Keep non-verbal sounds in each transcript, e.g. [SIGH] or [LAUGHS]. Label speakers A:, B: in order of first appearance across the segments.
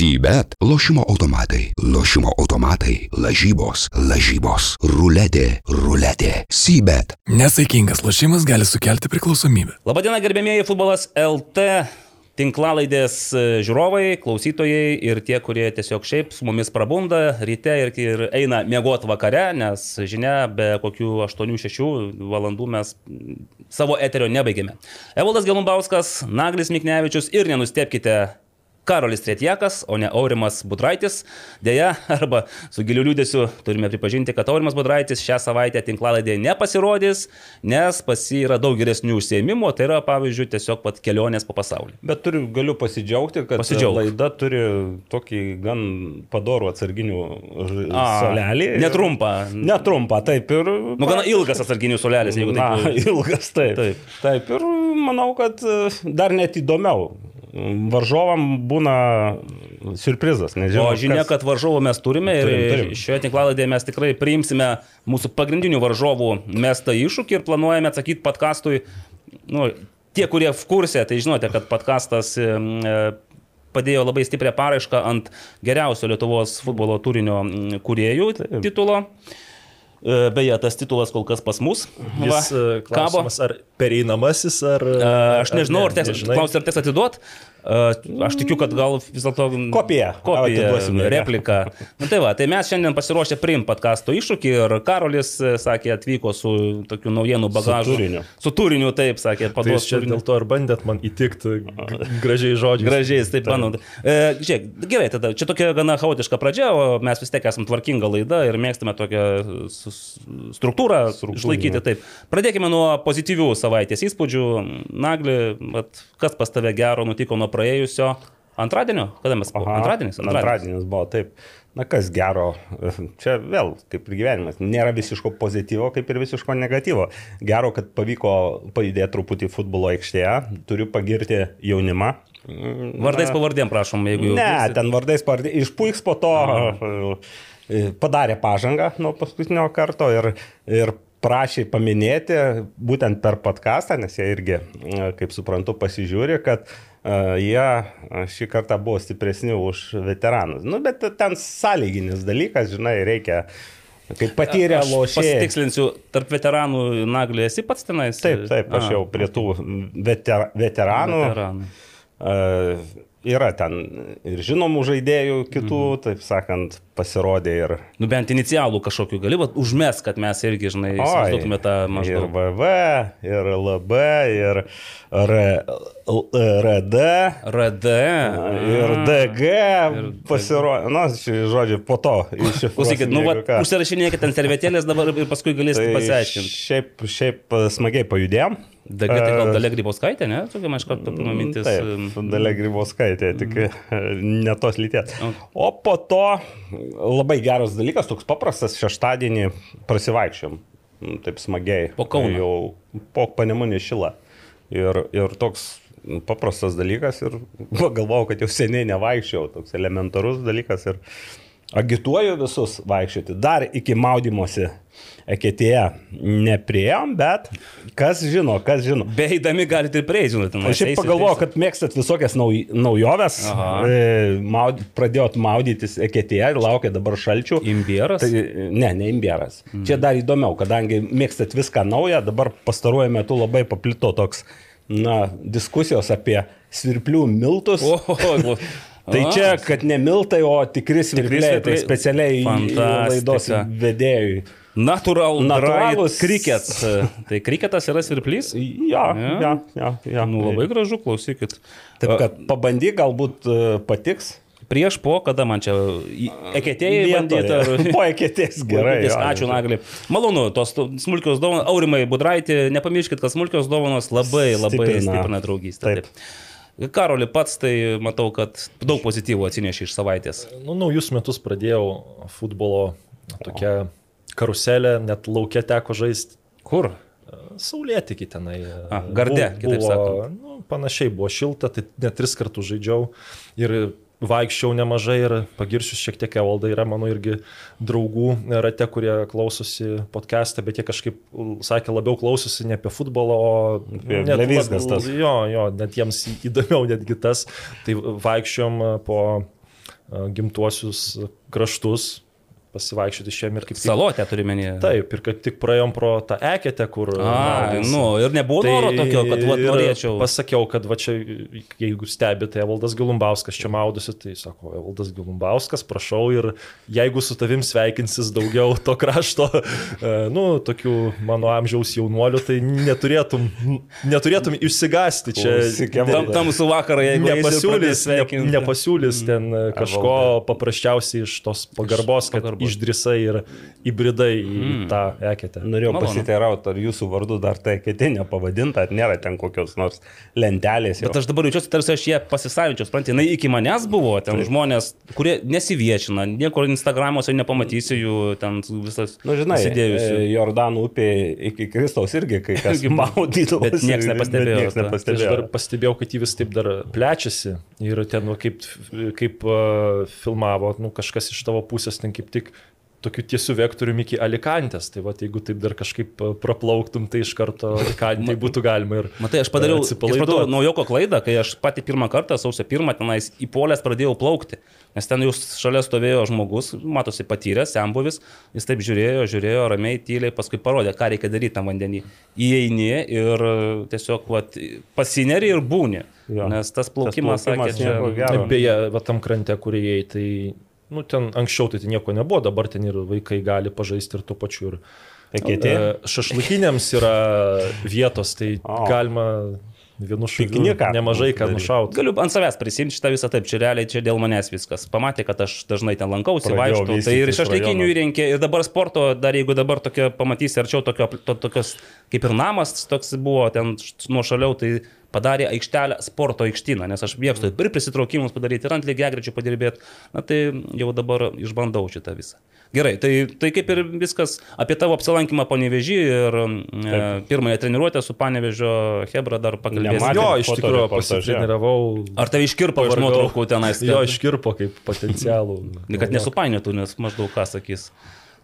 A: Sybet - lošimo automatai, lošimo automatai, lažybos, lažybos, ruletė, ruletė. Sybet.
B: Nesaikingas lošimas gali sukelti priklausomybę.
C: Labadiena, gerbėmėjai futbolas LT. Tinklalaidės e, žiūrovai, klausytojai ir tie, kurie tiesiog šiaip su mumis prabunda ryte ir, ir eina miegoti vakare, nes žinia, be kokių 8-6 valandų mes savo eterio nebaigėme. Evaldas Gelumbauskas, Naglis Miknevičius ir nenustepkite Karolis Tretjakas, o ne Aurimas Budraitis. Deja, arba su giliu liūdėsiu turime pripažinti, kad Aurimas Budraitis šią savaitę tinklalaidėje nepasirodys, nes pas jį yra daug geresnių užsiemimų, tai yra pavyzdžiui tiesiog pat kelionės po pasaulį.
D: Bet turiu, galiu pasidžiaugti, kad
C: Pasidžiauk.
D: laida turi tokį gan padorų atsarginių solelį.
C: Netrumpą.
D: Netrumpą, taip ir.
C: Nu, gana ilgas atsarginių solelis, jeigu
D: Na,
C: taip. [LAUGHS]
D: ilgas, taip.
C: Taip.
D: taip. Taip, ir manau, kad e, dar net įdomiau. Varžovam būna surprizas, nežinau.
C: O žinia, kad varžovų mes turime ir
D: Turim, turim.
C: šioje tinklaladėje mes tikrai priimsime mūsų pagrindinių varžovų mestą iššūkį ir planuojame atsakyti podkastui. Nu, tie, kurie v kursė, tai žinote, kad podkastas e, padėjo labai stiprią paraišką ant geriausio Lietuvos futbolo turinio kuriejų titulo. E, Beje, tas titulas kol kas pas mus.
E: Jis
C: Va,
E: e, klausimas, ar pereinamasis, ar...
C: E, Aš nežinau, ar teks,
E: nežinai?
C: klausiu, ar teks atiduot. Aš tikiu, kad gal vis dėlto... Kopija,
D: ne?
C: replika. Na tai va, tai mes šiandien pasiruošę priimti podkasto iššūkį ir Karolis, sakė, atvyko su tokiu naujienų bagažu.
D: turiniu.
C: Su turiniu, taip, sakė,
E: Tai
C: paduos
E: jūs čia
C: turinį.
E: dėl to ir bandėt man įtikti gražiai žodžiais.
C: Gražiais, taip, manau. E, žiūrėk, gerai, tada čia tokia gana chaotiška pradžia, o mes vis tiek esame tvarkinga laida ir mėgstame tokią su- su- struktūrą išlaikyti. Taip. Pradėkime nuo pozityvių savaitės įspūdžių. Nagli, kas pas tave gero nutiko nuo praėjusio antradienio? Kada mes?
D: Aha,
C: Antradienis?
D: Antradienis buvo, taip. Na kas gero, čia vėl, kaip ir gyvenimas, nėra visiško pozityvo, kaip ir visiško negatyvo. Gero, kad pavyko pajudėti truputį futbolo aikštėje, turiu pagirti jaunimą.
C: Vardais pavardėm, prašom, jeigu jau.
D: Ne,
C: girsit.
D: ten vardais pavardė. Išpuiks po to e, padarė pažangą nuo paskutinio karto ir, ir prašė paminėti būtent per podcastą, nes jie irgi, e, kaip suprantu, pasižiūri, kad e, jie šį kartą buvo stipresni už veteranus. Nu, bet ten sąlyginis dalykas, žinai, reikia, kaip patyrę lošėjai.
C: Pasitikslinsiu, tarp veteranų Nagli esi pats tenais?
D: Taip, taip, aš
C: A,
D: jau prie tų veter, veteranų.
C: veteranų.
D: E, Yra ten ir žinomų žaidėjų kitų, mhm. taip sakant, pasirodė ir...
C: Nu bent inicialų kažkokių gali, bet užmes, kad mes irgi, žinai, įsivaizduotume tą
D: ir
C: maždaug.
D: VV, ir LB, ir R, RD,
C: RD.
D: ir DG
C: Ir
D: pasirodė. Na, šį žodžiu, po to iššifruosim.
C: Klausykit, nu, va, užsirašinėkite ant servetėlės dabar ir paskui galėsite
D: Tai
C: pasiaiškinti.
D: Šiaip, šiaip smagiai pajudėjom.
C: DG tai gal
D: E,
C: dalia grybauskaitė, ne? Tokia man iš karto pirma mintis.
D: Taip, Dalia Grybauskaitė, tik ne tos lyties.
C: O.
D: Po to labai geras dalykas, toks paprastas, šeštadienį prasivaikščiom. Mm, Taip smagiai.
C: Po Kauną.
D: Jau po panemunį šilą. Ir, ir toks paprastas dalykas ir [LAUGHS] pagalvojau, kad jau seniai nevaikščiau, toks elementarus dalykas ir agituoju visus vaikščioti. Dar iki maudymosi eketėje neprieėm, bet kas žino, kas žino.
C: Beeidami galite ir prieiti, žinote. nu,
D: Aš šiaip pagalvojau, kad mėgstat visokias nauj, naujoves. E, Maud, pradėjot maudytis eketėje ir laukia dabar šalčių.
C: Imbieras?
D: Tai, ne, ne imbieras. Mm. Čia dar įdomiau, kadangi mėgstat viską naują, dabar pastaruoju metu labai paplito toks, na, diskusijos apie svirplių miltus.
C: O, o, o,
D: Tai
C: a,
D: čia, kad ne miltai, o tikri svirpliai, tai specialiai laidos vedėjui.
C: Natural, natūralus krikets. [LAUGHS] Tai kriketas yra svirplys?
D: Ja,
C: Ja.
D: ja, ja, ja.
C: Nu, labai gražu, klausykit.
D: Taip, kad pabandyk, galbūt e, patiks.
C: Prieš po, kada man čia eketėjai bandyti ar... [LAUGHS]
D: Po eketės [LAUGHS] gerai. Jo,
C: ačiū
D: jo.
C: Nagliai. Malonu, tos smulkios dovanos, Aurimai Budraitį, nepamirškit, kad smulkios dovanos labai labai
D: Stiprina.
C: stiprina draugystę.
D: Taip.
C: Taip. Karoli pats, tai matau, kad daug pozityvų atsinešė iš savaitės.
E: Nu, naujus metus pradėjau futbolo tokią karuselę, net laukia teko žaisti.
C: Kur?
E: Saulėtikį tenai.
C: A, garde, kitaip sakant.
E: Nu, panašiai buvo šilta, tai net tris kartus žaidžiau ir vaikščiau nemažai ir pagirsiu šiek tiek Evaldą, yra mano irgi draugų rate, kurie klausosi podcast'ą, bet jie kažkaip sakė labiau klausosi ne apie futbolą, o
D: Apie
E: lab-
D: tas.
E: Jo, jo, net jiems įdomiau netgi tas. Tai vaikščiom po a, gimtuosius kraštus, pasivaikščioti šiam ir kaip tik
C: Salotė turi menį.
E: Taip, ir kaip tik praėjom pro tą eketę, kur...
C: A,
E: maudėsi.
C: nu, ir nebuvo noro tokio, kad vat,
E: Tai
C: norėčiau.
E: Pasakiau, kad va čia, jeigu stebite, Evaldas Gilumbauskas čia maudosi, tai sako, Evaldas Gilumbauskas, prašau, ir jeigu su tavim sveikinsis daugiau to krašto, [LAUGHS] e, nu, tokių mano amžiaus jaunuolių, tai neturėtum, neturėtum išsigasti čia.
C: Tam, tamsų vakarą, jeigu
E: Nepasiūlys, ne, nepasiūlys ten e, kažko paprasčiausiai iš tos pagarbos, kad
C: pagarbos.
E: Išdrisai ir įbridai į
C: Mm.
E: tą eketę.
D: Norėjau pasiteirauti, ar jūsų vardu dar tai ketinė pavadinta, ar nėra ten kokios nors lentelės.
C: Bet aš dabar jaučiuosi, tarsi aš ją pasisavinčiau, suprantate, jinai iki manęs buvo, ten žmonės, kurie nesiviešina, niekur Instagramuose nepamatysi jų, ten visas
D: Nu, žinai,
C: sėdėjusių.
D: e, Jordanų upė iki Kristaus irgi kai kas [LAUGHS]
C: Irgi
D: maudydavo.
C: bet nieks nepastebėjo,
D: Niekas
C: ta.
E: Tai aš
D: nepastebėjo.
E: dar pastebėjau, kad jį vis taip dar plečiasi ir ten, nu, kaip, kaip uh, filmavo, nu, kažkas iš tavo pusės ten kaip tik tokiu tiesiu vektoriumi iki Alikantės. Tai va, jeigu taip dar kažkaip a, praplauktum, tai iš karto Alikantėje būtų galima ir...
C: Matai, aš padariau,
E: e,
C: aš padariau naujoko klaidą, kai aš pati pirmą kartą, sausio pirmą, tenais į polės pradėjau plaukti. Nes ten jau šalia stovėjo žmogus, matosi patyręs, sembuvis, jis taip žiūrėjo, žiūrėjo, ramiai, tyliai, paskui parodė, ką reikia daryti tam vandenį. Įeini ir e, tiesiog vat, pasineri ir būni.
D: Jo.
C: Nes tas plaukimas,
D: Tas plaukimas
C: sakė, čia...
E: Beje, va tam krante, kur įėjai, tai, nu, ten anksčiau tai ten nieko nebuvo, dabar ten ir vaikai gali pažaisti ir tuo pačiu ir...
D: Eketė?
E: E, Šašlakiniams yra vietos, tai
D: O.
E: galima vienu šūkiu nemažai ką nušauti.
C: Galiu ant savęs prisimti šitą visą taip, čia realiai čia dėl manęs viskas. Pamatė, kad aš dažnai ten lankausi, vaikštau. Tai ir šešlaikinių
D: rajonas.
C: įrenkė, ir dabar sporto, dar jeigu dabar tokio pamatysi arčiau, tokio, to, tokios kaip ir namas toks buvo ten nuo šaliau, tai padarė aikštelę sporto aikštyną, nes aš mėgstu ir prisitraukimus padaryti, ir ant lygiagrečių padirbėti. Na tai jau dabar išbandau šitą visą. Gerai, tai, tai kaip ir viskas apie tavo apsilankymą Panevežį ir e, pirmąją treniruotę su Panevežio Hebra dar pakalbėsime.
E: Jo, iš tikrųjų pasitreniravau.
C: Ar tave iškirpo iš nuotraukų tenais?
E: Jo, iškirpo kaip potencialų. [LAUGHS]
C: Kad nesupainiotų, nes maždaug ką sakys.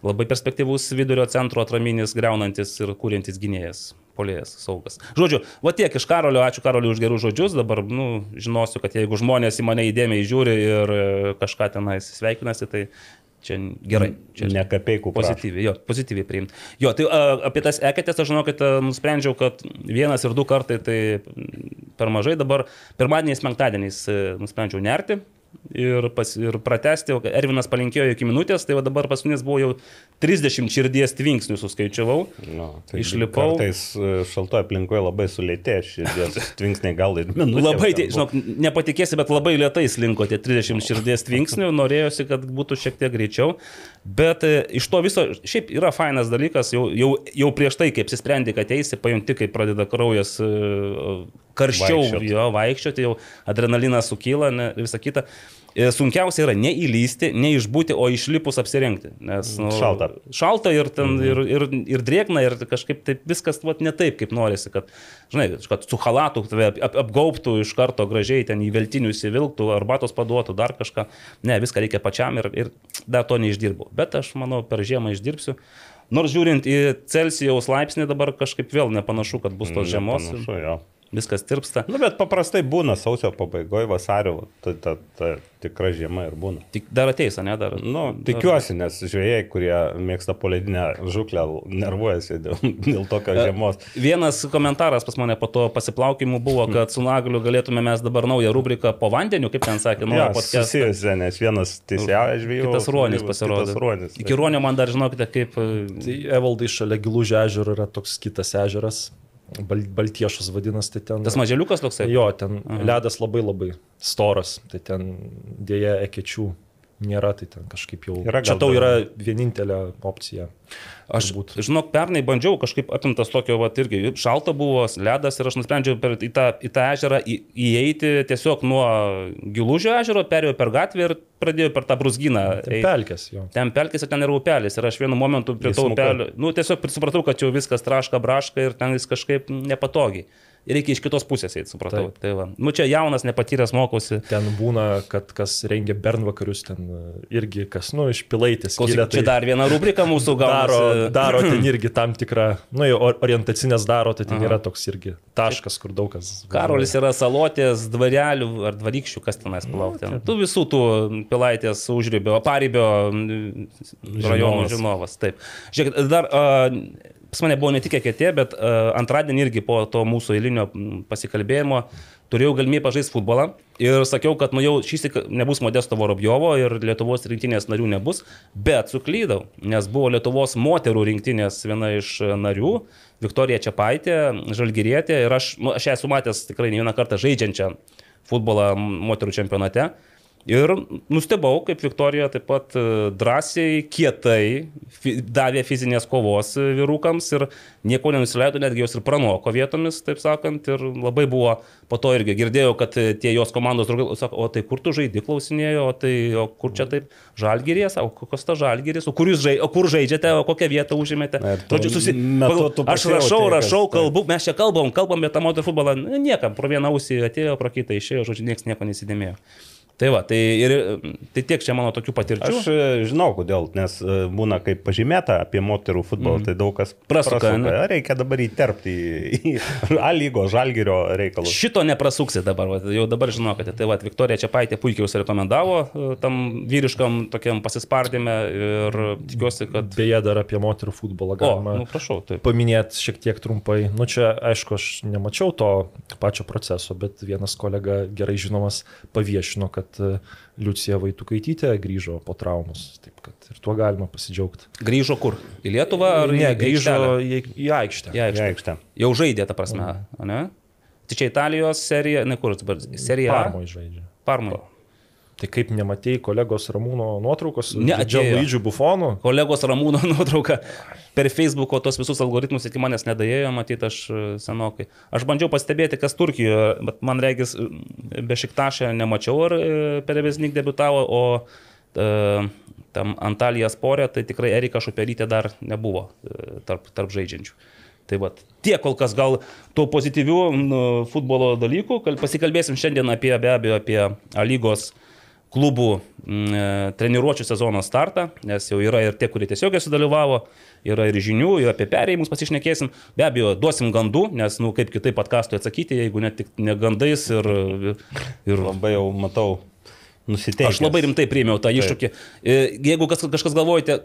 C: Labai perspektyvus vidurio centro atraminis, greunantis ir kūrintis gynėjas, polėjas, saugas. Žodžiu, va tiek iš Karolio, ačiū Karoliu už gerus žodžius, dabar, nu, žinosiu, kad jeigu žmonės į mane įdėmiai žiūri ir e, kažką tenais sveikinasi, tai čia gerai. Čia
D: Ne kapeikų
C: Pozityviai, jo, pozityviai priimti. Jo, tai a, apie tas eketės aš a, nusprendžiau, kad vienas ir du kartai tai per mažai, dabar pirmadieniais, penktadieniais nusprendžiau nerti. Ir, pas, ir pratesti, Ervinas palinkėjo iki minutės, tai dabar paskutinis buvo jau 30 širdies tvinksnių suskaičiavau.
D: No, tai
C: Išlipau.
D: Kartais e, šaltoje aplinkoje labai sulėtė širdies [LAUGHS] tvinksniai gal ir minutė.
C: Labai, tie, žinok, nepatikėsi, bet labai lietai slinko tie 30 širdies tvinksnių, norėjosi, kad būtų šiek tiek greičiau. Bet e, iš to viso, šiaip yra fainas dalykas, jau, jau, jau prieš tai, kai apsisprendė, kad eisi, pajunti, kai pradeda kraujas e, karščiau
D: Vaikščiot.
C: jo vaikščioti, jau adrenalinas sukyla ir visa kita. E, Sunkiausia yra neįlysti, neišbūti, o išlipus apsirengti. Nes, nu,
D: Šalta.
C: Šalta ir, ten, ir, ir, ir drėgna, ir kažkaip taip viskas vat, ne taip, kaip norisi, kad, žinai, kad su halatu tave ap, ap, apgaubtų iš karto gražiai, ten į veltinių įsivilktų, arbatos paduotų, dar kažką. Ne, viską reikia pačiam ir, ir dar to neišdirbau. Bet aš manau, per žiemą išdirbsiu. Nors žiūrint į Celsijaus laipsnį dabar kažkaip vėl nepanašu, kad bus tos žiemos.
D: Panašu, jo.
C: Viskas tirpsta.
D: Nu, bet paprastai būna sausio pabaigoje, vasario, ta, ta, ta tikra žiema ir būna.
C: Tik dar ateis, ne dar.
D: Nu, tikiuosi, nes žvėjai, kurie mėgsta poledinę žuklę, nervuojasi dėl, dėl tokio žiemos.
C: Vienas komentaras pas mane po to pasiplaukimų buvo, kad su Nagliu galėtume mes dabar naują rubriką po vandeniu, kaip ten sakė,
D: Ja,
C: naują podcastą.
D: susijusi, nes vienas teisėjauja žvėjų.
C: Kitas ruonis pasirodė.
D: ruonis.
C: Iki ruonio man dar žinokite, kaip...
E: Tai Evaldai šalia Gilužio ežero yra toks kitas ežeras, Bal, Baltiešas vadinasi, tai ten.
C: Tas maželiukas toksai.
E: Jo, ten ledas labai labai storas, tai ten dėja ekečių nėra, tai ten kažkaip jau.
D: Yra
E: čia tau yra vienintelė opcija.
C: Aš,
E: turbūt.
C: žinok, pernai bandžiau kažkaip apimtas tokio, va, irgi šalta buvo, ledas ir aš nusprendžiau per, į, tą, į tą ežerą į, įeiti tiesiog nuo Gilužio ežero, perėjau per gatvę ir pradėjau per tą brusgyną.
E: Ten pelkės jo.
C: Ten pelkės ir ten yra upelis. Ir aš vienu momentu prie to upelio, nu tiesiog supratau, kad jau viskas traška, braška ir ten jis kažkaip nepatogiai. Reikia iš kitos pusės eiti, supratau. Taip. Tai va. nu čia jaunas, nepatyręs mokosi.
E: Ten būna, kad kas rengia bernvakarius, ten e, irgi kas, nu, iš pilaitės.
C: Klausyk,
E: kilę,
C: čia dar viena rubrika mūsų [LAUGHS]
E: daro,
C: gaunasi.
E: daro ten [CLEARS THROAT] irgi tam tikrą, nu, orientacinės daro, tai ten
C: Aha.
E: yra toks irgi taškas, kur daug kas.
C: Karolis yra salotės, dvarelių ar dvarykščių, kas tenais plaukti. Tu visų tų pilaitės užrybio, paribio rajonų
E: Žinovas.
C: žinovas. Taip. Žiūrėk, dar uh, pas mane buvo ne tik eketė, bet uh, antradienį irgi po to mūsų eilinio pasikalbėjimo turėjau galimybę pažaisti futbolą ir sakiau, kad nu jau šį sykį nebus Modesto Vorobjovo ir Lietuvos rinktinės narių nebus, bet suklydau, nes buvo Lietuvos moterų rinktinės viena iš narių, Viktorija Čiapaitė, Žalgirietė ir aš, nu, aš ją esu matęs tikrai ne vieną kartą žaidžiančią futbolą moterų čempionate. Ir nustebau, kaip Viktorija taip pat e, drąsiai, kietai davė fizinės kovos e, vyrukams ir nieko nenusileido, netgi jos ir pranoko vietomis, taip sakant. Ir labai buvo, po to irgi girdėjau, kad e, tie jos komandos draugai sako, o tai kur tu žaidži, klausinėjo, o tai o kur čia taip žalgyrės, o kokios ta žalgyrės, o kur žaidžiate, o kur žaidžiate, o kokią vietą užimėte. Žodžiu, susi... Aš rašau, rašau, kalbu, mes čia kalbam, kalbam apie tą moterų futbolą, niekam, pro vieną ausį atėjo, pro kitą išėjo, žodžiu, niekas nieko nesidėmėjo. Tai va, tai, ir, tai tiek čia mano tokių patirčių.
D: Aš e, žinau, kodėl, nes e, būna kaip pažymėta apie moterų futbolą, mm. tai daug kas
C: Prasuka, ne?
D: Reikia dabar įterpti į, A lygos žalgerio reikalus.
C: Šito neprasuksi dabar, va, jau dabar žinokite. Tai va, Viktorija Čiapaitė puikiai jūs rekomendavo e, tam vyriškam tokiam pasispardėme ir tikiuosi, kad...
E: Beje, dar apie moterų futbolą
C: O,
E: galima
C: nu prašau, taip.
E: paminėti šiek tiek trumpai. Nu čia, aišku, aš nemačiau to pačio proceso, bet vienas kolega gerai žinomas paviešino, kad e, Liucija Vaitukaitytė grįžo po traumos. Taip kad ir tuo galima pasidžiaugti.
C: Grįžo kur? Į Lietuvą ar
E: ne, grįžo į, į aikštę.
C: Į aikštę.
D: Į aikštę.
C: Jau žaidė, ta prasme, ne? Tai čia Italijos serija, ne kur dabar, serija A?
E: Parmoj žaidžia.
C: Parmai.
E: Tai kaip nematėjai kolegos Ramūno nuotraukos?
C: Ne, atėjo.
E: Džialuidžių bufonų.
C: Kolegos Ramūno [LAUGHS] nuotrauką per Facebook'o tos visus algoritmus iki manęs nedėjo, matyti aš e, senokai. Aš bandžiau pastebėti, kas Turkijoje, bet man regis, e, be šiktašę nemačiau, ar e, Perevesnik debitavo, o e, tam Antalija sporė, tai tikrai Erika Šuperytė dar nebuvo e, tarp, tarp žaidžiančių. Tai va, tiek kol kas gal tų pozityvių futbolo dalykų, kal- pasikalbėsim šiandien apie, be abejo, apie A lygos klubų mm, e, treniruočio sezono startą, nes jau yra ir tie, kurie tiesiog sudalyvavo, yra ir žinių, ir apie perėjimus pasišnekėsim. Be abejo, duosim gandų, nes, nu, kaip kitaip patkastui atsakyti, jeigu net tik ne gandais ir... ir
D: Labai jau matau nusiteikęs.
C: Aš labai rimtai priėmiau tą iššūkį. E, Jeigu kas, kažkas galvojate,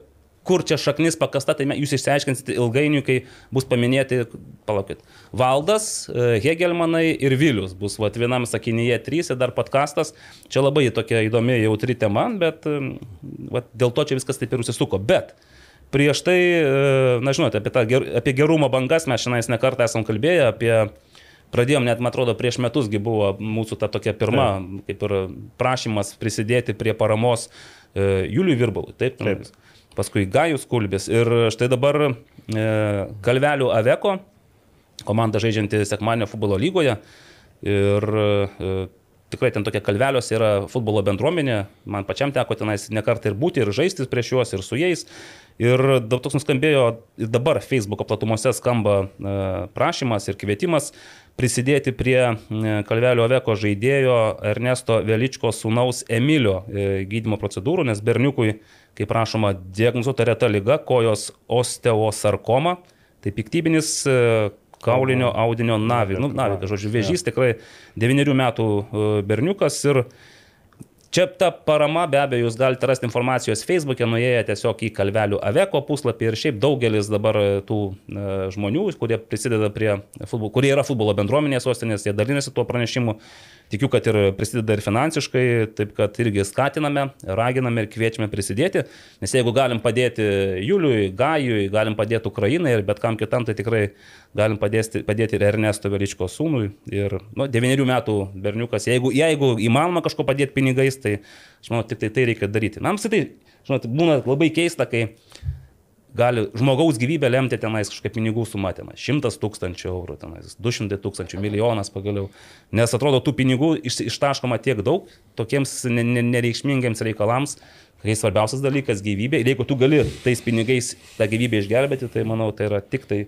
C: kur čia šaknis pakasta, tai jūs išsiaiškinsite ilgainiui, kai bus paminėti, palaukit, Valdas, e, Hegelmanai ir Vilius. Bus vat, vienam sakinyje trys ir dar podkastas. Čia labai tokia įdomi, jautri tema, bet e, vat, dėl to čia viskas taip ir užsisuko. Bet prieš tai, e, na žinote, apie, tą, apie gerumo bangas mes šiandien nekartą esam kalbėję, apie Pradėjom net, man atrodo, prieš metusgi buvo mūsų ta tokia pirma, kaip ir prašymas prisidėti prie paramos e, Juliui Virbalui. Taip,
D: Taip.
C: Paskui Gajus Kulbis. Ir štai dabar e, Kalvelių Aveko, komanda žaidžianti Sekmanio futbolo lygoje. Ir e, tikrai ten tokia kalveliuose yra futbolo bendruomenė. Man pačiam teko tenais nekartą ir būti, ir žaisti prieš juos, ir su jais. Ir daug toks nuskambėjo, ir dabar Facebook platumose skamba e, prašymas ir kvietimas prisidėti prie Kalvelio Aveko žaidėjo Ernesto Veličko sūnaus Emilio e, gydymo procedūrų, nes berniukui, kaip prašoma, diagnozuota reta lyga, kojos osteosarkoma, tai piktybinis e, kaulinio audinio navi, nu, navikas, žodžiu, vėžys tikrai 9 metų e, berniukas ir Čia ta parama, be abejo, jūs galite rasti informacijos Facebook'e, nuėję tiesiog į Kalvelių Aveko puslapį ir šiaip daugelis dabar tų e, žmonių, kurie prisideda prie futbolo, kurie yra futbolo bendruomenės sostinės, jie dalinasi tuo pranešimu. Tikiu, kad ir prisideda ir finansiškai, taip kad irgi skatiname, raginame ir kviečiame prisidėti, nes jeigu galim padėti Juliui, Gajui, galim padėti Ukrainai ir bet kam kitam, tai tikrai galim padėti, padėti ir Ernesto Veličko sūnui. Ir nu, 9 metų berniukas, jeigu, jeigu įmanoma kažko padėti pinigais, tai aš manau, tik tai tai reikia daryti. Man apskritai, žinot, būna labai keista, kai gali žmogaus gyvybę lemti tenais kažkokia pinigų suma tenais. Šimtas tūkstančių eurų tenais, du šimtai tūkstančių, milijonas pagaliau. Nes atrodo, tų pinigų iš, ištaškoma tiek daug tokiems ne, ne, nereikšmingiems reikalams, kai svarbiausias dalykas - gyvybė. Ir jeigu tu gali tais pinigais tą gyvybę išgelbėti, tai manau, tai yra tik tai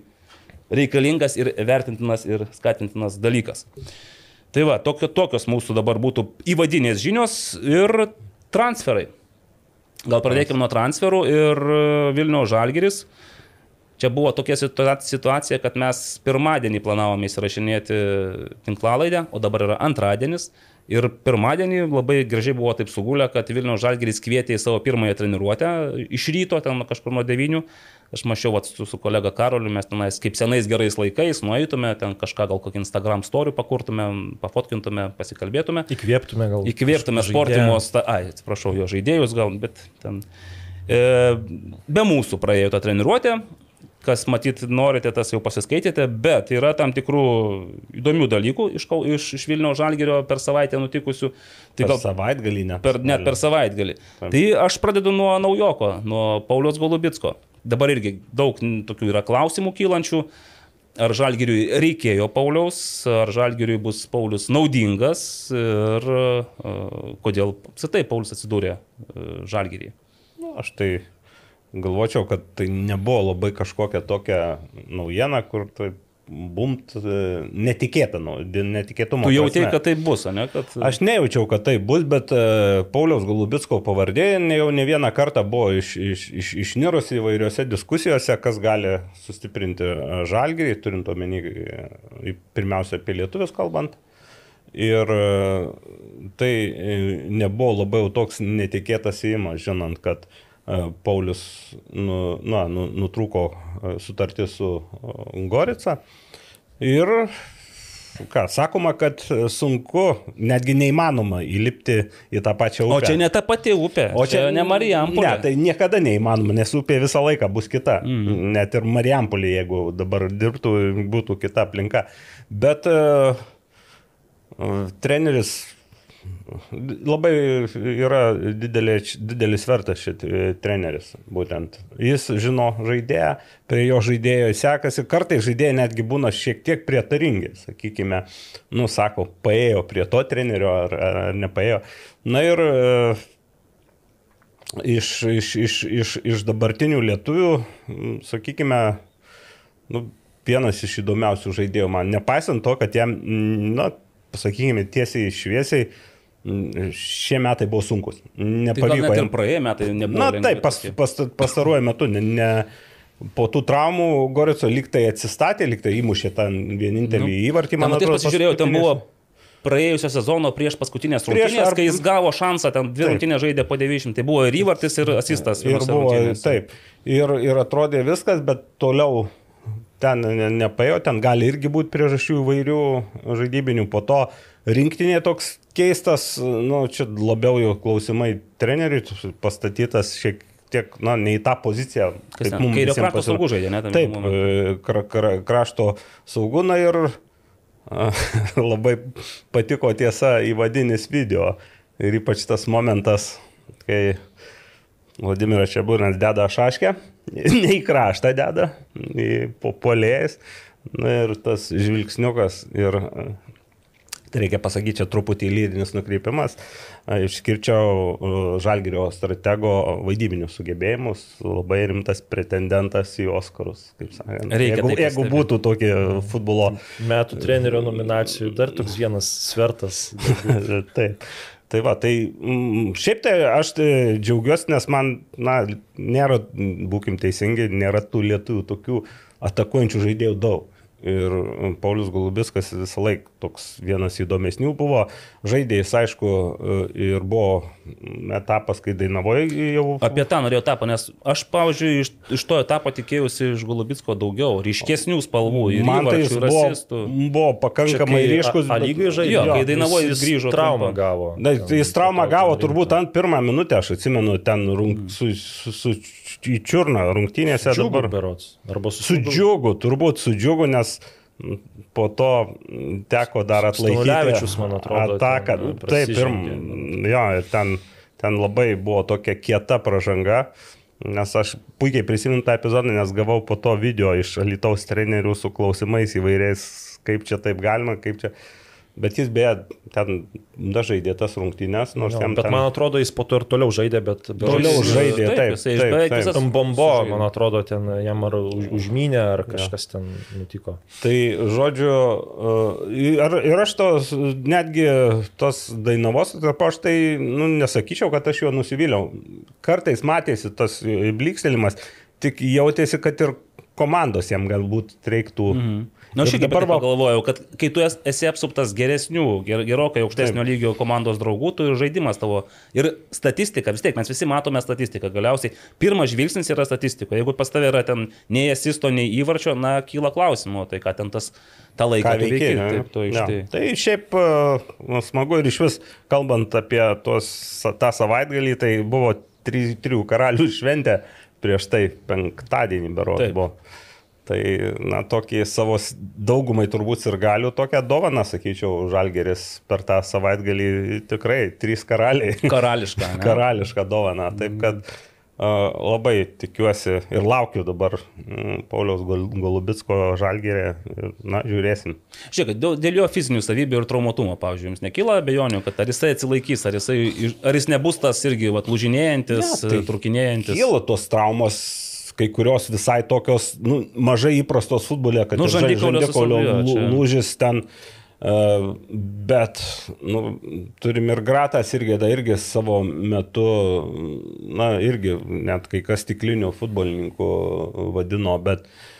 C: reikalingas ir vertintinas ir skatintinas dalykas. Tai va, tokio, tokios mūsų dabar būtų įvadinės žinios ir transferai. Gal pradėkime nuo transferų ir Vilniaus Žalgiris. Čia buvo tokia situacija, kad mes pirmadienį planavome įsirašinėti tinklalaidę, o dabar yra antradienis. Ir pirmadienį labai gražiai buvo taip sugulę, kad Vilniaus Žalgiris kvietė į savo pirmąją treniruotę iš ryto, ten kažkur nuo 9. Aš mačiau vat, su, su kolega Karoliu, mes tenais kaip senais gerais laikais nueitume, ten kažką gal kokį Instagram story pakurtume, pafotkintume, pasikalbėtume.
E: Įkvėptume gal.
C: Įkvėptume sportimos, ta, ai, atsiprašau, jo žaidėjus gal, bet ten. E, be mūsų praėjo tą treniruotę, kas matyt norite, tas jau pasiskaitėte, bet yra tam tikrų įdomių dalykų iš, iš, iš Vilniaus Žalgerio per savaitę nutikusių.
D: Tai per gal savaitgalį net.
C: Per, net per savaitgalį. Taip. Tai aš pradedu nuo naujoko, nuo Paulius Golubitsko. Dabar irgi daug tokių yra klausimų kylančių. Ar Žalgiriui reikėjo Pauliaus, ar Žalgiriui bus Paulius naudingas ir uh, kodėl apsitai Paulius atsidūrė uh, Žalgiriui.
D: Nu, aš tai galvočiau, kad tai nebuvo labai kažkokia tokia naujiena, kur tai bumt netikėta, nu, netikėtumo.
C: Tu jautėjai, kad tai bus, ne? Kad...
D: Aš nejaučiau, kad tai bus, bet uh, Pauliaus Galubitsko pavardė jau ne vieną kartą buvo iš, iš, iš, išnirusi įvairiose diskusijose, kas gali sustiprinti e, žalgyrį, turint omeny pirmiausia apie lietuvius kalbant. Ir tai nebuvo labai toks netikėtas įimas, žinant, kad uh, Paulius nu, na, nu, nutrūko sutartį su Gorica. Ir ką, sakoma, kad sunku, netgi neįmanoma įlipti į tą pačią upę.
C: O čia ne ta pati upė, o čia, čia ne Marijampolė.
D: Ne, tai niekada neįmanoma, nes upė visą laiką bus kita. Mm. Net ir Marijampolė, jeigu dabar dirbtų, būtų kita aplinka. Bet uh, treneris Labai yra didelė, didelis vertas šit e, treneris, būtent. Jis žino žaidėją, prie jo žaidėjo sekasi, kartai žaidėjai netgi būna šiek tiek prietaringi, sakykime, nu, sako, paėjo prie to trenerio ar, ar nepaėjo. Na ir e, iš, iš, iš, iš, iš dabartinių lietuvių, sakykime, nu, vienas iš įdomiausių žaidėjų man, nepaisant to, kad jam, na, pasakykime, tiesiai šviesiai, Šie metai buvo sunkus.
C: Nepavyko. Tai ir praėję metai nebuvo.
D: Na taip, pas, pas, pastaruoju metu ne, ne, po tų traumų Gorico liktai atsistatė, liktai įmušė tą vienintelį nu, įvartį.
C: Man atrodo, pasižiūrėjau, ten buvo praėjusio sezono prieš paskutinės rungtynės, ar... kai jis gavo šansą, ten dvi rungtynės žaidė po 90, tai buvo ir įvartis, ir asistas.
D: Ir buvo, rungtynės. taip, ir, ir atrodė viskas, bet toliau ten nepaėjo, ten gali irgi būti priežasčių įvairių žaidybinių, po to rinktinė toks keistas, nu, čia labiau jau klausimai treneriui pastatytas šiek tiek, na, ne į tą poziciją.
C: Kas taip, mums krašto pasir... saugų žaidė, ne?
D: Taip, kra, kra, krašto saugų, na ir [LAUGHS] labai patiko tiesa įvadinis video. Ir ypač tas momentas, kai Vladimiras Čiabūrinas deda šaškę, [LAUGHS] ne į kraštą deda, į popolėjus. Na ir tas žvilgsniukas ir Tai reikia pasakyti, čia truputį lyrinis nukreipimas. Išskirčiau Žalgirio stratego vaidybinius sugebėjimus, labai rimtas pretendentas į Oskarus, kaip sakant. Reikia, jeigu, jeigu būtų tokie futbolo.
E: Metų trenerio nominacijų dar toks vienas svertas. [LAUGHS]
D: Taip. Tai va, tai m, šiaip tai aš tai džiaugiuosi, nes man, na, nėra, būkim teisingi, nėra tų lietuvių tokių atakuojančių žaidėjų daug. Ir Paulius Golubiskas visą laiką toks vienas įdomesnių buvo. Žaidė jis, aišku, ir buvo etapas, kai dainavoje jau.
C: Apie tą norėjau etapą, nes aš, pavyzdžiui, iš, iš to etapo tikėjausi iš Golubitsko daugiau, ryškesnių spalvų.
D: Man tai jis buvo, rasistų. buvo pakankamai Čia, ryškus.
C: A, lygiai žaidė. Jo, kai dainavoje jis grįžo.
E: Traumą gavo.
D: Na, jis traumą gavo turbūt ant pirmą minutę, aš atsimenu, ten rung, su, su, su, į čiurną rungtynėse.
E: Su dabar, berots.
D: Arba su, su džiugu, turbūt su džiugu, nes po to teko dar atlaikyti.
E: Man atrodo.
D: Ataką. Taip, pirm, jo, ir ten, ten labai buvo tokia kieta pažanga. Nes aš puikiai prisimenu tą epizodą, nes gavau po to video iš Alitaus trenerių su klausimais įvairiais, kaip čia taip galima, kaip čia. Bet jis beje ten dažaidė tas rungtynės, nors
E: Jo,
D: jam
E: bet
D: ten...
E: man atrodo, jis po to ir toliau žaidė, bet... bet
D: Toliau
E: jis-
D: žaidė, taip,
C: jisai
D: taip,
C: beveik
D: taip.
C: visas-
E: bombo,
C: sužaidė.
E: man atrodo, ten jam ar už- užmynė, ar kažkas ten nutiko.
D: Tai žodžiu, e, ir, ir aš tos, netgi tos dainavos, tarp aš tai nu, nesakyčiau, kad aš juo nusivyliau. Kartais matėsi tas blikstelimas, tik jautėsi, kad ir komandos jam galbūt reiktų. Mhm.
C: Na, aš
D: Ir
C: irgi
D: dabar va-
C: pagalvojau, kad kai tu es- esi apsuptas geresnių, ger, gerokai aukštesnio
D: Taip.
C: lygio komandos draugų, tu ir žaidimas tavo. Ir statistika, vis tiek mes visi matome statistiką. Galiausiai pirmas žvilgsnis yra statistika. Jeigu pas tavai yra ten nei asisto, nei įvarčio, na, kyla klausimų, tai ką ten tas tą laiką
D: ką
C: tu
D: veiki.
C: veiki.
D: ne?
C: Taip, tu iš tai.
D: Tai šiaip nu, smagu ir iš vis, kalbant apie tos, tą savaitgalį, tai buvo tri, trijų karalių [LAUGHS] šventė prieš tai penktadienį
C: Taip.
D: buvo. Tai, na, tokį savo daugumai turbūt ir galių tokią dovaną, sakyčiau, Žalgeris per tą savaitgalį tikrai trys karaliai. [LAUGHS]
C: Karališka. ne?
D: Karališką dovaną. Taip kad uh, labai tikiuosi ir laukiu dabar Pauliaus Gol- Golubitsko Žalgerė. Ir, Na, žiūrėsim.
C: Žiūrėk, dėl, jo fizinių savybių ir traumatumo, pavyzdžiui, jums nekyla abejonių, kad ar jisai atsilaikys, ar, jisai, ar jis nebus tas irgi vat, lūžinėjantis,
D: Ne, tai
C: trukinėjantis.
D: Kyla tos traumos, kai kurios visai tokios, nu, mažai įprastos futbole, kad
C: Nu, žandikaulio
D: lūžis ten. Uh, bet nu, turim ir Gratas irgi, da, irgi savo metu, na, irgi net kai kas stiklinių futbolininkų vadino, bet uh,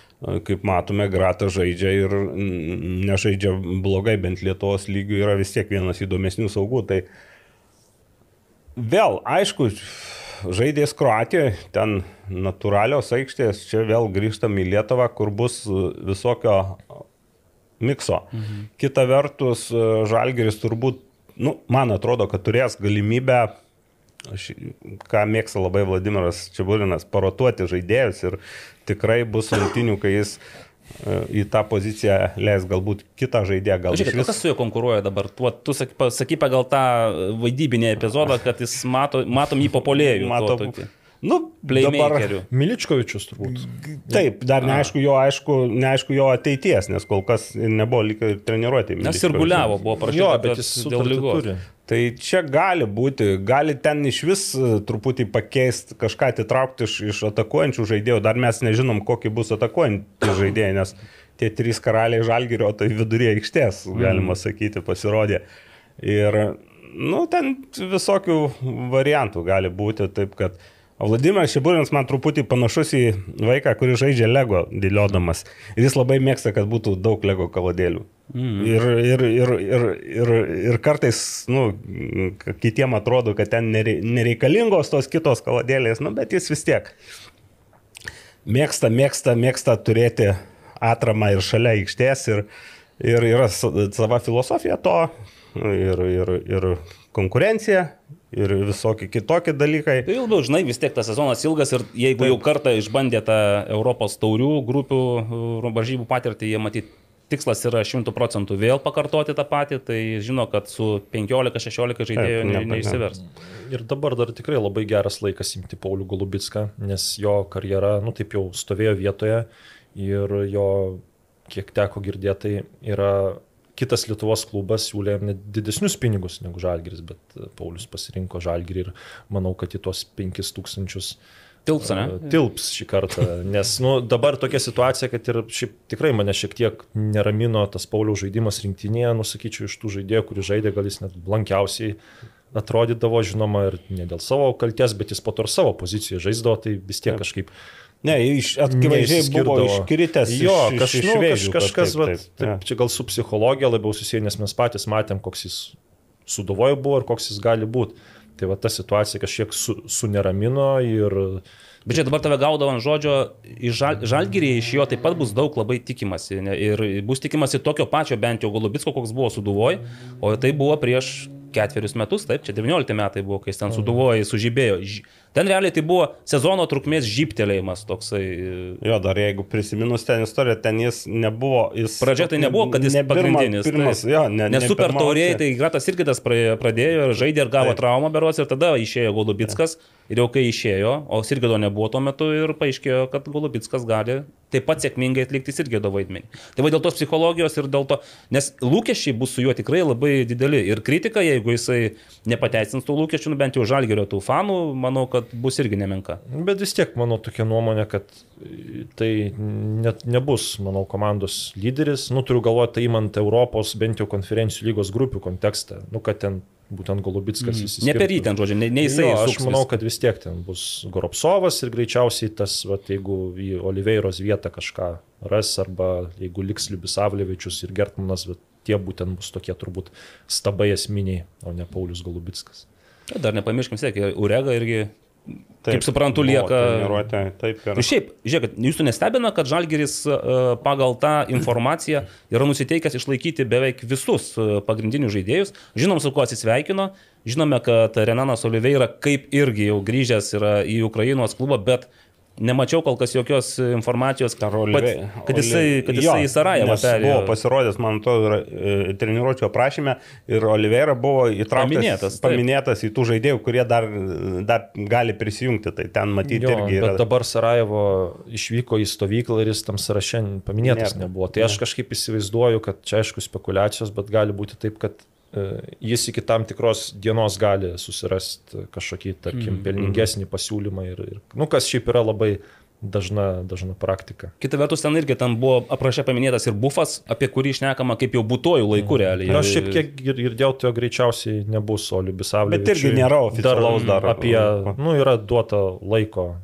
D: kaip matome, Gratas žaidžia ir nežaidžia blogai, bent Lietuvos lygių yra vis tiek vienas įdomesnių saugų. Tai Vėl, aišku, žaidės Kroatijoje, ten natūralios aikštės, čia vėl grįžtam į Lietuvą, kur bus e, visokio mikso. Mhm. Kita vertus, e, Žalgeris turbūt, nu, man atrodo, kad turės galimybę, aš, ką mėgsta labai Vladimiras Čiaburinas, parotuoti žaidėjus ir tikrai bus rungtinių, kai jis į tą poziciją leis galbūt kitą žaidėją, gal
C: Žiūrėk,
D: išvis-
C: kas su juo konkuruoja dabar? Tuo, tu saky pagal tą vaidybinį epizodą, kad jis mato, matom jį populėjų.
D: Mato,
C: tokį.
D: Nu, dabar,
C: Playmakerių.
E: Miličkovičius turbūt.
D: Taip, dar neaišku jo, aišku, neaišku jo ateities, nes kol kas nebuvo lyg ir treniruoti.
C: Nes ir guliavo, buvo parašyta.
E: Jo, bet jis
C: dėl lygos.
D: Tai čia gali būti, gali ten iš vis e, truputį pakeisti, kažką atitraukti iš, iš atakuojančių žaidėjų, dar mes nežinom, kokie bus atakuojantys [COUGHS] žaidėjai, nes tie trys karaliai žalgerio, tai viduryje aikštės, galima sakyti, pasirodė. Ir, nu, ten visokių variantų gali būti, taip kad O Vladimiras Šiburinas man truputį panašus į vaiką, kuris žaidžia Lego dėliodamas. Ir jis labai mėgsta, kad būtų daug Lego kaladėlių. Mm. Ir, ir, ir, ir, ir, ir kartais, nu, kitiem atrodo, kad ten nerei- nereikalingos tos kitos kaladėlės, nu, bet jis vis tiek mėgsta, mėgsta, mėgsta turėti atramą ir šalia aikštės ir, ir yra sa- sava filosofija to ir, ir, ir konkurencija ir visokie kitokie dalykai.
C: Tai jau, žinai, vis tiek tas sezonas ilgas ir jeigu
D: Taip.
C: jau kartą išbandė tą Europos taurių grupių uh, varžybų patirtį, jie matyt, tikslas yra 100 procentų vėl pakartoti tą patį, tai žino, kad su 15-16 žaidėjų ne,
D: ne-
C: neišsivers.
E: Ir dabar dar tikrai labai geras laikas imti Paulių Golubitską, nes jo karjera, nu taip jau stovėjo vietoje ir jo, kiek teko girdėti, yra kitas Lietuvos klubas siūlė net didesnius pinigus negu Žalgiris, bet Paulius pasirinko Žalgirį ir manau, kad į tuos 5000
C: Tilps, ne?
E: e, Tilps šį kartą, [LAUGHS] nes nu, dabar tokia situacija, kad ir šiaip tikrai mane šiek tiek neramino tas Pauliaus žaidimas rinktinėje, nusakyčiau, iš tų žaidėjų, kuris žaidė, gal jis net blankiausiai atrodydavo, žinoma, ir ne dėl savo kalties, bet jis po to ir savo pozicijoje žaisdavo, tai vis tiek kažkaip
D: Ne, iš akivaizdžiai buvo iškritęs.
E: Jo,
D: iš,
E: kaž,
D: iš,
E: nu,
D: iš
E: kaž,
D: vėžių
E: kažkas, vat,
D: taip,
E: taip,
D: jo.
E: čia gal su psichologija labiau susiję, nes mes patys matėm, koks jis suduvoje buvo ir koks jis gali būti. Tai va ta situacija kažkiek su, suneramino ir
C: Bet čia dabar tave gaudavo ant žodžio, į žal, žalgyrį iš jo taip pat bus daug labai tikimasi. Ne, ir bus tikimasi tokio pačio bent jau Golubitsko, koks buvo suduvoj, o tai buvo prieš ketverius metus, taip, čia 19 metai buvo, kai jis ten suduvojo, sužibėjo. Ž- Ten realiai tai buvo sezono trukmės žyptelėjimas toksai.
D: Jo, dar jeigu prisiminus ten istoriją, ten jis nebuvo. Jis,
C: Pradžia tai nebuvo, kad jis
D: ne
C: pagrindinis.
D: Pirmas,
C: taip.
D: jo, ne,
C: Nes
D: ne
C: super taurėjai, tai Gratas irgi tas pra- pradėjo ir žaidė ir gavo
D: Taip.
C: traumą beros ir tada išėjo Golubitskas ir jau kai išėjo, o Sirgido nebuvo tuo metu ir paaiškėjo, kad Golubitskas gali taip pat sėkmingai atlikti jis irgi do vaidmenį. Tai va dėl tos psichologijos ir dėl to, nes lūkesčiai bus su juo tikrai labai dideli ir kritika, jeigu jisai nepateisins tų lūkesčių, nu bent jau žalgerio tų fanų, manau, kad bus irgi nemenka.
E: Bet vis tiek, manau, tokia nuomonė, kad tai net nebus, manau, komandos lyderis. Nu, turiu galvoje, tai įmant Europos bent jau konferencijų lygos grupių kontekstą. Nu, kad ten būtent Golubitskas
C: Mm.
E: visi.
C: Ne per jį ten, žodžiu, ne, ne jisai.
E: Jo, aš
C: suks
E: manau,
C: vis.
E: kad vis tiek ten bus Goropsovas ir greičiausiai tas, va, jeigu į Oliveiros vietą kažką ras, arba jeigu liks Libisavlevičius ir Gertmanas, bet tie būtent bus tokie turbūt stabai esminiai, o ne Paulius Golubitskas.
C: Dar nepamirškim, sėkiai, Urega irgi,
D: Taip,
C: kaip suprantu, lieka.
D: Taip, ir...
C: Ir šiaip, žiūrėkit, jūsų nestebina, kad Žalgeris e, pagal tą informaciją yra nusiteikęs išlaikyti beveik visus e, pagrindinius žaidėjus. Žinom, su kuo atsisveikino, žinome, kad Renanas Oliveira kaip irgi jau grįžęs yra į Ukrainos klubą, bet nemačiau kol kas jokios informacijos,
D: Ar
C: pat, kad jisai, kad
D: Jo,
C: jisai į Sarajevą
D: nes Buvo
C: perėjo.
D: pasirodęs, man ir, e, treniruočio aprašymė ir Oliveira buvo įtrauktas,
C: Paminėtas, taip.
D: paminėtas į tų žaidėjų, kurie dar, dar gali prisijungti. Tai ten matyti
E: Jo,
D: irgi
E: bet
D: yra.
E: dabar Sarajevo išvyko į stovyklą ir jis tam sąraše paminėtas
D: Nėra.
E: nebuvo. Tai aš kažkaip įsivaizduoju, kad čia aišku spekulacijos, bet gali būti taip, kad jis iki tam tikros dienos gali susirasti kažkokį, tarkim, pelningesnį pasiūlymą ir, ir nu, kas šiaip yra labai dažna, dažna praktika.
C: Kita vertus, ten irgi ten buvo aprašė paminėtas ir bufas, apie kurį išnekama kaip jau būtojų laikų realiai.
E: Na, aš šiek tiek gir- girdėjau, tai jo greičiausiai nebus Oliu Bisavlė.
D: Bet irgi nėra oficialaus dar.
E: Apie, nu, yra duota laiko.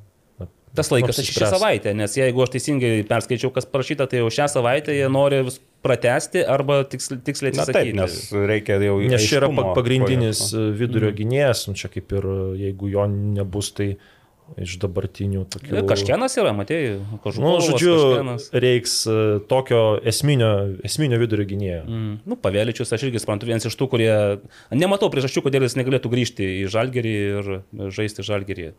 C: Tas laikas
E: Nu,
C: šį
E: apsispręs.
C: savaitę, nes jeigu aš teisingai perskaičiau, kas parašyta, tai jau šią savaitę jie nori pratesti arba tiksl, tiksliai
D: Na taip,
C: atsisakyti.
D: nes reikia jau
E: Nes čia yra pagrindinis
D: jie-
E: e, vidurio gynėjas, nu, čia kaip ir jeigu jo nebus, tai iš dabartinių tokių...
C: Ir Kažkienas yra, matėjai,
E: Nu,
C: kažkoks.
E: žodžiu, reiks e, tokio esminio, esminio vidurio gynėjo.
C: Mm, nu, Paveličius, aš irgi suprantu, vienas iš tų, kurie... Nematau priežasčių, kodėl jis negalėtų grįžti į Žalgerį ir žaisti Žalgerį.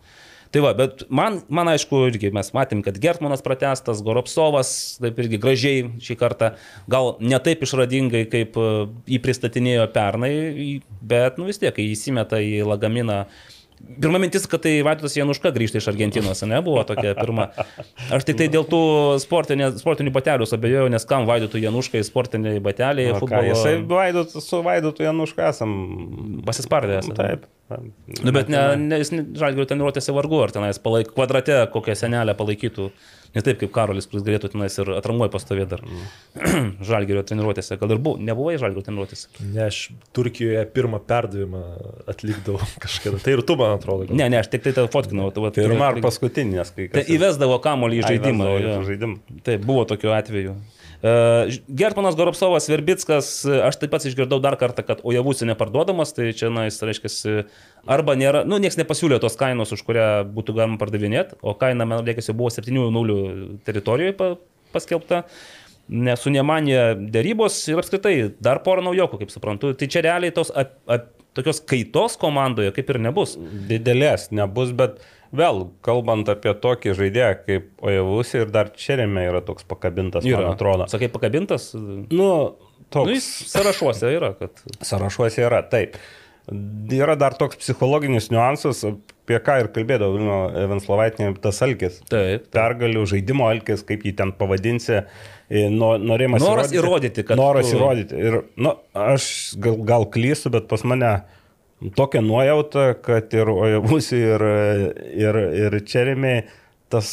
C: Tai va, bet man, man aišku, irgi mes matėm, kad Gertmanas pratestas, Goropsovas, taip irgi gražiai šį kartą, gal ne taip išradingai, kaip e, jį pristatinėjo pernai, bet nu vis tiek, kai įsimeta į lagaminą. Pirma mintis, kad tai Vaidotas Januška grįžta iš Argentinos, ne, buvo tokia pirma. Aš tik tai dėl tų sportinė, sportinių batelių abejojau, nes kam Vaidotui Januškai sportiniai bateliai futbolo.
D: Jisai Vaidot, su Vaidotu Januška esam.
C: Pasispardė esate.
D: Taip.
C: Nu, bet ne, ne, jis žalgirio treniruotėse vargu, ar tenais palaik, kvadrate kokią senelę palaikytų. Ne taip kaip Karolis, kuris galėtų tenais ir atrangoje pastovėti dar. [CLEARS THROAT] žalgirio treniruotėse. Gal ir buvo, nebuvai žalgirio treniruotėse?
E: Ne, aš Turkijoje pirmą perdavimą atlikdavau [LAUGHS] kažkada. Tai ir tu, man atrodo. gal.
C: Ne, ne, aš tik tai tą fotkinau. Tai, va,
D: Pirma ar
C: tai-
D: paskutinė, nes kai
C: Tai įvesdavo kamolį į žaidimą. jo.
D: žaidimą.
C: Taip, buvo tokių atvejų. Uh, Gerpanas Goropsovas, Verbickas, e, aš taip pat išgirdau dar kartą, kad Ojavusi neparduodamas, tai čia, na, jis reiškia, arba nėra, nu, niekas nepasiūlė tos kainos, už kurią būtų galima pardavinėti, o kaina, man reikia, buvo 7-0 teritorijoje pa, paskelbta. Nes su Nemanė dėrybos ir apskritai dar porą naujokų, kaip suprantu. Tai čia realiai tos ap, ap, tokios kaitos komandoje kaip ir nebus.
D: Didelės nebus, bet vėl, kalbant apie tokį žaidėją kaip Ojavus ir dar Čerėme yra toks pakabintas, man atrodo.
C: Sakai, pakabintas? Nu,
D: Nu, toks.
C: jis sąrašuose yra, kad
D: Sąrašuose yra, taip. Yra dar toks psichologinis niuansas, apie ką ir kalbėdavo Vilno Venslovaitinė, tas alkis.
C: Taip, taip.
D: Pergalių žaidimo alkis, kaip jį ten pavadinsi, e, no- norėjimas
C: Noras įrodyti, kad
D: Noras
C: tu-
D: įrodyti. Ir, nu, aš gal, gal klystu, bet pas mane tokia nuojauta, kad ir Ojavusi, ir, ir, ir Čerimiai tas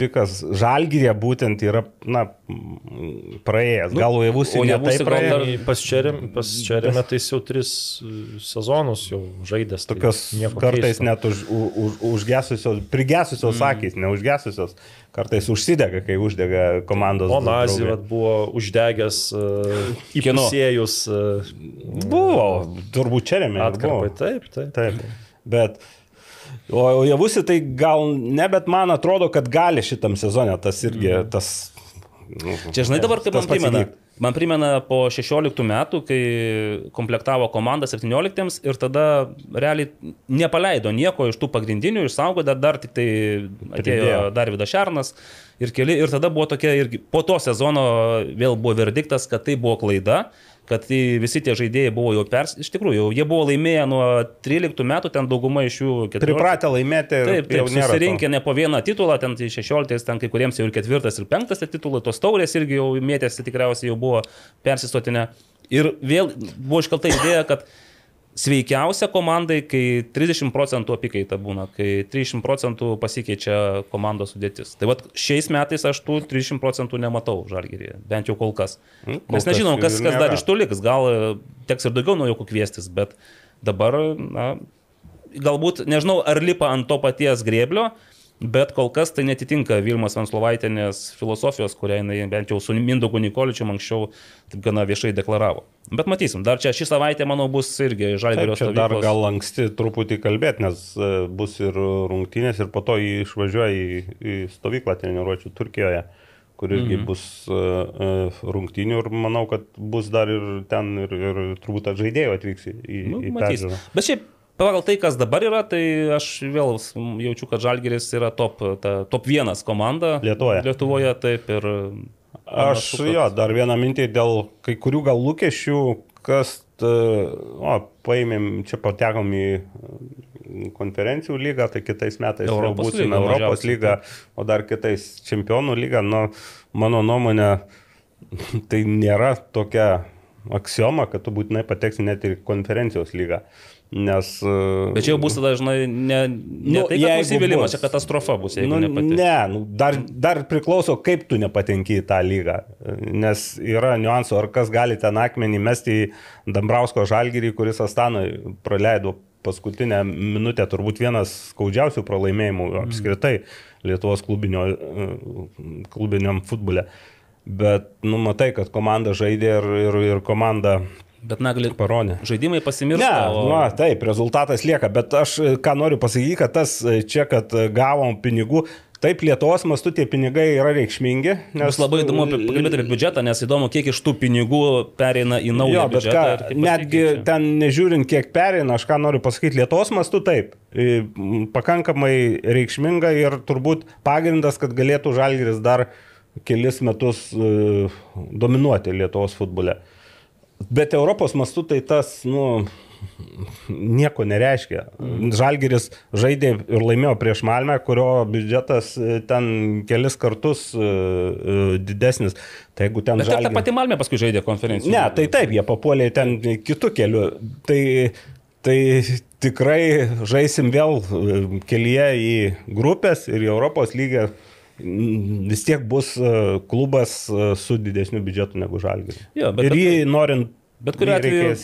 D: pikas žalgyrė būtent yra, na, mm, praėjęs. Taip
C: gal
D: praėjo.
C: dar-
E: Pas Čerėme, pas Čerėme tai jau tris e, sezonus jau žaidęs. tai
D: Tokios kartais
E: keisto.
D: net už, už, užgesusios, prigesusios mm. akys, neužgesusios, kartais užsidega, kai uždega komandos.
E: O Nazi buvo uždegęs uh, įpusėjus uh,
D: Buvo, turbūt čia remė.
E: atkarpai. Taip, taip.
D: Taip. Bet, o, o javusi tai gal ne, bet man atrodo, kad gali šitam sezonė tas irgi, mm. tas... nu,
C: Čia žinai dabar, kaip man primena.
D: įvyk.
C: Man primena po 16 metų, kai komplektavo komandą 17 ir tada realiai nepaleido nieko iš tų pagrindinių, išsaugo dar, dar tik tai atėjo. Darvidas Šarnas ir keli. Ir tada buvo tokia irgi, po to sezono vėl buvo verdiktas, kad tai buvo klaida, kad į- visi tie žaidėjai buvo jau pers... Iš tikrųjų, jie buvo laimėję nuo 13 metų, ten dauguma iš jų 14.
D: Pripratę laimėti
C: Taip, taip, susirinkę ne po vieną titulą, ten tai 16, ten kai kuriems jau ir ketvirtas, ir penktas titulai, tos taurės irgi jau mėtėsi tikriausiai jau buvo persistotinę. Ir vėl buvo iškelta idėja, kad sveikiausia komandai, kai 30 procentų apykaita būna, kai 30 procentų pasikeičia komandos sudėtis. Tai vad šiais metais aš tų 30 procentų nematau žalgyrėje, bent jau kol kas.
D: Nu, kol
C: Mes nežinom, kas,
D: kas
C: dar iš to liks, gal e, teks ir daugiau naujokų kviestis, bet dabar, na, galbūt, nežinau, ar lipa ant to paties grėblio, bet kol kas tai netitinka Vilmas Vanslovaitinės filosofijos, kurią jinai bent jau su Mindogu Nikoličiu anksčiau taip gana viešai deklaravo. Bet matysim, dar čia šį savaitę, manau, bus irgi žalgerio
D: čia dar gal anksti truputį kalbėti, nes e, bus ir rungtynės ir po to išvažiuoja į, į stovyklą treniruočių Turkijoje, kur irgi
C: Mhm.
D: bus uh, rungtynių ir manau, kad bus dar ir ten ir, ir turbūt žaidėjų atvyks į, į,
C: Nu,
D: į peržiūrą.
C: Bet šiaip pagal tai, kas dabar yra, tai aš vėl jaučiu, kad Žalgeris yra top, ta, top vienas komanda.
D: Lietuvoje.
C: Lietuvoje, taip ir...
D: Aš
C: kad-
D: jo, dar vieną mintį dėl kai kurių gal lūkesčių, kas, t- o, paėmėm, čia patekom į konferencijų lygą, tai kitais metais jau
C: Europos
D: būsime
C: lygą
D: Europos lygą, o dar kitais čempionų lygą. Nu, mano nuomonė, tai nėra tokia aksioma, kad tu būtinai pateksi net ir konferencijos lygą. Nes...
C: Bet čia jau bus tada, žinai, ne, ne
D: Nu,
C: tai, kad nusivylimas, čia katastrofa bus,
D: nu,
C: nepateks.
D: ne, nu, dar, dar priklauso, kaip tu nepatenki į tą lygą. Nes yra niuansų, ar kas gali ten akmenį mesti į Dambrausko žalgyrį, kuris Astanui praleido paskutinę minutę, turbūt vienas skaudžiausių pralaimėjimų
C: Mhm.
D: apskritai Lietuvos klubinio, klubiniam futbole. Bet, nu, matai, kad komanda žaidė ir, ir, ir komanda
C: Bet na, gali...
D: parodė.
C: Žaidimai
D: Ne,
C: pasimiršta. o...
D: na, taip, rezultatas lieka, bet aš e, ką noriu pasakyti, kad tas e, čia, kad e, gavom pinigų, taip Lietuvos mastu tie pinigai yra reikšmingi. Nes
C: Bus labai įdomu pakalbėti apie biudžetą, nes įdomu, kiek iš tų pinigų pereina į naują
D: Jo,
C: biudžetą.
D: ką, netgi ten nežiūrint, kiek pereina, aš ką noriu pasakyti, Lietuvos mastu taip, pakankamai reikšminga ir turbūt pagrindas, kad galėtų Žalgiris dar kelis metus dominuoti Lietuvos futbole. Bet Europos mastu tai tas, nu, nieko nereiškia. Žalgiris žaidė ir laimėjo prieš Malmę, kurio biudžetas e, ten kelis kartus e, e, didesnis. Tai jeigu ten
C: Bet ta, ta pati Malmė paskui žaidė konferenciją.
D: Ne, tai taip, jie papuolė ten kitų kelių. Tai, tai tikrai žaisim vėl kelyje į grupės ir į Europos lygą. Vis tiek bus e, klubas e, su didesniu biudžetu negu Žalgiris. Ir jį norint,
C: Bet kuriuo atveju,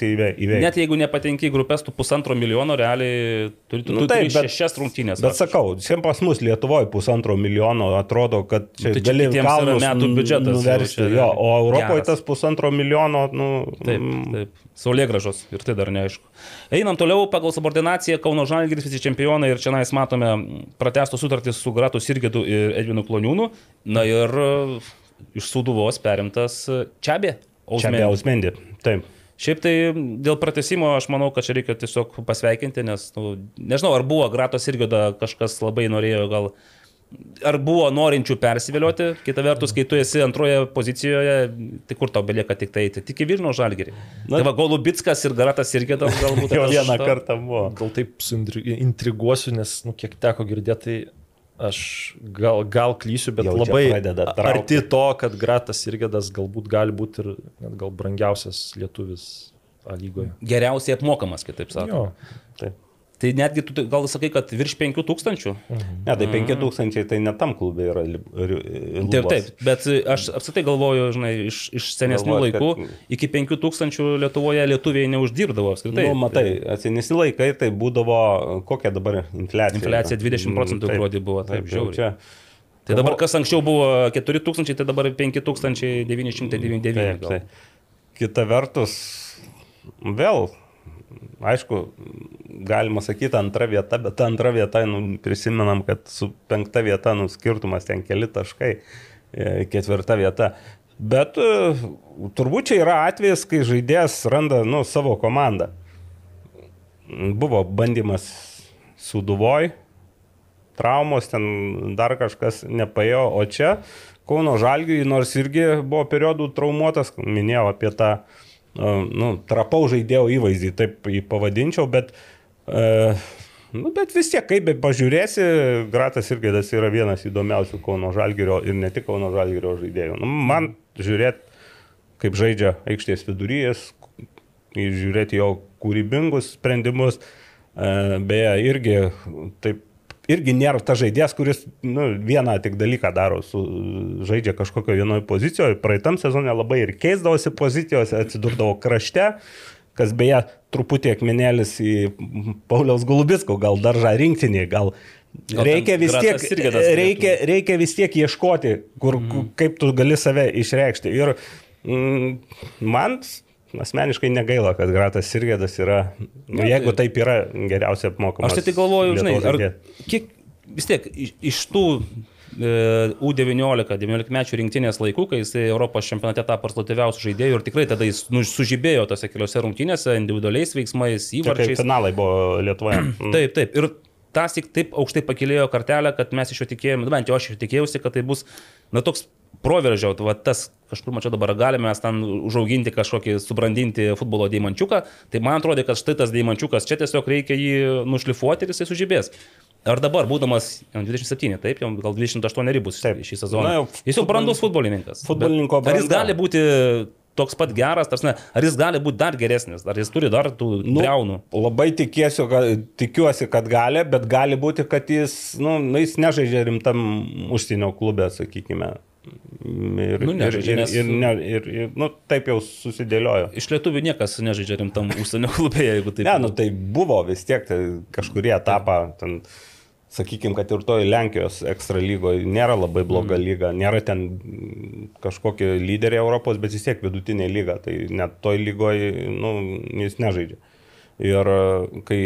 C: net jeigu nepatenki į grupės, tu pusantro milijono realiai turi, tu,
D: Nu
C: nu, taip, turi
D: bet-
C: šešias rungtynės.
D: Bet sakau, šiandien pas mus Lietuvoje pusantro milijono atrodo, kad čia,
C: Nu, tai čia
D: gali kalnus
C: metų biudžetas
D: nuversti. Jo, o Europoje
C: geras.
D: tas pusantro milijono, nu,
C: Taip,
D: mm,
C: taip. Saulė gražos ir tai dar neaišku. Einam toliau pagal subordinaciją Kauno Žalgiris visi čempionai ir čia nais matome pratestų sutartys su Gratu Sirgidu ir Edvinu Kloniūnu. Na ir iš Suduvos perimtas Čiabė.
D: čia be Ausmendi. Taip.
C: Šiaip tai dėl pratesimo aš manau, kad čia reikia tiesiog pasveikinti, nes, nu, nežinau, ar buvo Gratos Sirgida kažkas labai norėjo gal ar buvo norinčių persivilioti, kita vertus, kai tu esi antroje pozicijoje, tai kur tau belieka tik tai eiti, tik į Vilnių žalgerį. Na, tai va, Golubitskas ir Garatas irgi galbūt. [LAUGHS]
D: Jo
C: aš
D: vieną
C: to-
D: kartą buvo.
E: Gal taip intriguosiu, nes, nu, kiek teko girdėti, tai aš gal, gal klysiu, bet
D: Jau
E: labai arti to, kad Gratas Irgedas galbūt gali būti ir net gal brangiausias lietuvis A lygoje.
C: Geriausiai apmokamas, kitaip sakant.
D: Taip.
C: Tai netgi tu gal sakai, kad virš 5000.
D: Ne, tai 5000 tai net tam klube yra. ri-
C: Taip,
D: lubos.
C: taip, bet aš apskritai galvoju, žinai, iš, iš senesnių
D: Galvojat,
C: laikų
D: kad-
C: iki 5000 Lietuvoje lietuviai neuždirbdavo apskritai.
D: Nu, matai, atsinesni laikai tai būdavo, kokia dabar infliacija.
C: Infliacija
D: yra?
C: 20 procentų
D: Mm, taip,
C: gruodį buvo, taip,
D: jau
C: žiauriai.
D: čia.
C: Tai dabar kas anksčiau buvo 4000, tai dabar 5999.
D: Taip, taip. Kita vertus, vėl, aišku, galima sakyti antra vieta, bet antra vieta, nu, prisimenam, kad su penkta vieta, nu, skirtumas ten keli taškai, e, ketvirta vieta. Bet e, turbūt čia yra atvejis, kai žaidėjas randa, nu, savo komandą. Buvo bandymas Suduvoj, traumos, ten dar kažkas nepaėjo, o čia Kauno Žalgiui, nors irgi buvo periodų traumuotas, minėjau apie tą nu, trapau žaidėjo įvaizdį, taip jį pavadinčiau, bet, e, nu, bet vis tiek, kaip be pažiūrėsi, Gratas Irgėdas yra vienas įdomiausių Kauno Žalgirio ir ne tik Kauno Žalgirio žaidėjų. Nu, man žiūrėti, kaip žaidžia aikštės viduryjas, žiūrėti jo kūrybingus sprendimus, e, beje, irgi taip irgi nėra ta žaidėjas, kuris nu, vieną tik dalyką daro, su, žaidžia kažkokio vienoje pozicijoje. Praeitam sezonė labai ir keisdavosi pozicijose, atsidurdavo krašte, kas beje truputį akmenėlis į Pauliaus Gulubisko, gal daržą rinktinį, gal reikia vis, tiek, reikia, reikia vis tiek ieškoti, kur, mm. kaip tu gali save išreikšti. Ir mm, man asmeniškai negaila, kad Gratas Sirgėdas yra, nu, jeigu taip yra, geriausiai apmokamas.
C: Aš tai tik galvoju, žinai, ar kiek vis tiek iš, iš tų U19, 19 mečių rinktinės laikų, kai jis Europos čempionate tapo rezultatyviausių žaidėjų ir tikrai tada jis nu, sužibėjo tose keliose rungtynėse, individualiais veiksmais, įvarčiais.
D: Finalai buvo Lietuvoje. [CLEARS THROAT]
C: Mm. Taip, taip. Ir tas tik taip aukštai pakilėjo kartelę, kad mes iš jo tikėjome, bent jau aš iš jo tikėjausi, kad tai bus, na, toks proveržio, va, tas kažkur mačiau dabar galime mes ten užauginti kažkokį, subrandinti futbolo deimančiuką, tai man atrodo, kad štai tas deimančiukas čia tiesiog reikia jį nušlifuoti ir jisai sužibės. Ar dabar, būdamas 27, taip, jau gal 28 bus taip. šį sezoną. Na, jau, jis jau brandus futbolininkas.
D: Futbolininko brandas.
C: Ar jis gali būti toks pat geras, tarsi, ar jis gali būti dar geresnis, ar jis turi dar tų nu, breunų?
D: Labai tikėsiu, kad, tikiuosi, kad gali, bet gali būti, kad jis, nu, jis nežaidžia rimtam užsienio klube, sakykime. Ir, nu, nežaidžia, ir, nes... ir, ir, ir, ir nu, taip jau susidėliojo.
C: Iš lietuvių niekas nežaidžia rimtam [LAUGHS] užsienio klube, jeigu taip.
D: Ne, nu tai buvo vis tiek, tai kažkurie etapą, ten, sakykime, kad ir toj Lenkijos ekstra lygoje nėra labai bloga mm. lyga, nėra ten kažkokie lyderiai Europos, bet vis tiek vidutinė lyga, tai net toj lygoje nu, jis nežaidžia. Ir kai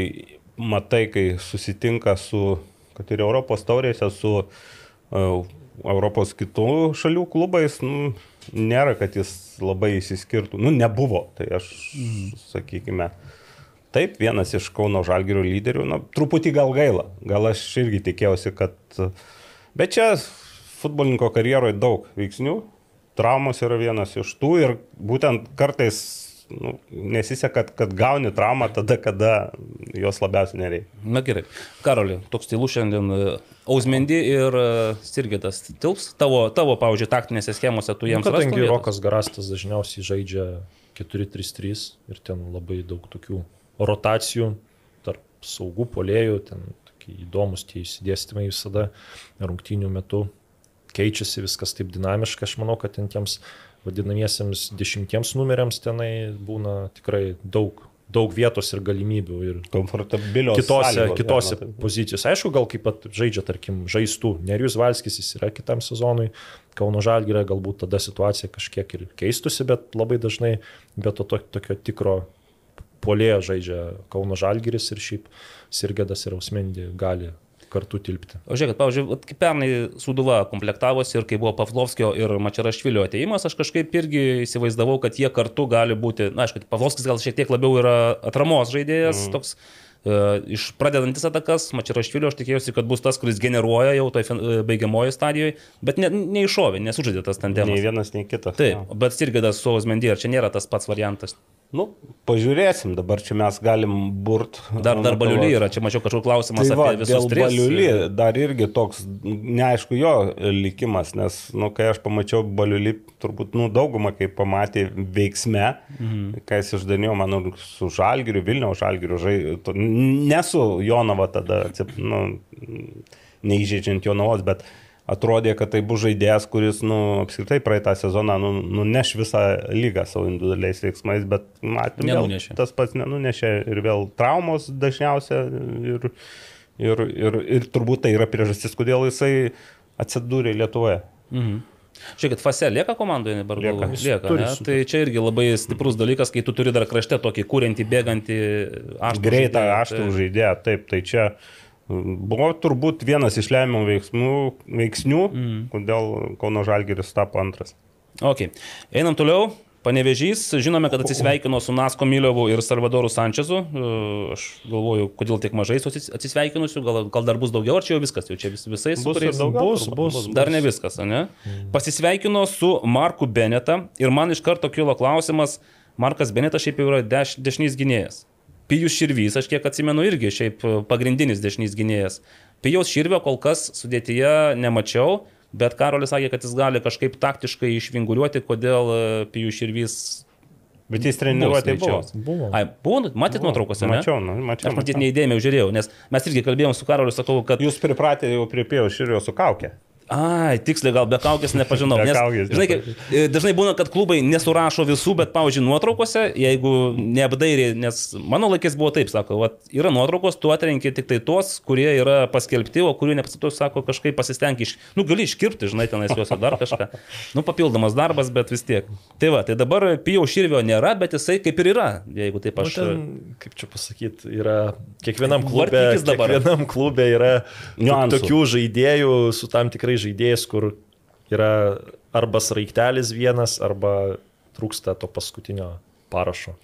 D: matai, kai susitinka su, kad ir Europos taurėse, su uh, Europos kitų šalių klubais, nu, nėra, kad jis labai įsiskirtų. Nu, nebuvo, tai aš, mm. sakykime, taip, vienas iš Kauno Žalgirio lyderių, nu, truputį gal gaila, gal aš irgi tikėjausi, kad... Bet čia futbolininko karjeroje daug veiksnių, traumos yra vienas iš tų ir būtent kartais nu, nesiseka, kad, kad gauni traumą tada, kada jos labiausiai nereikia.
C: Na gerai. Karoli, toks tylus šiandien. E, Ausmendi ir e, Sirgitas tilps tavo, tavo pavyzdžiui, taktinėse schemose tu jiems
E: nu, kadangi Rokas Garastas dažniausiai žaidžia 4-3-3 ir ten labai daug tokių rotacijų tarp saugų polėjų, ten įdomus tie įsidėstymai visada rungtynių metu keičiasi viskas taip dinamiškai, aš manau, kad ten tiems vadinamiesiems dešimtiems numeriams tenai būna tikrai daug, daug vietos ir galimybių. Ir
D: komfortabilios.
E: Kitose, sąlygos, kitose galima, pozicijose. Aišku, gal kaip pat žaidžia, tarkim, žaistų. Nerius Valskis jis yra kitam sezonui. Kauno Žalgirė galbūt tada situacija kažkiek ir keistusi, bet labai dažnai be to, to tokio tikro polėjo žaidžia Kauno Žalgiris ir šiaip Sirgėdas ir Ausmendi gali kartu tilpti.
C: O žiūrėkit, pavyzdžiui, kaip pernai Suduva komplektavosi ir kai buvo Pavlovskio ir Mačerašvilio ateimas, aš kažkaip irgi įsivaizdavau, kad jie kartu gali būti, na, aišku, Pavlovskis gal šiek tiek labiau yra atramos žaidėjas, mm. toks uh, iš pradedantis atakas, Mačerašvilio aš tikėjausi, kad bus tas, kuris generuoja jau toj uh, baigiamojo stadijoje, bet ne, neiššovė, nesužaidė tas tandemas.
D: Nei vienas, nei kitas.
C: Taip, ja. bet Sirgidas su Osmendy, ar čia nėra tas pats variantas?
D: Nu, pažiūrėsim, dabar čia mes galim burt.
C: Dar, dar baliulį yra, čia mačiau kažkoks klausimas tai va, apie visus tris.
D: Baliulį dar irgi toks, neaišku jo likimas, nes, nu, kai aš pamačiau baliulį, turbūt, nu, daugumą, kai pamatė veiksme, mhm. kai jis išdanijo, manau, su Žalgiriu, Vilniaus Žalgiriu, žai, ne su Jonava tada, nu, neįžeidžiant Jonavos, bet atrodė, kad tai bus žaidėjas, kuris, nu, apskritai praeitą sezoną nu, nuneš visą lygą savo individualiais veiksmais, bet matėme, vėl, tas pats nenunešė ir vėl traumos dažniausia ir, ir, ir, ir turbūt tai yra priežastis, kodėl jisai atsidūrė Lietuvoje. Mhm.
C: Žiūrėkit, Fase lieka komandoje dabar? Lieka. lieka ne? Tai čia irgi labai stiprus dalykas, kai tu turi dar krašte tokį kūrentį, bėgantį
D: aštrų. Greitą aštrų tai... žaidėją, taip, tai čia Buvo turbūt vienas iš lemiamų veiksmų, veiksnių, mm. kodėl Kauno Žalgeris tapo antras.
C: Ok, einam toliau. Panevežys, žinome, kad atsisveikino su Nasko Miliovu ir Salvadoru Sančezu. Aš galvoju, kodėl tiek mažai atsisveikinusių, gal, gal dar bus daugiau, ar čia jau viskas, jau čia vis, visais
D: bus, kuriais, daugiau,
C: bus, bus, bus. Dar ne viskas, ne? Mm. Pasisveikino su Marku Beneta ir man iš karto kilo klausimas, Markas Benetas šiaip jau yra deš, dešinys gynėjas. Pijus Širvys, aš kiek atsimenu, irgi šiaip pagrindinis dešinys gynėjas. Pijaus Širvio kol kas sudėtyje nemačiau, bet Karolis sakė, kad jis gali kažkaip taktiškai išvinguriuoti, kodėl e, Pijus Širvys
D: Bet jis treniruotė buvo.
E: Buvo.
C: Ai, buvo, matėt nuotraukose, ne?
D: Mačiau, nu, mačiau.
C: Aš matyt neįdėmiau žiūrėjau, nes mes irgi kalbėjom su Karoliu, sakau, kad
D: Jūs pripratę jau prie pėjo širio su kaukė.
C: Ai, tiksliai gal be kaukės nepažinau.
D: Be
C: Nes,
D: kaukės
C: žinai, kaip, e, dažnai būna, kad klubai nesurašo visų, bet, pavyzdžiui, nuotraukose, jeigu neapdairiai, nes mano laikais buvo taip, sako, vat, yra nuotraukos, tu atrenki tik tai tuos, kurie yra paskelbti, o kurių nepasituos, sako, kažkaip pasistengi iš... Nu, gali iškirpti, žinai, tenais juos ar dar kažką. Nu, papildomas darbas, bet vis tiek. Tai va, tai dabar pijau širvio nėra, bet jisai kaip ir yra, jeigu taip
E: Nu,
C: aš...
E: ten, kaip čia pasakyti, yra kiekvienam klube, kiekvienam klube yra tokių žaidėjų su tam tikrai žaidėjais, kur yra arba sraigtelis vienas, arba trūksta to paskutinio parašo.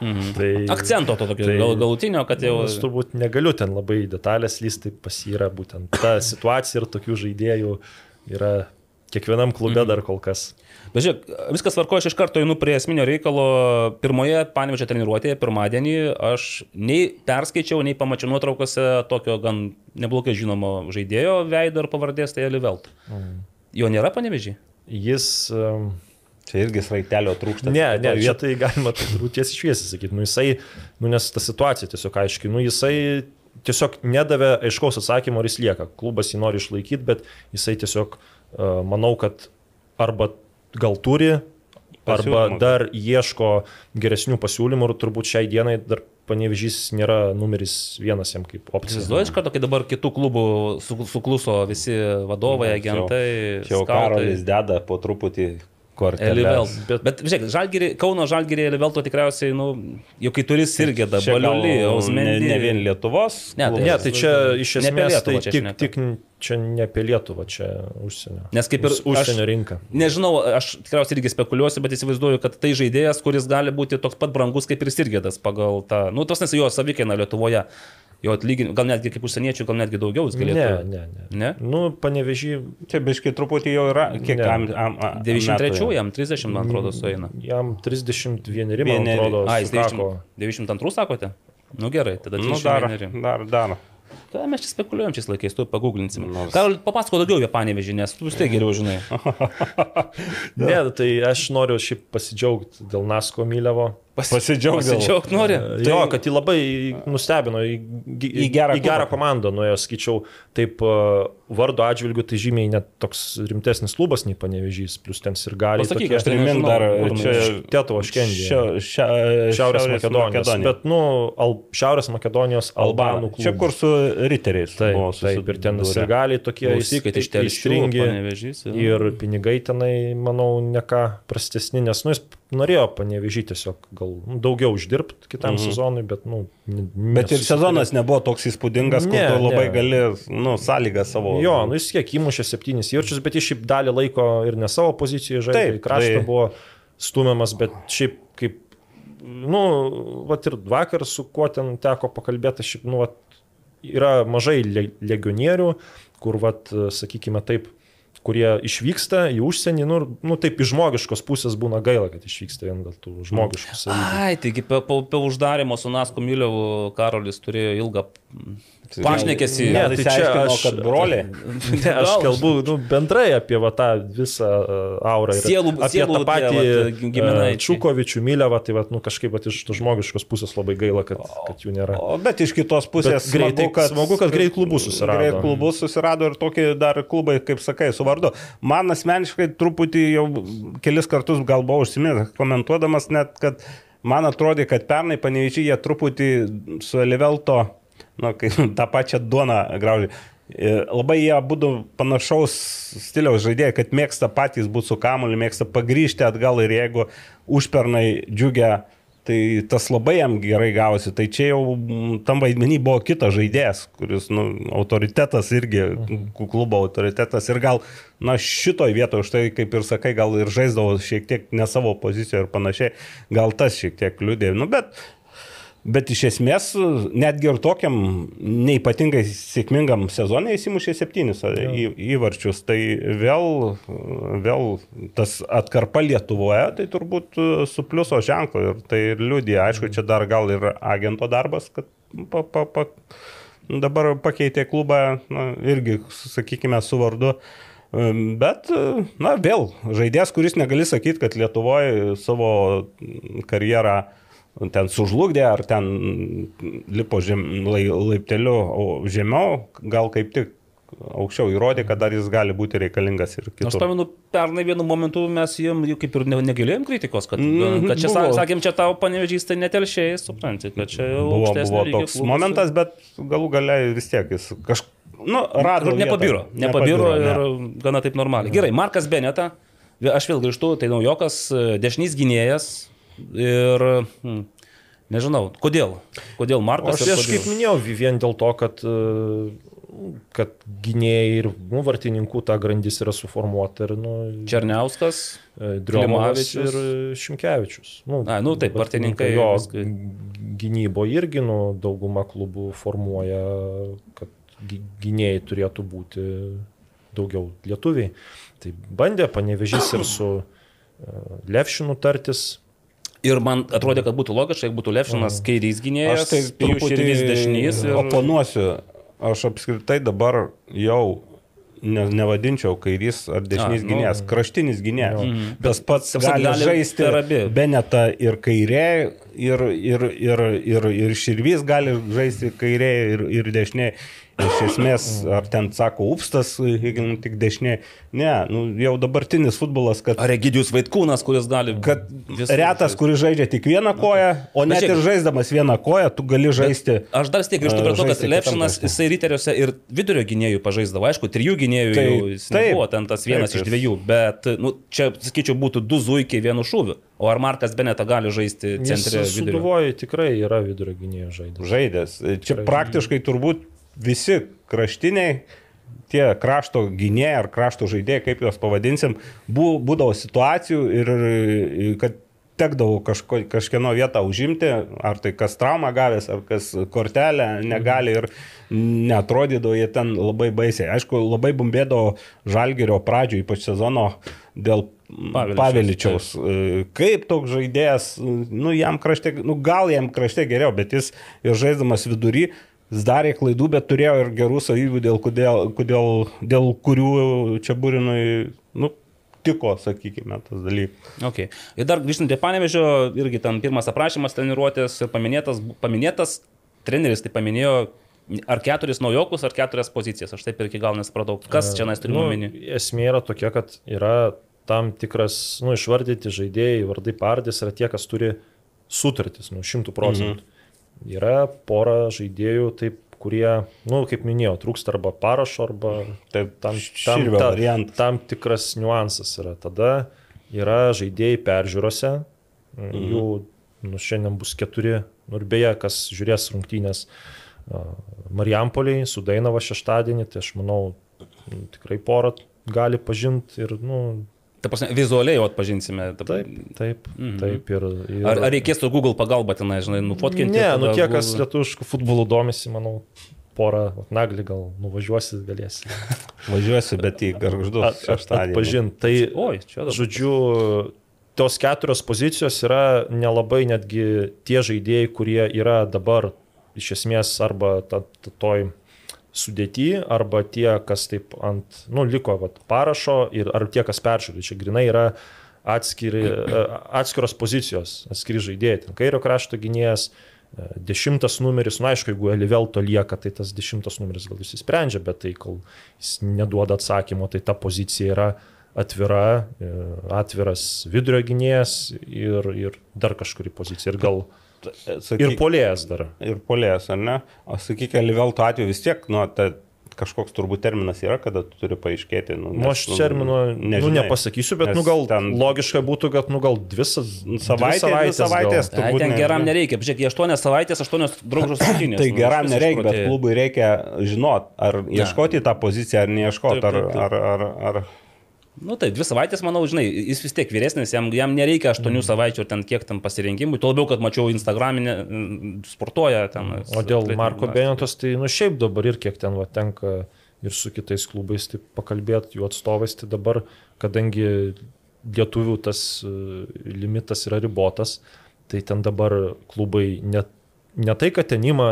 E: Mhm. Tai,
C: Akcento to tokio
E: tai-
C: gal, galutinio, kad jau...
E: Aš turbūt negaliu ten labai detalės lysti, pas jį yra būtent ta situacija ir tokių žaidėjų yra kiekvienam klube dar kol kas.
C: Bet žiūrėk, viskas varko, aš iš karto einu prie esminio reikalo. Pirmoje panevežė treniruotėje, pirmadienį, aš nei perskaičiau, nei pamačiau nuotraukose tokio gan neblogai žinomo žaidėjo veido ir pavardės, tai Elivelt.
E: Mhm.
C: Jo nėra panevežį?
E: Jis... Um,
D: Čia irgi sraigtelio trūksta.
E: Ne, ne,
D: Šit-
E: čia tai galima turbūt tiesiai šviesiai sakyti. Nu, jisai, nu, nes ta situacija tiesiog aiškiai, nu, jisai tiesiog nedavė aiškaus atsakymo, ar jis lieka. Klubas jį nori išlaikyti, bet jisai tiesiog, uh, manau, kad arba gal turi, arba dar ieško geresnių pasiūlymų ir turbūt šiai dienai dar panevežys nėra numeris vienas jam kaip opcija.
C: Įsivaizduoju iš karto, kai dabar kitų klubų su- sukluso visi vadovai,
D: jau-
C: agentai.
D: Jau
C: skautai.
D: karolis deda po truputį kortelę.
C: Elivelt. Bet,
E: Bet-
C: žiūrėk, žalgirį, Kauno žalgirį Elivelto tikriausiai, nu, jau kai turi Sirgėdą, Baliulį,
D: ne, ne vien Lietuvos.
C: Ne, tai-.
E: Ne, tai čia iš esmės
C: Lietuvą
E: tai
C: čia
E: tik, tik čia ne apie Lietuvą, čia užsienio.
C: Nes kaip ir
E: užsienio rinka.
C: Nežinau, aš tikriausiai irgi spekuliuosiu, bet įsivaizduoju, kad tai žaidėjas, kuris gali būti toks pat brangus kaip ir Sirgėdas pagal tą, nu, tos nes jo savikaina Lietuvoje. Jo atlyginimas, gal netgi kaip užsieniečių, gal netgi daugiau jis
E: Ne,
C: galėtų.
E: ne, ne.
C: Ne?
E: Nu, panevežį
D: Čia biškai truputį jau yra. Kiek
E: Ne.
D: am, am, am,
C: 93
D: metų
C: jam 30, man atrodo, sueina.
E: jam 31, man atrodo,
C: A, jis
E: sukako.
C: 90 92 sakote? Nu gerai, tada
D: jau? Nu, dar,
C: 31.
D: dar, dar.
C: Ką mes čia spekuliuojam šiais laikais, tu pagooglinsim.
D: Nors-
C: Gal papasako daugiau apie panevežį, nes tu vis tiek geriau žinai. [LAUGHS]
E: Ne, tai aš noriu šiaip pasidžiaugti dėl Nasko Mylevo.
D: Pasidžiaug dėl-
C: Pasidžiaug nori.
E: Jo, kad jį labai nustebino, į, į,
D: Į gerą
E: į gerą komandą nuėjo, skaičiau, taip uh, vardo atžvilgiu, tai žymiai net toks rimtesnis klubas nei panevežys, plus ten ir gali.
C: Pasakyk, aš tai nežinau,
D: dar
E: Tėtuvo škendė.
D: šia, šia,
E: Šiaurės Makedonijos. Bet, nu, Al, Šiaurės Makedonijos Albanų klubas.
D: Čia kur su riteriais.
E: Taip,
D: buvo
E: taip, ir ten ir gali tokie įstringi. Ir pinigai tenai, manau, ne ką prastesni, nes, nu, jis norėjo panevežyti tiesiog gal nu, daugiau uždirbti kitam mhm. sezonui, bet, nu,
D: Bet ir sezonas nebuvo toks įspūdingas, kur
E: Ne,
D: tu labai
E: ne.
D: gali, nu, sąlygą savo.
E: Jo, nu jis kiek įmušė septynis įvarčius, bet jis šiaip dalį laiko ir ne savo pozicijoje žaidė,
D: Taip,
E: kraštą
D: tai-
E: buvo stumiamas, bet šiaip kaip, nu, vat ir vakar su kuo ten teko pakalbėti, šiaip, nu, vat, yra mažai le- legionierių, kur, vat, sakykime taip, kurie išvyksta į užsienį, nu, nu taip iš žmogiškos pusės būna gaila, kad išvyksta vien dėl tų žmogiškų savybių.
C: Ai, taigi po, po, po uždarimo su Nasko Miliu Karolis turėjo ilgą pašnekėsi.
E: Ne, tai čia
D: išsiaiškino,
E: aš-
D: kad broliai. [LAUGHS]
E: Ne, aš kalbu nu, bendrai apie va, tą visą uh, aurą. ir
C: Sielų-
E: apie
C: sielų
E: tą patį uh,
C: giminaičiai.
E: Čukovičių Mylevą, tai va, nu, kažkaip va, iš tos žmogiškos pusės labai gaila, kad, kad jų nėra.
D: O, bet iš kitos pusės
E: Bet greitai- smagu, kad greit klubus susirado.
D: Greit klubus susirado ir tokie dar klubai, kaip sakai, su vardu. Man asmeniškai truputį jau kelis kartus gal buvau užsiminęs, komentuodamas net, kad man atrodė, kad pernai panevežiai jie truputį su Elivelto, na, kai [LAUGHS] tą pačią duoną graužė. E, Labai jie būtų panašaus stiliaus žaidėjai, kad mėgsta patys būti su kamuoliu, mėgsta pagrįžti atgal ir jeigu užpernai džiugia Tai tas labai jam gerai gavosi. Tai čia jau tam vaidmenį buvo kitas žaidėjas, kuris, nu, autoritetas irgi, klubo autoritetas. Ir gal, na, šitoj vietoje, už tai, kaip ir sakai, gal ir žaisdavo šiek tiek ne savo pozicijoje ir panašiai. Gal tas šiek tiek liūdė. Nu, bet Bet iš esmės, netgi ir tokiam neipatingai sėkmingam sezonui įsimušė septynis į, įvarčius. Tai vėl, vėl tas atkarpa Lietuvoje, tai turbūt su pliuso ženklu. Ir tai ir liūdė, aišku, čia dar gal ir agento darbas, kad pa, pa, pa, dabar pakeitė klubą, na, irgi, sakykime, su vardu. Bet, na, vėl, žaidėjas, kuris negali sakyti, kad Lietuvoje savo karjerą ten sužlugdė, ar ten lipo žem, lai, laipteliu žemiau, gal kaip tik aukščiau įrodė, kad dar jis gali būti reikalingas ir kitur.
C: Aš pamenu, pernai vienu momentu mes jam jau kaip ir ne, negalėjom kritikos, kad, mm, kad čia, buvo. sakėm, čia tau panevežys tai netelšiai, supranti, kad čia jau
D: buvo, buvo toks klubus. momentas, bet galų galiai vis tiek jis kažkaip, nu, rado.
C: Nepabiro, nepabiro, nepabiro ir ne. gana taip normaliai. Gerai, Markas Beneta, aš vėl grįžtu, tai naujokas, dešinys gynėjas, Ir hmm, nežinau, kodėl. Kodėl Markas?
E: Aš, aš kaip minėjau, vien dėl to, kad, e, kad gynėjai ir nu, vartininkų ta grandis yra suformuota. Ir, nu,
C: Černiauskas,
E: e, Driomavičius ir Šimkevičius.
C: Nu, A, nu taip, vartininkai.
E: Jo gynybo irgi nu, dauguma klubų formuoja, kad gynėjai turėtų būti daugiau lietuviai. Tai bandė panevežys ir su e, Levšinu tartis,
C: Ir man atrodė, kad būtų logiška, jeigu būtų Levšinas kairys gynėjas,
D: tai truputį dešinys. Ir... Oponuosiu, aš apskritai dabar jau ne, nevadinčiau kairys ar dešinys nu, gynėjas, kraštinis gynėjas. Mhm. Tas pats gali, gali žaisti Benetą ir kairė, ir, ir, ir, ir, ir Širvys gali žaisti kairė ir, ir dešinė. Iš esmės, ar ten sako upstas, jeigu tik dešinė. Ne, nu, jau dabartinis futbolas, kad...
C: Ar Egidijus Vaitkūnas, kuris gali...
D: Kad retas, kuris žaidžia tik vieną koją, o net ir žaisdamas vieną koją, tu gali žaisti...
C: Bet aš dar stiek grįžtu prie to, kad Lepšinas, jisai ryteriuose ir vidurio gynėjų pažaisdavo. Aišku, trijų gynėjų tai, jau jis taip, nebuvo ten tas vienas taip, iš dviejų, bet, nu, čia, sakyčiau, būtų du zuikiai vienu šūviu. O ar Markas Beneta gali žaisti centre?
E: Suduvoju, tikrai yra vidurio gynėjo žaidėjas.
D: Žaidės. Čia tikrai praktiškai turbūt visi kraštiniai, tie krašto gynėjai ar krašto žaidėjai, kaip juos pavadinsim, būdavo situacijų ir kad tekdavo kažko, kažkieno vietą užimti, ar tai kas traumą gavęs, ar kas kortelę negali ir netrodydavo jie ten labai baisiai. Aišku, labai bumbėdavo žalgerio pradžio, ypač sezono dėl Paveličiaus. Paveličiaus. Kaip toks žaidėjas, nu jam krašte, nu gal jam krašte geriau, bet jis ir žaiddamas vidury darė klaidų, bet turėjo ir gerų savybių, dėl, kodėl, kodėl, dėl kurių čia būrinui, nu, tiko, sakykime, tas dalykas.
C: Okay. Ir dar grįžtant prie panevežio, irgi tam pirmas aprašymas treniruotės ir paminėtas, paminėtas treneris, tai paminėjo ar keturis naujokus, ar keturias pozicijas. Aš taip ir iki gal nesupratau, kas čia nes turiu nu, omeny.
E: Esmė yra tokia, kad yra tam tikras, nu, išvardyti žaidėjai, vardai pardės yra tie, kas turi sutartis, nu, šimtų procentų. Mhm. Yra pora žaidėjų, taip, kurie, na, nu, kaip minėjau, trūksta arba parašo, arba taip, tam, tam, ta, tam tikras niuansas yra. Tada yra žaidėjai peržiūrose, mhm. jų nu, šiandien bus keturi, nu, ir beje, kas žiūrės rungtynės Marijampoliai su Dainava šeštadienį, tai aš manau, tikrai porą gali pažinti ir, nu,
C: Ta prasme, vizualiai jau atpažinsime.
E: Ta... Taip, taip, mhm. taip ir, ir...
C: Ar, ar reikės to Google pagalba tenai, žinai, nufotkinti?
E: Ne, nu tie, kas lietuviškų futbolų domisi, manau, porą naglį gal nuvažiuosi, galėsi. [LAUGHS]
D: Važiuosi, bet į garždus.
E: Pažint. Tai, Oi, čia dabar. Žodžiu, tos keturios pozicijos yra nelabai netgi tie žaidėjai, kurie yra dabar iš esmės arba ta, ta, toj sudėti arba tie, kas taip ant, nu, liko vat, parašo ir ar tie, kas peržiūri. Čia grinai yra atskiri, e, atskiros pozicijos, atskiri žaidėjai. Ten kairio krašto gynėjas, e, dešimtas numeris, na nu, aišku, jeigu Elivelto lieka, tai tas dešimtas numeris gal jis įsprendžia, bet tai kol jis neduoda atsakymo, tai ta pozicija yra atvira, e, atviras vidurio gynėjas ir, ir dar kažkuri pozicija. Ir gal
D: sakyk, ir polėjas dar. Ir polėjas, ar ne? O sakykime, Livelto atveju vis tiek, nu, ta, kažkoks turbūt terminas yra, kada tu turi paaiškėti.
E: Nu, nes, nu, aš termino nu, nu, nepasakysiu, bet nu, gal ten logiška būtų, kad nu, gal dvi,
D: nu, savaitė, dvi savaitės.
C: savaitės gal. Ai, ten geram ne. nereikia, žiūrėk, aštuonias savaitės, aštuonios draugžos rungtynės. [COUGHS]
D: tai nu, geram nereikia, bet klubui reikia žinot, ar ieškoti tą poziciją, ar neieškoti, ar, ar, ar, ar
C: Nu tai dvi savaitės, manau, žinai, jis vis tiek vyresnis, jam, jam nereikia aštuonių savaičių ar ten kiek ten pasirinkimų, tuo labiau, kad mačiau Instagraminę mm, sportuoja ten.
E: O dėl
C: atletinį
E: Marko
C: gimnastiką.
E: Benetos, tai nu šiaip dabar ir kiek ten va, tenka ir su kitais klubais tai pakalbėti, jų atstovais, tai dabar, kadangi lietuvių tas e, limitas yra ribotas, tai ten dabar klubai net ne tai, kad ten ima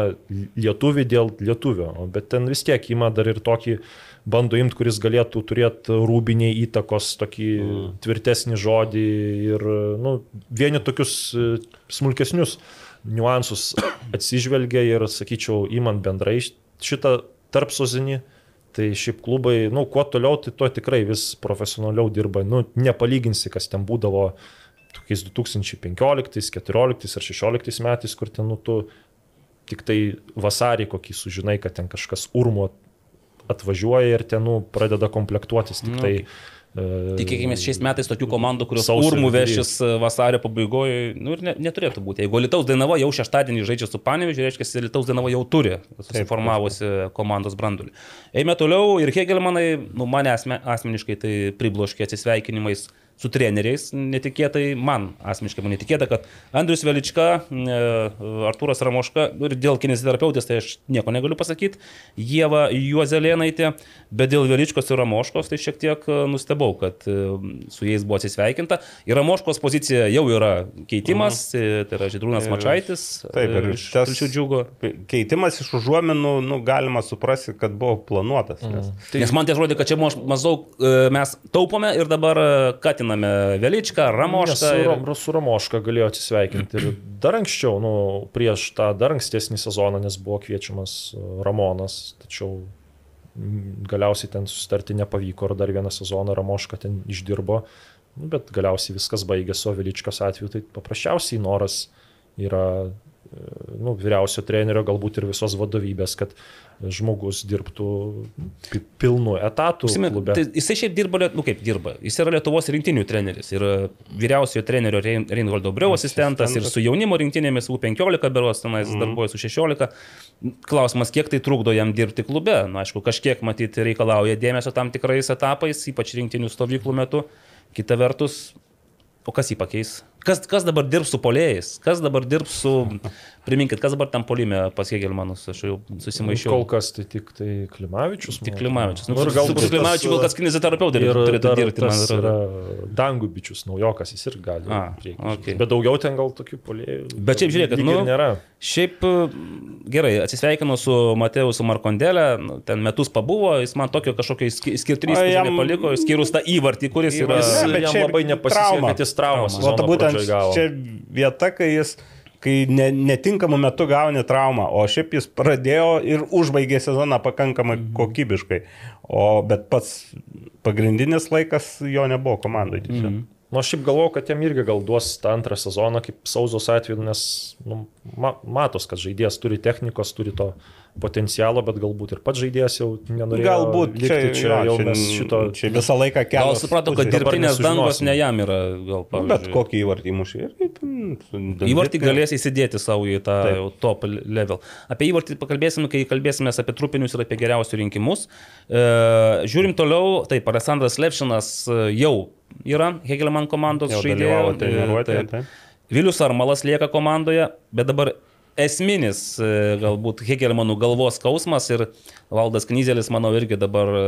E: lietuvį dėl lietuvio, bet ten vis tiek ima dar ir tokį bando imti, kuris galėtų turėti rūbiniai įtakos, tokį mm. tvirtesnį žodį ir nu, vieni tokius e, smulkesnius niuansus [COUGHS] atsižvelgia ir, sakyčiau, įmant bendrai šitą tarpsozinį, tai šiaip klubai, nu, kuo toliau, tai tuo tikrai vis profesionaliau dirba. Nu, nepalyginsi, kas ten būdavo tokiais 2015, 2014 ar 2016 metais, kur ten, nu, tu tik tai vasarį kokį sužinai, kad ten kažkas urmo atvažiuoja ir ten, nu, pradeda komplektuotis. Tik
C: Nu,
E: tai,
C: Tikėkime šiais metais tokių komandų, kurios urmų vešis e, vasario pabaigoje, nu ir ne, neturėtų būti. Jeigu Lietuvos Dainava jau šeštadienį žaidžia su Panevižiu, reiškia, Lietuvos Dainava jau turi susiformavusi komandos brandulį. Eime toliau ir Hegelmanai, nu mane asme, asmeniškai tai pribloškė atsisveikinimais su treneriais, netikėtai, man asmeniškai man netikėta, kad Andrius Velička, e, Artūras Ramoška ir dėl kineziterapeutės, tai aš nieko negaliu pasakyti, Jėva Juozelėnaitė, bet dėl Veličkos ir Ramoškos tai šiek tiek e, nustebau, kad e, su jais buvo atsisveikinta. Ir Ramoškos pozicija jau yra keitimas, mhm. tai yra Židrūnas Mačaitis,
D: Taip, ir
C: iš Telšių džiugo.
D: keitimas iš užuominų, nu, galima suprasti, kad buvo planuotas. Nes,
C: Tai... Nes man tai atrodo, kad čia maž- maždaug mes taupome ir dabar e, katiname Veličką, Ramošką. Ir...
E: su, su Ramoška galėjo atsisveikinti ir dar anksčiau, nu, prieš tą dar ankstesnį sezoną, nes buvo kviečiamas e, Ramonas, tačiau mm, galiausiai ten susitarti nepavyko ir dar vieną sezoną Ramoška ten išdirbo, nu, bet galiausiai viskas baigėsi, o Viličkas atveju tai paprasčiausiai noras yra nu, vyriausio trenerio, galbūt ir visos vadovybės, kad žmogus dirbtų pi- pilnu etatu. Klube.
C: tai jisai šiaip dirba, nu kaip dirba, jis yra Lietuvos rinktinių treneris ir vyriausiojo trenerio Rein- Reinholdo Breu asistentas ir su jaunimo rinktinėmis U15 beros, tenais mm. darbuoja su 16. Klausimas, kiek tai trukdo jam dirbti klube. Na, aišku, kažkiek matyti reikalauja dėmesio tam tikrais etapais, ypač rinktinių stovyklų metu. Kita vertus, o kas jį pakeis? Kas, kas dabar dirbs su polėjais? Kas dabar dirbs su... Priminkit, kas dabar tam polime pas Hegelmanus, aš jau susimaišiau.
E: Kol kas tai tik tai Klimavičius.
C: Tik Klimavičius. Nu,
E: Nu, ir galbūt
C: su Klimavičiu kol kas kineziterapeutai turėtų
E: dar
C: dirbti, man atrodo.
E: Dangubičius, naujokas, jis ir gali.
C: A,
E: žaisti. Bet daugiau ten gal tokių polėjų.
C: Bet šiaip žiūrėkit, nu,
E: nėra.
C: Šiaip e, gerai, atsisveikinu su Mateusu Markondelė, nu, ten metus pabuvo, jis man tokio kažkokio išski- išskirtinio
D: O
C: įspūdžio
D: jam-
C: nepaliko, išskyrus tą įvartį, kuris yra...
E: Jis
D: Ne, bet
E: jam
D: čia
E: labai nepasisekė,
D: trauma.
E: kad jis traumą
C: Trauma.
D: O ta būtent čia vieta, kai jis kai ne, netinkamu metu gauni traumą, o šiaip jis pradėjo ir užbaigė sezoną pakankamai kokybiškai. O bet pats pagrindinis laikas jo nebuvo komandai. Mm.
E: Nu, aš šiaip galvoju, kad jam irgi gal duos tą antrą sezoną, kaip Sauzos atveju, nes nu, ma matos, kad žaidėjas turi technikos, turi to potencialo, bet galbūt ir pats žaidėjas jau nenorėjo.
D: Galbūt
E: likti
D: čia,
E: čia
D: jo,
E: jau
D: čia,
E: mes šito...
D: čia visą laiką
C: Gal
D: kelias.
C: suprato, kad dirbtinės dangos ne jam yra, gal
D: Nu, Bet
C: pavyzdžiui.
D: kokį įvartį mušė.
C: Įvartį galės įsidėti savo į tą
D: Taip.
C: top level. Apie įvartį pakalbėsime, kai kalbėsime apie trupinius ir apie geriausių rinkimus. E, žiūrim toliau, taip, Alessandras Levšinas e, jau yra Hegelman komandos žaidėjas.
D: treniruotėje, taip.
C: Vilius Armalas lieka komandoje, bet dabar esminis e, galbūt Hegelmanų galvos skausmas ir Valdas Knyzelis, manau, irgi dabar e,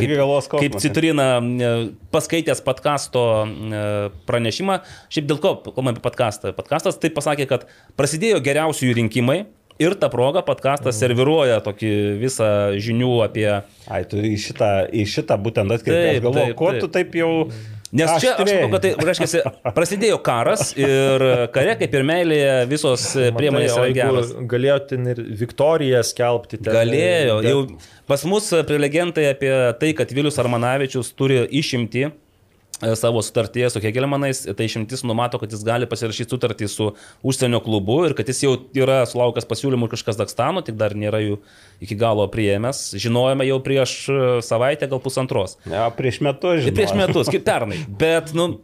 D: Irgi
C: kaip citrina e, paskaitęs podkasto pranešimą. Šiaip dėl ko, kalbame apie podkastą. Podkastas taip pasakė, kad prasidėjo geriausiųjų rinkimai. Ir tą progą podkastas serviruoja tokį visą žinių apie...
D: Ai, tu į šitą, į šitą būtent atkreipė.
C: Taip,
D: Aš galvoju,
C: taip,
D: ko
C: taip.
D: tu taip jau...
C: Nes čia, aš manau, kad tai reiškia, prasidėjo karas ir kare, kaip ir meilėje, visos priemonės
E: Matai,
C: yra geros.
E: Galėjo ten ir Viktoriją skelbti. Ten,
C: Galėjo.
E: bet-
C: Jau pas mus prelegentai apie tai, kad Vilius Armanavičius turi išimti e, savo sutartyje su Hegelmanais, tai išimtis numato, kad jis gali pasirašyti sutartį su užsienio klubu ir kad jis jau yra sulaukęs pasiūlymų iš Kazakstano, tik dar nėra jų iki galo priėmęs. Žinojame jau prieš e, savaitę, gal pusantros.
D: Ja, prieš metus, žinai.
C: prieš metus, kaip pernai. [LAUGHS] Bet, nu,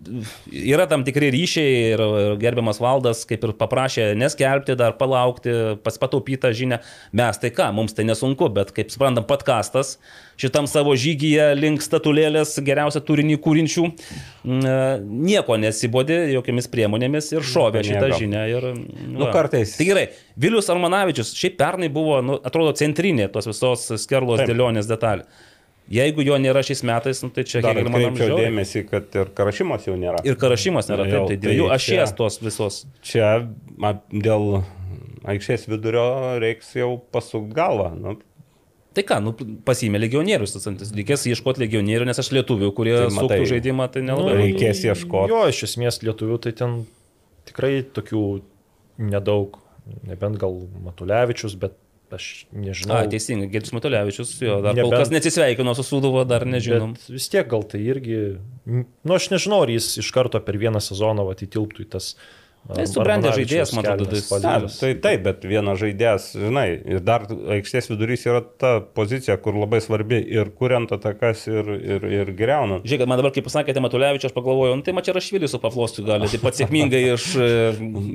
C: yra tam tikri ryšiai ir, gerbiamas valdas kaip ir paprašė neskelbti, dar palaukti, pas pataupytą žinią. Mes tai ką, mums tai nesunku, bet kaip suprantam, podkastas šitam savo žygyje link statulėlės geriausią turinį kūrinčių, mm, e, nieko nesibodė jokiamis priemonėmis ir šovė šitą žinią. Ir,
D: Nu, kartais-
C: Tai gerai, Vilius Armanavičius šiaip pernai buvo, nu, atrodo, centrinė tos visos skerlos
D: Taip.
C: dėlionės detalė. Jeigu jo nėra šiais metais, nu, tai čia
D: Dar
C: manau
D: atkreipčiau dėmesį, kad ir karašymas jau nėra.
C: Ir karašymas nėra, taip,
D: Jau,
C: tai dviejų
D: tai
C: ašies
D: čia-
C: tos visos.
D: Čia ma, dėl aikštės vidurio reiks jau pasukti galvą. Nu,
C: Tai ką, nu, pasimė legionierius, tas reikės ieškoti legionierių, nes aš lietuvių, kurie
D: Tai
C: tai
D: matai,
C: suktų žaidimą, tai
E: Nu,
C: nelabai.
D: reikės ieškot.
E: Jo, iš esmės lietuvių tai ten tikrai tokių nedaug, nebent gal Matulevičius, bet aš nežinau.
C: A, teisingai, Gėdis Matulevičius, jo, dar
E: Nebent-
C: kol kas neatsisveikino su Suduvo, dar nežinom.
E: Bet vis tiek gal tai irgi, nu aš nežinau, ar jis iš karto per vieną sezoną vat, įtilptų į tas...
C: Tai subrendęs žaidėjas, man atrodo, jis-
E: palydas.
D: tai taip, bet vienas žaidėjas, žinai, ir dar aikštės vidurys yra ta pozicija, kur labai svarbi ir kuriant atakas, ir, ir, ir greunant.
C: Žiūrėk, man dabar, kaip pasakėte, Matulevičius, aš pagalvojau, nu, tai man čia Rašvilis su Pavlostu gali taip pat sėkmingai iš, e,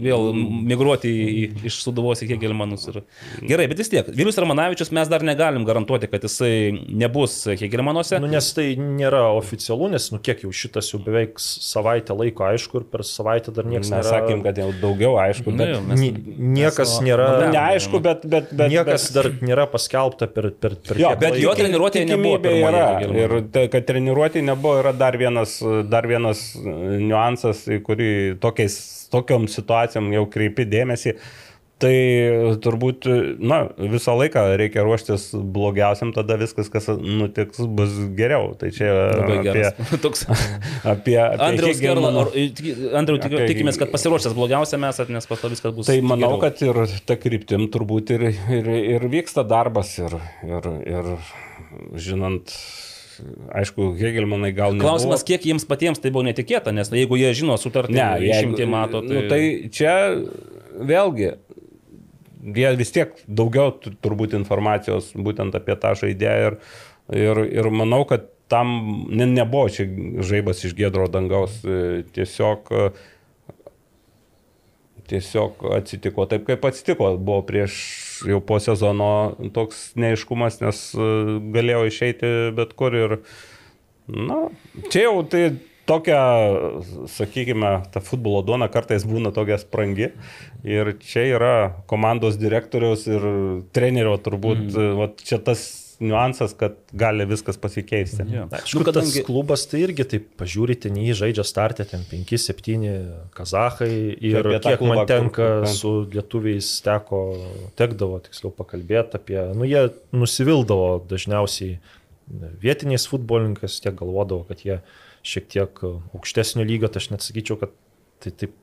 C: vėl migruoti į, iš Suduvos į Hegelmanus. Ir... Gerai, bet vis tiek, Vilius Ramanavičius mes dar negalim garantuoti, kad jisai nebus Hegelmanuose.
E: Nu, nes tai nėra oficialu, nes, nu, kiek jau šitas jau beveik savaitę laiko aišku ir per savaitę dar niekas
D: Mes sakėm, kad jau daugiau, aišku,
C: Nu,
D: bet
C: jo, mes-
E: Ni- niekas
C: mes-
E: nėra.
C: nu,
D: neaišku, bet... bet, bet
E: Niekas
D: bet,
E: dar nėra paskelbta per... per, per
D: Jo, bet
C: jo treniruotėje nebuvo
D: yra. Ir tai, kad treniruotė nebuvo, yra dar vienas, dar vienas e, niuansas, į kurį tokiais, tokiam situacijom jau kreipi dėmesį. Tai turbūt, na, visą laiką reikia ruoštis blogiausiam, tada viskas, kas nutiks, bus geriau. Tai čia
C: Labai
D: apie,
C: geras. [LAUGHS] Toks.
D: apie, apie
C: Andriaus ar- Andriau, tik-
D: Apie-
C: tikimės, kad pasiruošęs blogiausia mes, nes po to viskas bus.
D: Tai manau,
C: geriau.
D: kad ir ta kryptim turbūt ir, ir, ir vyksta darbas ir, ir, ir žinant, aišku, Hegelmanai gal ne.
C: Klausimas, kiek jiems patiems tai buvo netikėta, nes jeigu jie žino sutartį,
D: Ne,
C: išimti mato, tai...
D: Nu, tai čia vėlgi, jie vis tiek daugiau tu- turbūt informacijos būtent apie tą žaidėją ir, ir, ir manau, kad tam ne, nebuvo čia žaibas iš gėdro dangaus, e, tiesiog e, Tiesiog atsitiko taip, kaip atsitiko. Buvo prieš jau po sezono toks neiškumas, nes e, galėjo išeiti bet kur ir, na, čia jau tai tokia, sakykime, ta futbolo duona kartais būna tokia sprangi. Ir čia yra komandos direktoriaus ir trenerio turbūt, mm. va, čia tas niuansas, kad gali viskas pasikeisti.
C: Jo.
E: Aišku,
C: Nu,
E: kadangi... tas klubas tai irgi taip pažiūrite, nei jį žaidžia startė ten 5-7 kazahai ir kiek
D: klubą,
E: man tenka
D: kur-
E: su lietuviais teko, tekdavo tiksliau pakalbėti apie, nu jie nusivildavo dažniausiai vietiniais futbolininkais, tiek galvodavo, kad jie šiek tiek aukštesnio lygio, tai aš net sakyčiau, kad tai taip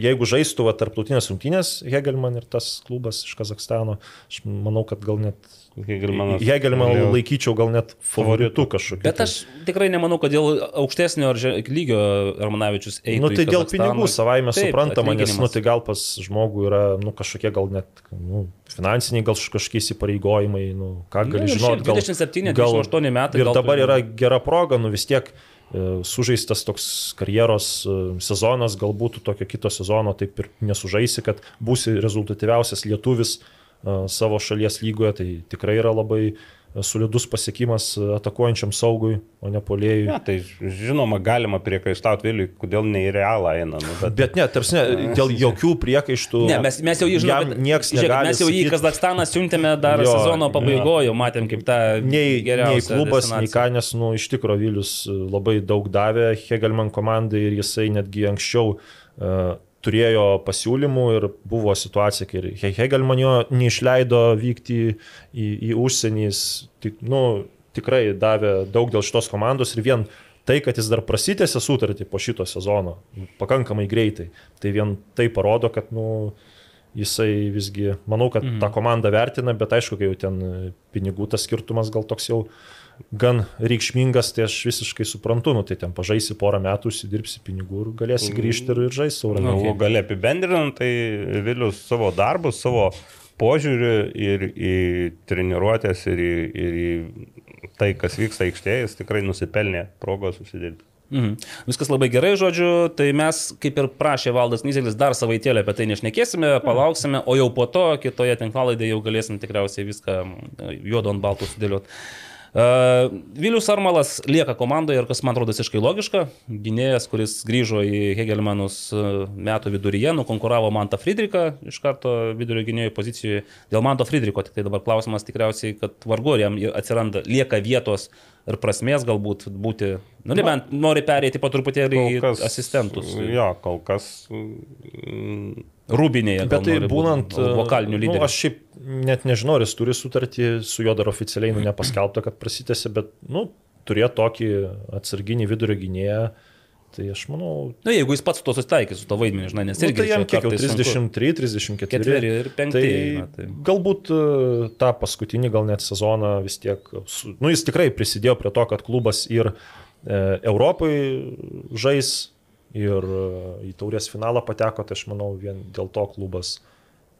E: jeigu žaistų va, tarptautinės rungtynės Hegelman ir tas klubas iš Kazakstano, aš manau, kad gal net
D: Hegelmanas
E: Hegelman
D: galėjo-
E: laikyčiau gal net favoritu kažkokiu.
C: Bet aš tikrai nemanau, kad dėl aukštesnio ar lygio Armanavičius eitų.
E: Nu, tai dėl pinigų savaime
C: Taip,
E: suprantama, nes nu, tai gal pas žmogų yra nu, kažkokie gal net nu, finansiniai, gal kažkokie įsipareigojimai, nu, ką
C: Nu,
E: gali
C: ir
E: žinoti.
C: šiaip 27, 28 metai,
E: Ir
C: gal
E: dabar yra gera proga, nu vis tiek e, sužaistas toks karjeros e, sezonas, galbūt tokio kito sezono taip ir nesužaisi, kad būsi rezultatyviausias lietuvis savo šalies lygoje, tai tikrai yra labai solidus pasiekimas atakuojančiam saugui, o ne polėjui.
D: Ne, tai žinoma, galima priekaištauti Viliui, kodėl ne į realą eina. Nu, bet...
E: Bet ne, tarsi ne, dėl jokių priekaištų.
C: Ne, mes, mes jau jį žinome. Mes jau jį į
E: sakyt-
C: Kazakstaną siuntėme dar
E: Jo,
C: sezono pabaigoje, matėm kaip tą
E: Nei, nei klubas, nei ką, nes, nu, iš tikrųjų Vilius labai daug davė Hegelman komandai ir jisai netgi anksčiau uh, turėjo pasiūlymų ir buvo situacija, kai ir He- Hegelman jo neišleido vykti į, į, į užsienį, jis tik, nu, tikrai davė daug dėl šitos komandos ir vien tai, kad jis dar prasitėsi sutartį po šito sezono pakankamai greitai, tai vien tai parodo, kad, nu, jisai visgi, manau, kad mhm. tą komandą vertina, bet aišku, kai jau ten pinigų tas skirtumas gal toks jau gan reikšmingas, tai aš visiškai suprantu, nu tai ten pažaisi porą metų, užsidirbsi pinigų ir galėsi grįžti ir, ir žaisti saurą.
D: Nu,
C: Okay.
D: gali apibendrinant, tai Vilius savo darbus, savo požiūrį ir į treniruotės, ir į, ir į tai, kas vyksta aikštėje, jis tikrai nusipelnė progos susidirbti.
C: Mhm. Viskas labai gerai, žodžiu, tai mes, kaip ir prašė Valdas Nizelis, dar savaitėlę apie tai nešnekėsime, palauksime, o jau po to kitoje tinklalaidėje jau galėsim tikriausiai viską juodo ant balto sudėlioti. Uh, Vilius Armalas lieka komandoje ir kas man atrodo visiškai logiška. Gynėjas, kuris grįžo į Hegelmanus uh, metų viduryje, nukonkuravo Mantą Friedrichą iš karto vidurio gynėjų pozicijoje. Dėl Manto Friedricho tik tai dabar klausimas tikriausiai, kad vargu ar jam atsiranda, lieka vietos ir prasmės galbūt būti, nu, nebent nori perėti po truputėlį į asistentus.
D: Jo, kol kas. Mm,
C: Rūbinėje.
E: Bet tai būnant
C: vokaliniu
E: Nu,
C: lyderiu.
E: aš šiaip net nežinau, ar jis turi sutartį su juo dar oficialiai nu, nepaskelbta, kad prasitėsi, bet, nu, turėti tokį atsarginį vidurio gynėją, tai aš manau...
C: Na, jeigu jis pats su to susitaikys, su to vaidmeniu, žinai, nes
E: Nu,
C: irgi
E: tai jam kiek jau
C: kartais sunku.
E: 33, 34.
C: Ketveri ir penkti
E: Tai,
C: eina, tai.
E: galbūt e, tą paskutinį, gal net sezoną vis tiek, su, nu jis tikrai prisidėjo prie to, kad klubas ir e, Europai žais ir e, į taurės finalą pateko, tai aš manau vien dėl to klubas,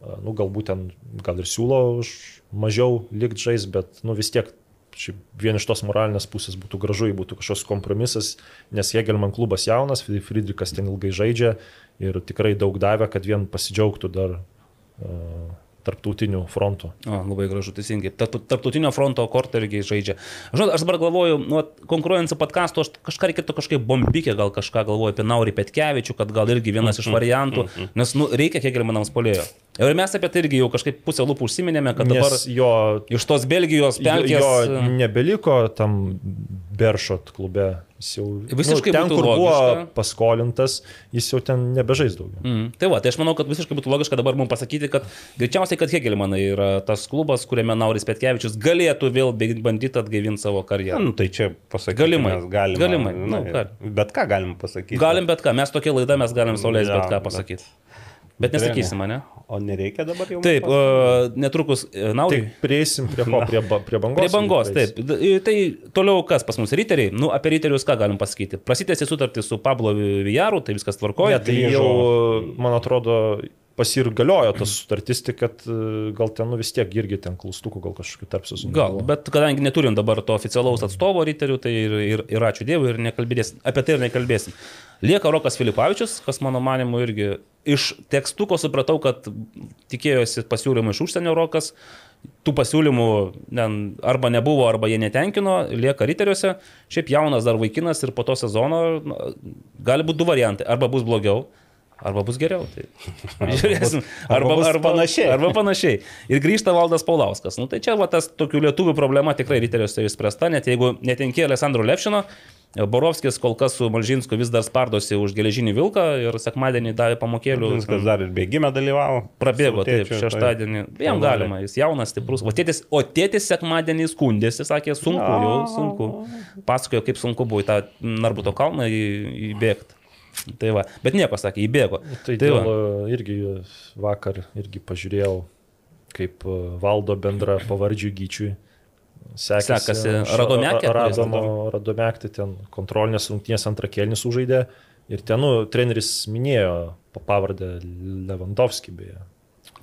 E: e, nu galbūt ten gal ir siūlo už mažiau likti žais, bet nu vis tiek šiaip vien iš tos moralinės pusės būtų gražu, jei būtų kažkoks kompromisas, nes Jegelman klubas jaunas, Friedrichas ten ilgai žaidžia ir tikrai daug davė, kad vien pasidžiaugtų dar uh, tarptautinių frontų.
C: O, labai gražu, teisingai. Tarp, tarptautinio fronto kortą irgi žaidžia. Žinot, aš dabar galvoju, nu, konkuruojant su podkastu, aš kažką reikėtų kažkaip bombikė, gal kažką galvoju apie Naurį Petkevičių, kad gal irgi vienas iš variantų, nes, nu, reikia kiek manams polėjo. Ir mes apie tai irgi jau kažkaip pusę lūpų užsiminėme, kad dabar
E: Nes jo,
C: iš tos Belgijos
E: jo,
C: pelkės...
E: jo nebeliko tam Beršot klube. Jis jau
C: Visiškai
E: nu, ten, kur buvo
C: logiška.
E: paskolintas, jis jau ten nebežais daugiau.
C: Mm. Tai va, tai aš manau, kad visiškai būtų logiška dabar mums pasakyti, kad greičiausiai, kad Hegelmanai yra tas klubas, kuriame Nauris Petkevičius galėtų vėl bandyti atgaivinti savo karjerą.
D: Nu, tai čia pasakyti.
C: Galimai.
D: Galima,
C: Galimai,
D: Na,
C: nu,
D: bet ką galim pasakyti?
C: Galim bet ką, mes tokia laida, mes galim saulės
D: Ja,
C: bet ką pasakyti. Bet nesakysim, ne?
D: O nereikia dabar jau.
C: Taip, uh, netrukus uh, Nauri.
E: Tai prieisim prie ko? Prie, prie bangos?
C: Prie bangos, taip. Tai toliau kas pas mus riteriai? Nu, apie riterius ką galim pasakyti? Prasitėsi sutartį su Pablo Vijaru, tai viskas tvarkoja.
E: Ne, tai jau, man atrodo, pasirgaliojo tas sutartis, tik kad e, gal ten nu, vis tiek irgi ten klaustukų, gal kažkokių tarp sezonų.
C: Gal, bet kadangi neturim dabar to oficialaus atstovo riterių, tai ir, ir, ir ačiū Dievui ir nekalbėsim. Apie tai ir nekalbėsim. Lieka Rokas Filipavičius, kas mano manimu irgi iš tekstuko supratau, kad tikėjosi pasiūlymų iš užsienio Rokas. Tų pasiūlymų ne, arba nebuvo, arba jie netenkino, lieka riteriuose. Šiaip jaunas dar vaikinas ir po to sezono gali būti du variantai. Arba bus blogiau, arba bus geriau. Tai žiūrėsim.
D: arba bus panašiai.
C: Arba panašiai. Ir grįžta Valdas Paulauskas. Nu, tai čia va tas tokių lietuvių problema tikrai riteriuose išspręsta, net jeigu netenkė Alessandro Lepšino. Borovskis kol kas su Malžinsku vis dar spardosi už geležinį vilką ir sekmadienį davė pamokėlių.
D: Viskas dar ir bėgime dalyvavo.
C: Prabėgo,
D: Savo
C: taip,
D: tėčiu,
C: šeštadienį. Jam
D: Padarė.
C: galima, jis jaunas, stiprus. O tėtis, o tėtis sekmadienį skundėsi, sakė, sunku, jau sunku. Pasakojo, kaip sunku buvo į tą Narbuto kalną įbėgti. Tai va, bet nieko sakė, įbėgo.
E: Tai,
C: tai
E: tai
C: va.
E: dėl, irgi vakar irgi pažiūrėjau, kaip e, valdo bendra pavardžių gyčiui.
C: Sekasi.
E: Ša-
C: Radomekė,
E: Ra-
C: kuris
E: Radomo, Radomekti ten kontrolinės rungtynės antrą kelnį sužaidė ir ten, nu, treneris minėjo pa- pavardę Lewandowski beje.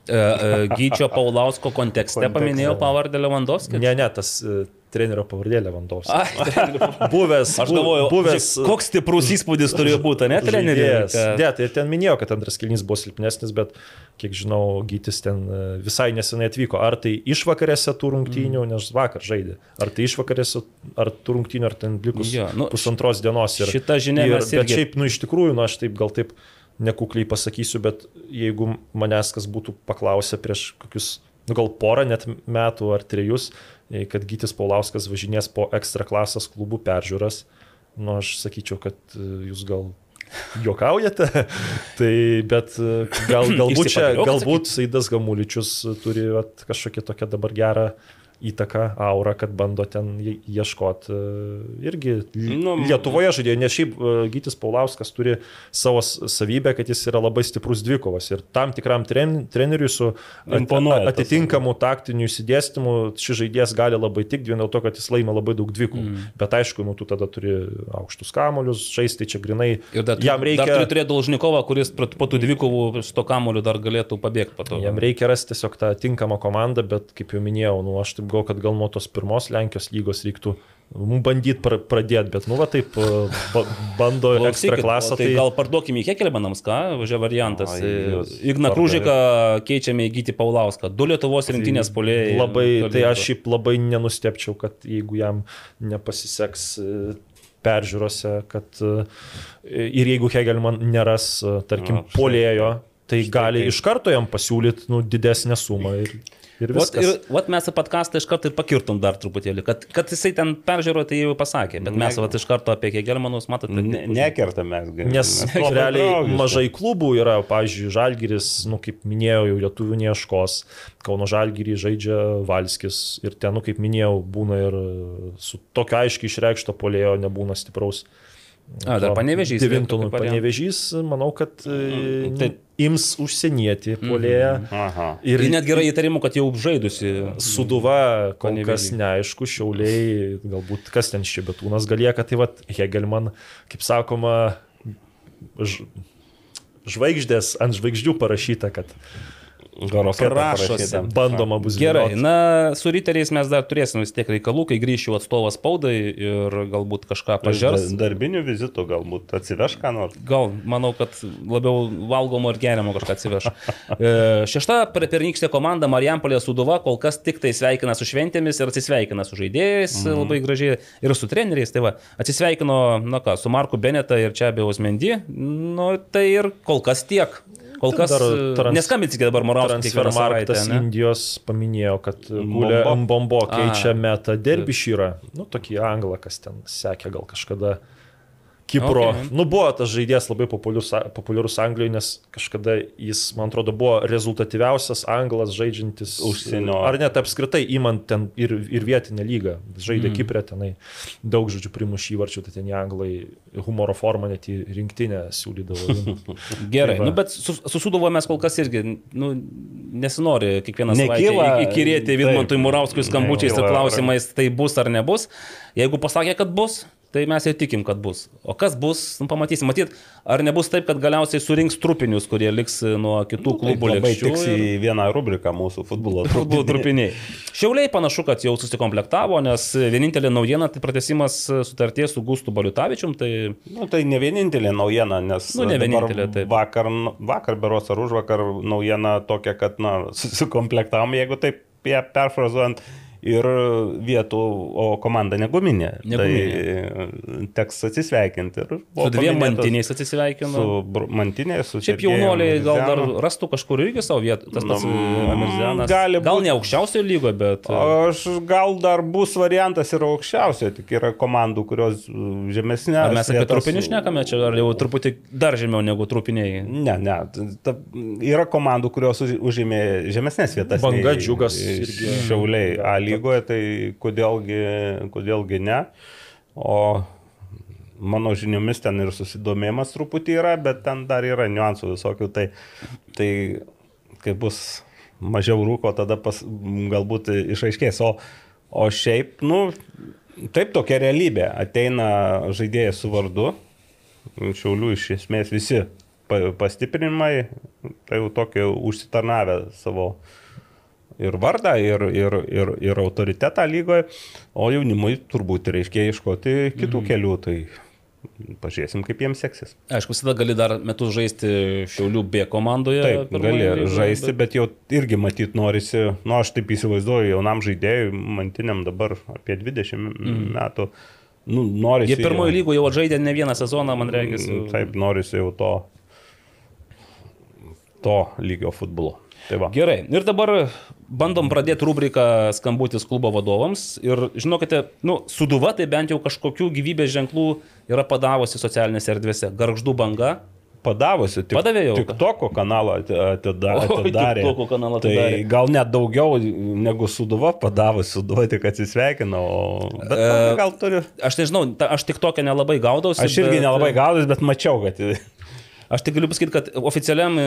C: E, e, Gyčio Paulausko kontekste
D: Kontekste.
C: paminėjau pavardę Lewandowski.
E: Ne, ne, tas e, trenerio pavardė
C: trenerių.
E: Buvęs,
C: Aš galvoju,
E: buvęs,
C: koks stiprus įspūdis turėjo būti, ne
E: žaidėjas. Ne, tai ten minėjo, kad antras kilnys buvo silpnesnis, bet kiek žinau, Gytis ten e, visai nesenai atvyko. Ar tai išvakarėse tų rungtynių,
C: Mm.
E: nes vakar žaidė. Ar tai išvakarėse, ar tų rungtynių, ar ten likus
C: Jo, nu,
E: pusantros dienos. Ir,
C: šita žinia
E: ir,
C: mes
E: Bet
C: irgi-
E: šiaip, nu iš tikrųjų, nu aš taip gal taip nekukliai pasakysiu, bet jeigu manęs kas būtų paklausę prieš kokius, nu gal porą net metų ar trejus, kad Gytis Paulauskas važinės po ekstra klasas klubų peržiūras, nu aš sakyčiau, kad e, jūs gal juokaujate, [LAUGHS] tai bet e, gal, galbūt čia, galbūt Saidas Gamuličius turi vat, kažkokią tokią dabar gerą įtaką, aurą, kad bando ten ieškoti irgi
D: Nu,
E: Lietuvoje žaidėjo, nes šiaip e, Gytis Paulauskas turi savo savybę, kad jis yra labai stiprus dvikovas ir tam tikram tren, treneriui su at- atitinkamu taktiniu įsidėstymu šis žaidėjas gali labai tikti vien dėl to, kad jis laimė labai daug dvikovų. Mm. Bet aišku, nu, tu tada turi aukštus kamolius, žaisti čia grinai.
C: Ir dar,
E: jam reikia,
C: dar turėti Dolžnikovą, kuris po tų dvikovų su to kamoliu dar galėtų pabėgti.
E: Jam reikia rasti tiesiog tą tinkamą komandą, bet kaip jau minėjau, nu, aš tai galvoju, kad gal nuo tos pirmos Lenkijos lygos reiktų bandyti pra, pradėti, bet, nu, va taip, e, ba, bando ekstra klasą.
C: Tai, tai gal parduokime į Hekelmanams, ką, važia variantas.
D: Jūs
C: Igna Krūžiką keičiame į Gyti Paulauską. Du Lietuvos rinktinės polėjai.
E: Labai, tai aš šiaip labai nenustepčiau, kad jeigu jam nepasiseks e, peržiūrose, kad e, ir jeigu Hegelman neras, tarkim, polėjo, tai gali iš karto jam pasiūlyti nu, didesnę sumą ir, ir
C: Vat, ir, vat mes į podcastą iš karto ir pakirtum dar truputėlį, kad, kad jisai ten peržiūro, tai jau pasakė, bet mes
D: Ne-
C: vat, iš karto apie Hegelmanus matote.
D: Ne, nekertame mes.
E: Nes
D: labai
E: realiai
D: draugiški.
E: mažai klubų yra, pavyzdžiui, Žalgiris, nu, kaip minėjau, jau lietuvių neieškos, Kauno Žalgirį žaidžia Valskis ir ten, nu, kaip minėjau, būna ir su tokio aiškiai išreikšto polėjo nebūna stipraus.
C: A, dar Panevėžys
E: Devintų, panevežys, manau, kad e,
C: tai-
E: ims užsienietį polėją.
D: Aha.
E: Ir
C: Ir net gerai įtarimų, kad jau žaidusi.
E: Suduva kol
C: Panevėžy.
E: kas neaišku, šiauliai, galbūt kas ten iš čia betūnas galieka, tai vad Hegelman, kaip sakoma, ž, žvaigždės ant žvaigždžių parašyta, kad
D: Horoskope
C: rašosi.
E: bandoma bus
C: Gerai,
E: vyniot.
C: na, su riteriais mes dar turėsime vis tiek reikalų, kai grįšiu atstovas spaudai ir galbūt kažką.
D: Da- Darbinių vizitų galbūt atsiveš ką nors.
C: Gal, manau, kad labiau valgomo ir geriamo kažką atsiveš. [LAUGHS] E, Šešta per- pernykštė komanda Marijampolė Suduva kol kas tik tai sveikina su šventėmis ir atsisveikina su žaidėjais mhm. labai gražiai ir su treneriais. Tai va, atsisveikino, na ką, su Marku Beneta ir čia Bejaus Mendy. Nu, tai ir kol kas tiek. Kol kas
E: dar
C: e,
E: trans-
C: neskambinsite dabar savaitę.
E: Transfermarktas
C: ne?
E: Indijos paminėjo, kad gulė.
D: Mbombo
E: keičia metą derbišyrą. Nu, tokį anglą, kas ten sekė gal kažkada. Kipro.
C: Okay.
E: Nu, buvo tas žaidėjas labai populiarus, populiarus Anglijoje, nes kažkada jis, man atrodo, buvo rezultatyviausias anglas žaidžiantis
D: Užsienio.
E: Ar net apskritai įmant ten ir, ir vietinę lygą. Žaidė mm. Kiprė tenai daug žodžių primuš įvarčių, tai ten anglai humoro formą net į rinktinę siūlydavo. [LAUGHS]
C: Gerai,
E: Tai
C: nu, bet su, su Suduvo mes kol kas irgi nu, nesinori kiekvieną savaitę įkirėti
D: taip.
C: Vidmantui Murauskui skambučiais ir klausimais, tai bus ar nebus. Jeigu pasakė, kad bus, tai mes ir tikim, kad bus. O kas bus, nu, pamatysim. Matyt, ar nebus taip, kad galiausiai surinks trupinius, kurie liks nuo kitų
D: Nu,
C: klubų
D: labai
C: lėkščių
D: tiks
C: ir-
D: į vieną rubriką mūsų futbolo. [LAUGHS]
C: Futbolo trupiniai. Šiauliai panašu, kad jau susikomplektavo, nes vienintelė naujiena tai pratesimas sutarties su Gustu Baliutavičium. Tai
D: Nu, tai ne vienintelė naujiena, nes
C: Nu, ne vienintelė, taip.
D: vakar, vakar beros ar už vakar naujiena tokia, kad na, [LAUGHS] susikomplektavom, jeigu taip ją perfrazuojant. Ir vietų, o komanda neguminė. Tai teks atsisveikinti. Ir
C: su dviem mantiniais atsisveikinu.
D: Su mantinė, su
C: Šiaip
D: Sergejum
C: jaunuoliai gal dar rastų kažkur irgi savo vietą, tas pats
D: Nu,
C: Amirzianas.
D: gali
C: gal
D: būt.
C: ne aukščiausio lygo, bet...
D: Aš gal dar bus variantas ir aukščiausio, tik yra komandų, kurios žemesnė.
C: Ar mes apie trupinius šnekame čia, ar jau truputį dar žemiau negu trupiniai?
D: Ne, ne. Ta, yra komandų, kurios už- užėmė žemesnės vietas.
E: Banga, Džiugas.
D: Šiauliai A lygoje, tai kodėlgi, kodėlgi ne. O mano žiniomis ten ir susidomėjimas truputį yra, bet ten dar yra niuansų visokių. Tai, tai kai bus mažiau rūko, tada pas, galbūt išaiškės. O, o šiaip, nu, taip tokia realybė. Ateina žaidėjas su vardu, Šiaulių iš esmės visi pa- pastiprinimai, tai jau tokie užsitarnavę savo ir vardą, ir, ir, ir, ir autoritetą lygoje, o jaunimui turbūt reikia ieškoti kitų
C: Mhm.
D: kelių, tai pažiūrėsim, kaip jiems seksis.
C: Aišku, visada gali dar metus žaisti Šiaulių B komandoje.
D: Taip, gali
C: lygoje,
D: žaisti,
C: bet-
D: bet jau irgi matyt norisi, nu aš taip įsivaizduoju, jaunam žaidėjui, mantiniam dabar apie 20 metų, nu norisi.
C: Jie pirmojo lygo jau žaidė ne vieną sezoną, man reikia.
D: Taip, norisi jau to, to lygio futbolo. Tai va.
C: Gerai, ir dabar bandom pradėti rubriką skambutis klubo vadovams. Ir žinokite, nu, suduva tai bent jau kažkokių gyvybės ženklų yra padavusi socialinėse erdvėse. Garždų banga.
D: Padavusi, tik,
C: Padavė jau.
D: tik toko kanalą ati- atida- atidarė.
C: TikToko kanalą
D: tai
C: atidarė.
D: gal net daugiau negu suduva padavusi, suduva tik atsisveikino. O... Bet
C: E,
D: gal turiu.
C: Aš nežinau, ta, aš tik tokia nelabai gaudausi.
D: Aš irgi
C: bet-
D: nelabai gaudus, bet mačiau, kad
C: Aš tik galiu pasakyti, kad oficialiam e,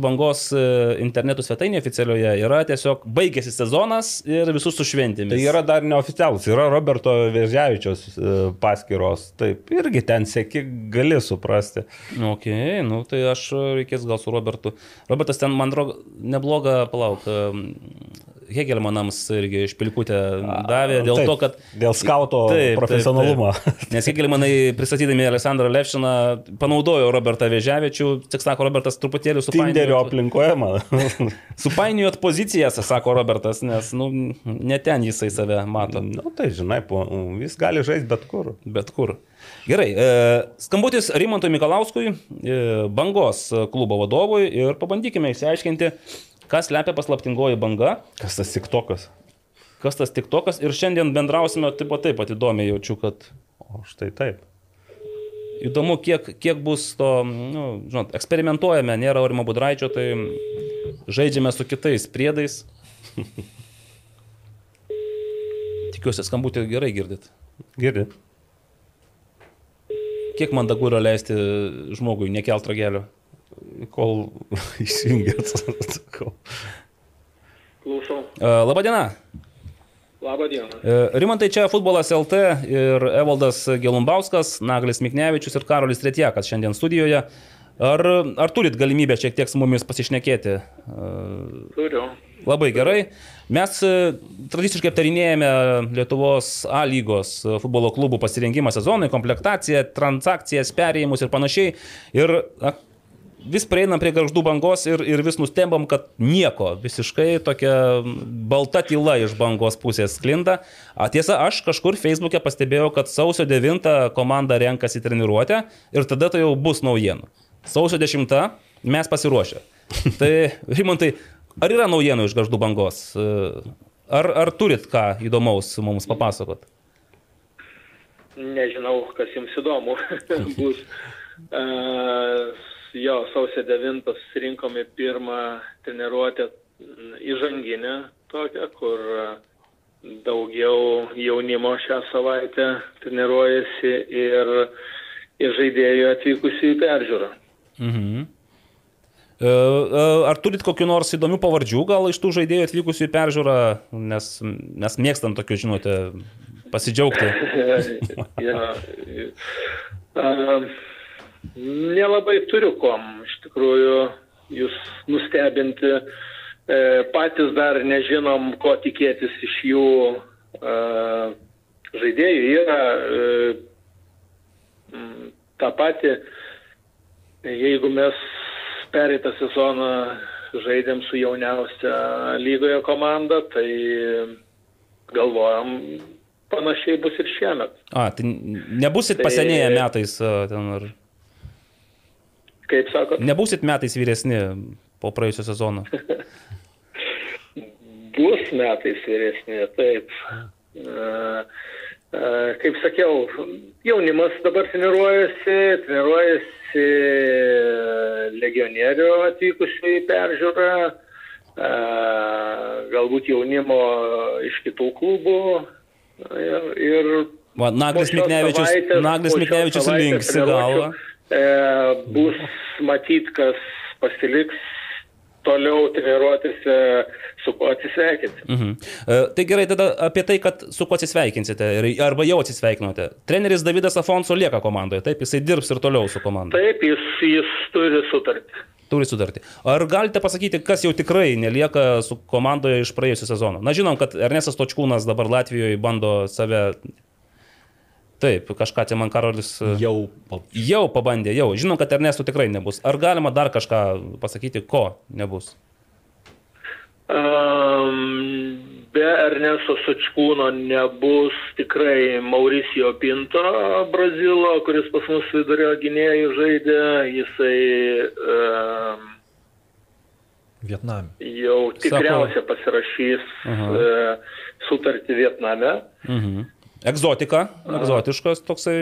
C: bangos e, interneto svetainėje oficialioje yra tiesiog baigėsi sezonas ir visus su šventėmis.
D: Tai yra dar neoficialus, yra Roberto Vėžiavičios e, paskyros, taip, irgi ten sėki, gali suprasti.
C: Ok, nu tai aš reikės gal su Robertu. Robertas ten, man atrodo, nebloga, palauk, Hegelmanams irgi špilkutę davė dėl
D: Taip,
C: to, kad...
D: Dėl skauto profesionalumo.
C: Taip. Nes Hegelmanai pristatydami Aleksandrą Levšiną panaudojo Robertą Vėžiavičių, tik sako Robertas truputėlį
D: Tinderio
C: supainiojo.
D: aplinkoje man. [LAUGHS]
C: Supainiojot pozicijas, sako Robertas, nes nu, ne ten jisai save mato.
D: Na nu, tai žinai, po, jis gali žaisti bet kur.
C: Bet kur. Gerai, e, skambutis Rimantui Mikalauskui, e, bangos klubo vadovui ir pabandykime išsiaiškinti, kas lepia paslaptingoji banga,
D: Kas tas tik tokas?
C: kas tas tik tokas ir šiandien bendrausime taip pat taip pat įdomiai jaučiu, kad
D: O štai taip.
C: įdomu, kiek, kiek bus to, nu, žinot, eksperimentuojame, nėra Aurimo Budraičio, tai žaidžiame su kitais priedais. [LAUGHS] Tikiuosi, skambutį gerai girdit.
D: Girdi.
C: Kiek mandagu yra leisti žmogui nekelt ragelio?
D: Kol [LAUGHS] įsijungėt.
F: Klausau.
C: E, Labadiena.
F: Labą dieną.
C: E, Rimantai čia futbolas LT ir Evaldas Gelumbauskas, Naglis Miknevičius ir Karolis Tretjakas šiandien studijoje. Ar, ar turit galimybę šiek tiek su mumis pasišnekėti? E,
F: Turiu.
C: Labai gerai. Mes tradiciškai aptarinėjame Lietuvos A lygos futbolo klubų pasirengimą sezonui, komplektaciją, transakcijas, perėjimus ir panašiai. Ir vis prieinam prie garždų bangos ir, ir vis nustembam, kad nieko, visiškai tokia balta tyla iš bangos pusės sklinda. A, tiesa, aš kažkur Facebook'e pastebėjau, kad sausio 9 komanda renkasi treniruotę ir tada tai jau bus naujienų. Sausio 10 mes pasiruošę. [LAUGHS] Tai, Rimontai, ar yra naujienų iš garždų bangos? Ar, ar turit ką įdomaus mums papasakot?
F: Nežinau, kas jums įdomu [LAUGHS] bus. [LAUGHS] Uh, jo, sausio 9 rinkome pirmą treniruotę įžanginę tokią, kur daugiau jaunimo šią savaitę treniruojasi ir, ir žaidėjų atvykusių į peržiūrą.
C: Mhm. E, e, Ar turit kokiu nors įdomių pavardžių, gal iš tų žaidėjų atvykusių į peržiūrą, nes mes mėgstam tokių, žinote, pasidžiaugti. [LAUGHS]
F: ja, [LAUGHS] uh, nelabai turiu kom, iš tikrųjų, jūs nustebinti. E, patys dar nežinom, ko tikėtis iš jų e, žaidėjų. Yra e, tą patį, jeigu mes pereitą sezoną žaidėm su jauniausia lygoje komanda, tai galvojam, panašiai bus ir šiemet.
C: A, tai nebusit
F: Tai-
C: pasenėję metais ten ar...
F: Kaip sakot,
C: Nebusit metais vyresni po praėjusio sezono. [LAUGHS]
F: bus metais vyresnė, taip. Kaip sakiau, jaunimas dabar treniruojasi, treniruojasi legionierių atvykusių į peržiūrą, galbūt jaunimo iš kitų klubų. Ir, ir
C: Naglis Miknevičius, Naglis Miknevičius linksi
F: treniruočių,
C: galvą.
F: E, bus matyt, kas pasiliks toliau treniruotis, e, su kuo atsisveikinti.
C: Mhm. E, Tai gerai, tada apie tai, kad su kuo atsisveikinsite arba jau atsisveikinote. Treneris Davidas Afonso lieka komandoje, taip, jisai dirbs ir toliau su komanda.
F: Taip, jis, jis turi sutartį.
C: Turi sudarti. Ar galite pasakyti, kas jau tikrai nelieka su komandoje iš praėjusio sezono? Na, žinom, kad Ernestas Točkūnas dabar Latvijoje bando save. Taip, kažką čia man Karolis e,
E: Jau po-
C: jau pabandė, jau. Žinom, kad Ernestų tikrai nebus. Ar galima dar kažką pasakyti, ko nebus?
F: Um, be Ernesto Sočkūno nebus tikrai Mauricijo Pinto, Brazilo, kuris pas mus vidurio gynėjų žaidė. Jisai um,
E: Vietname.
F: jau tikriausiai pasirašys
C: Aha.
F: uh, sutartį Vietname.
C: Mhm. Egzotika, egzotiškas toksai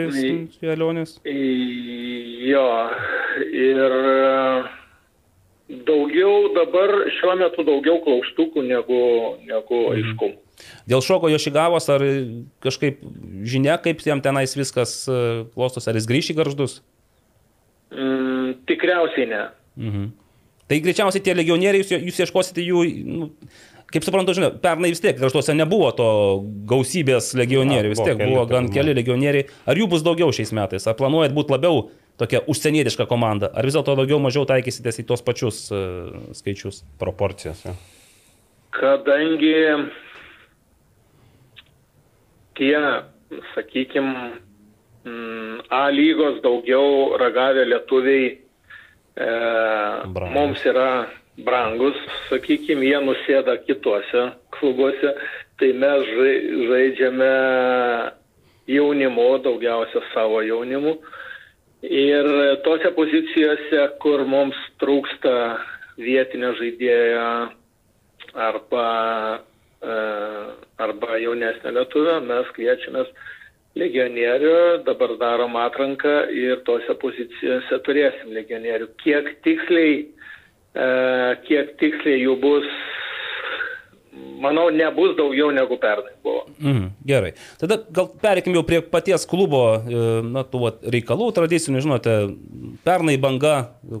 C: kelionis.
F: Jo, ir e, daugiau dabar šiuo metu daugiau klaustukų negu, negu aiškumų.
C: Dėl šoko Jošigavos, ar kažkaip žinia, kaip jam tenais viskas e, klostosi, ar jis grįš į garždus?
F: Mm, tikriausiai ne.
C: Mhm. Tai greičiausiai tie legionieriai, jūs, jūs ieškosite jų, nu, kaip suprantu, žinau, pernai vis tiek kraštuose nebuvo to gausybės legionierių, vis
D: buvo
C: tiek
D: keli
C: buvo gan keli legionieriai. Ar jų bus daugiau šiais metais? Ar planuojat būti labiau tokia užsienietiška komanda? Ar vis dėlto daugiau mažiau taikysitės į tos pačius uh, skaičius?
D: Proporcijas. Ja.
F: kadangi tie, sakykime, A lygos daugiau ragavę lietuviai e,
D: Brangus.
F: mums yra brangus, sakykime, jie nusėda kituose klubuose, tai mes žai- žaidžiame jaunimu, daugiausia savo jaunimu. Ir tose pozicijose, kur mums trūksta vietinio žaidėjo arba, e, arba jaunesnio lietuvio, mes kviečiamės legionierių, dabar darom atranką ir tose pozicijose turėsim legionierių. Kiek tiksliai, kiek tiksliai jų bus, manau, nebus daugiau negu pernai buvo.
C: Mhm, gerai. Tada gal perėkim jau prie paties klubo, e, na, tų vat, reikalų tradicinių, žinote, pernai banga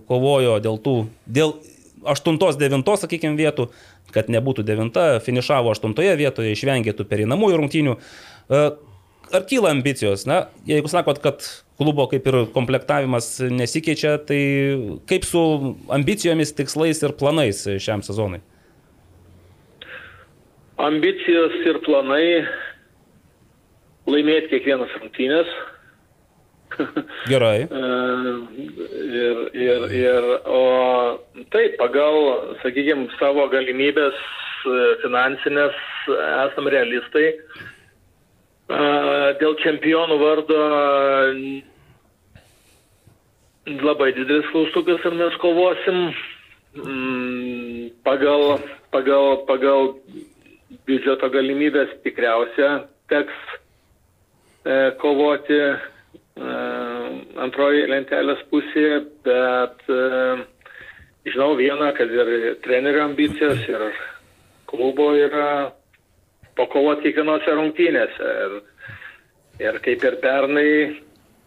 C: kovojo dėl tų, dėl 8-9, sakykime, vietų, kad nebūtų 9, finišavo 8 vietoje, išvengė tų pereinamųjų rungtynių. Ar kyla ambicijos? Na, jeigu sakot, kad klubo kaip ir komplektavimas nesikeičia, tai kaip su ambicijomis, tikslais ir planais šiam sezonui?
F: Ambicijos ir planai laimėti kiekvienas rungtynės. [LAUGHS]
C: Gerai.
F: E, Ir, ir, ir, o taip, pagal, sakykime, savo galimybės e, finansinės esam realistai. Dėl čempionų vardo labai didelis klaustukas, ar mes kovosim. Mm, Pagal, pagal, pagal biudžeto galimybės tikriausia teks e, kovoti e, antroji lentelės pusėje, bet e, žinau vieną, kad ir trenerio ambicijos, ir klubo yra pakovoti kiekvienose rungtynėse. Ir, ir kaip ir pernai,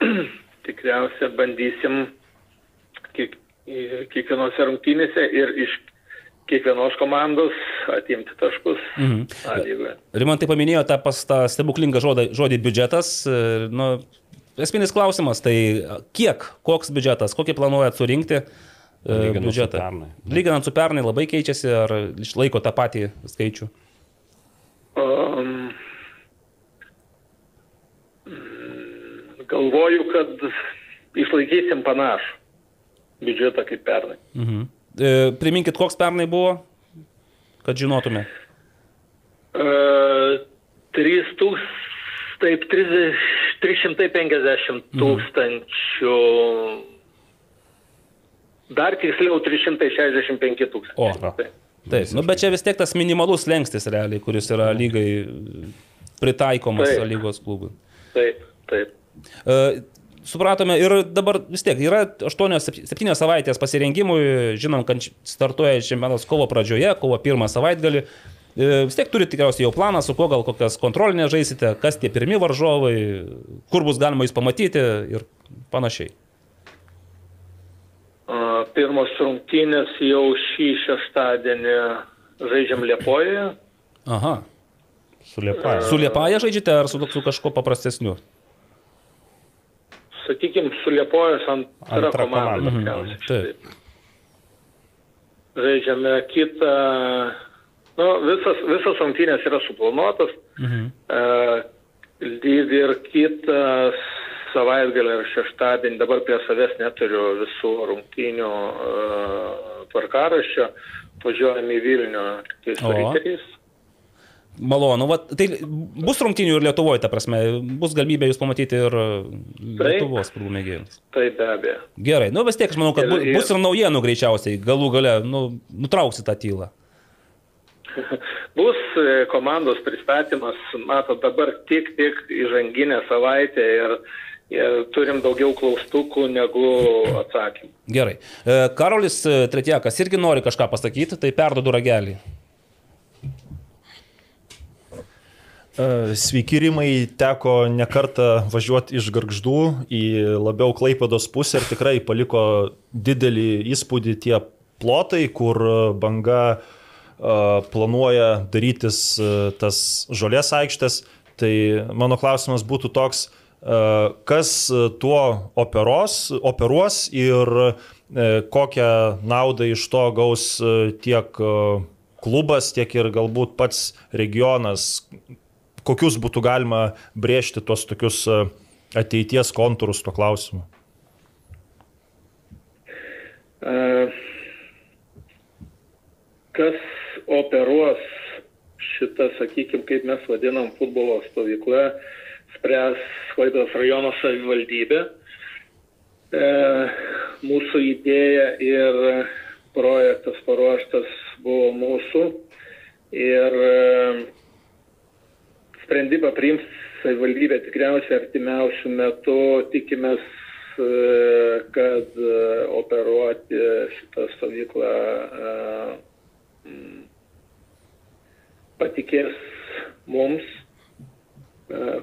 F: [CLEARS THROAT] tikriausia bandysim kiek, kiekvienose rungtynėse ir iš kiekvienos komandos atimti taškus.
C: Mhm. Rimantai paminėjo tą, tą stebuklingą žodį, žodį biudžetas. Nu, esminis klausimas, tai kiek, koks biudžetas, kokį planuojat surinkti e,
D: Lyginant su
C: biudžetą?
D: pernai.
C: Lyginant su pernai labai keičiasi, ar išlaiko tą patį skaičių?
F: Um, galvoju, kad išlaikysim panašų biudžetą kaip pernai.
C: Mhm. E, priminkit, koks pernai buvo, kad žinotume.
F: Uh, 3 tūks, taip, 30, 350 tūkstančių. Dar tiksliau 365 tūkstančių.
C: O.
F: Taip.
C: Taip, nu, bet čia vis tiek tas minimalus lengstis realiai, kuris yra lygai pritaikomas
F: Taip.
C: lygos klubui.
F: Taip, taip.
C: E, supratome ir dabar vis tiek yra 8-7 savaitės pasirengimui, žinom, kad startuoja čempionatas kovo pradžioje, kovo pirmą savaitgalį. E, Vis tiek turite tikriausiai jau planą, su kuo gal kokias kontrolinės žaisite, kas tie pirmi varžovai, kur bus galima jūs pamatyti ir panašiai.
F: Uh, Pirmos rungtynės jau šį šeštadienį žaidžiam Liepojoje.
C: Aha.
D: Su Liepa.
C: Su Liepaja žaidžiate ar su, su kažkuo paprastesniu?
F: Sakykime, su Liepojos antra,
D: Antra
F: komanda.
D: komanda.
C: Mhm, taip.
F: Žaidžiame kitą. Nu, visas, visas rungtynės yra suplanuotas.
C: Mhm.
F: E, lyg ir kitas savaitgalį ir šeštadienį, dabar prie savęs neturiu visų rungtynių e, tvarkaraščio, važiuojam į Vilnių tiktai su
C: O.
F: riteriais.
C: Malonu, va, tai bus rungtinių ir Lietuvoje, ta prasme, bus galimybė jūs pamatyti ir Lietuvos klubų mėgėjams.
F: Tai be abejo.
C: Gerai, nu vis tiek aš manau, kad bu- bus ir naujienų greičiausiai, galų gale, nu, nutrauksi tą tylą. [LAUGHS]
F: Bus e, komandos pristatymas, matot, dabar tik, tik įžanginė savaitė ir turim daugiau klaustukų negu atsakymų.
C: Gerai. E, Karolis e, Tretjakas irgi nori kažką pasakyti, tai perdodu ragelį.
E: E, Sveiki Rimai, teko nekartą važiuoti iš Gargždų į labiau Klaipados pusę ir tikrai paliko didelį įspūdį tie plotai, kur banga planuoja darytis tas žolės aikštės. Tai mano klausimas būtų toks, kas tuo operos, operuos ir e, kokią naudą iš to gaus e, tiek e, klubas, tiek ir galbūt pats regionas, kokius būtų galima brėžti tuos tokius e, ateities kontūrus tuo klausimu?
F: E, Kas operuos šitą, sakykime, kaip mes vadinam, futbolo stovykla, spręs Klaidos rajono savivaldybė. E, mūsų idėja ir projektas paruoštas buvo mūsų. Ir e, sprendimą priims savivaldybė tikriausiai artimiausių metų. Tikimės, e, kad e, operuoti šitą stovyklą e, patikės mums,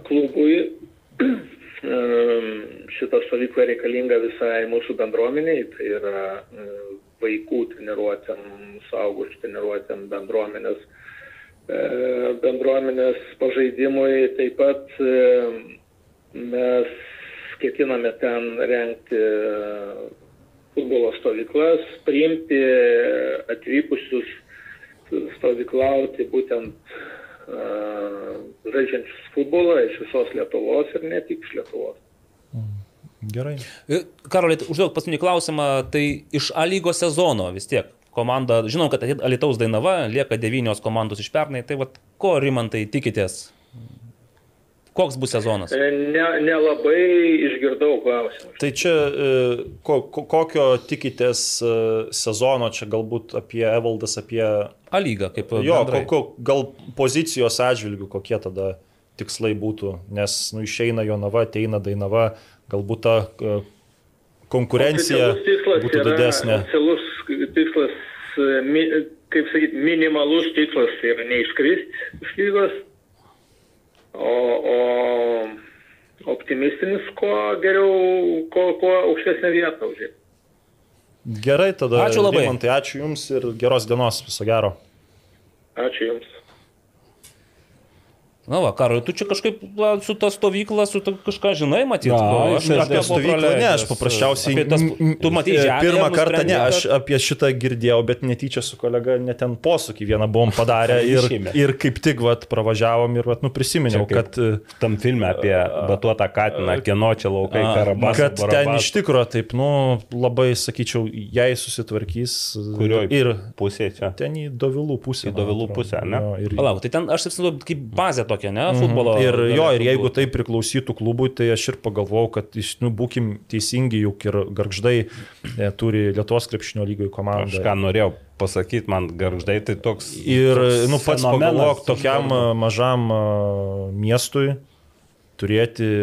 F: klubui. [CLEARS THROAT] E, Šita stovykla reikalinga visai mūsų bendruomeniai, tai yra e, vaikų treniruotėm, saugusių treniruotėm bendruomenės, e, bendruomenės pažaidimui. Taip pat e, mes ketiname ten renkti futbolo stovyklas, priimti atvykusius stovyklauti būtent žaidžiančius futbolą iš visos Lietuvos ir ne tik iš Lietuvos.
E: Gerai.
C: E, Karolė, užduok paskutinį klausimą, tai iš A lygos sezono vis tiek komanda, žinom, kad Alitaus Dainava lieka devynios komandos iš pernai, tai vad ko Rimantai tikitės? Koks bus sezonas?
F: E, Ne, nelabai išgirdau klausimą.
E: Tai čia e, ko, ko, kokio tikitės e, sezono, čia galbūt apie Evaldas, apie...
C: A lyga, kaip
E: Jo, ko, ko, gal pozicijos atžvilgių kokie tada tikslai būtų, nes nu, išeina Jonava, ateina Dainava, galbūt ta konkurencija būtų didesnė.
F: Oficialus tikslas, kaip sakyti, minimalus tikslas yra neiškristi iš lygos, o, o optimistinis, kuo geriau, kuo, kuo aukštesnė vieta užėti.
E: Gerai, tada.
C: Ačiū labai.
E: Rimantai, ačiū Jums ir geros dienos, viso gero.
F: Ačiū Jums.
C: Na, va, Karolė, tu čia kažkaip va, su ta stovykla, su ta kažką žinai, matyt.
D: Na,
C: ko
D: aš
E: Apie stovyklą, ne, aš paprasčiausiai.
C: Apie tas, tu matai,
E: e,
C: žemę.
E: Pirmą kartą ne, aš apie šitą girdėjau, bet netyčia su kolega net ten posūkį vieną buvom padarę [LAUGHS] ir, ir kaip tik vat, pravažiavom ir vat, nu, prisiminiau, kad, e,
D: Tam filme apie batuotą katiną, kieno čia laukai, karabas.
E: kad ten iš tikrųjų taip, nu, labai, sakyčiau, jei susitvarkys
D: Kurioj
E: ir
D: pusėje čia.
E: ten į Dovilų pusę.
D: Į Dovilų pusę, ne?
E: Ir,
C: Palauk, tai ten aš atsimenu kaip bazė tokia, ne, futbolo.
E: Ir jo, ir jeigu tai priklausytų klubui, tai aš ir pagalvojau, kad nu, būkim teisingi, juk ir garždai e, turi Lietuvos krepšinio lygoj komandą.
D: Aš ką norėjau pasakyti, man garždai tai toks.
E: Ir,
D: toks
E: nu, pats pagalvok, tokiam a, mažam a, miestui turėti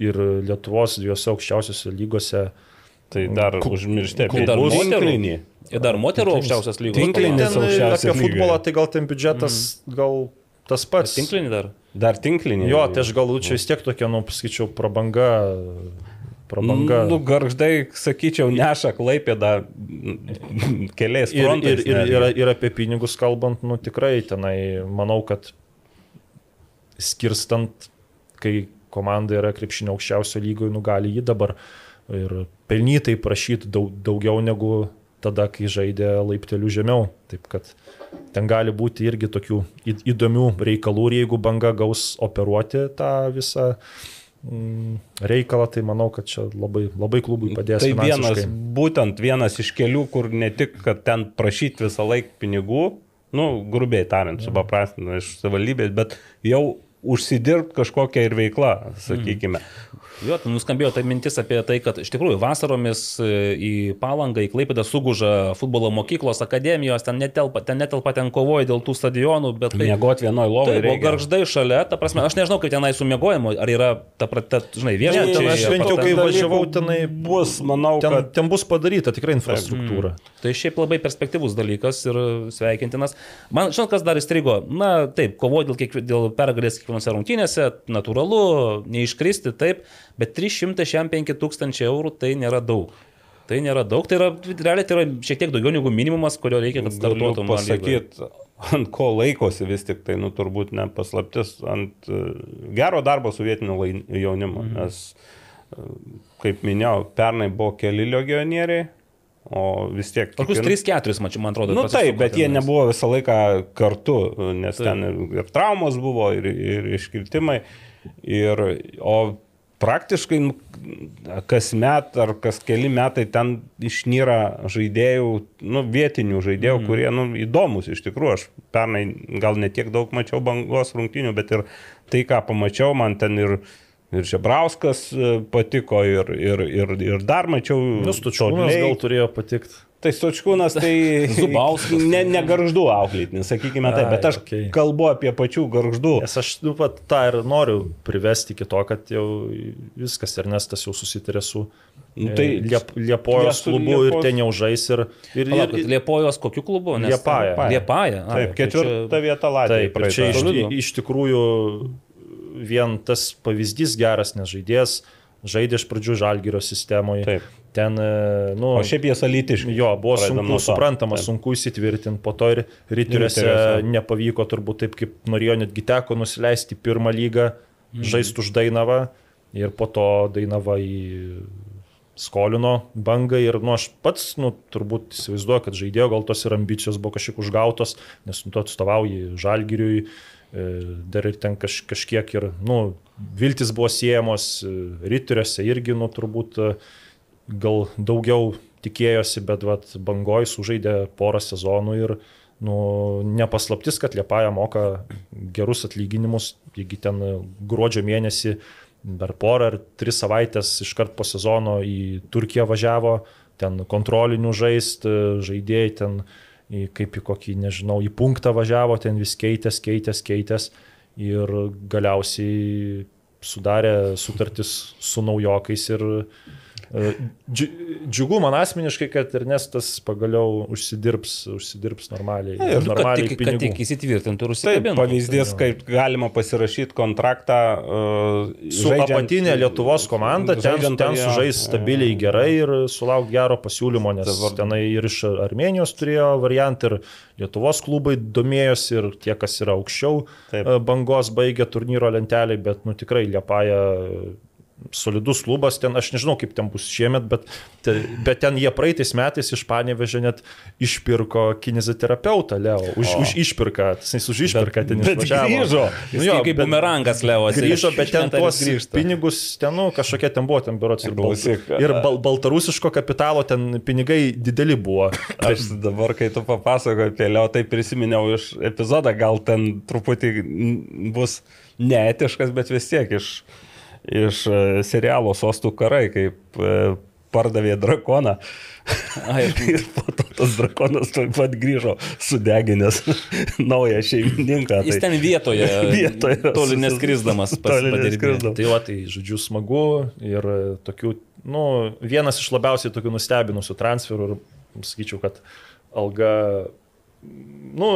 E: ir Lietuvos dviejose aukščiausiose lygose.
D: Tai dar užmiršti apie
C: dar moterų? Ir dar moterų aukščiausias lygos.
D: Tinklinis
E: e,
D: aukščiausias
E: apie futbolą,
D: lygoje.
E: tai gal ten biudžetas, gal tas pats.
C: Tinklinį dar.
D: Dar tinklinį.
E: Jo, tai aš galbūt čia vis tiek tokia, nu, pasakyčiau, prabanga. Prabanga.
D: Nu, garždai, sakyčiau, neša klaipėdą keliais
E: Ir, ir,
D: frontais.
E: ir,
D: netgi.
E: ir, ir apie pinigus kalbant, nu tikrai tenai, manau, kad skirstant, kai komanda yra krepšinio aukščiausio lygoje, nu gali jį dabar ir pelnytai prašyti daug, daugiau negu tada, kai žaidė laiptelių žemiau. Taip kad ten gali būti irgi tokių įdomių reikalų ir jeigu banga gaus operuoti tą visą mm, reikalą, tai manau, kad čia labai, labai klubui padės.
D: Tai vienas, būtent vienas iš kelių, kur ne tik, kad ten prašyti visą laiką pinigų, nu, grubiai tariant, supaprastinant iš savivaldybės, bet jau užsidirbti kažkokią ir veiklą, sakykime.
C: Jo, tai nuskambėjo tai mintis apie tai, kad iš tikrųjų vasaromis e, į Palangą, į Klaipėdą suguža futbolo mokyklos, akademijos, ten netelpa, ten netelpa, ten kovoja dėl tų stadionų, bet tai...
D: Miegot vienoje lovoje
C: Taip, o garždai šalia, ta prasme, aš nežinau, kaip tenai su mėgojimu, ar yra, ta, pra- ta, žinai, viešbučiai.
E: aš bent jau kai važiavau tenai,
D: bus, manau,
E: ten,
D: kad
E: ten bus padaryta tikrai infrastruktūra.
C: Tai šiaip labai perspektyvus dalykas ir sveikintinas. Man, žinot, kas dar įstrigo? Na, taip, kovo dėl, kiekvi, dėl pergalės kiekvienose rungtynėse, natūralu, neiškristi, taip, bet 305 tūkstančiai eurų tai nėra daug. Tai nėra daug, tai yra, realiai tai yra šiek tiek daugiau negu minimumas, kurio reikia, kad startuotum.
D: Pasakyti, ant ko laikosi vis tik tai, nu turbūt ne paslaptis, ant e, gero darbo su vietiniu jaunimu,
C: Mhm.
D: nes, e, kaip minėjau, pernai buvo keli legionieriai, o vis tiek...
C: Kokius
D: kiekvien-
C: 3-4 mačiau, man atrodo.
D: Nu
C: pasisuko
D: taip, bet jie nebuvo visą laiką kartu, nes taip. ten ir, ir traumos buvo, ir, ir iškritimai. Ir, o praktiškai nu, kas met ar kas keli metai ten išnyra žaidėjų, nu, vietinių žaidėjų, mm. kurie nu, įdomus iš tikrųjų. Aš pernai gal netiek daug mačiau bangos rungtinių, bet ir tai, ką pamačiau, man ten ir Ir Žebrauskas e, patiko ir, ir, ir, ir dar mačiau.
E: Nu, Stučiūnas
D: Toliai.
E: gal turėjo patikti.
D: Tai Stočkūnas, tai [LAUGHS]
C: Zubauskas.
D: Ne, ne garždų auklėtinis, sakykime taip,
E: Ai,
D: bet aš okay. kalbu apie pačių garždų.
E: Nes aš nu, pat, tą ir noriu privesti iki to, kad jau viskas Ernestas jau susitarė su
D: Nu,
E: e,
D: tai
E: Liep, Liepojos klubu
D: Liepos-
E: ir ten jau žais ir, ir,
C: Palauk,
E: ir, ir
C: Liepojos kokiu klubu? Nes-
E: Liepaja.
C: Liepaja. ai,
D: Taip,
C: tai
D: ketvirta
C: čia-
D: vieta Latvijai.
E: Taip, ir čia iš, iš tikrųjų vien tas pavyzdys geras, nes žaidėjas žaidė iš pradžių žalgyrio sistemoje.
D: Taip.
E: Ten, e, nu,
D: O šiaip jie salitiški.
E: Jo, buvo sunku, suprantama,
D: Taip.
E: sunku įsitvirtinti, po to ir ryteriuose
D: Riteriuose.
E: nepavyko turbūt taip, kaip norėjo, netgi teko nusileisti pirmą lygą,
D: Mhm.
E: žaisti už Dainavą ir po to Dainava į skolino bangą ir, nu, aš pats, nu, turbūt įsivaizduoju, kad žaidėjo gal tos ir ambicijos buvo kažkiek užgautos, nes nu, tu atstovauji žalgiriui, e, dar ir ten kaž, kažkiek ir, nu, viltis buvo siejamos, e, ryteriuose irgi, nu, turbūt e, gal daugiau tikėjosi, bet vat, bangoj sužaidė porą sezonų ir nu, nepaslaptis, kad Liepaja moka gerus atlyginimus, jeigu ten gruodžio mėnesį dar porą ar tris savaitės iškart po sezono į Turkiją važiavo, ten kontrolinių žaist, žaidėjai ten į, kaip į kokį, nežinau, į punktą važiavo, ten vis keitės, keitės, keitės ir galiausiai sudarė sutartis su naujokais ir džiugu man asmeniškai, kad Ernestas pagaliau užsidirbs, užsidirbs normaliai.
D: Na, ir
C: Kad
E: normaliai
C: tik, kad tik
E: pinigų.
C: įsitvirtintų ir
D: Taip, pavyzdys, kaip galima pasirašyti kontraktą uh,
E: Su apatinė Lietuvos komanda, ten,
D: žaidžiant
E: ten sužais stabiliai gerai ir sulauk gero pasiūlymo, nes
D: Dabar-
E: tenai ir iš Armenijos turėjo variantą, ir Lietuvos klubai domėjosi, ir tie, kas yra aukščiau
D: Taip.
E: e, bangos, baigė turnyro lentelį, bet nu, tikrai Liepaja solidus klubas, ten aš nežinau, kaip ten bus šiemet, bet, te, bet ten jie praeitais metais iš Panevežė net išpirko kineziterapeutą, Leo, už, o. už išpirką, jis už išpirką ten
D: bet grįžo.
E: Nu,
C: Jo, kaip
E: bet-
C: bumerangas Leo.
E: grįžo, bet ten tuos
C: grįžta.
E: pinigus, ten, nu, kažkokie ten buvo, ten biurots ir, bal,
D: Klausyk,
E: ir bal, baltarusiško kapitalo, ten pinigai dideli buvo.
D: Aš dabar, kai tu papasakoji apie Leo, tai prisiminiau iš epizodą, gal ten truputį bus neetiškas, bet vis tiek iš, iš e, serialo Sostų karai, kaip e, pardavė drakoną.
C: Ai. [LAUGHS]
D: ir po to tas drakonas taip pat grįžo sudeginęs [LAUGHS] naują šeimininką.
C: Jis ten vietoje, [LAUGHS]
D: Vietoje
C: toli neskrisdamas
D: toli neskrisdamas.
E: Tai va, tai žodžiu smagu ir tokių, nu, vienas iš labiausiai tokių nustebinusių transferų ir sakyčiau, kad alga, nu,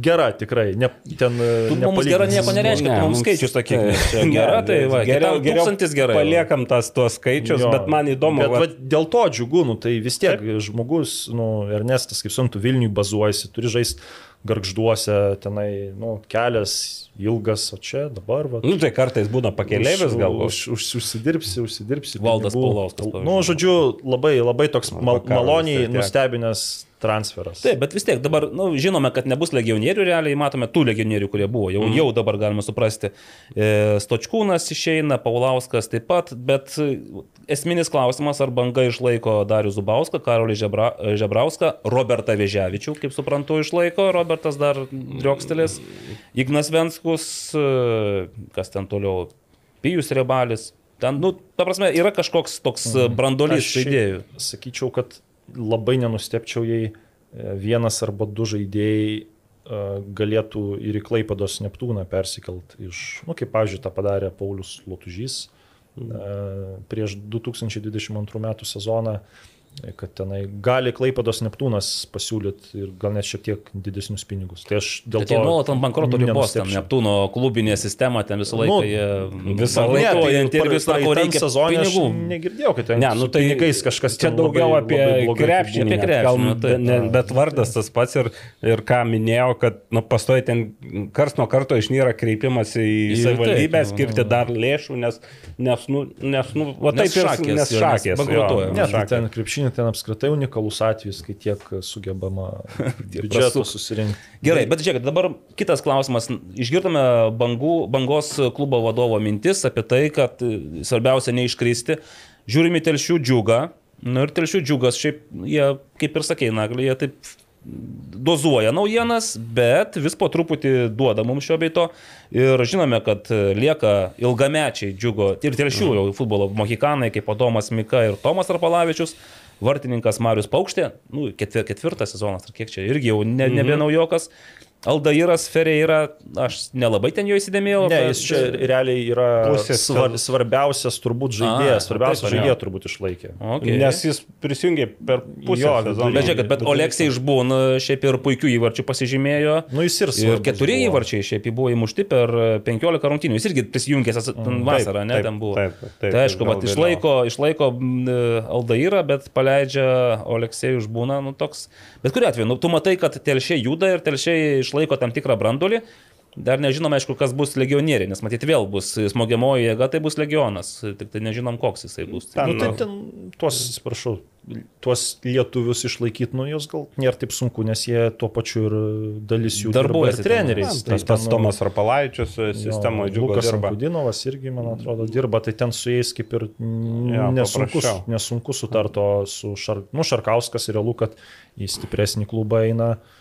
E: gera tikrai, ne, ten...
C: Tu mums gera nieko nereiškia, tu mums skaičius čia [LAUGHS] Gera, tai va,
D: geriau,
C: geriau, tūkstantis gerai.
D: Paliekam tas tuos skaičius,
E: Jo.
D: bet man įdomu,
E: Bet
D: va,
E: va, dėl to džiugu, nu, tai vis tiek žmogus, nu, Ernestas, kaip suprantu, Vilniui bazuojasi, turi žaisti garžduose, tenai, nu, kelias ilgas, o čia dabar, va.
D: nu, tai kartais būna pakelėvis gal.
E: Už, už, užsidirbsi, užsidirbsi.
C: Valdas
E: pinigų.
C: Paulauskas, pavyzdžiui.
E: Nu, žodžiu, labai, labai toks mal, maloniai
D: tiek.
E: nustebinęs transferas.
C: Taip, bet vis tiek dabar nu, žinome, kad nebus legionierių, realiai matome tų legionierių, kurie buvo. Jau, mm. jau dabar galime suprasti. E, Stočkūnas išeina, Paulauskas taip pat, bet e, esminis klausimas, ar banga išlaiko Darių Zubauską, Karolį Žebra, Žebrauską, Robertą Vėžiavičių, kaip suprantu, išlaiko, Robertas dar driokstelės, Ignas Venskus, e, kas ten toliau, Pijus Rebalis. Ten, nu, ta prasme, yra kažkoks toks mm. brandolys
E: Aš
C: žaidėjų.
E: Sakyčiau, kad labai nenustepčiau, jei e, vienas arba du žaidėjai e, galėtų ir į Klaipados Neptūną persikelt iš, nu, kaip, pavyzdžiui, tą padarė Paulius Lotužys e, prieš 2022 metų sezoną, kad tenai gali Klaipados Neptūnas pasiūlyti ir gal net šiek tiek didesnius pinigus. Tai aš dėl
C: Bet jie
E: to...
C: nuolat ant bankroto ribos, ten
E: nenustebčiau.
C: Neptūno klubinė sistema, ten visą laiką
E: Nu,
C: jie
D: visą
C: bankrutuoja,
E: Ne, tai
C: interviu sako, reikia
E: sezone aš
C: pinigų.
E: Negirdėjau, kad ten
D: Ne, nu tai
E: pinigais kažkas
D: čia daugiau
E: labai-
D: apie krepšinį,
C: Apie
D: net,
C: krepšinį,
D: gal,
C: nu, taip.
D: ne, bet vardas tas pats ir, ir ką minėjau, kad nu, pastoji ten kars nuo karto išnyra kreipimas į
C: Ir
D: savivaldybę,
C: taip,
D: skirti dar lėšų, nes, nes, nu, nes, nu, va,
C: Nes
D: taip ir
C: šakės
D: nes
C: jo, nes
D: šakės.
C: bankrutuoja.
E: Ne, tai ten krepšinį krepšinį ten apskritai unikalus atvejis, kai tiek sugebama [LAUGHS] biudžeto susirinkti.
C: Gerai, bet žiūrėkit, dabar kitas klausimas. Išgirdome bangų, bangos klubo vadovo mintis apie tai, kad e, svarbiausia neiškristi. Žiūrime telšių džiugą. Nu ir telšių džiugas, šiaip jie, kaip ir sakė, naglį, jie taip dozuoja naujienas, bet vis po truputį duoda mums šio beito. Ir žinome, kad lieka ilgamečiai džiugo ir telšių jau futbolo mohikanai, kaip Adomas Mika ir Tomas Arpalavičius. Vartininkas Marius Paukštė, nu, ketvir, ketvirtas sezonas, ar kiek čia, irgi jau ne, nebe naujokas. Aldairas Ferreira, aš nelabai ten jo įsidėmėjau.
E: Ne,
C: bet-
E: jis čia realiai yra svar, svarbiausias turbūt žaidėjas, svarbiausias
C: taip,
E: žaidėjas turbūt išlaikė.
C: Okay.
D: Nes jis prisijungė per pusę
E: Jo,
D: sezono.
C: Bet žiūrėkit, bet Oleksijai išbūn šiaip ir puikių įvarčių pasižymėjo.
E: Nu, jis ir
C: Ir
E: svarbus
C: keturi
E: buvo.
C: įvarčiai šiaip buvo įmušti per 15 rungtynių. Jis irgi prisijungęs ten vasarą, ne,
D: taip,
C: ten buvo.
D: taip, taip,
C: tai aišku,
D: gal
C: bet
D: vėliau.
C: išlaiko, išlaiko mm, Aldairą, bet paleidžia Oleksijai išbūna, nu toks. Bet kuriu atveju, nu, tu matai, kad telšiai juda ir telšiai išlaiko tam tikrą brandolį. Dar nežinome, aišku, kas bus legionieriai, nes matyt vėl bus smogiamoji jėga, tai bus legionas, tik tai nežinom, koks jisai bus.
D: Ten,
E: Nu, tai ten tuos, atsiprašau, tuos lietuvius išlaikyti, nu, jos gal nėra taip sunku, nes jie tuo pačiu ir dalis jų dirba ir
C: ten.
E: treneriais.
D: Tas
E: Tai
D: pats
E: ten,
D: Tomas Rapalaičius sistemoje džiugo
E: Lukas
D: dirba.
E: Kudinovas irgi, man atrodo, dirba, tai ten su jais kaip ir ja, nesunku, nesunku sutarto su Šar, nu, Šarkauskas, realu, kad į stipresnį klubą eina. Uh,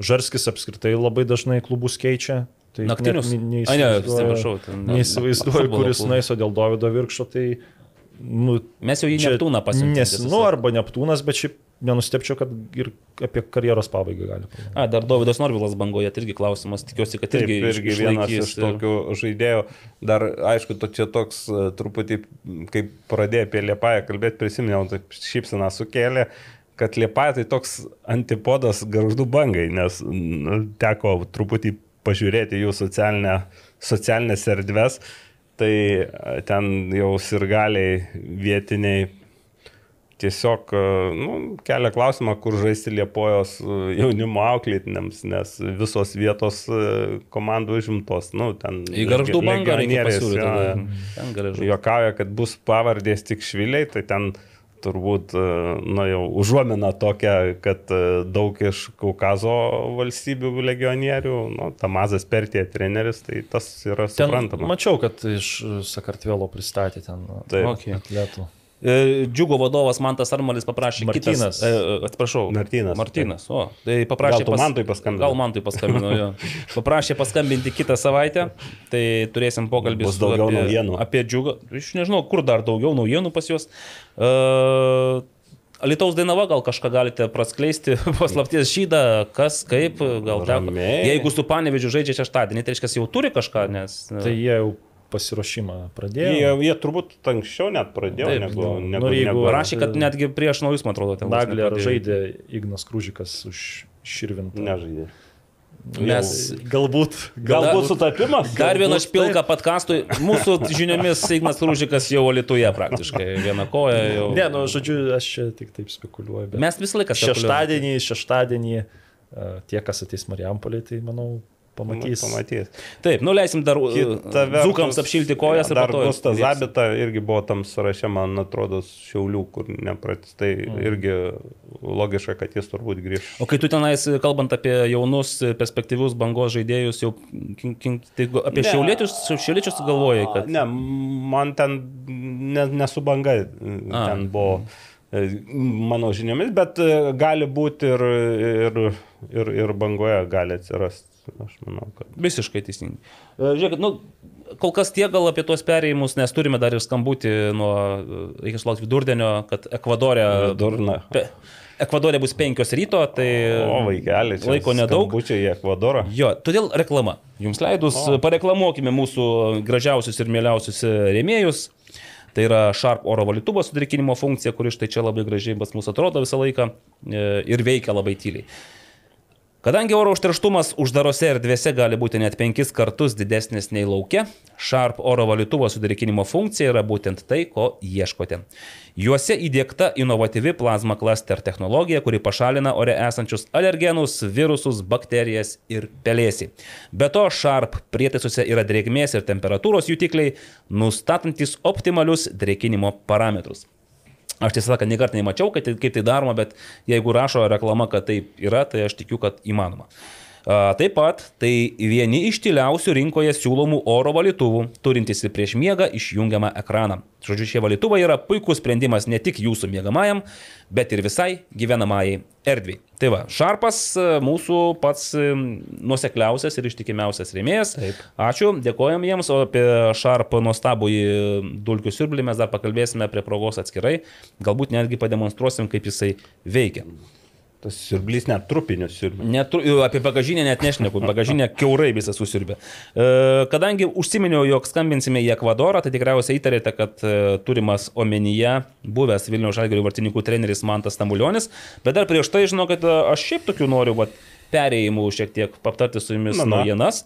E: Žarskis apskritai labai dažnai klubus keičia. Tai
C: Naktinius?
E: ne-
C: A, ne,
E: neįsivaizduoju- Neįsivaizduoju, kuris
C: klubą.
E: nais, o dėl Davido Virkšo, tai... Nu,
C: Mes jau į
E: čia
C: Neptūną pasiuntėme.
E: Nes, nu, arba Neptūnas, bet šiaip nenustepčiau, kad ir apie karjeros pabaigą gali. pagalvoti.
C: A, dar Davidas Norvilas bangoje, tai irgi klausimas, tikiuosi, kad
D: Taip,
C: irgi,
D: irgi
C: iš-
D: vienas iš
C: ir-
D: tokių žaidėjų. Dar, aišku, to čia toks e, truputį, kaip pradėjo apie Liepąją kalbėti, prisiminiau, taip šypsina sukėlė, kad Liepaja tai toks antipodas garždų bangai, nes nu, teko truputį pažiūrėti jų socialinę, socialinės erdves. Tai e, ten jau sirgaliai vietiniai tiesiog e, nu, kelia klausimą, kur žaisti Liepojos e, jaunimo auklėtiniams, nes visos vietos komandų užimtos. Nu,
C: Į garždų bangą reikia pasiūlyti.
D: Jokauja, kad bus pavardės tik šviliai, tai ten turbūt, e, na jau, užuomina tokia, kad e, daug iš Kaukazo valstybių legionierių, nu, Tamazas Pertė treneris, tai tas yra
E: Ten
D: suprantama.
E: mačiau, kad iš Sakartvelo pristatė ten
D: Taip.
C: Okay.
E: atletų.
C: E, Džiugo vadovas Mantas Armalis paprašė
E: Martynas.
C: Kitas, e, atsiprašau.
D: Martynas.
C: Martynas. O, tai paprašė.
D: Gal tu Mantui paskambinai?
C: Gal man tai paskambino, jo. [LAUGHS] Paprašė paskambinti kitą savaitę. Tai turėsim pokalbį
D: Bus
C: su
D: daugiau
C: apie,
D: naujienų.
C: Apie džiugą. Aš nežinau, kur dar daugiau naujienų pas juos. Uh, Alitaus Dainava gal kažką galite praskleisti, [LAUGHS] paslapties šydą, kas, kaip, gal teko. Jeigu su Panevežiu žaidžia šeštadienį, tai reiškia, jau turi kažką, nes...
E: Tai jie jau pasiruošimą pradėjo.
D: Jie, jie turbūt anksčiau net pradėjo,
C: Taip,
D: negu,
E: nu,
D: negu,
E: nu, jeigu
D: negu
C: Parašė, kad netgi prieš naujus, man atrodo, ten
E: Naglė ar žaidė Ignas Krūžikas už Širvintą.
D: nežaidė.
C: Mes
E: Galbūt.
D: Galbūt sutapimas?
C: Dar vieną
E: Galbūt
C: špilką patkastui. Mūsų žiniomis Ignas Rūžikas jau Lietuvoje praktiškai. Viena koja jau.
E: Ne, nu, žodžiu, aš čia tik taip spekuliuoju. Bet
C: Mes visą laiką
E: šeštadienį, šeštadienį tie, kas ateis Marijampolį, tai manau pamatys.
D: Pamatys.
C: Taip, nuleisim dar uh, dzukams apšilti kojas ir
D: dar. Gustas
C: liepsim.
D: Zabita irgi buvo tam sąraše, man atrodo, šiaulių, kur nepratis. Tai
C: Mm.
D: irgi logiška, kad jis turbūt grįž.
C: O kai tu tenais, kalbant apie jaunus, perspektyvius bangos žaidėjus, jau tai apie
D: Ne.
C: šiauliečius, šiauliečius galvojai, kad...
D: Ne, man ten ne, nesu banga,
C: A.
D: ten buvo e, mano žiniomis, bet e, gali būti ir, ir, ir, ir bangoje gali atsirasti. Aš manau, kad.
C: Visiškai teisingai. E, Žiūrėkit, nu, kol kas tiek gal apie tuos perėjimus, nes turime dar ir skambutį nuo, e, reikia sulaukti vidurdienio, kad Ekvadorė...
D: Durna.
C: Pe, Ekvadorė bus penkios ryto, tai...
D: O, vaikeli, čia
C: Laiko nedaug.
D: Būčiau į Ekvadorą.
C: Jo, todėl reklama. Jums leidus, o. pareklamuokime mūsų gražiausius ir mieliausius rėmėjus. Tai yra Sharp oro valytuvo sudrikinimo funkcija, kuri štai čia labai gražiai pas mus atrodo visą laiką e, ir veikia labai tyliai. Kadangi oro užterštumas uždarose erdvėse gali būti net penkis kartus didesnis nei laukia, Sharp oro valytuvo sudrikinimo funkcija yra būtent tai, ko ieškote. Juose įdėkta inovatyvi plazma cluster technologija, kuri pašalina ore esančius alergenus, virusus, bakterijas ir pelėsį. Be to, Sharp prietaisuose yra drėgmės ir temperatūros jutikliai, nustatantis optimalius drėkinimo parametrus. Aš tiesą sakant, niekart nemačiau, kad, kaip tai daroma, bet jeigu rašo reklama, kad taip yra, tai aš tikiu, kad įmanoma. Taip pat tai vieni iš tyliausių rinkoje siūlomų oro valytuvų, turintys ir prieš miegą išjungiamą ekraną. Žodžiu, šie valytuvai yra puikus sprendimas ne tik jūsų miegamajam, bet ir visai gyvenamajai erdvei. Tai va, Šarpas e, mūsų pats e, nusekliausias ir ištikimiausias rėmėjas. Taip. Ačiū, dėkojam jiems, o apie Šarpą nuostabųjį dulkių siurblį mes dar pakalbėsime prie progos atskirai, galbūt netgi pademonstruosim, kaip jisai veikia.
D: Tas siurblys net trupinius siurbė.
C: Netru, apie bagažinę net nešneku, bagažinę keurai visą susirbė. E, kadangi užsiminiau, jog skambinsime į Ekvadorą, tai tikriausiai įtarėte, kad e, turimas omenyje buvęs Vilniaus Žalgirių vartininkų treneris Mantas Tamulionis, bet dar prieš tai žinau, kad e, aš šiaip tokių noriu vat, perėjimų šiek tiek aptarti su jumis
D: Na, na.
C: naujienas.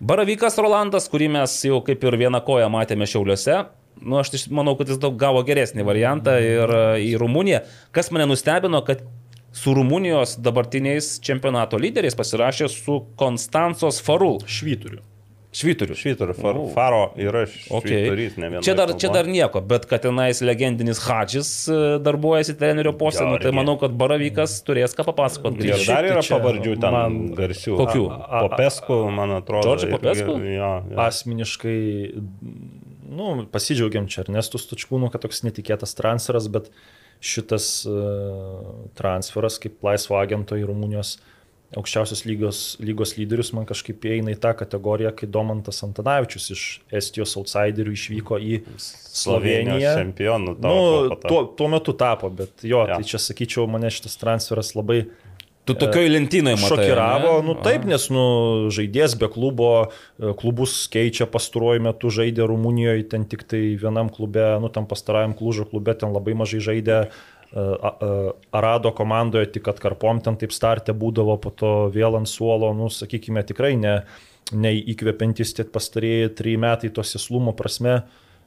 C: Baravykas Rolandas, kurį mes jau kaip ir vieną koją matėme Šiauliuose, nu, aš tai manau, kad jis daug gavo geresnį variantą ir į Rumuniją. Kas mane nustebino, kad su Rumunijos dabartiniais čempionato lyderiais pasirašė su Konstantos Farul.
E: Švyturiu.
C: Švyturiu.
D: Švyturiu, far, faro yra
C: Okay.
D: švyturys, ne vienas.
C: Čia dar, čia dar nieko, bet kad tenais legendinis Hadžis e, darbuojasi trenerio postą, nu, tai manau, kad Baravykas turės ką papasakoti.
D: Ir dar yra
E: tai čia
D: pavardžių ten
E: man-
D: garsių.
C: Kokių?
D: Popesku, man atrodo.
C: Džordžai
D: irgi-
C: Popesku?
D: Jo, jo.
E: Asmeniškai, nu, pasidžiaugiam čia Ernestu Stučkūnu, kad toks netikėtas transferas, bet šitas uh, transferas kaip laisvo agento į Rumunijos aukščiausios lygos, lygos lyderius man kažkaip įeina į tą kategoriją, kai Domantas Antanavičius iš Estijos outsiderių išvyko į Sloveniją.
D: čempionų.
E: Nu, tuo, tuo metu tapo, bet jo,
D: Jo.
E: tai čia sakyčiau, mane šitas transferas labai
C: Tu tokioj lentynoje matai.
E: šokiravo.
C: ane?
E: Nu taip, nes nu, žaidėjas be klubo, e, klubus keičia pastaruoju metu, žaidė Rumunijoje, ten tik tai vienam klube, nu tam pastarajam klužo klube, ten labai mažai žaidė. e, Arado komandoje tik atkarpom ten taip startė būdavo, po to vėl ant suolo, nu sakykime, tikrai ne, neįkvepiantis tie pastarėjai trys metai to sėslumo prasme,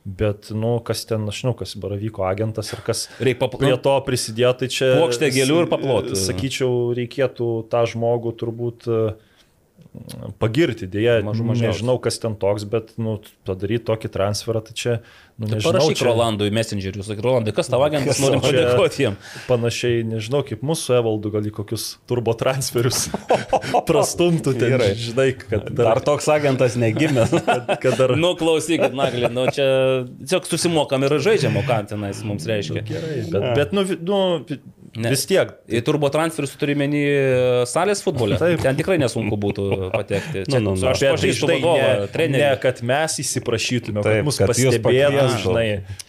E: bet, nu, kas ten, aš žinau, kas baravyko agentas ir kas prie to prisidėjo, tai čia...
C: Puokštę gėlių ir paplot.
E: Sakyčiau, reikėtų tą žmogų turbūt e, pagirti, dėja, mažu, nežinau, kas ten toks, bet nu, padaryti tokį transferą, tai čia, nu, nežinau,
C: Parašyk
E: čia
C: Rolandui Messengeriu, sakyk, Rolandai, kas tavo agentas, norim padėkoti jiem.
E: panašiai, nežinau, kaip mūsų Evaldu gal į kokius turbo transferius [LAUGHS] prastumtų, ten,
D: Gerai.
E: žinai, kad
D: Dar
E: dar,
D: toks agentas negimęs. [LAUGHS]
E: kad, kad dar
C: Nu, klausykit, Naglį, nu čia tiesiog susimokam ir žaidžiam, o ką tenais mums reiškia.
E: gerai, bet, bet nu, nu,
C: Ne.
E: vis tiek,
C: Į turbo transferus turi menį salės futbole.
E: Taip.
C: Ten tikrai nesunku būtų patekti. Čia,
D: Nu, nu, nu.
C: Aš pažįstu
E: žinai,
C: vadovą,
E: ne,
C: trenerį.
E: ne, kad mes įsiprašytume, kad
D: Taip,
E: mus
D: kad jūs
E: pastebėtų, žinai,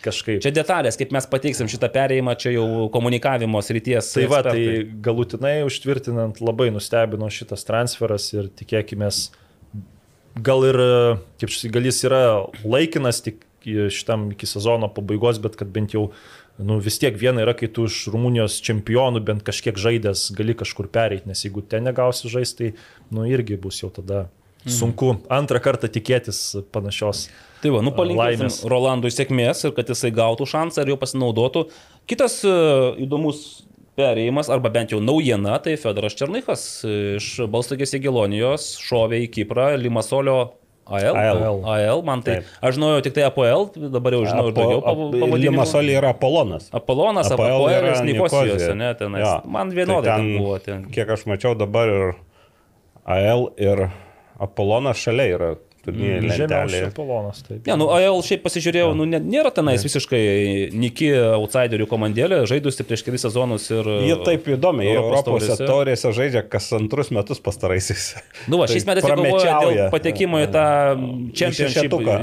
E: kažkaip.
C: Čia detalės, kaip mes pateiksim šitą perėjimą, čia jau komunikavimo srities.
E: Tai va, tai
C: ekspertai.
E: galutinai užtvirtinant labai nustebino šitas transferas ir tikėkime, gal ir, kaip šis, gal jis yra laikinas tik šitam iki sezono pabaigos, bet kad bent jau, nu vis tiek viena yra, kai tu iš Rumunijos čempionų bent kažkiek žaidęs gali kažkur pereiti, nes jeigu ten negausi žaisti, tai, nu irgi bus jau tada sunku antrą kartą tikėtis panašios.
C: Tai va, nu palinkėsim. Rolandui sėkmės ir kad jisai gautų šansą ir jo pasinaudotų. Kitas e, įdomus perėjimas, arba bent jau naujiena, tai Fedoras Černychas iš Balstogės Egilonijos šovė į Kiprą Limasolio AL.
D: AL.
C: AL, man tai,
D: Taip.
C: aš žinojau tik tai APL, dabar jau žinau ir daugiau pav- pavadinimų.
D: Limasolė yra Apolonas.
C: Apolonas,
D: APL
C: APL
D: yra
C: ir Nikosijos, ne, tenais.
D: Jo.
C: Man vienodai
D: Tai
C: ten buvo. Ten.
D: Kiek aš mačiau dabar ir AL ir Apolonas šalia yra turnyje
E: Žemiau
D: lentelėje.
E: Apolonas. Taip.
C: Ne, nu, AL šiaip pasižiūrėjau, nu, ne- nėra tenais visiškai Niki outsiderių komandėlė, žaidusi prieš kelis sezonus ir...
D: Jie taip įdomiai, jie
C: Europos taurėse.
D: žaidžia kas antrus metus pastaraisiais.
C: Nu, va, [LAUGHS] šiais
D: Tai
C: metais
D: pramečauja.
C: dėl patekimo į tą.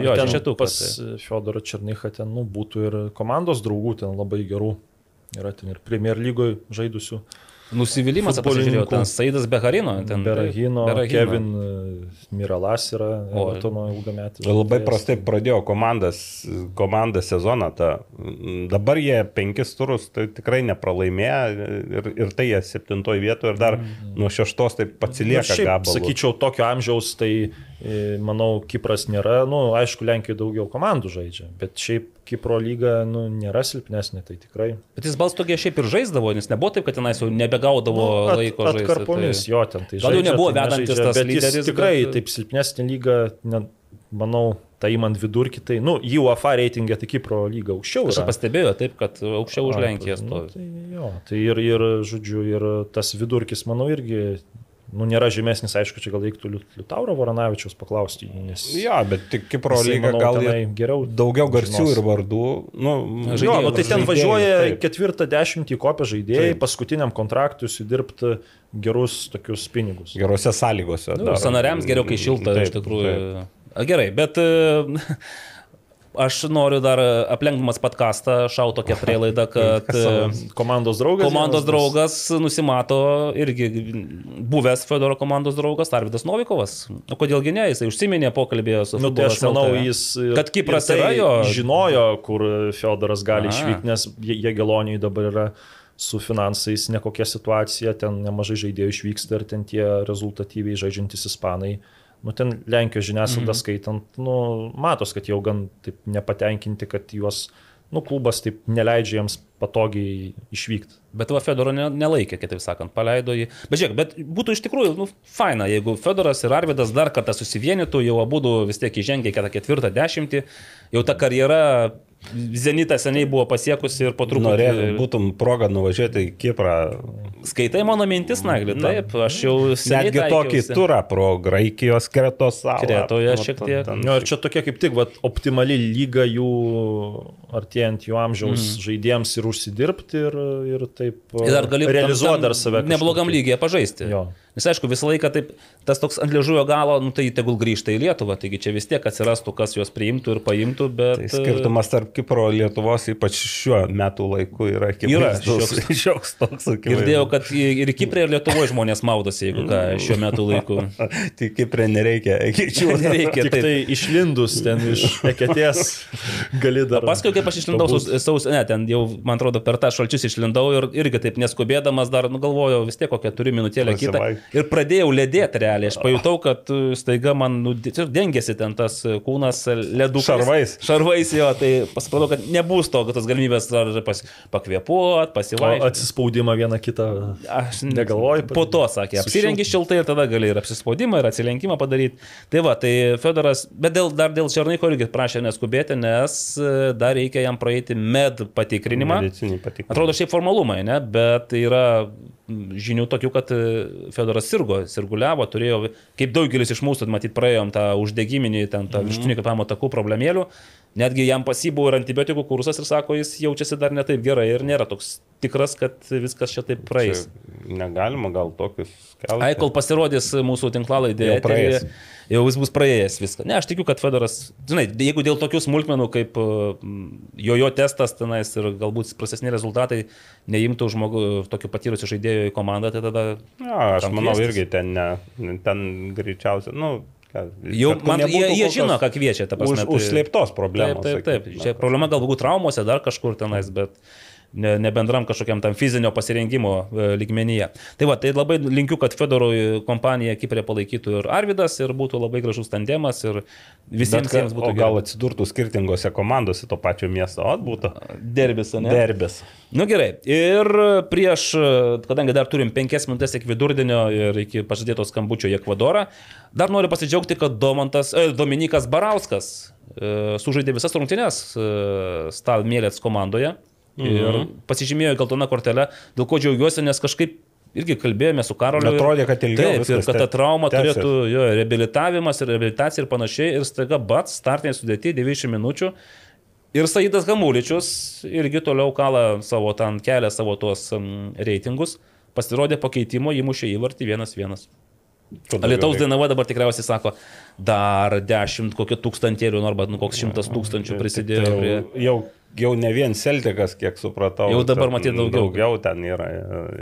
C: Jo,
E: ten
C: šešetuką.
E: pas
C: tai.
E: Fiodorą Černychą ten nu, būtų ir komandos draugų ten labai gerų. Yra ten ir Premier lygoje žaidusių.
C: Nusivylimas, pasižiūrėjau, ten Saidas Beharino. Ten,
E: Berahino,
C: Berahino.
E: Kevin e, Miralas yra. Evertono ilgametis.
D: Labai prastai pradėjo komandas, komandą sezoną. Ta. Dabar jie penkis turus tai tikrai nepralaimėjo ir, ir tai jie septintoje vietoje ir dar nuo šeštos taip
E: Na,
D: atsilieka
E: Nu, šiaip, sakyčiau, tokio amžiaus, tai e, manau, Kipras nėra, nu, aišku, Lenkijoje daugiau komandų žaidžia, bet šiaip Kipro lyga nu, nėra silpnesnė, tai tikrai.
C: Bet jis balstogė šiaip ir žaisdavo, nes nebuvo taip, kad tenais jau nebegaudavo
E: Nu, at-
C: laiko žaisti.
E: Atkarpomis jo ten tai
C: Gal jau
E: žaidžia,
C: nebuvo
E: tai
C: vedantis
E: nežaidžia,
C: tas lyderis,
E: Tikrai
C: bet-
E: taip silpnesnė lyga, ne, manau, tai įmant vidurkį, tai, nu, jį UEFA reitingė tai Kipro lyga aukščiau.
C: Aš pastebėjau taip, kad aukščiau už Lenkiją
E: nu,
C: stovi.
E: Tai, jo, tai ir, ir, žodžiu, ir tas vidurkis, manau, irgi, nu, nėra žemesnis, aišku, čia gal reiktų Liut- Liutauro Varanavičiaus paklausti, nes...
D: Jo, bet tik Kipro lyga gal
E: geriau
D: daugiau garsių
E: žinos.
D: ir vardų. Nu,
E: Jo,
C: Žaidėjų
E: nu, tai ten
D: žaidėjų,
E: važiuoja
D: taip.
E: ketvirtą dešimtį kopę žaidėjai,
D: Taip.
E: paskutiniam kontraktui sudirbti gerus tokius pinigus.
D: Gerose sąlygose.
C: Nu, sanariams geriau, kai šilta,
D: Taip,
C: iš tikrųjų.
D: taip.
C: Gerai, bet e, aš noriu dar aplenkdamas podcastą šau tokią prielaidą, [LAUGHS] kad e,
E: Komandos draugas.
C: komandos draugas nusimato irgi buvęs Fedoro komandos draugas Arvidas Novikovas. O kodėlgi ne, jisai užsiminė pokalbėje su
E: Nu, tai aš manau, jis.
C: Kad Kipras
E: tai
C: yra jo-
E: Žinojo, kur Fiodoras gali
C: Aha.
E: išvykti, nes Jėgeloniui dabar yra su finansais nekokia situacija, ten nemažai žaidėjų išvyksta ir ten tie rezultatyviai žaidžiantys ispanai. Nu, ten Lenkijos žiniasklaida mm. skaitant, nu, matos, kad jau gan taip nepatenkinti, kad juos, nu, klubas taip neleidžia jiems patogiai išvykti.
C: Bet va Fedoro ne, nelaikė, kitaip sakant, paleido jį. Bet žiūrėk, bet būtų iš tikrųjų, nu, faina, jeigu Fedoras ir Arvidas dar kartą susivienytų, jau abu vis tiek įžengė į ketvirtą dešimtį, jau ta karjera Zenita seniai buvo pasiekusi ir po truputį...
D: Norėjau, būtum progą nuvažiuoti į Kiprą.
C: Skaitai mano mintis, Nagli, taip, aš jau seniai
D: Netgi tokį turą pro Graikijos kretos salą.
C: Kretoje
D: Nu,
C: šiek tiek.
D: ten
E: Jo, ir čia tokia kaip tik vat, optimali lyga jų artėjant jų amžiaus mm. žaidėjams ir užsidirbti ir, ir taip
C: Ir dar gali
E: realizuoti dar save.
C: Neblogam lygiai pažaisti.
E: Jo.
C: Nes aišku, visą laiką taip, tas toks ant liežuvio galo, nu, tai tegul grįžta į Lietuvą, taigi čia vis tiek atsirastų, kas juos priimtų ir paimtų, bet...
D: Tai skirtumas tarp Kipro ir Lietuvos, ypač šiuo metų laiku, yra akivaizdus.
C: šioks- [LAUGHS]
D: šioks toks akivaizdus.
C: Girdėjau, kad ir Kiprė, ir Lietuvoje žmonės maudosi, jeigu ką, šiuo metu laiku. [LAUGHS]
D: Tai Kiprė nereikia ekičių. [LAUGHS]
C: Nereikia.
E: Tik
C: Taip.
E: tai išlindus ten iš eketės gali dar.
C: Paskui, kaip aš išlindau
E: pabūt.
C: sausio, ne, ten jau, man atrodo, per tą šalčius išlindau ir irgi taip neskubėdamas dar, nu, galvojau, vis tiek kokią turi minutėlę kitą.
D: Pasivaikščiot.
C: Ir pradėjau ledėti realiai. Aš pajutau, kad uh, staiga man nu, dengėsi ten tas uh, kūnas ledų.
D: Šarvais.
C: Šarvais jo, tai pasipratau, kad nebus to, kad tos galimybės ar pas, pakvėpuot, pasivaikščioti.
E: atsispaudimą vieną kitą.
C: Aš
E: Negalvoji,
C: Po to sakė, apsirengi šiltai ir tada gali ir apsispaudimą, ir atsilenkimą padaryti. Tai va, tai Fedoras, bet dėl, dar dėl Černaiko irgi prašė neskubėti, nes e, dar reikia jam praeiti med patikrinimą. Atrodo šiaip formalumai, ne? bet yra žinių tokių, kad e, Fedoras sirgo, sirguliavo, turėjo, kaip daugelis iš mūsų, matyt, praėjom tą uždegiminį, ten tą viršutinį kvepamo takų problemėlių. Netgi jam pasibuvo ir antibiotikų kursas ir sako, jis jaučiasi dar ne taip gerai ir nėra toks tikras, kad viskas čia taip praeis.
D: Čia Negalima gal tokius skelbti.
C: Ai, kol pasirodys mūsų tinklalaidė,
D: Jau praėjęs.
C: Jau jis bus praėjęs viską. Ne, aš tikiu, kad Fedoras, žinai, jeigu dėl tokių smulkmenų kaip mm, jojo testas tenais ir galbūt prastesni rezultatai neimtų žmogų tokių patyrusių žaidėjų į komandą, tai tada...
D: Ja, aš manau
C: kviestis?
D: irgi ten, ne, ten greičiausiai, nu,
C: Jau, man, jie, jie žino, ką kviečia, ta prasme.
D: Už, užslėptos problemos.
C: Taip, taip, taip. Čia problema galbūt traumose, dar kažkur tenais, bet ne, ne bendram kažkokiam tam fizinio pasirengimo e, lygmenyje. Tai va, tai labai linkiu, kad Fedorui kompanija Kiprė palaikytų ir Arvidas ir būtų labai gražus tandemas ir visiems
D: Bet,
C: jiems
D: o
C: būtų
D: gal atsidurtų skirtingose komandose to pačio miesto, o būtų
C: derbis, ne?
D: derbis.
C: Na nu, gerai, ir prieš, kadangi dar turim penkias minutės iki vidurdienio ir iki pažadėto skambučio į Ekvadorą, dar noriu pasidžiaugti, kad Domantas, e, Dominikas Barauskas e, sužaidė visas rungtynes e, Stalmėlės komandoje ir pasižymėjo geltoną kortelę, dėl ko džiaugiuosi, nes kažkaip irgi kalbėjome su Karoliu.
D: Atrodė, kad ilgiau
C: Taip, ir kad ta trauma
D: tęsis.
C: turėtų, jo, reabilitavimas ir reabilitacija ir panašiai, ir staiga bats, startinė sudėti 90 minučių. Ir Saidas Gamuličius irgi toliau kala savo ten kelią, savo tuos reitingus. Pasirodė pakeitimo, įmušė įvartį 1-1. Lietaus Dainava dabar tikriausiai sako, dar 10 kokio tūkstantėlių, nu, arba nu, koks šimtas tūkstančių prisidėjo
D: Tai
C: prie...
D: jau, jau, ne vien Celtikas, kiek supratau.
C: Jau dabar
D: ten
C: matyt daugiau.
D: Daugiau ten yra.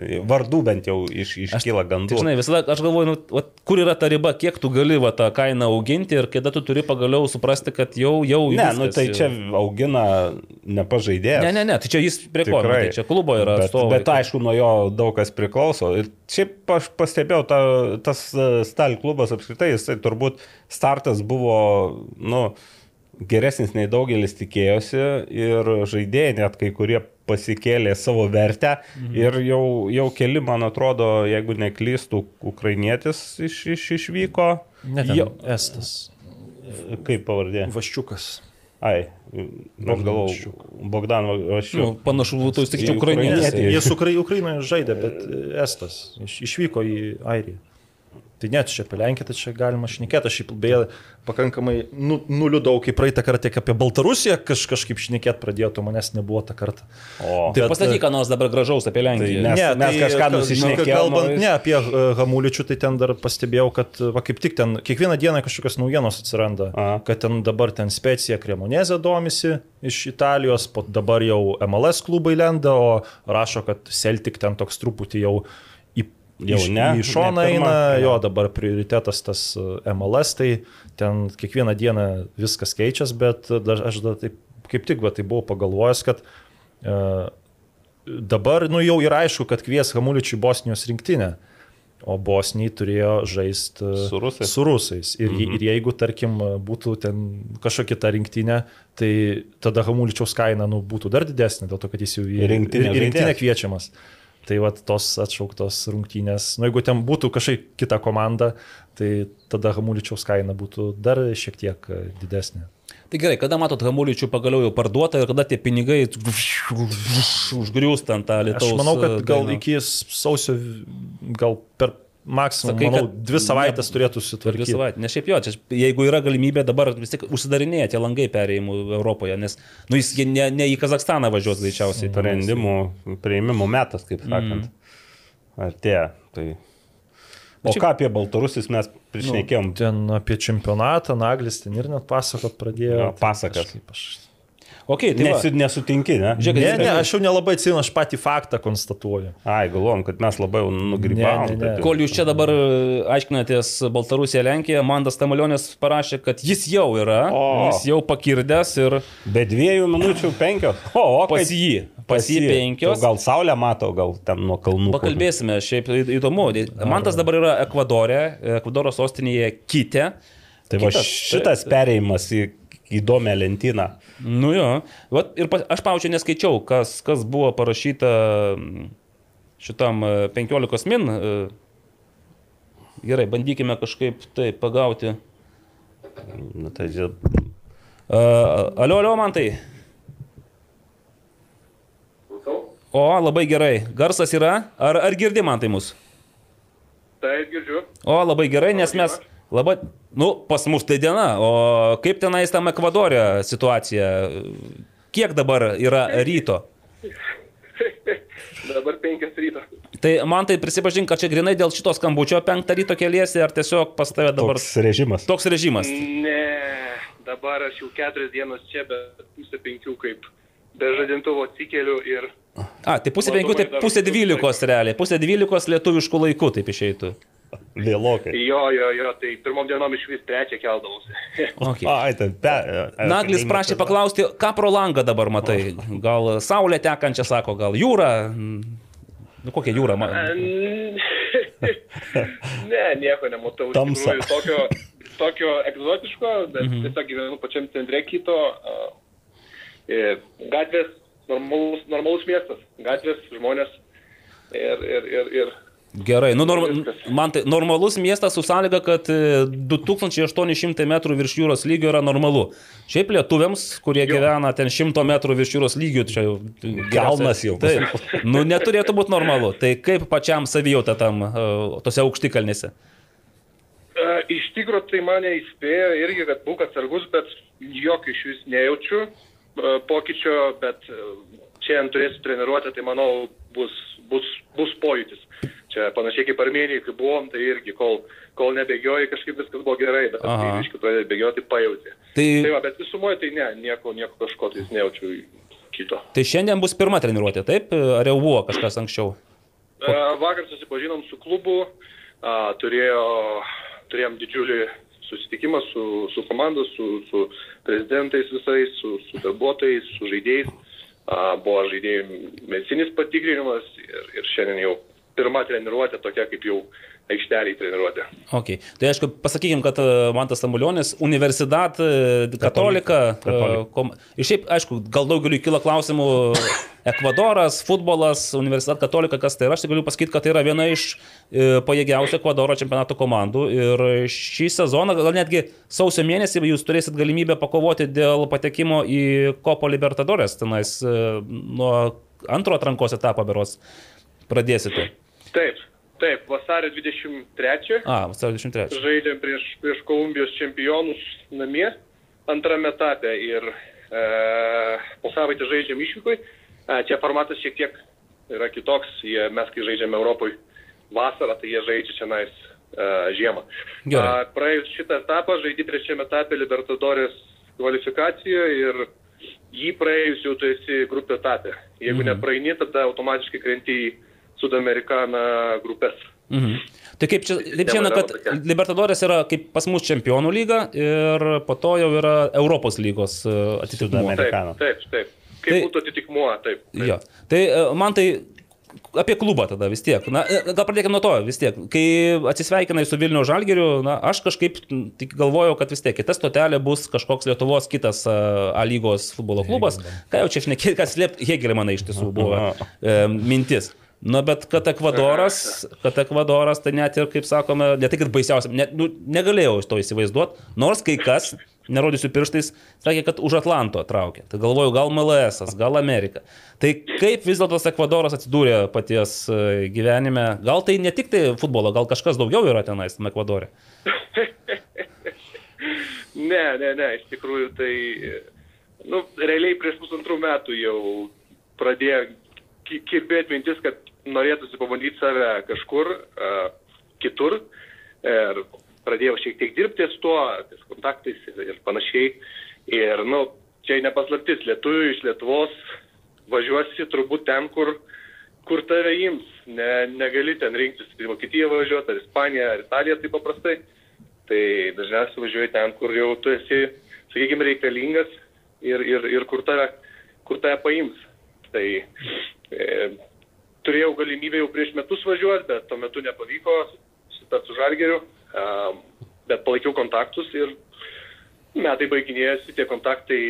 D: e, Vardų bent jau iš, iškyla gandų.
C: Tai, žinai, visada aš galvoju, nu, vat, kur yra ta riba, kiek tu gali va, tą kainą auginti ir kada tu turi pagaliau suprasti, kad jau, jau...
D: ne,
C: viskas,
D: nu tai
C: jau.
D: čia augina nepažaidėjęs.
C: Ne, ne, ne, tai čia jis prie ko, nu, tai čia klubo yra
D: bet,
C: atstovai.
D: bet aišku, nuo jo daug kas priklauso. Ir šiaip aš pastebėjau, ta, tas e, Stal klubas apskritai, jisai turbūt startas buvo, nu, geresnis nei daugelis tikėjosi ir žaidėjai net kai kurie pasikėlė savo vertę mhm. ir jau, jau keli, man atrodo, jeigu neklystų, ukrainietis iš, iš, išvyko.
E: Ne, ten
C: Jo.
E: Estas.
D: Kaip pavardė?
E: Vaščiukas.
D: Ai, aš galvoju, Bogdan Vaščiukas.
C: Nu, panašu, būtų vis tik ukrainietis.
E: Jis Ukra Ukrainoje žaidė, bet e, Estas iš, išvyko į Airiją. Tai net čia apie Lenkiją, tai čia galima šnekėti. Aš beje pakankamai nu, nuliūdau, kai praeitą kartą tiek apie Baltarusiją kaž, kažkaip šnekėti pradėjo, to manęs nebuvo tą kartą.
D: O,
C: Tai
E: Bet,
C: pasakyk, ką nors dabar gražaus apie Lenkiją.
D: Mes- mes kažką
E: kal-
D: nusišnekėjom,
E: Kalbant
D: o jis-
E: ne apie e, Hamuličių, tai ten dar pastebėjau, kad va, kaip tik ten kiekvieną dieną kažkokios naujienos atsiranda.
D: Aha.
E: Kad ten dabar ten specija Kremonezė domisi iš Italijos, po dabar jau MLS klubai lenda, o rašo, kad Celtic ten toks truputį jau į,
D: Jau
E: iš,
D: ne,
E: į šoną
D: ne pirma,
E: eina,
D: jo.
E: jo dabar prioritetas tas e, MLS, tai ten kiekvieną dieną viskas keičiasi, bet dar, aš dar taip, kaip tik, bet tai buvau pagalvojęs, kad uh, dabar nu, jau yra aišku, kad kvies Hamuličių Bosnijos rinktinę. O Bosnijai turėjo žaisti
D: Su rusais.
E: Su rusais. Ir, mhm. ir jeigu, tarkim, būtų ten kažkokia ta rinktinė, tai tada Hamuličiaus kaina nu, būtų dar didesnė, dėl to, kad jis jau į
D: rinktinę
E: rinktinę kviečiamas. Tai va tos atšauktos rungtynės, nu jeigu ten būtų kažkaip kita komanda, tai tada Hamuličiaus kaina būtų dar šiek tiek e, didesnė.
C: Tai gerai, kada matot Hamuličių pagaliau jau parduota ir kada tie pinigai užgriūsta ant tą lietaus.
E: Aš manau, kad gal
C: dainą?
E: iki sausio, gal per maksimum,
C: Sakai,
E: manau,
C: kad
E: dvi savaitės
C: ne-
E: turėtų
C: Per dvi
E: sutvarkyti.
C: savaitės. Nes šiaip jo, čia, jeigu yra galimybė dabar vis tik užsidarinėja tie langai perėjimų Europoje, nes nu, jis ne, ne į Kazakstaną važiuos greičiausiai.
D: sprendimų prieimimo metas, kaip sakant. Artėja. Tai... O
C: šiaip-
D: ką apie Baltarusis mes prišnekėjom?
E: Ten apie čempionatą, Naglis ten ir net pasakot pradėjo.
D: Jo,
E: tai
D: pasakas.
E: kažkaip Aš...
C: Ok, tai va.
D: Nesu, nesutinki, ne?
C: Žiūrėk,
E: Ne, ne, aš jau nelabai atsimenu, aš patį faktą konstatuoju.
D: Ai, galvom, kad mes labai nugrybavom.
C: Kol jūs čia dabar e, aiškinatės Baltarusiją, Lenkiją, Mandas Tamulionis parašė, kad jis jau yra,
D: O.
C: jis jau pakirdęs ir
D: Be dviejų minučių penkios. O, o
C: pas
D: kaip-
C: jį, pas jį penkios.
D: Gal saulę matau, gal ten nuo kalnų.
C: Pakalbėsime, šiaip į- įdomu. Mantas dabar yra Ekvadore, Ekvadoro sostinėje Kite.
D: Tai va
C: Kitas-
D: šitas perėjimas į įdomią lentyną.
C: Nu jo. Vat, ir pas, aš, pavyzdžiui, neskaičiau, kas, kas buvo parašyta šitam e, 15 min. e, Gerai, bandykime kažkaip tai pagauti.
D: Na, tai čia...
C: Uh, alio, alio, man tai. O, labai gerai. Garsas yra. Ar, ar girdi man tai mus?
G: Taip, girdžiu.
C: O, labai gerai, nes mes labai... Nu, pas mus tai diena. O kaip tenais tam Ekvadorė situacija? Kiek dabar yra ryto? [LAUGHS]
G: Dabar penkias ryto.
C: Tai man tai prisipažink, kad čia grinai dėl šito skambučio penktą ryto keliesi, ar tiesiog pas tave dabar
D: Toks režimas.
C: toks režimas?
G: Ne, dabar aš jau keturias dienas čia, bet pusę penkių kaip be žadintuvo atsikeliu ir
C: A, tai pusė penkių, tai pusė dvylikos realiai. Pusė dvylikos lietuviškų laikų taip išeitų.
D: Vėlokai.
G: jo, jo, jo, tai pirmom dienom iš vis trečią keldavausi. [LAUGHS]
C: Okay.
D: Ai, tai pe...
C: Naglis prašė paklausti, ką pro langą dabar matai. [LAUGHS] Gal saulė tekančią, sako, gal jūra. Nu, kokia jūra? Man... [LAUGHS]
G: ne, nieko nematau.
D: Tamsa.
G: tikrųjų, Tokio, tokio egzotiško, bet mhm. tiesiog gyvenu pačiam centre kito. a, e, Gatvės, normalus, normalus miestas. Gatvės, žmonės. Ir, ir, ir, ir
C: Gerai, nu, norm...
G: Viskas.
C: man tai normalus miestas su sąlyga, kad e, 2800 metrų virš jūros lygio yra normalu. Šiaip lietuviams, kurie jo. gyvena ten 100 metrų virš jūros lygių, čia jau
D: Kalnas jau.
C: Taip, [LAUGHS] nu neturėtų būti normalu. Tai kaip pačiam savijauta tam, e, tose aukštikalnėse?
G: E, Iš tikrųjų, tai mane įspėjo irgi, kad būk atsargus, bet jokio iš vis nejaučiu e, pokyčio, bet e, šiandien turėsiu treniruotę, tai manau bus, bus, bus pojūtis. Čia panašiai kaip Armėnijoje, kai buvom, tai irgi kol, kol nebėgioji, kažkaip viskas buvo gerai, bet kai iš kitoje bėgioti pajauti.
C: Tai,
G: Tai va, bet visumoje tai ne, nieko, nieko kažko tai nejaučiu kito.
C: tai šiandien bus pirma treniruotė, taip? Ar jau buvo kažkas anksčiau?
G: E, Vakar susipažinom su klubu, a, turėjo, turėjom didžiulį susitikimą su, su komanda, su, su prezidentais visais, su, su darbuotojais, su žaidėjais. A, Buvo žaidėjų medicinis patikrinimas ir, ir šiandien jau pirma treniruotė tokia kaip jau aikšteliai treniruotė.
C: Okay. Tai aišku, pasakykim, kad e, Mantas Tamulionis, Universidat e, Katolika.
D: Katolika.
C: Kom... Ir šiaip, aišku, gal daugeliu kyla klausimų Ekvadoras, futbolas, Universitat Katolika, kas tai yra. Aš tik galiu pasakyti, kad tai yra viena iš e, pajėgiausių Ekvadoro čempionato komandų. Ir šį sezoną, gal netgi sausio mėnesį jūs turėsit galimybę pakovoti dėl patekimo į Kopo Libertadores. Tenais e, nuo antro atrankos etapo beros pradėsite.
G: Taip, taip, vasario 23.
C: A, vasario 23.
G: Žaidėm prieš, prieš Kolumbijos čempionus namie antrame etape ir e, po savaitę žaidžiam išvykui. E, čia formatas šiek tiek yra kitoks. Jie, mes, kai žaidžiam Europoje vasarą, tai jie žaidžia čia nais e, žiemą. A, praėjus šitą etapą, žaidži trečiame etape Libertadorės kvalifikacijoje ir jį praėjus jau tu esi grupė etape. Jeigu mhm. nepraeini, tada automatiškai krenti į Sudamerikaną grupės.
C: Mhm. Tai kaip čia, taip šiandien, kad
G: tokia.
C: Libertadorės yra kaip pas mus čempionų lyga ir po to jau yra Europos lygos e, atitikmuo.
G: Taip,
D: Amerikano.
G: taip, taip. Kaip
C: Tai-
G: būtų atitikmuo, taip. taip.
C: Jo. Tai e, man tai apie klubą tada vis tiek. Na, e, gal pradėkime nuo to vis tiek. Kai atsisveikinai su Vilnių Žalgiriu, na, aš kažkaip tik galvojau, kad vis tiek kita stotelė bus kažkoks Lietuvos kitas A lygos futbolo klubas. Ką jau čia šnekėti, kas slėpti, Hegelė man iš tiesų buvo [LAUGHS] e, mintis. Na, bet kad Ekvadoras, kad Ekvadoras, tai net ir, kaip sakome, ne tai, kad baisiausia, ne, nu, negalėjau iš to įsivaizduoti, nors kai kas, nerodysiu pirštais, sakė, kad už Atlanto traukė. Tai galvoju, gal MLS, gal Amerika. Tai kaip vis dėlto tas Ekvadoras atsidūrė paties e, gyvenime, gal tai ne tik tai futbolo, gal kažkas daugiau yra tenais, tam Ekvadorė. [LAUGHS]
G: Ne, ne, ne, iš tikrųjų tai, nu, realiai prieš pusantrų metų jau pradėjo ki- kirbėti mintis, kad norėtųsi pabandyti save kažkur uh, kitur. Ir pradėjau šiek tiek dirbti su tuo, ties kontaktais ir, ir panašiai. Ir, nu, čia nepaslaptis, lietuvių iš Lietuvos važiuosi turbūt ten, kur, kur tave ims. Ne, negali ten rinktis, į Vokietiją važiuoti, ar Ispaniją, ar Italiją taip paprastai. Tai dažniausiai važiuoji ten, kur jau tu esi, sakykime, reikalingas ir, ir, ir kur, tave, kur tave paims. Tai e, turėjau galimybę jau prieš metus važiuoti, bet tuo metu nepavyko susitarti su Žalgeriu, e, bet palaikiau kontaktus ir metai baiginėjasi, tie kontaktai,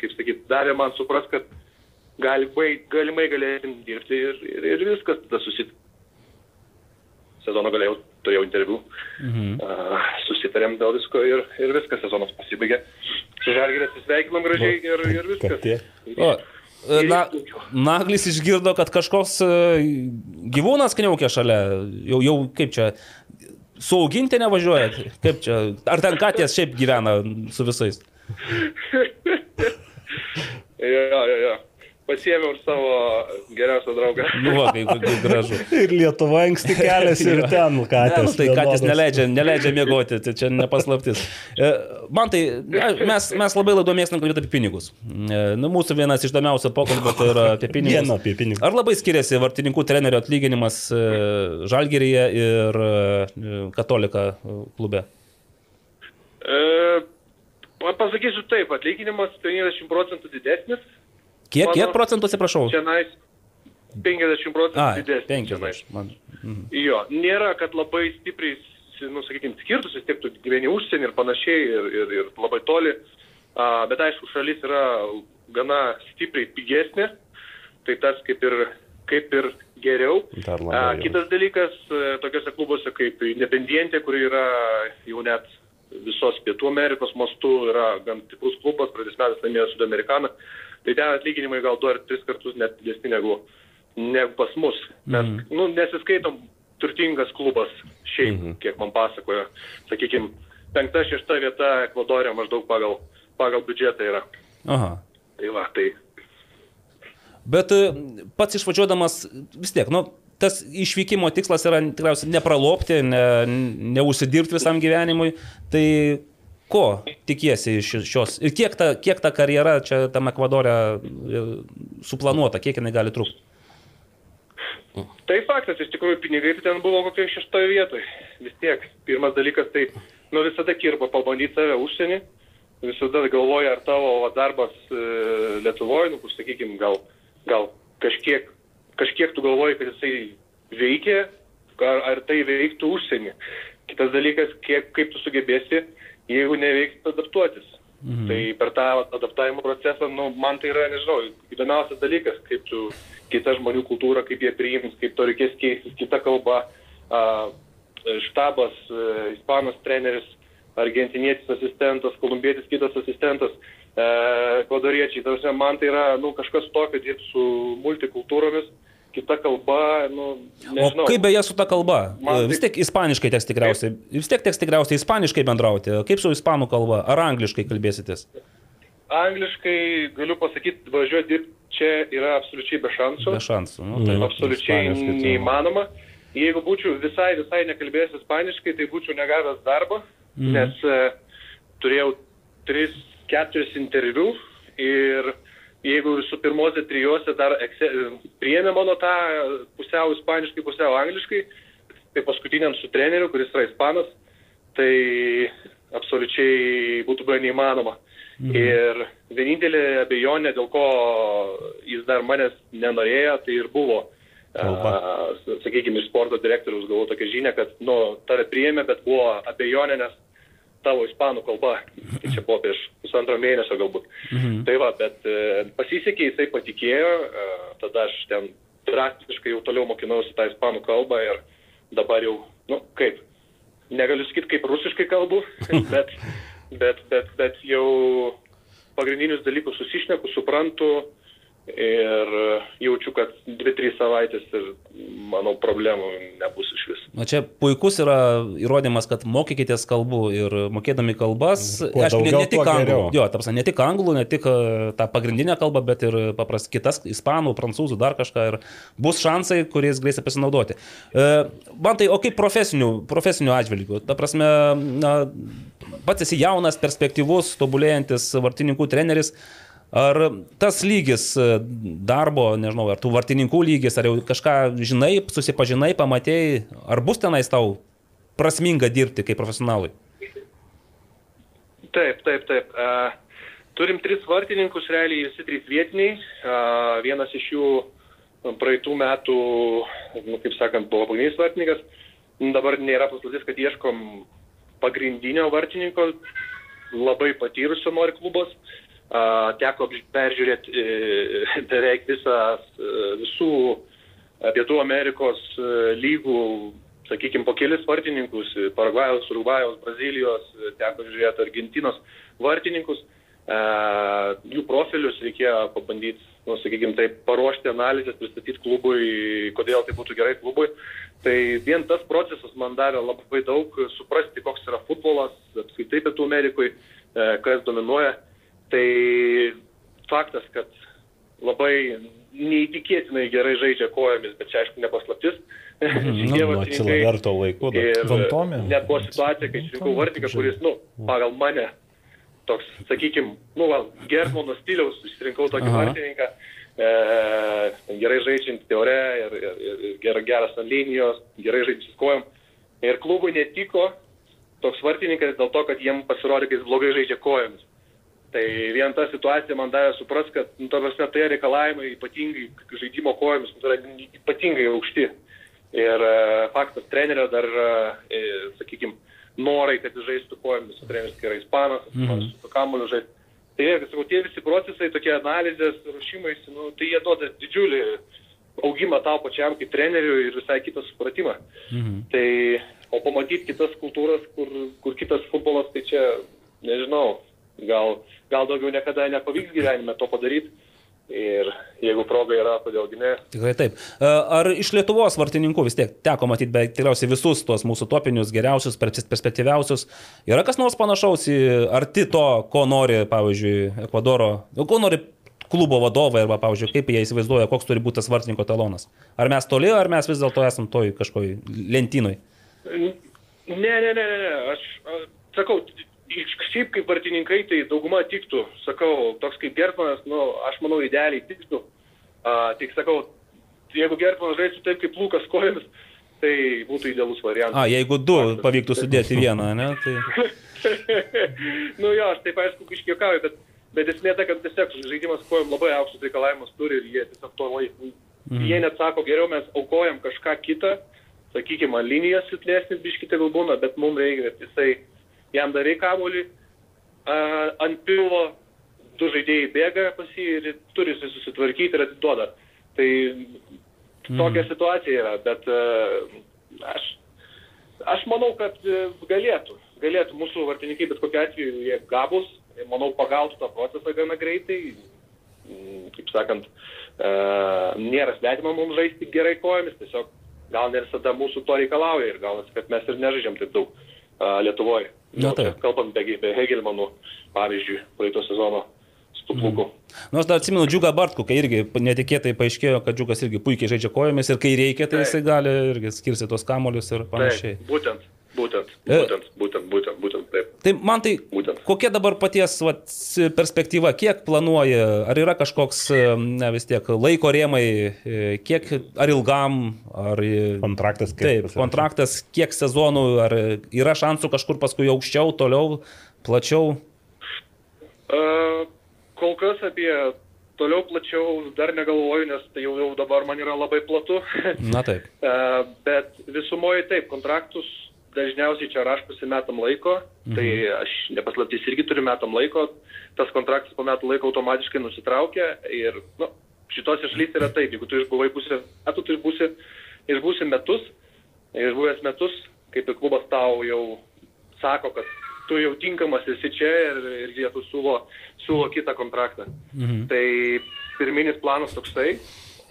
G: kaip sakyt, davė man supras, kad galimai, galimai galėsim dirbti ir, ir, ir viskas tada susit. Sezono galėjau, turėjau interviu, mhm. uh, susitarėm dėl visko ir, ir viskas, sezonas pasibaigė. Su Žalgeriu atsisveikinom gražiai ir, ir viskas.
C: O, na, Naglis išgirdo, kad kažkoks e, gyvūnas kniaukė šalia, jau, jau kaip čia, su augintinė važiuojat, kaip čia, ar ten katės šiaip gyvena su visais? [LAUGHS]
G: Jo, jo, jo. Pasiėmiau ir savo geriausią draugą.
C: Nu, va, kaip, kaip gražu.
D: Ir Lietuva anksti keliasi ir ten
C: Ne,
D: katės.
C: nu, tai katės neleidžia, neleidžia miegoti, tai čia nepaslaptis. E, Man tai, mes, mes labai labai mėgstam kalbėti apie pinigus. E, Nu, mūsų vienas iš įdomiausių pokalbių tai yra apie [LAUGHS] pinigus.
D: Viena apie pinigus.
C: Ar labai skiriasi vartininkų trenerio atlyginimas e, Žalgeryje ir Katolika klube?
G: E, pa- pasakysiu taip, atlyginimas 50 procentų didesnis.
C: Kiek,
G: Mano-
C: kiek procentų, atsiprašau?
G: Čia nais 50 procentų didesnis. čionais.
C: 50. Man. Mhm.
G: Jo, nėra, kad labai stipriai, nu, sakykime, skirtus, vis tiek tu gyveni užsienį ir panašiai, ir, ir, ir labai toli. A, bet aišku, šalis yra gana stipriai pigesnė, tai tas kaip ir, kaip ir geriau. A, kitas dalykas, e, tokiuose klubuose kaip Independientė, kuri yra jau net visos Pietų Amerikos mastų, yra gan stiprus klubas, pradės metais laimėjo Sudamerikaną, tai ten atlyginimai gal du ar tris kartus net didesni negu, negu pas mus. Mes mm. nu, nesiskaitom turtingas klubas šiaip, mm -hmm. kiek man pasakojo. Sakykime, penkta, šešta vieta Ekvadorė maždaug pagal, pagal biudžetą yra.
C: Aha.
G: Tai va, tai
C: Bet e, pats išvažiuodamas vis tiek, nu, tas išvykimo tikslas yra tikriausiai nepralopti, ne, neusidirbti visam gyvenimui. Tai ko tikiesi iš šios ir kiek ta, kiek ta karjera čia tam Ekvadorė e, suplanuota, kiek jinai gali trukti?
G: Tai faktas, iš tikrųjų pinigai tai ten buvo kokie šeštoje vietoje. Vis tiek, pirmas dalykas, tai nu visada kirba pabandyti save užsienį, visada galvoja, ar tavo va, darbas e, Lietuvoje, nu, kur sakykime, gal, gal kažkiek, kažkiek tu galvoji, kad jisai veikia, ar, ar tai veiktų užsienį. Kitas dalykas, kiek, kaip tu sugebėsi, jeigu neveiks adaptuotis. Mhm. Tai per tą adaptavimo procesą, nu, man tai yra, nežinau, įdomiausias dalykas, kaip tu kita žmonių kultūra, kaip jie priims, kaip to reikės keistis, kita kalba, a, štabas, a, ispanas treneris, argentinietis asistentas, kolumbietis kitas asistentas, e, ekvadoriečiai. Tarsi, man tai yra nu, kažkas tokio dirbti su multikultūromis, kita kalba, nu, nežinau.
C: O kaip beje su ta kalba?
G: Man
C: Vis tiek ispaniškai teks tikriausiai. Vis tiek teks tikriausiai ispaniškai bendrauti. Kaip su ispanų kalba? Ar angliškai kalbėsitės?
G: Angliškai galiu pasakyti, važiuoti dirbti čia yra absoliučiai be šansų.
C: Be šansų. Nu, tai.
G: absoliučiai neįmanoma. Jeigu būčiau visai, visai nekalbėjęs ispaniškai, tai būčiau negavęs darbo, mm. nes uh, turėjau 3-4 interviu ir jeigu su pirmose trijose dar ekse- priėmė mano tą pusiau ispaniškai, pusiau angliškai, tai paskutiniam su treneriu, kuris yra ispanas, tai absoliučiai būtų buvę neįmanoma. Mhm. Ir vienintelė abejonė, dėl ko jis dar manęs nenorėjo, tai ir buvo, a, sakykime, sporto direktorius gavau tokią žinią, kad, nu, tave priėmė, bet buvo abejonė, nes tavo ispanų kalba. Tai čia buvo prieš pusantro mėnesio galbūt. Mhm. Tai va, bet e, pasisekė, jisai patikėjo, e, tada aš ten drastiškai jau toliau mokinausi tą ispanų kalbą ir dabar jau, nu, kaip, negaliu sakyti, kaip rusiškai kalbu, [LAUGHS] bet, bet, bet, bet jau pagrindinius dalykus susišneku, suprantu ir jaučiu, kad 2-3 savaitės ir, manau, problemų nebus iš vis.
C: Na čia puikus yra įrodymas, kad mokykitės kalbų ir mokėdami kalbas,
D: Kuo
C: aišku, ne,
D: daugiau,
C: ne tik
D: tuo
C: anglų, jo, ta prasme, ne tik anglų, ne tik e, tą pagrindinę kalbą, bet ir papras kitas, ispanų, prancūzų, dar kažką ir bus šansai, kuriais galėsite pasinaudoti. E, Man tai, o kaip profesinių, profesinių atžvilgių, ta prasme, na, pats esi jaunas, perspektyvus, tobulėjantis vartininkų treneris. Ar tas lygis e, darbo, nežinau, ar tų vartininkų lygis, ar jau kažką žinai, susipažinai, pamatėjai, ar bus tenais tau prasminga dirbti kaip profesionalui?
G: Taip, taip, taip. Uh, turim tris vartininkus, realiai visi trys vietiniai. Uh, vienas iš jų praeitų metų, nu, kaip sakant, buvo pagrindinis vartininkas. Dabar nėra paslaptis, kad ieškom pagrindinio vartininko, labai patyrusio nori klubas. Teko peržiūrėti e, [LAUGHS] beveik visas, e, visų e, Pietų Amerikos lygų, sakykime, po kelis vartininkus, Paragvajos, Urugvajos, Brazilijos, teko žiūrėti Argentinos vartininkus. Jų profilius reikėjo pabandyti, nu, sakykime, taip, paruošti analizės, pristatyti klubui, kodėl tai būtų gerai klubui. Tai vien tas procesas man davė labai daug suprasti, koks yra futbolas, apskaitai Pietų Amerikoje, kas dominuoja. Tai faktas, kad labai neįtikėtinai gerai žaidžia kojomis, bet čia aišku [LAUGHS] vartininkai-
D: Cilaverto laikų dar.
G: Ir
E: Vantomė?
G: net buvo situacija, kai išrinkau vartininką, kuris, nu, pagal mane, toks, sakykime, nu, gal, Germono stiliaus išrinkau tokį
C: Aha.
G: vartininką, e, gerai žaidžiantį ore ir, ir, ir, ir ger, geras ant linijos, gerai žaidžiantis kojom. Ir klubui netiko toks vartininkas dėl to, kad jiem pasirodė, kad jis blogai žaidžia kojomis. Tai vien ta situacija man davė supras, kad, nu, ta prasme, tai reikalavimai ypatingai žaidimo kojomis nu, tai yra ypatingai aukšti. Ir e, faktas, trenerio dar, e, sakykime, norai, kad jis žaistų kojomis, treneris yra ispanas, mm. su kamuoliu žaisti. Tai, jie, sakau, tie visi procesai, tokie analizės, ruošimais, nu, tai jie duoda didžiulį augimą tau pačiam kaip treneriui ir visai kitą supratimą. Mhm. Tai, o pamatyti kitas kultūras, kur, kur kitas futbolas, tai čia, nežinau, gal, gal daugiau niekada nepavyks gyvenime to padaryti. Ir jeigu proga yra, kodėlgi ne.
C: Tikrai taip. E, Ar iš Lietuvos vartininkų vis tiek teko matyti beveik tikriausiai visus tuos mūsų topinius, geriausius, pers- perspektyviausius? Yra kas nors panašaus į arti to, ko nori, pavyzdžiui, Ekvadoro, ko nori klubo vadovai arba, pavyzdžiui, kaip jie įsivaizduoja, koks turi būti tas vartininko talonas? Ar mes toli, ar mes vis dėlto esam toj kažkoj lentynoj?
G: Ne, ne, ne, ne, ne. aš sakau, šiaip kaip vartininkai, tai dauguma tiktų, sakau, toks kaip Gertmanas, nu, aš manau, idealiai tiktų. A, tik sakau, jeigu Gertmanas žaistų taip kaip Lukas kojomis, tai būtų idealus variantas.
C: A, jeigu du pavyktų sudėti vieną, ne? Tai... [LAUGHS]
G: nu jo, aš taip aišku, iškiekauju, bet, bet esmė ta, kad tiesiog žaidimas kojom labai aukštus reikalavimus turi ir jie tiesiog to laik, Mhm. Jie net sako, geriau mes aukojam kažką kitą, sakykime, linijas silpnesnis biškite gal būna, bet mums reikia, kad jisai jam darai kamolį, ant pilvo du žaidėjai bėga pas jį ir turi susitvarkyti ir atiduoda. Tai tokia mm. situacija yra, bet aš, aš manau, kad e, galėtų, galėtų mūsų vartininkai, bet kokiu atveju jie gabus, manau, pagautų tą procesą gana greitai, mm, kaip sakant, nėra svetima mums žaisti gerai kojomis, tiesiog gal ne visada mūsų to reikalauja ir gal kad mes ir nežaidžiam taip daug Lietuvoje.
C: Na, taip.
G: Kalbant be, be Hegelmanų, pavyzdžiui, praeito sezono stupukų.
C: Mm. Nors dar atsimenu Džiugą Bartku, kai irgi netikėtai paaiškėjo, kad Džiugas irgi puikiai žaidžia kojomis ir kai reikia, tai taip. jisai gali irgi skirsti tos kamolius ir panašiai.
G: Taip, būtent, Būtent, e, būtent, būtent, būtent, būtent taip.
C: Tai man tai, būtent. kokia dabar paties vat, perspektyva, kiek planuoja, ar yra kažkoks, ne vis tiek, laiko rėmai, e, kiek, ar ilgam, ar...
D: Kontraktas kiek?
C: Taip, kontraktas kiek sezonų, ar yra šansų kažkur paskui aukščiau, toliau, plačiau?
G: Uh, kol kas apie toliau plačiau dar negalvoju, nes tai jau, jau dabar man yra labai platu.
C: Na taip.
G: uh, [LAUGHS] bet visumoje taip, kontraktus dažniausiai čia raškusi metam laiko, mhm. tai aš nepaslaptys irgi turiu metam laiko, tas kontraktas po metų laiko automatiškai nusitraukia ir nu, šitose šalyse yra taip, jeigu tu išbuvai pusę metų, tu išbūsi, išbūsi metus, išbuvęs metus, kaip ir klubas tau jau sako, kad tu jau tinkamas esi čia ir, ir jie tu siūlo, siūlo kitą kontraktą. Mhm. Tai pirminis planas toksai,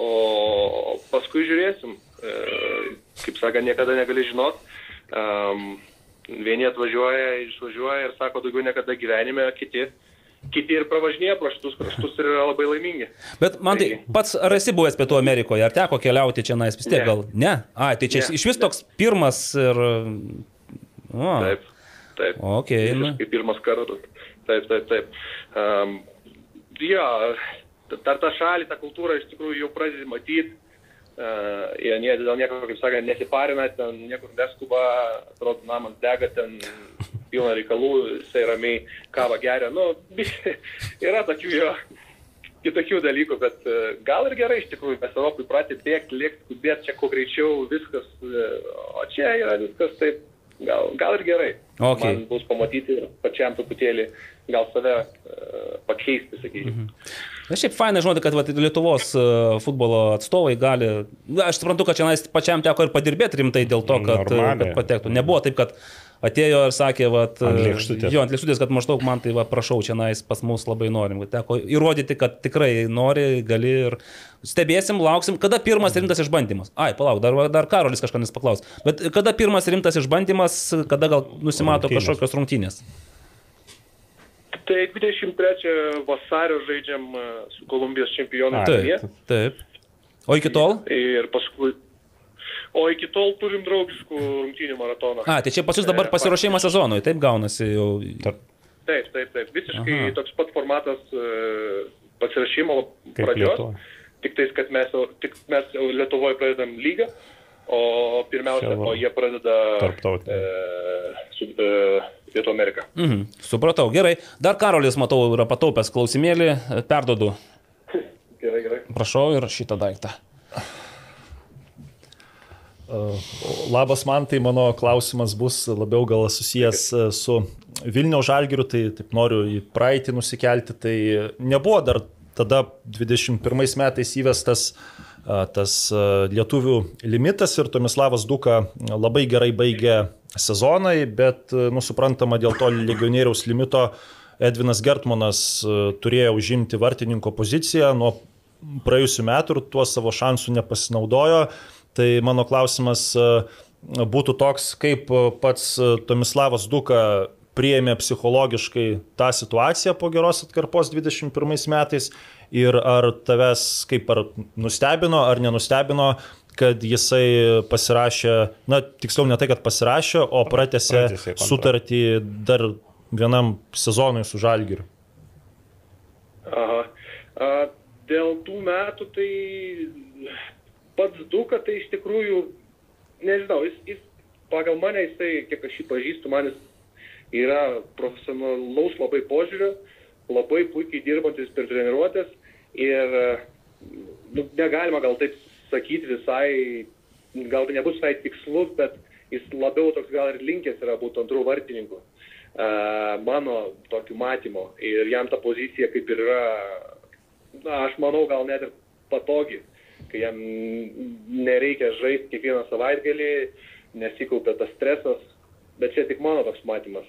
G: o paskui žiūrėsim. E, kaip sako, niekada negali žinot Um, vieni atvažiuoja, išvažiuoja ir sako daugiau niekada gyvenime, kiti, kiti ir pravažinėja pro šitus kraštus ir yra labai laimingi.
C: Bet man tai, pats ar esi buvęs Pietų Amerikoje, ar teko keliauti čia nais vis tiek
G: ne.
C: gal? Ne. A, tai čia ne. iš vis toks pirmas ir...
G: O. Taip, taip.
C: Okay,
G: nu. Kaip pirmas kartas. Taip, taip, taip. Um, jo, dar tą šalį, tą kultūrą iš tikrųjų jau pradedi matyti Uh, jie nie, dėl nieko, kaip sakant, nesiparina, ten niekur neskuba, atrodo, namas dega, ten pilna reikalų, jisai ramiai kavą geria. Nu, yra tokių jo kitokių dalykų, bet gal ir gerai iš tikrųjų, mes Europai pratę bėgti, lėkti, skubėti čia kuo greičiau, viskas, o čia yra viskas taip, gal, gal ir gerai.
C: Okay.
G: Man bus pamatyti ir pačiam truputėlį gal save uh, pakeisti, sakykime. Mhm.
C: Na šiaip fainai žinoti, kad va, Lietuvos e, futbolo atstovai gali, na, aš suprantu, kad čia pačiam teko ir padirbėti rimtai dėl to, kad, kad patektų. Nebuvo taip, kad atėjo ir sakė, vat,
D: ant lėkštutės.
C: Jo, ant lėkštutės, kad maždaug man tai va, prašau, čia nais pas mus labai norim. Teko įrodyti, kad tikrai nori, gali ir stebėsim, lauksim, kada pirmas rimtas išbandymas. Ai, palauk, dar, dar Karolis kažką nespaklaus. Bet kada pirmas rimtas išbandymas, kada gal nusimato rungtynės. kažkokios rungtynės?
G: Tai 23 vasario žaidžiam e, su Kolumbijos čempionu.
C: Taip, taip. O iki tol?
G: Ir paskui. O iki tol turim draugiškų rungtynių maratoną.
C: A, tai čia pas jūs dabar e, pasiruošimas sezonui, taip gaunasi jau.
G: Taip, taip, taip. Visiškai Aha. toks pat formatas e, pasirašymo pradžios. Tik tais, kad mes, tik mes Lietuvoje pradedam lygą, o pirmiausia, o jie pradeda
D: tarptautinę.
G: E, su, e, Pietų Ameriką.
C: Mhm, supratau, gerai. Dar Karolis, matau, yra pataupęs klausimėlį, perdodu.
G: Gerai, gerai.
C: Prašau ir šitą daiktą.
E: Labas man, tai mano klausimas bus labiau gal susijęs e, su Vilniaus žalgiriu, tai taip noriu į praeitį nusikelti. Tai nebuvo dar tada 21 metais įvestas tas lietuvių limitas ir Tomislavas Duka labai gerai baigė sezonai, bet, nusuprantama, dėl to legionieriaus limito Edvinas Gertmanas turėjo užimti vartininko poziciją nuo praėjusių metų ir tuo savo šansų nepasinaudojo. Tai mano klausimas būtų toks, kaip pats Tomislavas Duka priėmė psichologiškai tą situaciją po geros atkarpos 21 metais ir ar tavęs kaip ar nustebino ar nenustebino, kad jisai pasirašė, na tiksliau ne tai, kad pasirašė, o pratęsė sutartį dar vienam sezonui su Žalgiriu.
G: Aha. A, dėl tų metų tai pats Duka tai iš tikrųjų, nežinau, jis, jis pagal mane, jisai, kiek aš jį pažįstu, man jis yra profesionalaus labai požiūrio, labai puikiai dirbantis per treniruotės ir nu, negalima gal taip sakyti visai, gal tai nebus visai tikslu, bet jis labiau toks gal ir linkęs yra būti antrų vartininkų. Mano tokiu matymu. Ir jam ta pozicija kaip ir yra, na, aš manau, gal net ir patogi, kai jam nereikia žaisti kiekvieną savaitgalį, nesikaupia tas stresas, bet čia tik mano toks matymas.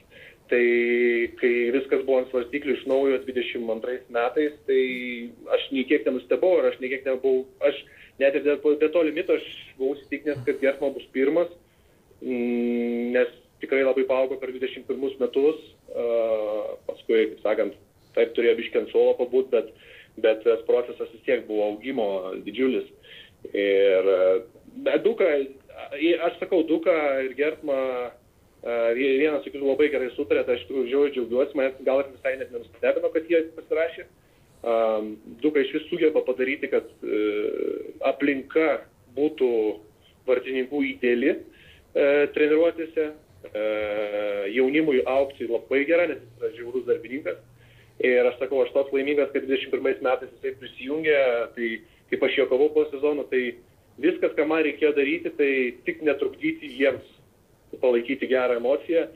G: Tai kai viskas buvo ant svarstyklių iš naujo 22 metais, tai aš nei kiek nenustebau ir aš nei kiek nebuvau, aš net ir dėl to limito aš buvau įsitikinęs, kad Gersma bus pirmas, mm, nes tikrai labai paaugo per 21 metus, paskui, kaip sakant, taip turėjo biškiant suolo pabūt, bet, bet tas procesas vis tiek buvo augimo didžiulis. Ir uh, Duka, aš sakau, Duka ir Gertma vienas su kitu labai gerai sutarė, tai aš tikrųjų žiauriai džiaugiuosi, man gal ir visai net nenustebino, kad jie pasirašė. Duka iš vis sugeba padaryti, kad uh, aplinka būtų vartininkų ideali uh, treniruotėse, E, jaunimui aukti labai gera, nes jis yra žiaurus darbininkas. Ir aš sakau, aš toks laimingas, kad 21 metais jisai prisijungė, tai kaip aš juokavau po sezono, tai viskas, ką man reikėjo daryti, tai tik netrukdyti jiems palaikyti gerą emociją,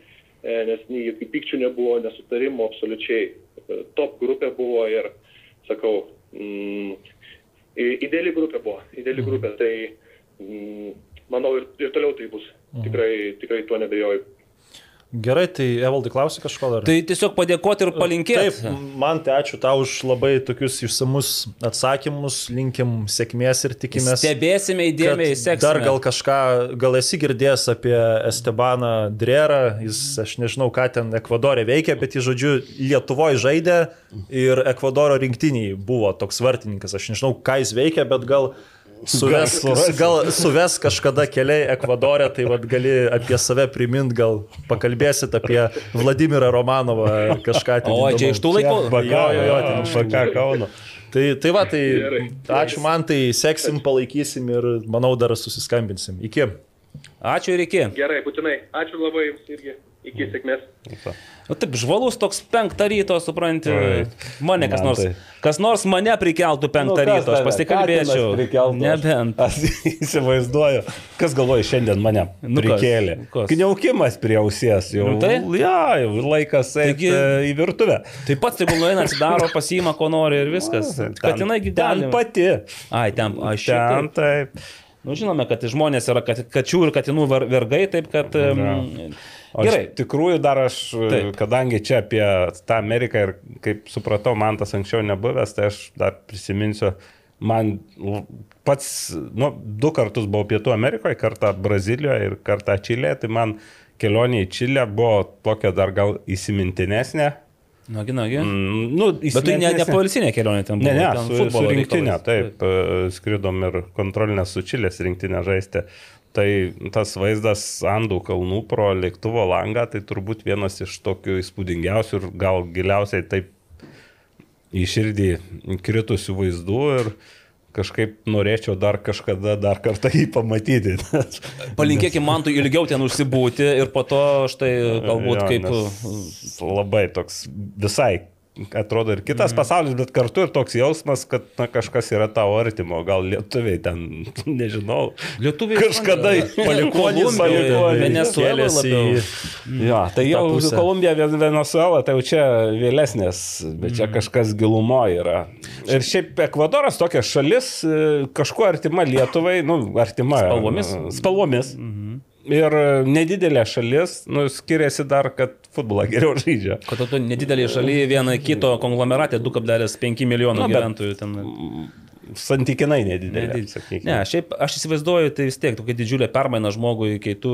G: e, nes nei jokių pykčių nebuvo, nesutarimų absoliučiai. E, top grupė buvo ir, sakau, mm, ideali grupė buvo, ideali grupė, tai mm, manau ir, ir toliau tai bus. Tikrai, tikrai tuo nebejoju.
E: Gerai, tai Evaldai klausi kažko dar?
C: Tai tiesiog padėkoti ir palinkėti.
E: Taip, man tai ačiū tau už labai tokius išsamus atsakymus, linkim sėkmės ir tikimės.
C: Stebėsime įdėmiai, seksime.
E: Dar gal kažką, gal esi girdėjęs apie Estebaną Drerą, jis, aš nežinau, ką ten Ekvadorė veikia, bet jis, žodžiu, Lietuvoje žaidė ir Ekvadoro rinktiniai buvo toks vartininkas. Aš nežinau, ką jis veikia, bet gal Suves, gal suves kažkada keliai Ekvadorė, tai vad gali apie save primint, gal pakalbėsit apie Vladimirą Romanovą kažką.
C: O, čia iš tų laikų.
E: Jo, jo, jo, ten šaka Kauno. Tai, tai va, tai ačiū man, tai seksim, palaikysim ir manau dar susiskambinsim. Iki.
C: Ačiū ir iki.
G: Gerai, būtinai. Ačiū labai jums irgi. Iki sėkmės.
C: Nu, taip, žvalus toks penktą ryto, supranti, mane kas nors, kas nors mane prikeltų penktą nu, ryto, aš pasikalbėčiau. Nebent.
D: Aš įsivaizduoju, kas galvoja šiandien mane nu, prikėlė. Kniaukimas prie ausies, jau, nu, tai? ja, jau laikas eiti Taigi, į virtuvę.
C: Taip pat, jeigu nueina, atsidaro, pasiima, ko nori ir viskas. Kad jinai
D: gyvena. Ten pati.
C: Ai, ten, aš
D: ten taip.
C: Nu, žinome, kad žmonės yra kačių ir katinų vergai, taip kad...
D: O Gerai. Iš tikrųjų dar aš, Taip. kadangi čia apie tą Ameriką ir kaip supratau, man tas anksčiau nebuvęs, tai aš dar prisiminsiu, man pats, nu, du kartus buvau Pietų Amerikoje, kartą Brazilijoje ir kartą Čilėje, tai man kelionė į Čilę buvo tokia dar gal įsimintinesnė.
C: Nagi, nagi.
D: Mm, nu,
C: Bet tai ne, ne policinė kelionė ten buvo.
D: Ne, ne, su, su rinktinė, taip, taip, skridom ir kontrolinę su Čilės rinktinė žaisti. Tai tas vaizdas Andų kalnų pro lėktuvo langą, tai turbūt vienas iš tokių įspūdingiausių ir gal giliausiai taip į širdį kritusių vaizdų ir kažkaip norėčiau dar kažkada dar kartą jį pamatyti. [LAUGHS]
C: Palinkėkime man tu ilgiau ten užsibūti ir po to štai galbūt jo, kaip...
D: Labai toks visai atrodo ir kitas mm. pasaulis, bet kartu ir toks jausmas, kad na, kažkas yra tavo artimo, gal lietuviai ten, [LAUGHS] nežinau.
C: Lietuviai
D: kažkada palikonis,
C: Venezuelas į...
D: Jo, tai jau Kolumbija, Venezuela, tai jau čia vėlesnės, bet čia mm. kažkas gilumo yra. Ir šiaip Ekvadoras tokia šalis, e, kažkuo artima Lietuvai, nu, artima.
C: Spalvomis.
D: Spalvomis. Mm -hmm. Ir nedidelė šalis, nu, skiriasi dar, kad futbolą geriau [LAUGHS] žaidžia.
C: Kad tu nedidelė šalyje vieną kito konglomeratė 2,5 milijonų Na, gyventojų ten.
D: Santykinai nedidelė.
C: Nedidelė. Ne, šiaip aš įsivaizduoju, tai vis tiek tokia didžiulė permaina žmogui, kai tu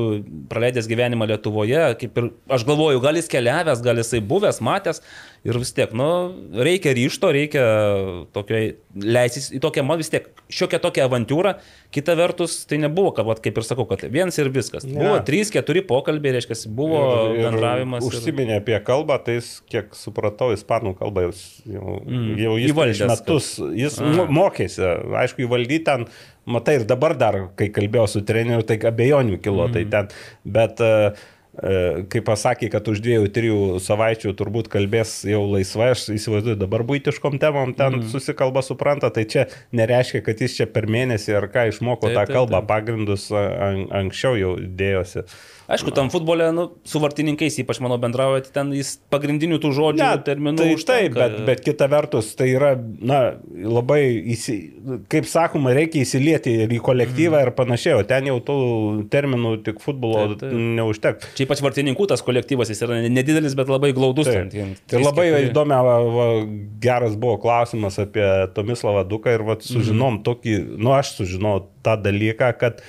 C: praleidęs gyvenimą Lietuvoje, kaip ir aš galvoju, gal jis keliavęs, gal jisai buvęs, matęs, Ir vis tiek, nu, reikia ryšto, reikia tokio, leisis į tokią, man vis tiek, šiokią tokią avantūrą. Kita vertus, tai nebuvo, kad, vat, kaip ir sakau, kad vienas ir viskas. Ne. Buvo trys, keturi pokalbiai, reiškia, buvo ir, ir bendravimas.
D: Užsiminė ir... apie kalbą, tai jis, kiek supratau, ispanų kalbą jau, jau, mm. jau jis įvaldęs metus, kad... jis A. mokėsi, aišku, įvaldyti ten, matai, ir dabar dar, kai kalbėjau su treneriu, tai abejonių kilo, tai mm. tai ten, bet uh, kai pasakė, kad už dviejų, trijų savaičių turbūt kalbės jau laisvai, aš įsivaizduoju, dabar būtiškom temom ten mm. susikalba, supranta, tai čia nereiškia, kad jis čia per mėnesį ar ką išmoko
C: Taip,
D: tą
C: taip,
D: kalbą,
C: taip.
D: pagrindus an, anksčiau jau dėjosi.
C: Aišku, tam futbole, nu, su vartininkais, ypač mano bendraujate, ten jis pagrindinių tų žodžių,
D: Ne,
C: terminų.
D: Tai taip, bet, bet kita vertus, tai yra, na, labai, įsi, kaip sakoma, reikia įsilieti ir į kolektyvą mm. ir panašiai, o ten jau tų terminų tik futbolo
C: Taip, taip.
D: neužteks.
C: Čia ypač vartininkų tas kolektyvas, jis yra nedidelis, bet labai glaudus.
D: Taip.
C: ten,
D: Tai labai
C: keturi.
D: įdomia, va, va, geras buvo klausimas apie Tomislavą Duką ir va, sužinom
C: Mhm.
D: tokį, nu aš sužinau tą dalyką, kad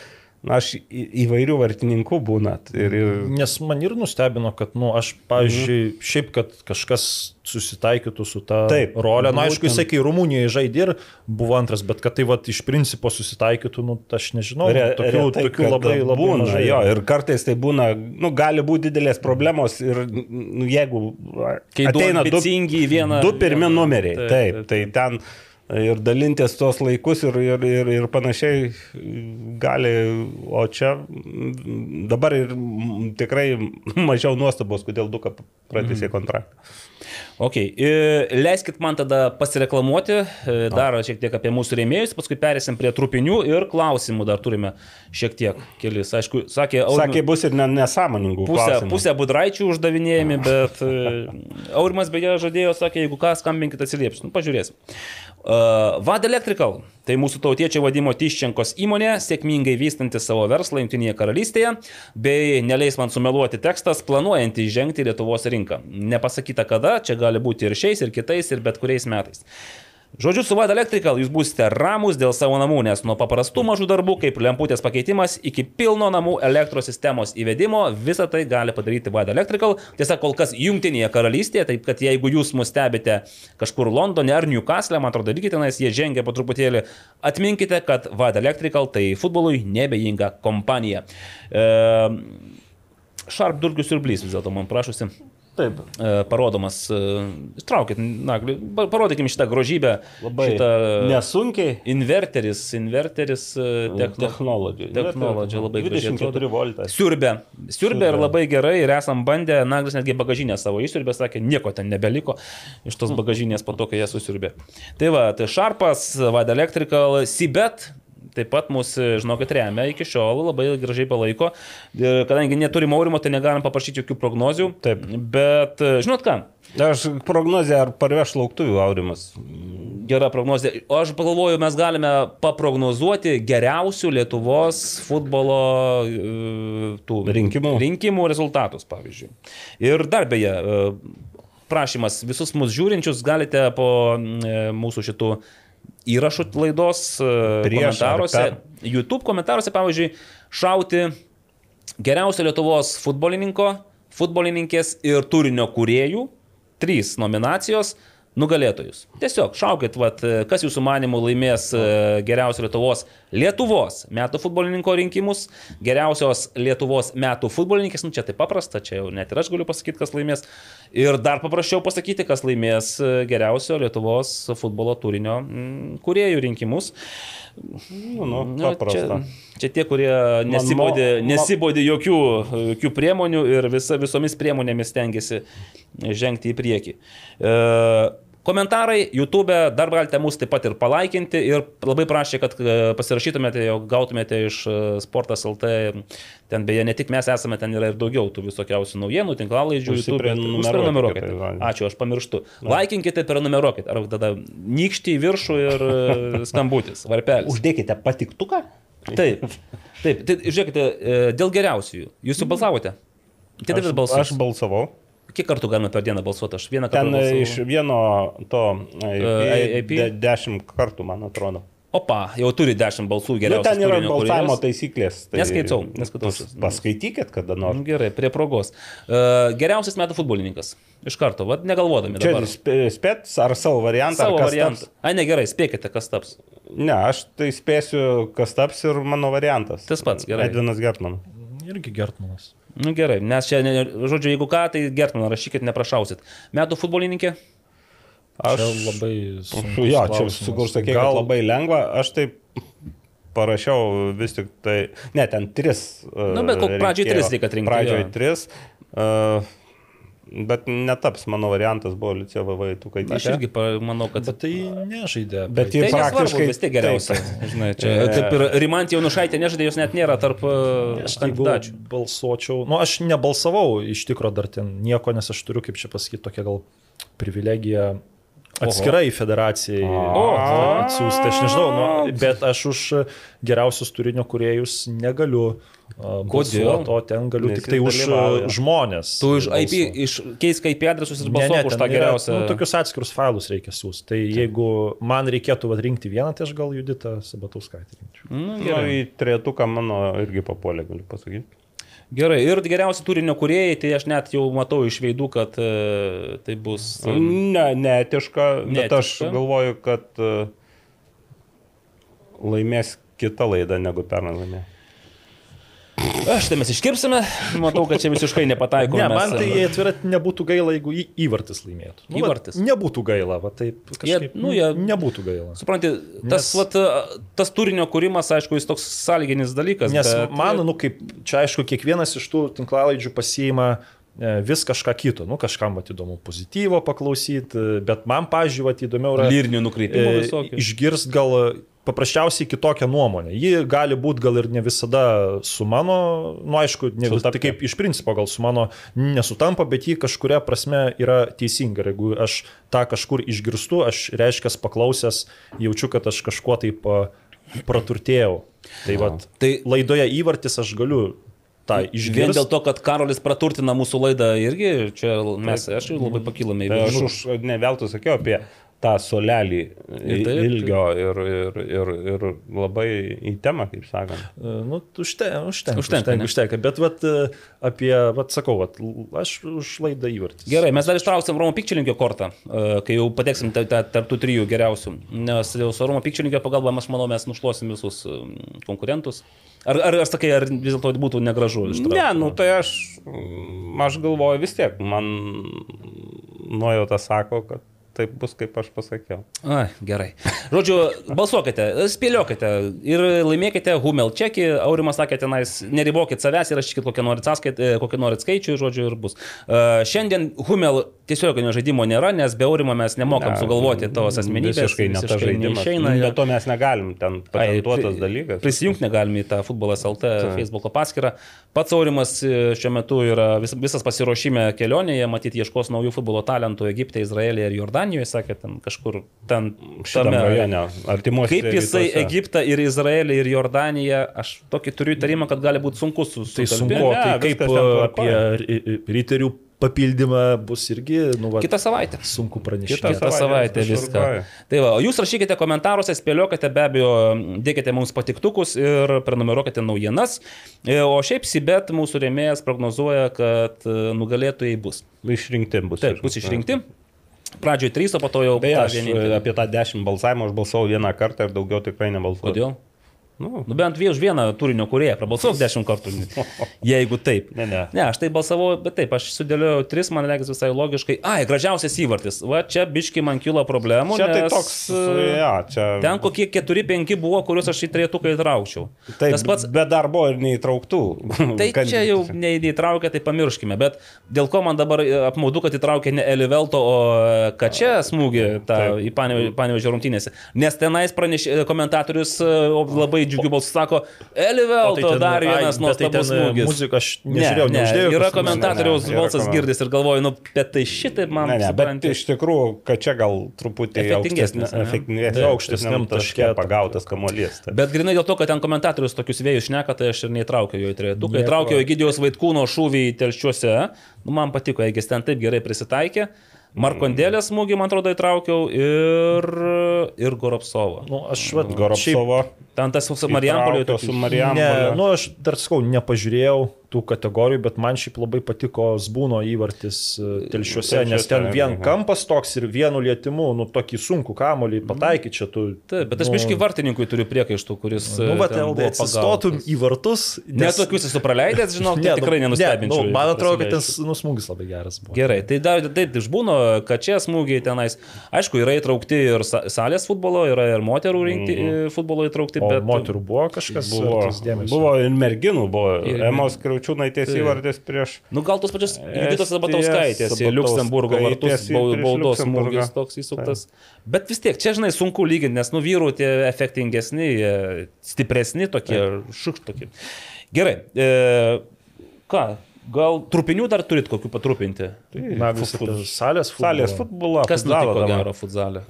D: na, aš į- įvairių vartininkų būna. Ir, ir,
E: Nes man ir nustebino, kad, na, nu, aš, pavyzdžiui, mhm. šiaip, kad kažkas susitaikytų su ta
D: Taip,
E: rolė. Na, aišku,
D: būtent.
E: jisai kai Rumunijoje žaidė ir buvo antras, bet kad tai, va, iš principo susitaikytų, nu, aš nežinau.
D: Re,
E: tokių,
D: retai,
E: tokių
D: kada
E: labai, labai
D: būna,
E: mažai.
D: jo, ir kartais tai būna, nu, gali būti didelės problemos ir nu, jeigu
C: Kai
D: ateina du, du pirmi numeriai,
C: taip,
D: taip,
C: taip,
D: taip, tai ten ir dalintis tuos laikus ir, ir, ir, ir panašiai gali, o čia dabar ir tikrai mažiau nuostabos, kodėl du pratysė kontraktą.
C: Ok, leiskit man tada pasireklamuoti, dar šiek tiek apie mūsų rėmėjus, paskui perėsim prie trupinių ir klausimų dar turime šiek tiek kelis. Aišku, sakė, Aurimai-
D: Sakė, bus ir ne, nesąmoningų.
C: Pusę,
D: klausimų.
C: pusę budraičių uždavinėjami, bet [LAUGHS] Aurimas beje žadėjo, sakė, jeigu ką, skambinkit atsilieps. Nu, pažiūrėsim. Vad Electrical. Tai mūsų tautiečio vadimo Tiščenkos įmonė, sėkmingai vystanti savo verslą Junktinėje karalystėje, bei neleis man sumeluoti tekstas, planuojanti įžengti į Lietuvos rinką. Nepasakyta kada, čia gali būti ir šiais, ir kitais, ir bet kuriais metais. Žodžiu, su Vad Electrical jūs būsite ramus dėl savo namų, nes nuo paprastų mažų darbų, kaip lemputės pakeitimas, iki pilno namų elektros sistemos įvedimo, visą tai gali padaryti Vad Electrical. Tiesa, kol kas Junktinėje karalystėje, taip kad jeigu jūs mus stebite kažkur Londone ar Newcastle, man atrodo, irgi tenais jie žengia po truputėlį, atminkite, kad Vad Electrical tai futbolui nebejinga kompanija. E, Sharp durgius ir blys vis dėlto man prašosi
D: Taip.
C: e, parodomas. e, Ištraukit, na, parodykim šitą grožybę.
D: Labai
C: šitą
D: nesunkiai.
C: Inverteris, inverteris e, techno,
D: Technology.
C: technology labai gražiai
D: 24
C: atrodo.
D: voltas.
C: Siurbė. Siurbė ir labai gerai ir esam bandę, Naglis netgi bagažinę savo išsiurbė, sakė, nieko ten nebeliko iš tos [LAUGHS] bagažinės po to, kai ją susiurbė. Tai va, tai Sharpas, Vada Electrical, Sibet. Taip pat mūsų, žinokit, remia iki šiol, labai gražiai palaiko. E, Kadangi neturim aurimo, tai negalim paprašyti jokių prognozių.
D: Taip.
C: Bet, e, žinot ką,
D: Aš prognozę, ar parveš lauktuvių aurimas.
C: Gera prognozija. O aš pagalvoju, mes galime paprognozuoti geriausių Lietuvos futbolo e, tų
D: Rinkimų.
C: rinkimų rezultatus, pavyzdžiui. Ir dar beje, e, prašymas visus mus žiūrinčius galite po e, mūsų šitų įrašų laidos e,
D: Prieš ar
C: komentaruose,
D: per?
C: YouTube komentaruose, pavyzdžiui, šauti geriausio Lietuvos futbolininko, futbolininkės ir turinio kuriejų, trys nominacijos, nugalėtojus. Tiesiog šaukit, vat, kas jūsų manimų laimės e, geriausio Lietuvos, Lietuvos metų futbolininko rinkimus, geriausios Lietuvos metų futbolininkės, nu čia tai paprasta, čia jau net ir aš galiu pasakyti, kas laimės. Ir dar paprasčiau pasakyti, kas laimės e, geriausio Lietuvos futbolo turinio mm, kuriejų rinkimus.
D: Nu, nu,
C: Nu,
D: paprasta.
C: Čia, čia tie, kurie nesibodė, nesibodė jokių, jokių priemonių ir visa, visomis priemonėmis tengiasi žengti į priekį. E, komentarai YouTube, dar galite mus taip pat ir palaikinti ir labai prašė, kad e, pasirašytumėte, jau gautumėte iš e, Sportas LT. Ten beje, ne tik mes esame, ten yra ir daugiau tų visokiausių naujienų, tinklalaidžių.
D: Va.
C: Ačiū, aš pamirštu. Laikinkite, prenumeruokite. Ar tada nykštį į viršų ir e, [LAUGHS] skambutis, varpelis.
D: Uždėkite patiktuką.
C: Taip, taip, tai žiūrėkite, dėl geriausiųjų. Jūs jau balsavote?
D: Aš, aš balsavau.
C: Kiek kartų galima per dieną balsuoti? Aš vieną kartą.
D: Ten
C: balsavau.
D: iš vieno to IP, de, dešimt kartų, man atrodo.
C: Opa, jau turi 10 balsų
D: Nu,
C: geriausių.
D: ten yra balsavimo taisyklės. Tai
C: Neskaitau, neskaitau.
D: pas- Paskaitykit kada nors.
C: Nu, gerai, prie progos. Uh, geriausias metų futbolininkas. Iš karto, vad negalvodami
D: Čia
C: dabar.
D: spėt ar savo variantą?
C: Savo variantą.
D: taps?
C: Ai, ne gerai, spėkite, kas taps.
D: Ne, aš tai spėsiu, kas taps ir mano variantas.
C: Tas pats, gerai.
D: Edvinas Gertman.
E: Irgi Gertmanas.
C: Nu gerai, nes čia, žodžiu, jeigu ką, tai Gertmaną rašykit, neprašausit. Metų futbolininkė?
D: Aš
E: Čia labai sunkus
D: Jo, čia
E: klausimas.
D: su kur sakė, kad labai lengva. Aš taip parašiau vis tik tai, ne, ten tris. e,
C: Nu, bet kol pradžioj
D: reikėjo.
C: tris reikia atrinkti,
D: Pradžioj tris. Uh, bet netaps, mano variantas buvo Liucija VV Tukaitytė.
C: Aš irgi pa- manau, kad...
E: Bet tai nežaidė.
D: Bet
C: Tai
D: ji
C: nesvarbu,
D: praktiškai
C: vis tiek geriausia.
D: taip.
C: Žinai, čia, [LAUGHS] kaip ir Rimantė Janušaitė nežaidė, jos net nėra tarp e,
E: Aš
C: kandidačių.
E: balsuočiau, nu aš nebalsavau iš tikrųjų dar ten nieko, nes aš turiu, kaip čia pasakyti, tokią gal privilegiją atskirai federacijai atsiųsti, aš nežinau, nu, bet aš už geriausius turinio kuriejus negaliu. a,
C: Kodėl?
E: O ten galiu
D: Nes
E: tik tai už
D: dalyvauja.
E: žmonės.
C: Tu iš IP, iš keisk IP adresus ir
E: Ne, ne,
C: balsuok už tą
E: yra,
C: geriausią.
E: Nu, tokius atskirus failus reikia siūsti. Tai jeigu man reikėtų vat, rinkti vieną, tai aš gal Juditą Sabatauskaitį rinkčiau.
D: Nu, į trietuką mano irgi papuolė, galiu pasakyti.
C: Gerai, ir geriausi turinio kuriejai, tai aš net jau matau iš veidų, kad e, tai bus... e,
D: Ne, neetiška, bet aš galvoju, kad e, laimės kita laida negu pernai laimėjo.
C: Aš tai mes iškirpsime, matau, kad čia visiškai nepataiko.
E: Ne,
C: mes,
E: man tai
C: e,
E: atvirat nebūtų gaila, jeigu į, įvartis laimėtų. Nu,
C: Įvartis?
E: vat Nebūtų gaila, va taip kažkaip.
C: Jie- nu, jie-
E: Nebūtų gaila.
C: Supranti, tas,
E: Nes-
C: vat, tas turinio kūrimas, aišku, jis toks sąlyginis dalykas.
E: Nes
C: bet-
E: man, nu kaip, čia aišku, kiekvienas iš tų tinklalaidžių pasiima vis kažką kito. Nu, kažkam įdomu pozityvo paklausyti, bet man, pažiūrėjau, įdomiau yra
C: Lyrinių nukreipimų
E: e,
C: visokių.
E: išgirst gal paprasčiausiai kitokią nuomonę. Ji gali būti gal ir ne visada su mano, nu aišku, ne visada, tai kaip iš principo gal su mano nesutampa, bet ji kažkuria prasme yra teisinga. Ir jeigu aš tą kažkur išgirstu, aš reiškia paklausęs, jaučiu, kad aš kažkuo taip praturtėjau. Tai vat,
C: Tai-
E: laidoje įvartis aš galiu tą
C: Vien
E: išgirsti.
C: dėl to, kad Karolis praturtina mūsų laidą irgi, čia mes, aš jau labai pakilame į
D: Tai aš
C: viršų.
D: už ne veltui sakiau apie tą solelį
C: Ir taip,
D: ilgio ir, ir, ir, ir labai į temą, kaip sakant.
E: Nu, užtenka, užtenka,
C: Užtenka,
E: užtenka, užtenka. Bet vat, e, apie, vat, sakau, vat, aš už laidą įvartis.
C: Gerai, mes dar ištrauksim Romo Pikčelinkio kortą, e, kai jau pateksim ta- ta- tarp tų trijų geriausių. Nes jau su Romo Pikčelinkio pagalba, aš manau, mes nušluosim visus e, konkurentus. Ar, ar, ar sakai, ar vis dėlto būtų negražu? ištraukt?
D: Ne, nu tai aš, aš galvoju vis tiek, man nuojauta sako, kad taip bus, kaip aš pasakiau.
C: Ai, gerai. Žodžiu, balsuokite, spėliokite ir laimėkite Humel čekį. Aurimas sakė tenais, neribokit savęs ir rašykit kokią norit sąskaitą, kokią norit skaičių, žodžiu, ir bus. Uh, šiandien Humel tiesioginio žaidimo nėra, nes be Aurimo mes nemokam
D: Ne,
C: sugalvoti tos asmenybės.
D: Visiškai tas žaidimas.
C: neišeina,
D: Be
C: jo.
D: to mes negalim, ten patentuotas dalykas.
C: Prisijungti negalime į tą futbolas LT Facebook paskyrą. Pats Aurimas e, šiuo metu yra vis, visas pasiruošime kelionėje, matyti ieškos naujų futbolo talentų Egipte, Izraelyje ir Jordanijoje, sakė, ten kažkur ten
D: Šitam rajone, artimuose.
C: Kaip jisai
D: rytuose.
C: Egiptą ir Izraelį ir Jordaniją, aš tokį turiu įtarimą, kad gali būti sunku su
E: Tai sunku,
D: Ne,
E: tai kaip apie riterių papildymą bus irgi, nu, va,
C: Kitą savaitę.
E: sunku pranešti.
D: Kitą
C: Kitą savaitę
D: viskas
C: viską. Tai va, o jūs rašykite komentaruose, spėliokite, be abejo, dėkite mums patiktukus ir prenumeruokite naujienas. E, O šiaip Sibet mūsų rėmėjas prognozuoja, kad e, nugalėtojai bus.
D: Išrinkti bus.
C: Taip, bus išrinkti. Pradžioje trys, o po to jau
D: Beje, aš
C: vienintelį.
D: apie tą 10 balsavimą aš balsavau vieną kartą ir daugiau tikrai nebalsavau.
C: Kodėl?
D: Nu,
C: Nu bent už vieną turinio kurieją, prabalsuok [LAUGHS] dešimt kartų. Jeigu taip.
D: Ne, ne.
C: Ne, aš tai balsavau, bet taip, aš sudėliojau tris, man reikia visai logiškai. Ai, gražiausias įvartis. Va, čia biški man kilo problemų.
D: čia tai
C: nes,
D: toks,
C: e,
D: ja, čia.
C: Ten kokie 4-5 buvo, kuriuos aš į trietuką įtraukčiau.
D: Taip,
C: Tas pats.
D: Bet dar buvo ir neįtrauktų. [LAUGHS]
C: Tai čia jau ne- neįtraukė, tai pamirškime. Bet dėl ko man dabar e, apmaudu, kad įtraukė ne Elivelto, o e, Kačia smūgį tą, į Panevežio rungtynėse. Nes tenais pranešė komentatorius labai džiugiu balsu sako, Elivelto dar vienas nuostabus smūgis.
E: Muzika aš nežiūrėjau,
C: ne,
E: neuždėjau.
C: yra komentatoriaus
D: Ne, ne,
C: balsas girdis ir galvoju, nu, bet tai šitaip man
D: Ne, ne, bet
C: supranti.
D: iš tikrųjų, kad čia gal truputį
E: Tai aukštesniam taške
D: pagautas kamuolys. Tai.
C: Bet grinai dėl to, kad ten komentatorius tokius vėjus šneka, tai aš ir neįtraukiau jo į trejetuką. Įtraukiau Egidijos Vaitkūno šūvį telščiuose. Nu, man patiko, Egis ten taip gerai prisitaikė. Markondėlės smūgį, man atrodo, įtraukiau ir, ir Goropsovą.
E: Nu, aš vat, šiaip-
D: Goropsovo.
C: Ten tas su
D: su
E: Ne, nu aš dar sakau, nepažiūrėjau tų kategorijų, bet man šiaip labai patiko Zbūno įvartis e, telšiuose, nes ten vien kampas toks ir vienu lietimu, nu tokį sunkų kamolį pataikyti čia tu.
C: Taip, bet aš
E: nu,
C: biškai vartininkui turiu priekaištų, kuris...
E: Nu, bet LD atsistotum į vartus.
C: Net tokius esu praleidęs, žinau, [LAUGHS] tai tikrai
E: nu,
C: nenustebinčiau.
E: nu, man atrodo, kad ten nu, smūgis labai geras buvo.
C: Gerai, tai dar taip išbūno, kad čia smūgiai tenais. Aišku, yra įtraukti ir sa- salės futbolo, yra ir moterų rinkti,
D: Mhm.
C: futbolo įtraukti.
E: O
C: bet...
E: moterų buvo kažkas
D: Buvo, buvo ir merginų, buvo
C: Ir-
D: Emos Kriaučiūnaitės
C: Taip.
D: įvardis prieš
C: Nu, gal tos pačios
D: Estijos
C: Sabatauskaitės Luxemburgo vartus baudos smūgis toks įsuktas. Bet vis tiek, čia, žinai, sunku lyginti, nes, nu, vyrų tie efektingesni, stipresni tokie, šukš tokie. Gerai. E, ką, gal trupinių dar turit kokių patrupinti?
E: Na, vis
D: Fut-
E: apie salės futbolą.
D: Salės futbolą.
C: Kas nutiko gero futzalė?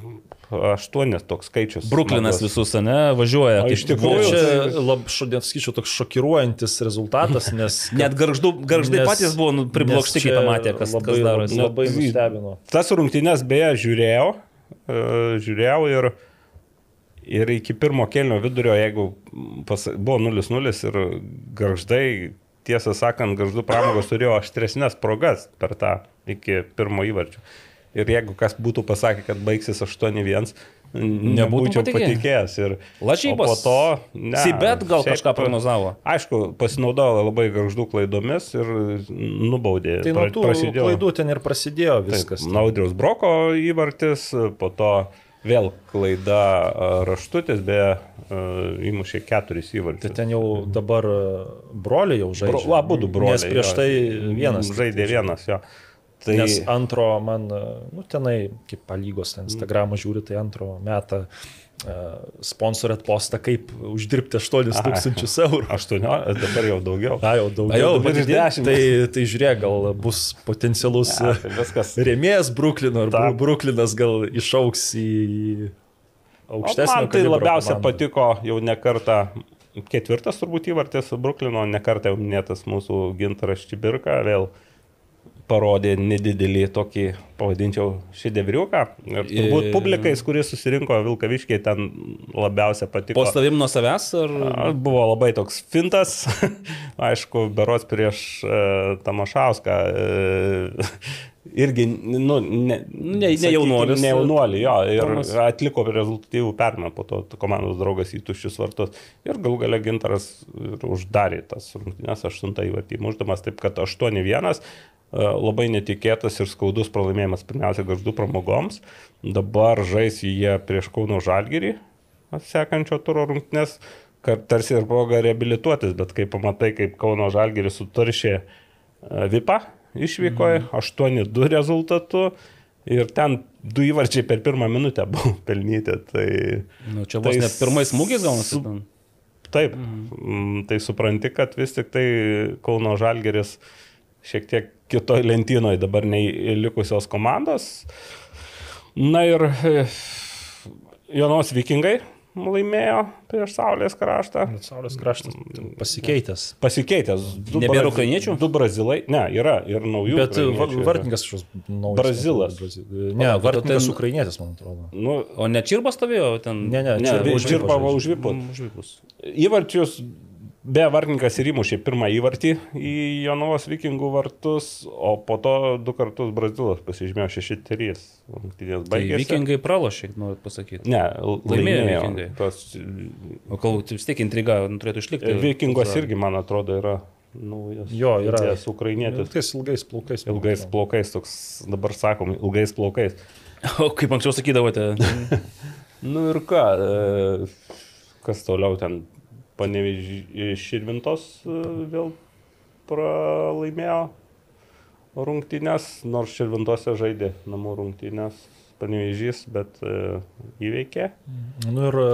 D: Aštuonis toks skaičius.
C: Bruklinas
D: smagus.
C: visus, ne, važiuoja.
D: O
C: kaip
D: iš tikrųjų.
E: Čia, lab, šodien sakyčiau, toks šokiruojantis rezultatas, [LAUGHS] nes...
C: Net garždu, garždai
E: nes-
C: patys buvo nu, priblokšti,
E: čia
C: pamatė, kas,
E: labai,
C: kas darosi.
E: Labai
D: Nu,
E: nustebino.
D: Tas rungtynės beje žiūrėjau, e, žiūrėjau ir, ir iki pirmo kelnio vidurio, jeigu pas, buvo 0-0 ir garždai, tiesą sakant, garždų pramogos turėjo aštresnės progas per tą iki pirmo įvarčio. Ir jeigu kas būtų pasakę, kad baigsis 8-1, nebūčiau
C: patikėjęs.
D: Ir,
C: Lažybos.
D: Po to... Ne,
C: Sibet gal
D: šiaip-
C: kažką prognozavo.
D: Aišku, pasinaudojo labai garždų klaidomis ir nubaudė.
E: Tai nuo tų
D: prasidėjo-
E: klaidų ten ir prasidėjo viskas.
D: Taip, Naudriaus Broko įvartis, po to vėl klaida raštutis, beje, įmušė keturis
E: Tai
D: įvarčius.
E: ten jau dabar broliai jau žaidžia.
D: Bro, abu du broliai.
E: Nes prieš tai vienas.
D: Žaidė vienas, jo. Tai
E: Nes antro man, e, nu tenai, kaip palygos, Instagramą žiūri, tai antro metą sponsorat postą, kaip uždirbti 8000 eurų.
D: 18, dabar jau daugiau.
E: Na, jau
C: A,
E: daugiau.
C: jau
E: bet
D: virš
E: tai-
D: 10.
E: Tai, tai žiūrėk, gal bus potencialus
D: ja, tai viskas.
E: rėmėjas Bruklino, ar
D: Ta.
E: Bru- Bruklinas gal išauks į aukštesnį.
D: Man tai labiausiai patiko jau ne kartą. Ketvirtas turbūt įvartis Bruklino, ne kartą jau minėtas mūsų gintaras Čibirka, vėl parodė nedidelį tokį, pavadinčiau, šedevriuką. Ir turbūt publikais, kuris susirinko Vilkaviškiai, ten labiausiai patiko.
C: Po stavim nuo savęs ar...
D: Buvo labai toks fintas, [LAUGHS] aišku, beros prieš uh, Tamašauską. Uh, irgi, nu, ne,
C: Ne- ne jaunuolis.
D: Ne jaunuolį, jo, ir
C: Tomas.
D: atliko rezultatyvų permę, po to komandos draugas į tuščius vartus. Ir gal gale gintaras uždarė tas rungtynės aštuntą įvartį, muždamas taip, kad 8-1. Labai netikėtas ir skaudus pralaimėjimas pirmiausia garždų pramogoms. Dabar žais jie prieš Kauno Žalgirį sekančio turo rungtynės, kad tarsi ir proga reabilituotis, bet kai pamatai, kaip Kauno Žalgiris sutaršė e, Vipą išvykoje,
C: Mhm.
D: 8-2 rezultatu ir ten du įvarčiai per pirmą minutę [LAUGHS] buvo pelnyti. Tai,
C: Nu, čia vos
D: tai
C: net pirmais smūgiais gaunasi.
D: su-. Taip, mhm. tai supranti, kad vis tik tai Kauno Žalgeris šiek tiek kitoj lentynoje dabar nei likusios komandos. Na ir e, Jonos vikingai laimėjo prieš Saulės kraštą.
E: Saulės kraštas pasikeitęs.
D: Pasikeitęs. Du
C: Nebėra ukrainiečių?
D: Du brazilai. Ne, yra ir naujų.
E: Bet
D: yra.
E: vartininkas kažkoks naujas.
D: Brazilas.
E: Brazi- Ne,
C: Palauk,
E: vartininkas
C: tai-
E: ukrainietis, man atrodo.
D: Nu,
C: O ne Čirba stovėjo ten?
E: Ne, ne,
D: ne,
E: čia
D: vi-
E: už
D: Žirba
E: Vipą
D: už
E: žaidžia.
D: Vipą.
C: Mm, Užvipus.
D: Įvarčius, be vartininkas ir įmušė pirmą įvartį į Jonavos vikingų vartus, o po to du kartus Brazilas pasižymėjo 6-3. Rungtynės
C: Tai
D: baigėsi.
C: vikingai pralošė, noriu pasakyti.
D: Ne,
C: Laimėjo
D: laimėjo.
C: vikingai.
D: Tos,
C: O kol tai vis tiek intriga nu, turėtų išlikti.
D: vikingos irgi, man atrodo, yra naujas.
E: Jo, yra.
D: žaidėjas Ukrainietis.
E: Tais ilgais plaukais.
D: Ilgais plaukais, toks dabar sakom, ilgais plaukais. [LAUGHS]
C: O kaip anksčiau sakydavote? [LAUGHS]
D: Nu ir ką, e, kas toliau ten panevežė Širvintos e, vėl pralaimėjo rungtynės, nors Širvintose žaidė namų rungtynės panevežys, bet e, įveikė.
E: Nu ir e,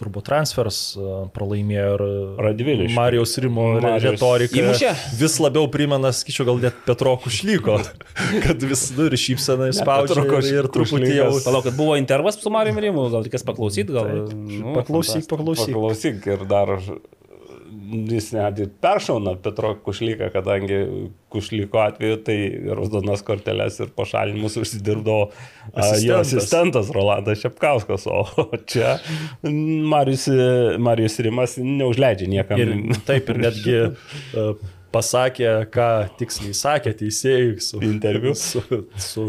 E: turbūt transfers e, pralaimėjo ir
D: Radviliškį.
E: Marijos Rimo
D: Marijos-
E: retorika.
C: Įmušė?
E: Vis labiau primena, skaičiu, gal net Petro Kušlyko, [LAUGHS] kad vis nu, ir šypsena spaudžia
D: Petro
E: ir, ir truputį jau.
C: Palauk, kad buvo intervas su Mariu Rimu, gal reikės paklausyti, gal. Nu,
E: Paklausyk, paklausyk.
D: Paklausyk ir dar jis net ir peršauna Petro Kušlyką, kadangi Kušlyko atveju tai raudonas korteles ir pašalinimus užsidirbdavo a, jo
E: Asistentas.
D: asistentas Rolandas Šepkauskas, o [LAUGHS] čia Marius, Marius Rimas neužleidžia niekam.
E: Ir taip ir netgi pasakė, ką tiksliai sakė teisėjai su
D: Interviu. [LAUGHS]
E: Su, su,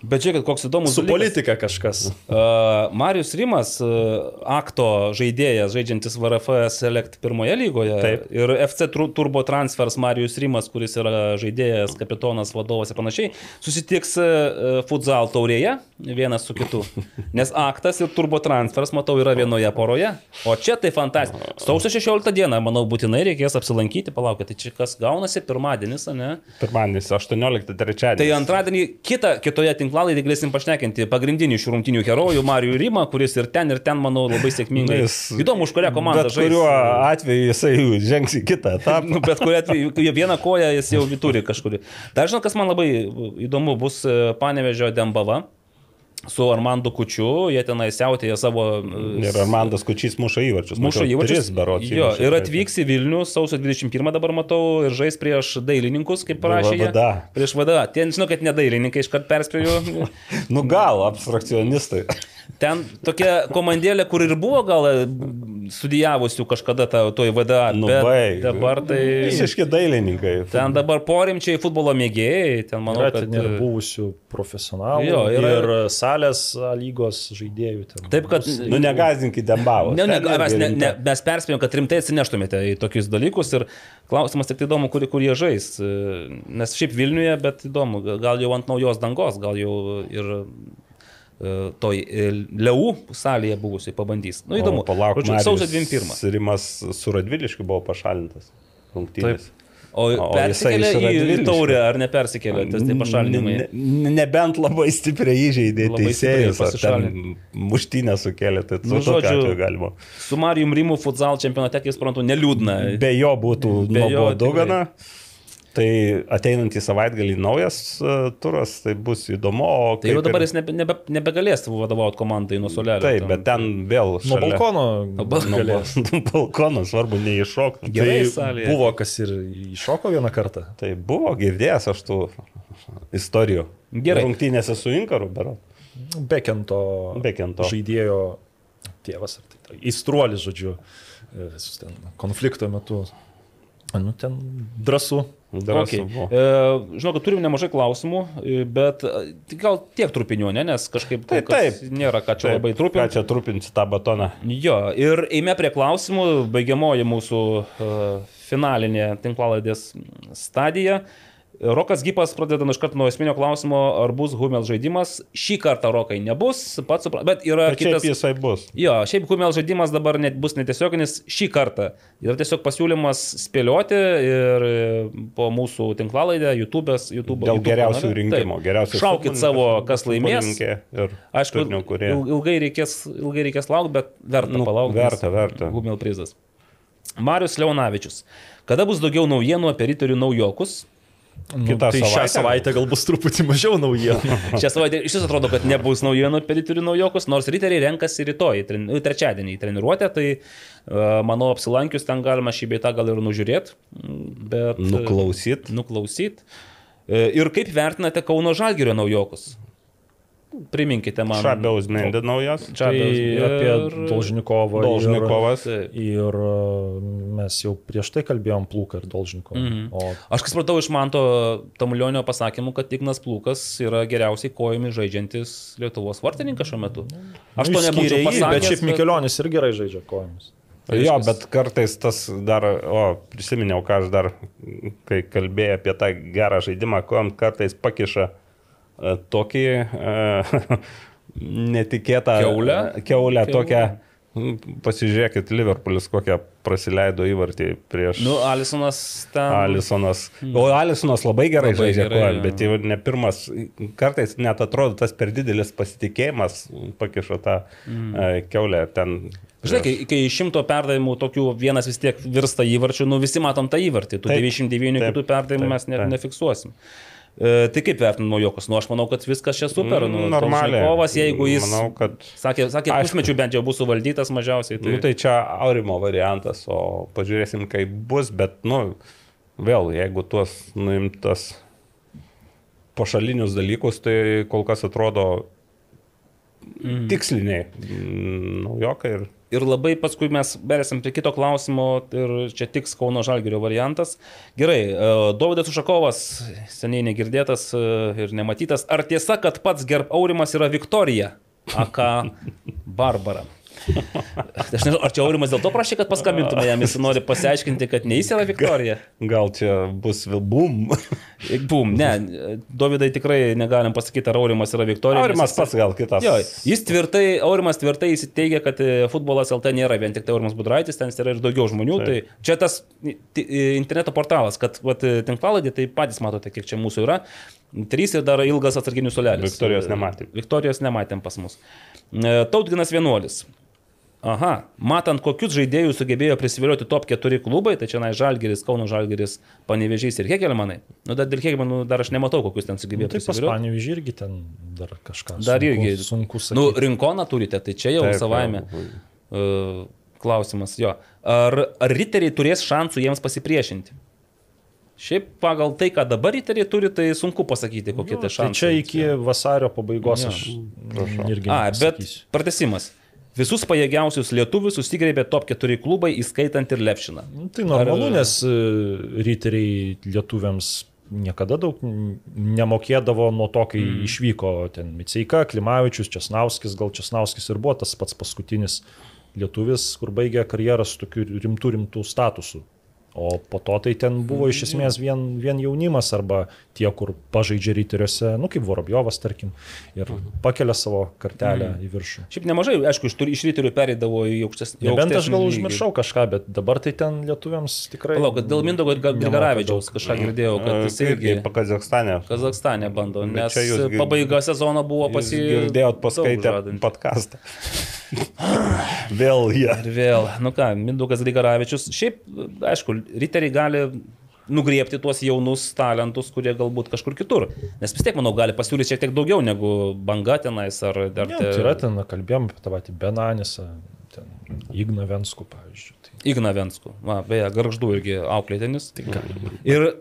C: Bet žiūrėkit, koks įdomus
E: Su
C: dalykas.
E: politika kažkas. [LAUGHS]
C: Uh, Marius Rimas, uh, akto žaidėjas, žaidžiantis VRF Select pirmoje lygoje.
D: Taip.
C: Ir FC Turbo Transfers Marius Rimas, kuris yra žaidėjas, kapitonas, vadovas ir panašiai, susitiks uh, futsal taurėje vienas su kitu. [LAUGHS] Nes aktas ir Turbo Transfers, matau, yra vienoje poroje. O čia tai fantastika. Sausio 16 dieną, manau, būtinai reikės apsilankyti, palaukite, tai čia kas gaunasi pirmadienis, ne?
D: Pirmadienis, 18 trečiadienis.
C: Tai antradienį kitą, kitoje tinklalaidėje galėsim pašnekinti pagrindinį šių rungtinių herojų Marijų Rimą, kuris ir ten, ir ten, manau, labai sėkmingai.
D: Jis-
C: Įdomu, už kurią komandą
D: Bet kuriuo atveju jisai žengs į kitą etapą. [LAUGHS]
C: Nu, bet kuriuo atveju, vieną koją jis jau turi kažkurį. Dar žinau, kas man labai įdomu bus e, Panevežio Dembava su Armandu Kučiu, jie tenai siautėja savo... e,
D: Ir Armandas Kučys muša įvarčius.
C: Muša įvarčius.
D: Tris berots.
C: Jo, ir atvyks į Vilnių sausio 21 dabar matau ir žais prieš dailininkus, kaip parašė.
D: VVD.
C: Prieš VDA. Ten žinau, kad ne dailininkai, iškart perspėjau. [LAUGHS]
D: Nu gal, abstrakcionistai.
C: Ten tokia komandėlė, kur ir buvo gal studijavusių kažkada tą, toj VDA,
D: Nu,
C: bet
D: baig.
C: dabar tai...
D: Visiški dailininkai.
C: Ten dabar porimčiai futbolo mėgėjai, ten manau,
E: Yra
C: kad...
E: ten ir buvusių profesionalų,
C: Jo, yra-
E: ir salės A lygos žaidėjų. Ten.
C: Taip, kad...
D: Nu negazinkit Dembavo.
C: Ne, ne, mes, ne, ne, mes perspėjom, kad rimtai atsineštumėte į tokius dalykus ir klausimas tik tai įdomu, kur, kur jie žais. Nes šiaip Vilniuje, bet įdomu, gal jau ant naujos dangos, gal jau ir toj e, Leu salėje buvusiai pabandys. Nu įdomu.
D: Palauk,
C: sausio 21.
D: Rimas su Radviliškiu buvo pašalintas. Rungtynės.
C: O,
D: O
C: persikėlė
D: su
C: į, taurę ar nepersikėlė, tas tai pašalinimai.
D: Ne- ne- Nebent labai stipriai įžeidė teisėjus, muštynę sukėlė, tai
C: Nu,
D: nu, tokiu
C: žodžiu,
D: galima.
C: Su Marijum Rimu futsal čempionate, kaip suprantu, neliūdna.
D: Be jo būtų nuobodu
C: tikrai.
D: Tai ateinantį savaitgalį naujas uh, turas, tai bus įdomu.
C: Tai jau dabar
D: ir-
C: jis nebe, nebe, nebegalės vadovauti komandai nuo solelio.
D: Taip, bet ten vėl
E: Nuo
D: šalia-
E: balkono
D: Nuo
E: galės.
D: bal- [LAUGHS] balkono, svarbu neiššokti.
C: Gerai
E: Tai
C: salėje.
E: buvo, kas ir iššoko vieną kartą.
D: Tai buvo girdėjęs aš tų istorijų.
C: Gerai.
D: Rungtynėse su Inkaru, bero.
E: Bekento,
D: Bekento.
E: žaidėjo tėvas, ar tai, tai įstruolis, žodžiu, e, su ten konflikto metu. Nu, ten drąsu.
C: Okay. E, žinau, kad turim nemažai klausimų, e, bet e, gal tiek trupinių, ne? nes kažkaip kol
D: Taip,
C: nėra ką čia
D: Taip,
C: labai
D: Ką
C: trupinti.
D: čia trupinsi tą batoną?
C: Jo, ir eime prie klausimų, baigiamoji mūsų uh, finalinė tinklalaidės stadija. Rokas Gipas pradeda iš karto nuo esminio klausimo, ar bus Humel žaidimas. Šį kartą Rokai nebus, pats suprantu, bet yra
D: Bet
C: kitas.
D: jisai bus.
C: Jo, šiaip Humel žaidimas dabar net bus netiesioginis šį kartą. Yra tiesiog pasiūlymas spėlioti ir po mūsų tinklalaidę, YouTube'as, YouTube.
D: Dėl
C: YouTube
D: geriausių
C: kanale.
D: rinkimų.
C: Taip.
D: Geriausių
C: Šaukit savo, kas laimės. Aišku, ilgai reikės, ilgai reikės laukti, bet verta
D: Nu,
C: palaukti.
D: verta, verta.
C: Gumel prizas. Marius Leonavičius. Kada bus daugiau naujienų apie riterių naujokus?
E: Nu,
D: Kitą
E: tai šią
D: savaitę
E: gal bus truputį mažiau naujienų. [LAUGHS]
C: Šią savaitę iš tiesų atrodo, kad nebus naujienų apie riterių naujokus, nors riteriai renkasi rytoj, nu, trečiadienį į treniruotę, tai uh, manau apsilankius ten galima šį beitą gal ir nužiūrėti. Bet, e,
D: Nuklausyt.
C: Nuklausyt. E, Ir kaip vertinate Kauno Žalgirio naujokus? Priminkite man.
D: Šabiaus Mendė naujas.
E: Tai
C: Čabiaus ir-
E: apie Dolžnikovą.
D: Dolžnikovas.
E: Ir, ir e, mes jau prieš tai kalbėjom Plūką ir Dolžnikovą.
C: Mhm.
E: O
C: Aš kaip supratau iš Manto Tamulionio pasakymų, kad Ignas Plūkas yra geriausiai kojomis žaidžiantis Lietuvos vartininkas šiuo metu. Aš to
E: Nu,
C: nebūčiau
E: išskyrė jį,
C: pasakęs.
E: Bet šiaip Mikelionis ir gerai žaidžia kojomis.
D: Jo, bet kartais tas dar, o prisiminiau, ką aš dar, kai kalbėjau apie tą gerą žaidimą, kuom kartais pakiša e, tokį e, [LAUGHS] netikėtą
C: Kiaulę?
D: keulę
C: Kiaulę.
D: tokią. m, Pasižiūrėkit, Liverpoolis kokią praleido įvartį prieš
C: Nu, Alisonas ten.
D: Alisonas. O Alisonas labai gerai
C: Labai
D: žaidžia
C: gerai, jo.
D: bet jau ne pirmas, kartais net atrodo tas per didelis pasitikėjimas pakišo tą mm. keulę ten.
C: Žinai, kai, kai šimto perdavimų tokių vienas vis tiek virsta įvarčiu, nu visi matom tą įvartį, tų
D: Taip,
C: 99
D: taip,
C: kitų perdavimų
D: taip,
C: mes ne,
D: taip.
C: nefiksuosim. E, tai kaip vertinu naujokus? Nu, aš manau, kad viskas čia super. Nu,
D: Normaliai.
C: Kovas, jeigu jis,
D: Manau, kad.
C: sakė, sakė pusmečių bent jau bus suvaldytas mažiausiai. Tai,
D: Nu, tai čia Aurimo variantas, o pažiūrėsim, kaip bus, bet, nu, vėl, jeigu tuos nuimtas pašalinius dalykus, tai kol kas atrodo
C: Mhm.
D: tiksliniai mm, naujokai ir
C: Ir labai paskui mes berėsim prie kito klausimo ir čia tiks Kauno Žalgirio variantas. Gerai, e, Dovydas Ušakovas, seniai negirdėtas e, ir nematytas. Ar tiesa, kad pats Gerb Aurimas yra Viktorija? Aka [LAUGHS] Barbara. Aš nežinau, ar čia Aurimas dėl to prašė, kad paskambintume jam, jis nori pasiaiškinti, kad ne jis yra Viktorija.
D: Gal čia bus vėl bum.
C: Bum, ne, Dovydai tikrai negalim pasakyti, ar Aurimas yra Viktorija.
D: Aurimas pats gal kitas.
C: Jo, jis tvirtai, Aurimas tvirtai įsiteigia, kad e, futbolas LT nėra vien tik tai Aurimas Budraitis, ten yra ir daugiau žmonių. Tai čia tas interneto portalas, kad e, tinklalaidė, tai patys matote, kiek čia mūsų yra. Trys ir dar ilgas atsarginių sulelis.
D: Viktorijos nematėm.
C: Viktorijos nematėm pas mus. E, Tautginas vienuolis. Aha, matant, kokius žaidėjus sugebėjo prisivilioti top 4 klubai, tai čia na Žalgeris, Kauno Žalgeris, Panevežys ir Hegelmanai. Nu, dar dėl Hegelmanų dar aš nematau, kokius ten sugebėjo
E: Nu, tai pas
C: prisivilioti.
E: Panevėžį irgi ten dar kažką.
C: Dar
E: sunku,
C: irgi.
E: Sunku sakyti.
C: Nu, rinkoną turite, tai čia jau
D: Taip,
C: savaime.
D: jau.
C: Uh, klausimas jo. Ar, ar riteriai turės šansų jiems pasipriešinti? Šiaip pagal tai, ką dabar riteriai turi, tai sunku pasakyti, kokie
E: Nu,
C: tai
E: tai
C: šansai.
E: čia iki vasario pabaigos
C: Jo.
E: aš irgi.
C: A, bet pratesimas. Visus pajėgiausius lietuvius susigrėbė top 4 klubai, įskaitant ir Lepšiną.
E: Nu, Tai normalu,
C: Ar-
E: nes e, riteriai lietuviams niekada daug nemokėdavo nuo to, kai mm. išvyko ten Miceika, Klimavičius, Česnauskis, gal Česnauskis ir buvo tas pats paskutinis lietuvis, kur baigė karjerą su tokiu rimtų rimtų statusu. O po to tai ten buvo iš esmės vien, vien jaunimas arba tie, kur pažaidžia ryteriuose, nu kaip Vorobjovas, tarkim, ir pakelia savo kartelę į viršų.
C: Šiaip nemažai, aišku, iš, iš ryterių pereidavo į aukštesnį.
E: Nebent aš gal užmiršau kažką, bet dabar tai ten lietuviams tikrai...
C: Palauk, kad dėl Mindogo
E: nemoka
C: Grigaravičiaus kažką girdėjau, kad jis irgi
D: Kazakstane.
C: Kazakstane bando, nes
D: čia jūs
C: pabaiga sezono buvo
D: Jūs
C: pasi...
D: girdėjot paskaitę podcastą. Vėl jie.
C: Ir vėl, nu ką, Mindaugas Grigaravičius, šiaip, aišku, riteriai gali nugriepti tuos jaunus talentus, kurie galbūt kažkur kitur. Nes vis tiek, manau, gali pasiūlyti šiek tiek daugiau negu banga tenais ar dar...
E: Ne, tai yra ten, na, kalbėjom apie tą patį Benanisą, ten Igną Venskų, pavyzdžiui. Tai
C: Igna Vensku. Va, beje, garždu irgi auklėtinis. Ir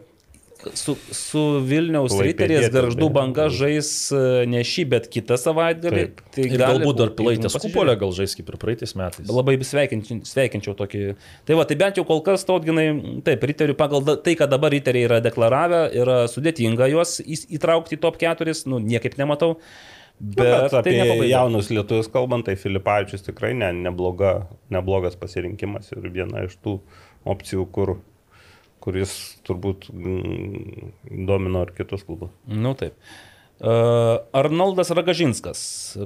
C: su, su Vilniaus riteriais garždu
D: beje.
C: banga žais e, ne šį, bet kitą savaitgalį. Tai
E: galbūt dar pilaitės
C: pasižiūrėt.
E: gal žais kaip ir praeitais metais.
C: Labai sveikinčiau, sveikinčiau tokį. Tai va, tai bent jau kol kas tautginai, taip, riterių pagal tai, ką dabar riteriai yra deklaravę, yra sudėtinga juos įtraukti į top 4, nu, niekaip nematau. Bet,
D: Bet, bet
C: tai
D: apie
C: pabaiga.
D: jaunus lietuvius kalbant, tai Filipavičius tikrai ne, nebloga, neblogas pasirinkimas ir viena iš tų opcijų, kur, kuris turbūt mm, domino ir kitus klubus.
C: Nu taip. Arnoldas Ragažinskas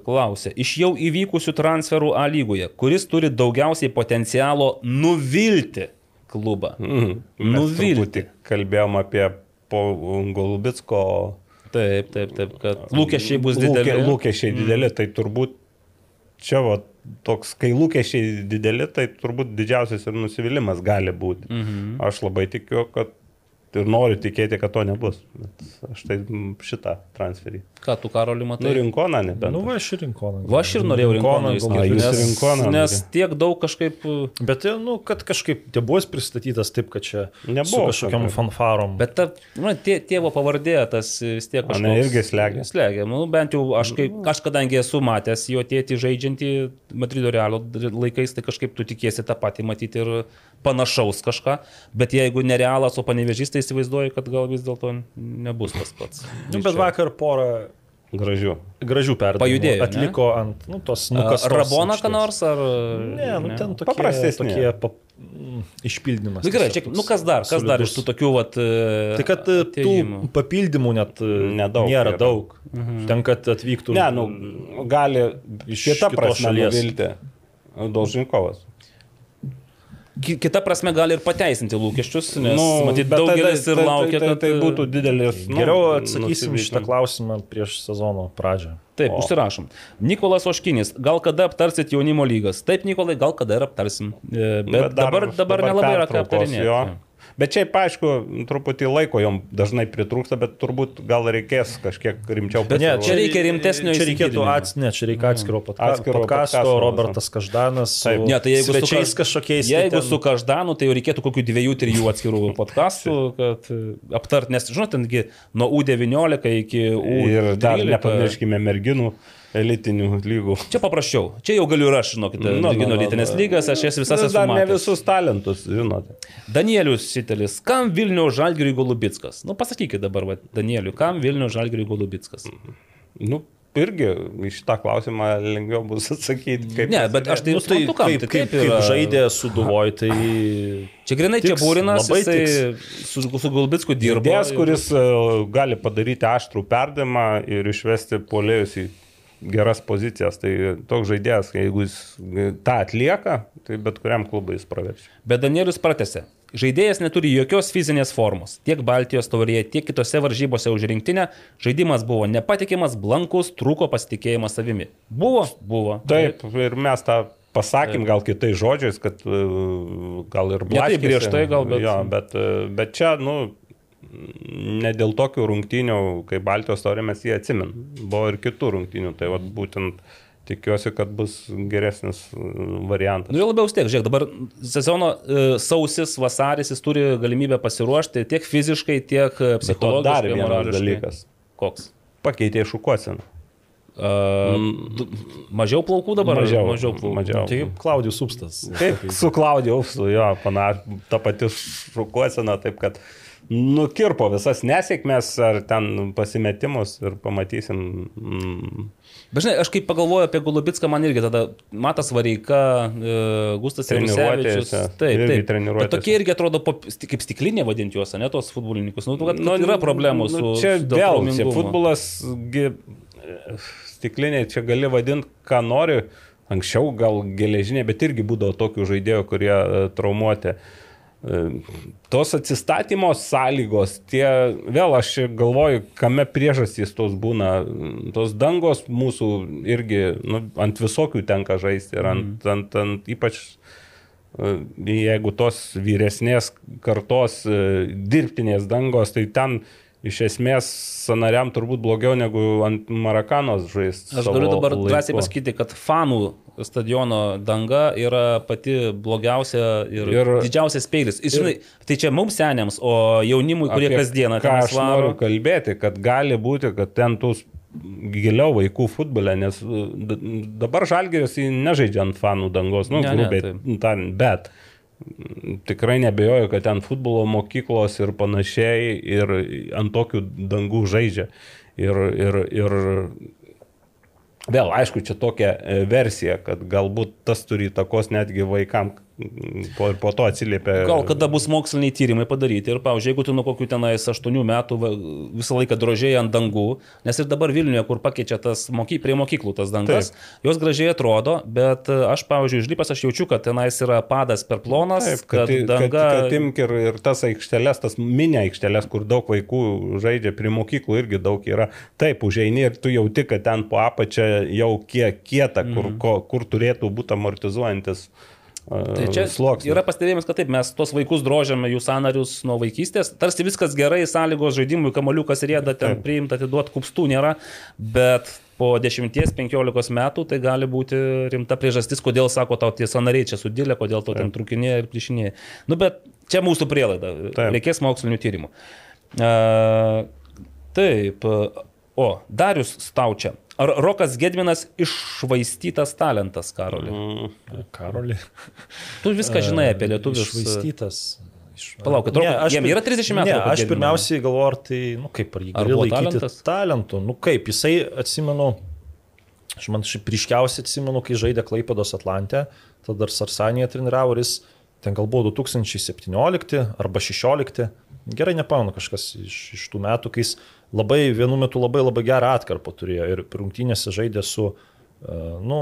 C: klausė, iš jau įvykusių transferų A lygoje, kuris turi daugiausiai potencialo nuvilti klubą.
D: Mes
C: Nuvilti.
D: kalbėjom apie po Golubitsko.
C: Taip, taip, taip, kad lūkesčiai bus dideli. Mm.
D: Lūkesčiai dideli, tai turbūt čia va, toks, kai lūkesčiai dideli, tai turbūt didžiausias ir nusivylimas gali būti.
C: Mhm.
D: Aš labai tikiu, kad ir noriu tikėti, kad to nebus. Bet aš tai šitą transferį.
C: Ką tu, Karoli, matai?
D: Nu, rinkoną nebent.
E: Nu, va, aš ir rinkoną.
C: Va, aš ir norėjau rinkoną išskirti,
D: jūs
C: nes,
D: Rinkoną
C: nes tiek daug kažkaip...
E: Bet, nu, kad kažkaip buvo pristatytas taip, kad čia
D: Nebuvo
E: su kažkokiam fanfarom.
C: Bet ta, nu, tie, tėvo pavardė, tas vis tiek
D: O ne, irgi slegia.
C: Slegia. Nu, bent jau aš, kaip, aš kadangi esu matęs jo tėtį žaidžiantį Madrido Realo laikais, tai kažkaip tu tikėsi tą patį matyti ir panašaus kažką. Bet jeigu nerealas, o panevežys, tai įsivaizduoju, kad gal vis dėlto nebus tas pats.
E: Nu, bet vakar porą
D: Gražių.
E: gražių perdavimų
C: Pajudėjo, ne?
E: atliko ant nu, tos
C: A,
E: nukastos.
C: Rabona ką nors ar...
E: Ne, nu, ten tokie,
D: Paprastesni.
E: tokie pap, mm, išpildymas.
C: Na gerai,
E: tiesiog
C: čia, nu kas dar, kas dar iš
E: solidus.
C: tų tokių, vat... e,
E: Tai kad e, tų
C: atėjimų?
E: papildymų net e,
D: Nedaug
E: nėra
D: yra.
E: daug.
C: Mhm.
E: Ten, kad atvyktų.
D: Ne, nu, gali
E: Iš kitos
D: prasme
E: šalies.
D: nuvilti. Dolžinkovas.
C: Ki- Kita prasme gali ir pateisinti lūkesčius, nes nu, matyt, daugelis
D: tai-
C: ir
D: tai-
C: laukia,
D: tai,
C: kad
D: tai būtų didelis. nu,
E: Geriau atsakysim
D: nusivylimas.
E: šitą klausimą prieš sezono pradžią.
C: Taip,
D: O.
C: užsirašom. Nikolas Oškinis, gal kada aptarsit jaunimo lygas? Taip, Nikolai, gal kada ir aptarsim. E, Bet, bet
D: dar-
C: dabar, dabar nelabai yra ką aptarinėti.
D: Bet šiaip, aišku, truputį laiko jom dažnai pritrūksta, bet turbūt gal reikės kažkiek rimčiau
C: Bet ne, čia reikia rimtesnio
E: Čia reikėtų ats, ne, čia reikia atskiro podka,
D: Atskiro
E: podcasto,
D: podcasto,
E: Robertas Každanas, su
D: Taip.
C: Ne, tai jeigu su kaž-
E: kažkokiais. tai
C: Jeigu
E: ten-
C: su Každanu, tai jau reikėtų kokių dviejų, trijų atskirų [LAUGHS] podkastų, kad e, aptart, nes, žinot, tengi nuo U19 iki U13.
D: Ir dar nepamirškime merginų. Elitinių lygų.
C: Čia paprasčiau. Čia jau galiu ir aš, žinokite,
D: Nu, nu,
C: lyginu
D: nu,
C: lytinės
D: nu.
C: lygas, aš jas visas
D: Vis
C: esu
D: dar ne
C: matęs.
D: visus talentus, žinote.
C: Danielius Sitelis, kam Vilnių Žalgiriui Golubitskas? Nu, pasakykit dabar, va, Danieliu, kam Vilnių Žalgiriui Golubitskas?
D: Nu, irgi į šitą klausimą lengviau bus atsakyti. Kaip
C: Ne, bet aš tai,
E: Nu, tai kaip,
C: tai
E: kaip,
C: taip yra.
E: kaip žaidė suduvoj, tai
C: Čia grinai čia
E: tiks,
C: būrinas,
E: labai
C: jisai su, su Golubitsku dirba.
D: Dės,
C: ir-
D: kuris e, gali padaryti aštrų perdimą ir išvesti polėjus į geras pozicijas. Tai toks žaidėjas, jeigu jis tą atlieka, tai bet kuriam klubui jis praverčia.
C: Bet Danielius pratęsė. Žaidėjas neturi jokios fizinės formos. Tiek Baltijos taurėje, tiek kitose varžybose už rinktinę žaidimas buvo nepatikimas, blankus, trūko pasitikėjimas savimi. Buvo, buvo.
D: Taip, ir mes tą pasakym gal kitais žodžiais, kad e, gal ir
C: taip
D: blaškėsi.
C: griežtai gal, bet-
D: Jo, bet, e, bet čia, nu, ne dėl tokių rungtynių, kaip Baltijos taurė mes jį atsimin. Buvo ir kitų rungtynių, tai vat, būtent tikiuosi, kad bus geresnis e, variantas.
C: Nu, jau labiau stiek, žiūrėk, dabar sezono e, sausis, vasaris, jis turi galimybę pasiruošti tiek fiziškai, tiek e, psichologiškai.
D: dar vienas dalykas.
C: Koks?
D: Pakeitė šukuosiną.
C: Uh, mažiau plaukų dabar? ar
D: Mažiau,
C: mažiau plaukų.
D: mažiau.
E: tai Klaudijus Upstas.
D: Kaip su Klaudijausu, jo, panašiai, ta pati šukuosena, taip kad nukirpo visas nesėkmės ar ten pasimetimus ir pamatysim. Mm,
C: Bet žinai, aš kaip pagalvoju apie Golubitską, man irgi tada Matas Vareika, e, Gustas.
D: Treniruotėse,
C: Taip,
D: irgi
C: taip. tokie irgi atrodo kaip stiklinė vadinti juos, ne tos futbolininkus. Nu, kad, kad yra problemų su...
D: nu, Čia
C: dėl
D: vėl, čia futbolas, gi, stikliniai, čia gali vadinti, ką nori. Anksčiau gal geležinė, bet irgi būdavo tokių žaidėjų, kurie e, traumuoti. E, Tos atsistatymo sąlygos, tie, vėl aš galvoju, kame priežastys tos būna. Tos dangos mūsų irgi nu, ant visokių tenka žaisti ir ant, ant, ant ypač e, jeigu tos vyresnės kartos e, dirbtinės dangos, tai ten iš esmės sanariam turbūt blogiau negu ant Marakanos žaisti.
C: Aš galiu dabar drąsiai pasakyti, kad fanų stadiono danga yra pati blogiausia ir, ir didžiausias peilis. Ir, žinai, tai čia mums seniams, o jaunimui, kurie kasdieną
D: ką aš noriu
C: svaro.
D: kalbėti, kad gali būti, kad ten tų giliau vaikų futbole, nes d- dabar žalgeris nežaidžia ant fanų dangos, nu,
C: Ne, ne,
D: grubiai
C: taip.
D: tariant, bet tikrai nebejoju, kad ten futbolo mokyklos ir panašiai ir ant tokių dangų žaidžia. Ir, ir, ir vėl, aišku, čia tokia e, versija, kad galbūt tas turi įtakos netgi vaikam po, po to atsiliepia.
C: Gal kada bus moksliniai tyrimai padaryti ir, pavyzdžiui, jeigu tu nuo kokių tenais 8 metų visą laiką drožiai ant dangų, nes ir dabar Vilniuje, kur pakeičia tas moky, prie mokyklų tas dangas, Taip. jos gražiai atrodo, bet e, aš, pavyzdžiui, užlipęs aš jaučiu, kad tenais yra padas per plonas,
D: Taip, kad,
C: kad, danga...
D: kad, kad imk ir, ir tas aikšteles, tas mini aikšteles, kur daug vaikų žaidžia, prie mokyklų irgi daug yra. Taip, užeini ir tu jauti, kad ten po apačia jau kiek kieta, kur,
C: Mhm.
D: ko, kur turėtų būti amortizuojantis.
C: Tai čia
D: sluoksnis.
C: yra pastebėjimas, kad taip, mes tos vaikus drožiame jų sanarius nuo vaikystės, tarsi viskas gerai, sąlygos žaidimui, kamaliukas rėda, ten
D: Taip.
C: priimta, atiduot kupstų nėra, bet po 10-15 metų tai gali būti rimta priežastis, kodėl, sako, tau tie sanariai čia sudėlė, kodėl to ten trukinėje ir plišinėje. Nu, bet čia mūsų prielaida,
D: Taip.
C: reikės mokslinių tyrimų. Uh, taip, o, Darius Staučia. Ar Rokas Gedminas iššvaistytas talentas, Karoli?
D: Mm,
E: Karolį.
C: Tu viską žinai apie lietuvius.
E: Išvaistytas. Iš...
C: Palaukit, Roko- jam yra 30 metų,
E: Ne,
C: Roko
E: aš
C: Gedminui?
E: pirmiausiai galvoju, ar tai, nu kaip, ar jį
C: Ar
E: gali
C: buvo
E: laikyti
C: talentas?
E: talentu. Nu kaip, jisai, atsimenu, aš man šiaip ryškiausiai atsimenu, kai žaidė Klaipados Atlantė, tada dar Sarsanėje treniravo ir jis ten gal buvo 2017 arba 2016, gerai nepamenu kažkas iš, iš tų metų, kai jis labai vienu metu labai labai gerą atkarpą turėjo ir rungtynėse žaidė su, uh, nu,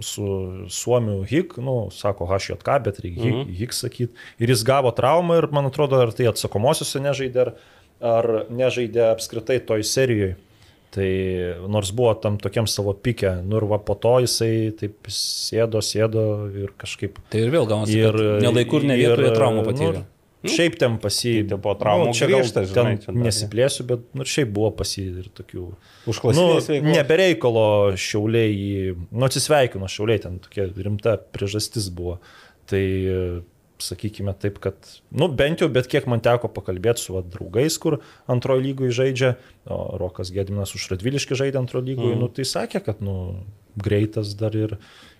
E: su Suomiu Hik, nu, sako HJK, bet reikia Hik,
D: Mhm.
E: Hik sakyti. Ir jis gavo traumą ir man atrodo, ar tai atsakomosiuose nežaidė, ar, ar nežaidė apskritai toj serijoje. Tai nors buvo tam tokiam savo pikė, nu ir va po to jisai taip sėdo, sėdo ir kažkaip...
C: Tai ir vėl gaunasi, ir nelaikur ne vietoje traumų patyrė.
E: Nu, šiaip ten pasi...
D: Tai po traumų
E: čia gal
D: grįžta, žinai,
E: ten
D: čia?
E: Nesiplėsiu, bet nu, šiaip buvo pasi ir tokių...
D: Užklasinės
E: Nu, nebereikalo šiauliai. Nu, atsisveikino šiauliai, ten tokia rimta priežastis buvo. Tai sakykime taip, kad, nu bent jau, bet kiek man teko pakalbėti su va, draugais, kur antrojo lygoje žaidžia, o Rokas Gediminas už Radviliškį žaidė antrojo lygoje, mm. nu tai sakė, kad, nu, greitas dar ir,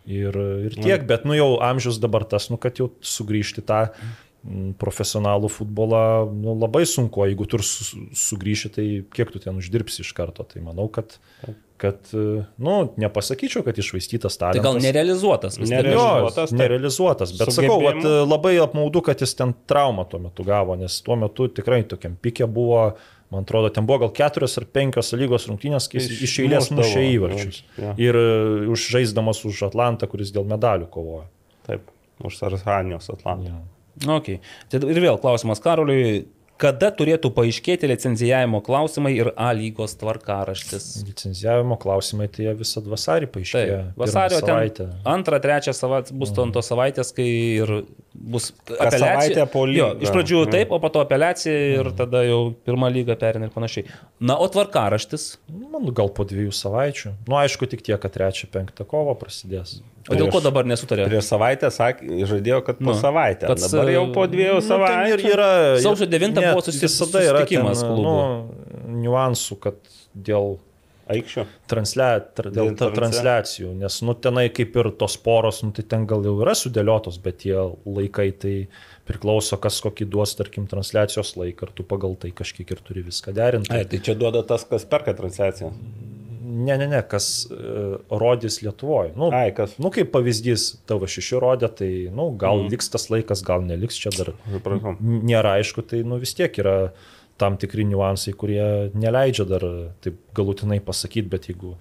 E: ir, ir tiek, mm. bet, nu jau amžius dabar tas, nu, kad jau sugrįžti tą mm, profesionalų futbolą nu, labai sunku, jeigu tu su, sugrįši, tai kiek tu ten uždirbsi iš karto. Tai manau, kad kad, nu, nepasakyčiau, kad išvaistytas talentas.
C: Tai gal nerealizuotas vis
E: tiek. Nerealizuotas, jo, nerealizuotas, bet sakau, vat, labai apmaudu, kad jis ten traumą tuo metu gavo, nes tuo metu tikrai tokiam pikė buvo, man atrodo, ten buvo gal keturios ar penkios lygos rungtynės, kai jis iš eilės mušė įvarčius. Ja. Ir uh, užžaisdamas už Atlantą, kuris dėl medalių kovojo.
D: Taip, už Sarhanijos Atlantą. Ja.
C: Okay. Tai ir vėl klausimas Karoliui, Kada turėtų paaiškėti licenzijavimo klausimai ir A lygos tvarkaraštis?
E: Licenzijavimo klausimai tai visą vasarį paaiškėjo.
C: Taip, vasario savaitę. Antrą, trečią savaitę bus mm. tos savaitės, kai ir bus apeliacija.
D: po lygą. Jo,
C: iš pradžių mm. taip, o po to apeliacija ir mm. tada jau pirmą lygą perina ir panašiai. Na, o tvarkaraštis?
E: Man gal po dviejų savaičių. Nu, aišku, tik tiek, kad trečią, penktą kovo prasidės.
C: O dėl ko dabar nesutarė?
D: Prieš savaitę sakė, žadėjo, kad po nu, savaitę. Kad dabar jau po dviejų nu, savaičių.
E: Ir yra,
C: sausio 9 buvo susitikimas klubų.
E: Nu, niuansų, kad dėl
D: aikščio.
E: Translia, tra, dėl ta, transliacijų, nes nu, tenai kaip ir tos poros, nu, tai ten gal jau yra sudėliotos, bet tie laikai tai priklauso, kas kokį duos, tarkim, transliacijos laiką ir tu pagal tai kažkiek ir turi viską derinti.
D: Ai, tai čia duoda tas, kas perka transliaciją.
E: Ne, ne, ne, kas uh, rodys Lietuvoje. Nu,
D: Ai, kas?
E: Nu, kaip pavyzdys, tavo šeši rodė, tai, nu, gal mm. liks tas laikas, gal neliks čia dar.
D: Supratau.
E: Nėra aišku, tai, nu, vis tiek yra tam tikri niuansai, kurie neleidžia dar taip galutinai pasakyti, bet jeigu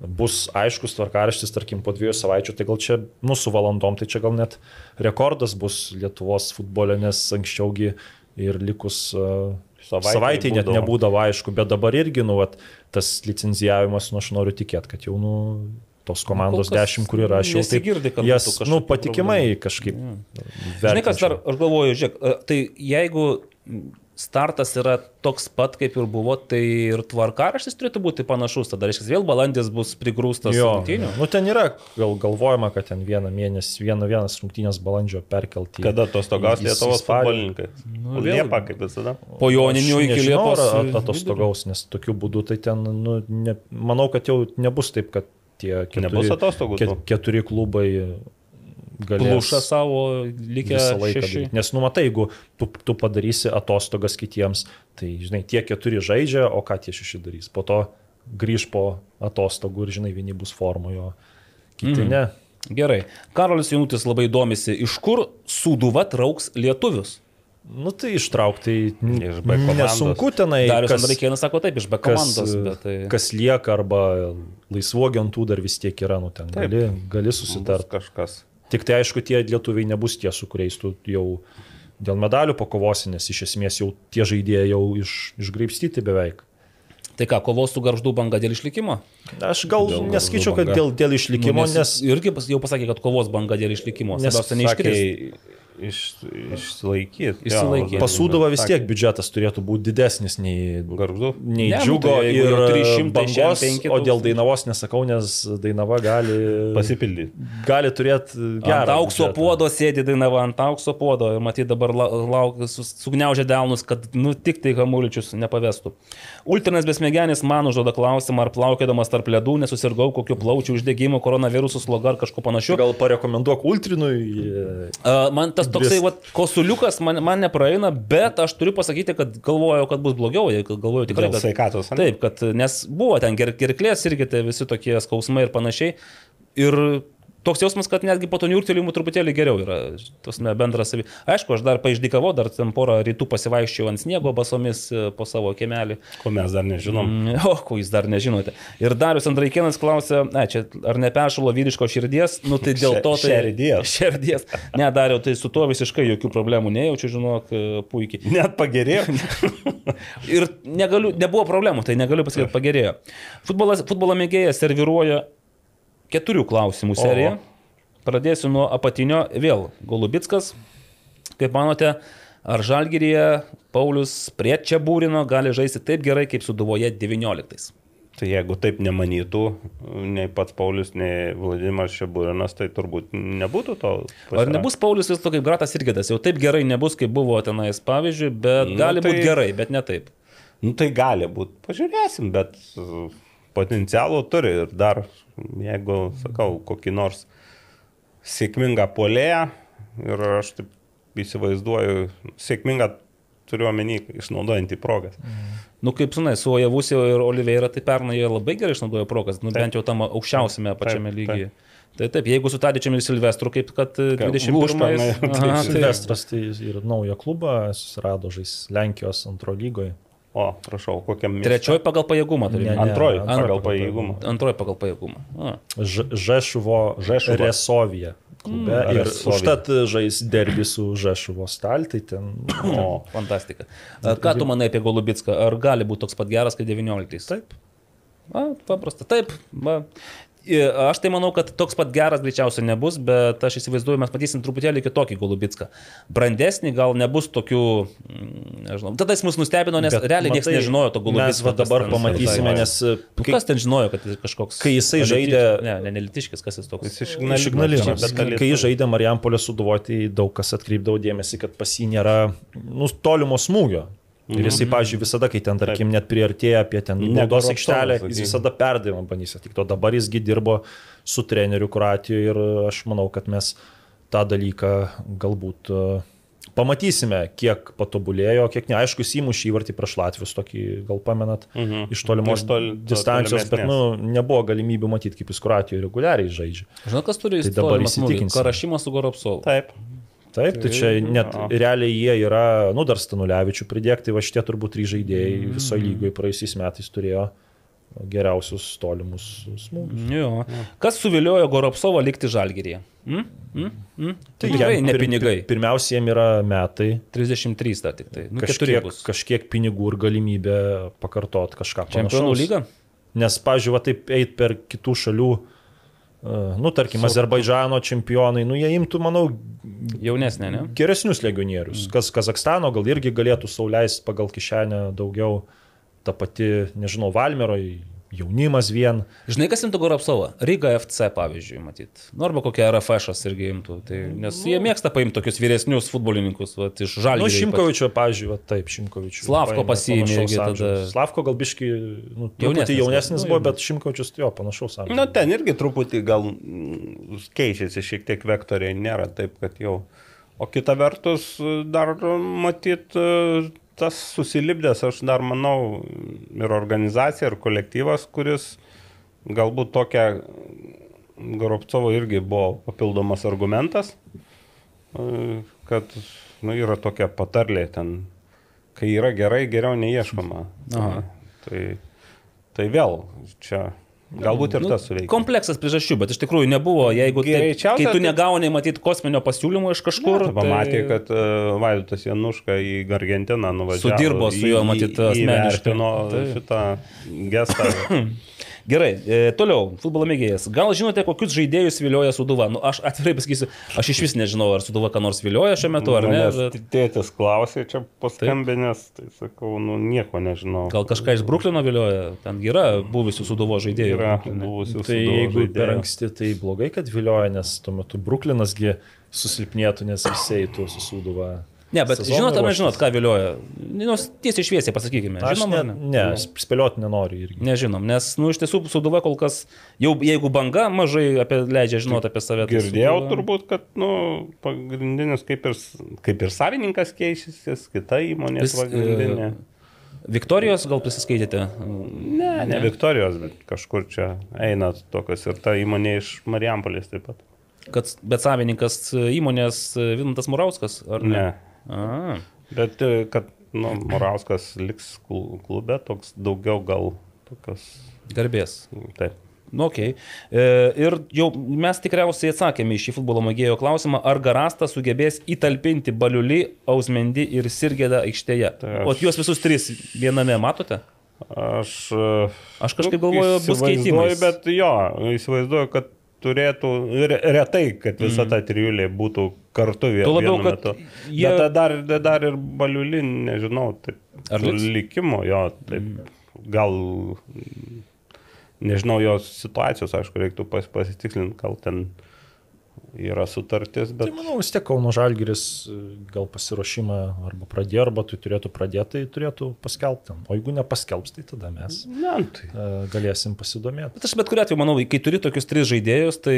E: bus aiškus tvarkaraštis, tarkim, po dviejų savaičių, tai gal čia, nu, su valandom, tai čia gal net rekordas bus Lietuvos futbole, nes anksčiaugi ir likus uh, savaitė, savaitė net nebūdavo aišku, bet dabar irgi, nu, vat, tas licenzijavimas, nu, aš noriu tikėti, kad jau, nu, tos komandos dešimt, kur yra, aš jau taip
C: girdi, kad
E: jas, nu, patikimai problemų. kažkaip.
C: Ja. Žinai, kas dar, aš galvoju, žiūrėk, tai jeigu startas yra toks pat, kaip ir buvo, tai ir tvarkaraštis turėtų būti panašus. Tada, reiškia, vėl balandis bus prigrūstas rungtynių.
E: Nu, ten yra, gal galvojama, kad ten vieną mėnesį, vieną vienas rungtynės balandžio perkelti.
D: Kada tos togaus Lietuvos futbolininkai? Nu, Liepa, kaip visada.
C: Po joninių iki Liepos.
E: Ar atostogaus, nes tokiu būdu tai ten, nu, ne, manau, kad jau nebus taip, kad tie keturi, keturi klubai
C: plušą savo likę. Šeši.
E: Nes numatai, jeigu tu, tu padarysi atostogas kitiems, tai žinai, tie keturi žaidžia, o ką tie šeši darys. Po to grįž po atostogų ir žinai, vieni bus formojo, kiti mm. ne.
C: Gerai. Karolis Jaunutis labai domisi, iš kur Sūduva trauks lietuvius.
E: Nu tai ištraukti iš B komandos. Nesunku tenai.
C: Darius Andrikėnas sako taip, iš B komandos.
E: Kas, tai... kas lieka arba laisvų agentų dar vis tiek yra, nu ten taip. gali, gali susitarti.
D: Kažkas.
E: Tik tai aišku, tie lietuviai nebus tie, su kuriais tu jau dėl medalių pakovosi, nes iš esmės jau tie žaidėjai jau iš, išgraipstyti beveik.
C: Tai ką, kovos su garždų banga dėl išlikimo?
E: Aš gal dėl nesakyčiau, kad dėl, dėl išlikimo, nu, nes,
C: nes... Irgi jau pasakė, kad kovos banga dėl išlikimo. Nes neiškris
D: iš, išsilaikyti.
C: Išsilaikyti.
E: Pasūdavo vis tiek biudžetas turėtų būti didesnis nei,
D: Garždu.
E: nei ne, džiugo nu, tai ir 300 bangos, o dėl Dainavos nesakau, nes Dainava gali
D: pasipildyti.
E: Gali turėti gerą.
C: Ant aukso biudžetą. puodo sėdi Dainava, ant aukso puodo ir matyt dabar lauk, sugniaužia delnus, kad nu tik tai Hamuličius nepavestų. Ultinas besmegenis man užduoda klausimą, ar plaukėdamas tarp ledų nesusirgau kokiu plaučių uždegimu, koronavirusų sloga ar kažko panašiu.
E: Gal parekomenduok Ultrinui.
C: Uh, man tas toksai vat, kosuliukas man, man nepraeina, bet aš turiu pasakyti, kad galvojau, kad bus blogiau, galvojau tikrai,
D: kad... Sveikatos.
C: Taip, kad, nes buvo ten ger, gerklės irgi tai visi tokie skausmai ir panašiai. Ir toks jausmas, kad netgi po to niurtelimų truputėlį geriau yra. Tos ne bendras savi. Aišku, aš dar paišdykavau, dar ten porą rytų pasivaikščiau ant sniego basomis e, po savo kiemelį.
D: Ko mes dar nežinom.
C: Mm, o, ko jūs dar nežinote. Ir Darius Andraikienas klausė, ne, čia ar neperšalo vyriško širdies, nu tai dėl to tai...
D: Širdies. [LAUGHS]
C: Širdies. Ne, Dariu, tai su tuo visiškai jokių problemų nejaučiu, žinok, e, puikiai.
D: Net pagerėjo. [LAUGHS]
C: ir negaliu, nebuvo problemų, tai negaliu pasakyti, pagerėjo. Futbolas, futbolo mėgėjas serviruoja keturių klausimų seriją. Pradėsiu nuo apatinio vėl. Golubitskas, kaip manote, ar Žalgirėje Paulius prie čia būrino gali žaisti taip gerai, kaip suduvoje 19?
D: Tai jeigu taip nemanytų, nei pats Paulius, nei Vladimiras Šeburinas, tai turbūt nebūtų to.
C: Ar nebus Paulius vis to kaip Gratas Irgidas? Jau taip gerai nebus, kaip buvo tenais, pavyzdžiui, bet
D: Nu,
C: gali
D: tai-
C: būti gerai, bet ne taip.
D: Nu tai gali būti, pažiūrėsim, bet potencialų turi ir dar, jeigu, sakau, kokį nors sėkmingą polėją ir aš taip įsivaizduoju, sėkmingą turiu omeny, išnaudojantį progas.
C: Nu, kaip žinai, su Ojavusio ir Oliveira, tai pernai jie labai gerai išnaudojo progas, nu,
D: Taip.
C: bent jau tam aukščiausiame pačiame
D: Taip,
C: lygyje. Tai taip, jeigu su Tadičiam ir Silvestru, kaip kad e,
D: Ką,
C: 21
D: Užpernai,
C: Aha,
D: taip,
C: tai,
E: Silvestras tai ir naują klubą susirado žais Lenkijos antro lygoje.
D: O, prašau, kokiam mieste?
C: trečioji pagal pajėgumą turi.
E: Ne, ne.
D: Antroji
E: Antroji
D: pagal
E: pagal
D: pajėgumą.
C: Antroji pagal pajėgumą.
E: Žešuvo
D: Žešuvo.
E: Resovija klube.
D: Mm,
E: ir
D: Resovija.
E: užtat žais derbi su Žešuvo stal, tai ten
D: O, [COUGHS]
C: Fantastika. Ką tu manai apie Golubitską? Ar gali būti toks pat geras, kaip 19?
E: Taip.
C: A, paprasta. Taip. Va. Aš tai manau, kad toks pat geras greičiausiai nebus, bet aš įsivaizduoju, mes matysim truputėlį kitokį Golubitską. Brandesnį gal nebus tokių, mm, nežinau. Tada jis mus nustebino, nes
E: Bet
C: realiai niekas
E: matai,
C: nežinojo to Golubitsko.
E: Mes va dabar pamatysime, nes e,
C: Nu,
E: kai,
C: Kas ten žinojo, kad jis kažkoks...
E: kai jisai žaidė-
C: Ne, ne, nelitiškis, kas jis toks.
D: jis iš
E: Ignalinos, kai jis žaidė Marijampolė suduvoti, daug kas atkreipdavo dėmesį, kad pas jį nėra nu, tolimo smūgio. Ir jisai, pažiūrėjau, visada, kai ten, tarkim, net priartėja apie ten
D: Ne
E: naudos aikštelę, jis visada perdavimą bandys atlikti. O dabar jisgi dirbo su treneriu Kroatijoje ir aš manau, kad mes tą dalyką galbūt e, pamatysime, kiek patobulėjo, kiek ne. Aišku, jis įmušė įvartį prieš Latvius, tokį gal pamenat,
D: Mhm.
E: iš tolimos
D: tol-
E: distancijos, bet nu, nebuvo galimybių matyti, kaip jis Kroatijoje reguliariai žaidžia.
C: Žinau, kas turi
E: Tai dabar
C: įsitikinti. Karašimas su Goropsovu.
D: Taip.
E: Taip, tai čia net
D: jo.
E: realiai jie yra, nu dar Stanulevičių pridėk, tai va šitie turbūt trys žaidėjai visoje lygoje praėjusiais metais turėjo geriausius tolimus smūgius.
C: Jo. Kas suviliojo Goropsovą likti žalgyrėje? Mm? Mm? Mm? Tai tikrai
E: jam
C: ne pinigai.
E: pir- Pirmiausia, jiem yra metai,
C: 33 dar tik tai. Nu, keturi
E: kažkiek,
C: bus.
E: kažkiek pinigų ir galimybė pakartot kažką
C: Čempionų lyga?
E: Nes, pažiūrėjau, taip eit per kitų šalių, uh, nu, tarkim, Azerbaidžano čempionai, nu, jie imtų, manau,
C: Jaunesnė, ne?
E: geresnius legionierius.
C: Mm.
E: Kas Kazakstano gal irgi galėtų sauliais pagal kišenę daugiau, ta pati, nežinau, Valmero jaunimas vien.
C: Žinai, kas imtų Goropsovą? Ryga FC, pavyzdžiui, matyt. Nu, arba kokia RFŠ irgi imtų. Tai, nes jie mėgsta paimti tokius vyresnius futbolininkus vat, iš
E: Nu,
C: žalgirio. ypač.
E: Šimkovičio, pavyzdžiui, va, taip, Šimkovičius.
C: Slavko pasiėmė tada.
E: Slavko gal biški, nu,
C: Jaunesnis,
E: jaunesnis, jaunesnis
C: nu,
E: buvo, bet Šimkovičius jo panašaus amžiaus.
D: Nu, ten irgi truputį gal mm, keičiasi šiek tiek vektoriai, nėra taip, kad jau. O kita vertus, dar matyt, tas susilipdęs, aš dar manau, ir organizacija, ir kolektyvas, kuris galbūt tokia Goropcovo irgi buvo papildomas argumentas, kad nu, yra tokia patarlė ten, kai yra gerai, geriau neieškoma.
C: Aha.
D: Tai, tai vėl čia galbūt ir
C: Nu,
D: tas suveikia.
C: Kompleksas priežasčių, bet iš tikrųjų nebuvo, jeigu
D: Greičiausia,
C: kai tu
D: tai-
C: negauni matyti kosminio pasiūlymo iš kažkur.
D: Tai pamatė, kad uh, Vaidotas Januška į Argentiną nuvažiavo.
C: Sudirbo su juo, matyt, asmeniškai.
D: įvertino
C: Taip.
D: šitą gestą. [COUGHS]
C: Gerai, e, toliau, futbolo mėgėjas. Gal žinote, kokius žaidėjus vilioja Suduva? Nu, aš atvirai pasakysiu, aš iš vis nežinau, ar Suduva ką nors vilioja šiuo metu, ar ne.
D: Manęs
C: Bet...
D: Tėtis klausė čia paskambinęs, tai sakau, nu nieko nežinau.
C: Gal kažką iš Bruklino vilioja, ten yra buvusių Suduvo žaidėjų.
D: yra buvusių
E: Tai jeigu per anksti, tai blogai, kad vilioja, nes tuo metu Bruklinasgi susilpnėtų, nes visi eitų susūduva.
C: Ne, bet žinot ar nežinot, ką vilioja? Nu, tiesiai šviesiai pasakykime.
E: Aš
C: Žinom,
E: ne,
C: ne?
E: ne, spėlioti nenoriu irgi.
C: Nežinom, nes, nu, iš tiesų, Suduva kol kas, jau jeigu banga mažai apie, leidžia žinoti apie save. tai
D: Girdėjau
C: Sūduva-
D: turbūt, kad, nu, pagrindinis kaip ir, kaip ir savininkas keičiasi, kita įmonė pagrindinė.
C: Viktorijos gal prisiskaitėte?
D: Ne, ne Viktorijos, bet kažkur čia eina tokios ir ta įmonė iš Marijampolės taip pat.
C: Kad, bet savininkas įmonės Vintas Murauskas, ar ne?
D: Ne.
C: A,
D: Bet e, kad nu, Morauskas liks klu- klube, toks daugiau gal tokios.
C: garbės.
D: Taip.
C: Nu, okay. e, ir jau mes tikriausiai atsakėme į šį futbolo mėgėjo klausimą, ar Garastas sugebės įtalpinti Baliulį, Ausmendį ir Sirgėdą aikštėje.
D: Tai aš-
C: O juos visus tris viename matote?
D: Aš, e,
C: Aš kažkaip
D: nu,
C: galvoju, bus keitimais.
D: Bet jo, įsivaizduoju, kad turėtų re- retai, kad visa ta trijulė būtų kartu vie-
C: Tuo labiau,
D: vienu metu.
C: jie-
D: Bet dar, dar ir baliulin, nežinau, taip,
C: Ar
D: likimo jo, taip, gal nežinau jos situacijos, aišku, reiktų pas, pasitikslinti, gal ten yra sutartis, bet...
E: Tai manau, vis tiek Kauno Žalgiris e, gal pasiruošimą arba pradėjo, arba tu turėtų pradėti, tai turėtų paskelbti. O jeigu nepaskelbs, tai tada mes
D: Ne, tai.
E: e, galėsim pasidomėti.
C: Bet aš bet kuriuo atveju manau, kai turi tokius tris žaidėjus, tai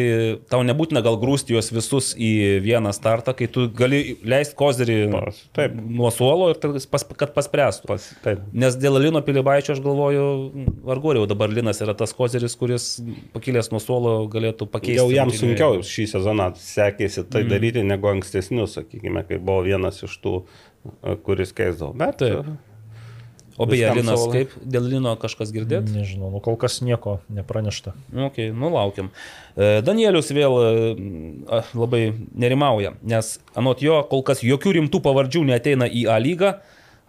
C: tau nebūtina gal grūsti juos visus į vieną startą, kai tu gali leisti kozerį
D: Pas- taip.
C: nuo suolo ir kad pas, kad paspręstų.
D: Pas, taip.
C: Nes dėl Lino Pilibaičio aš galvoju, vargu ar jau dabar Linas yra tas kozeris, kuris pakilęs nuo suolo galėtų pakeisti.
D: Jau jam sunkiau šį sezoną sekėsi tai mm. daryti negu ankstesnius, sakykime, kai buvo vienas iš tų, e, kuris keisdavo. Bet
C: Taip. O beje, Linas,
D: savo.
C: kaip dėl Lino kažkas girdėt?
E: Nežinau, nu kol kas nieko nepranešta.
C: Ok, nu laukiam. E, Danielius vėl e, labai nerimauja, nes anot jo kol kas jokių rimtų pavardžių neteina į A lygą.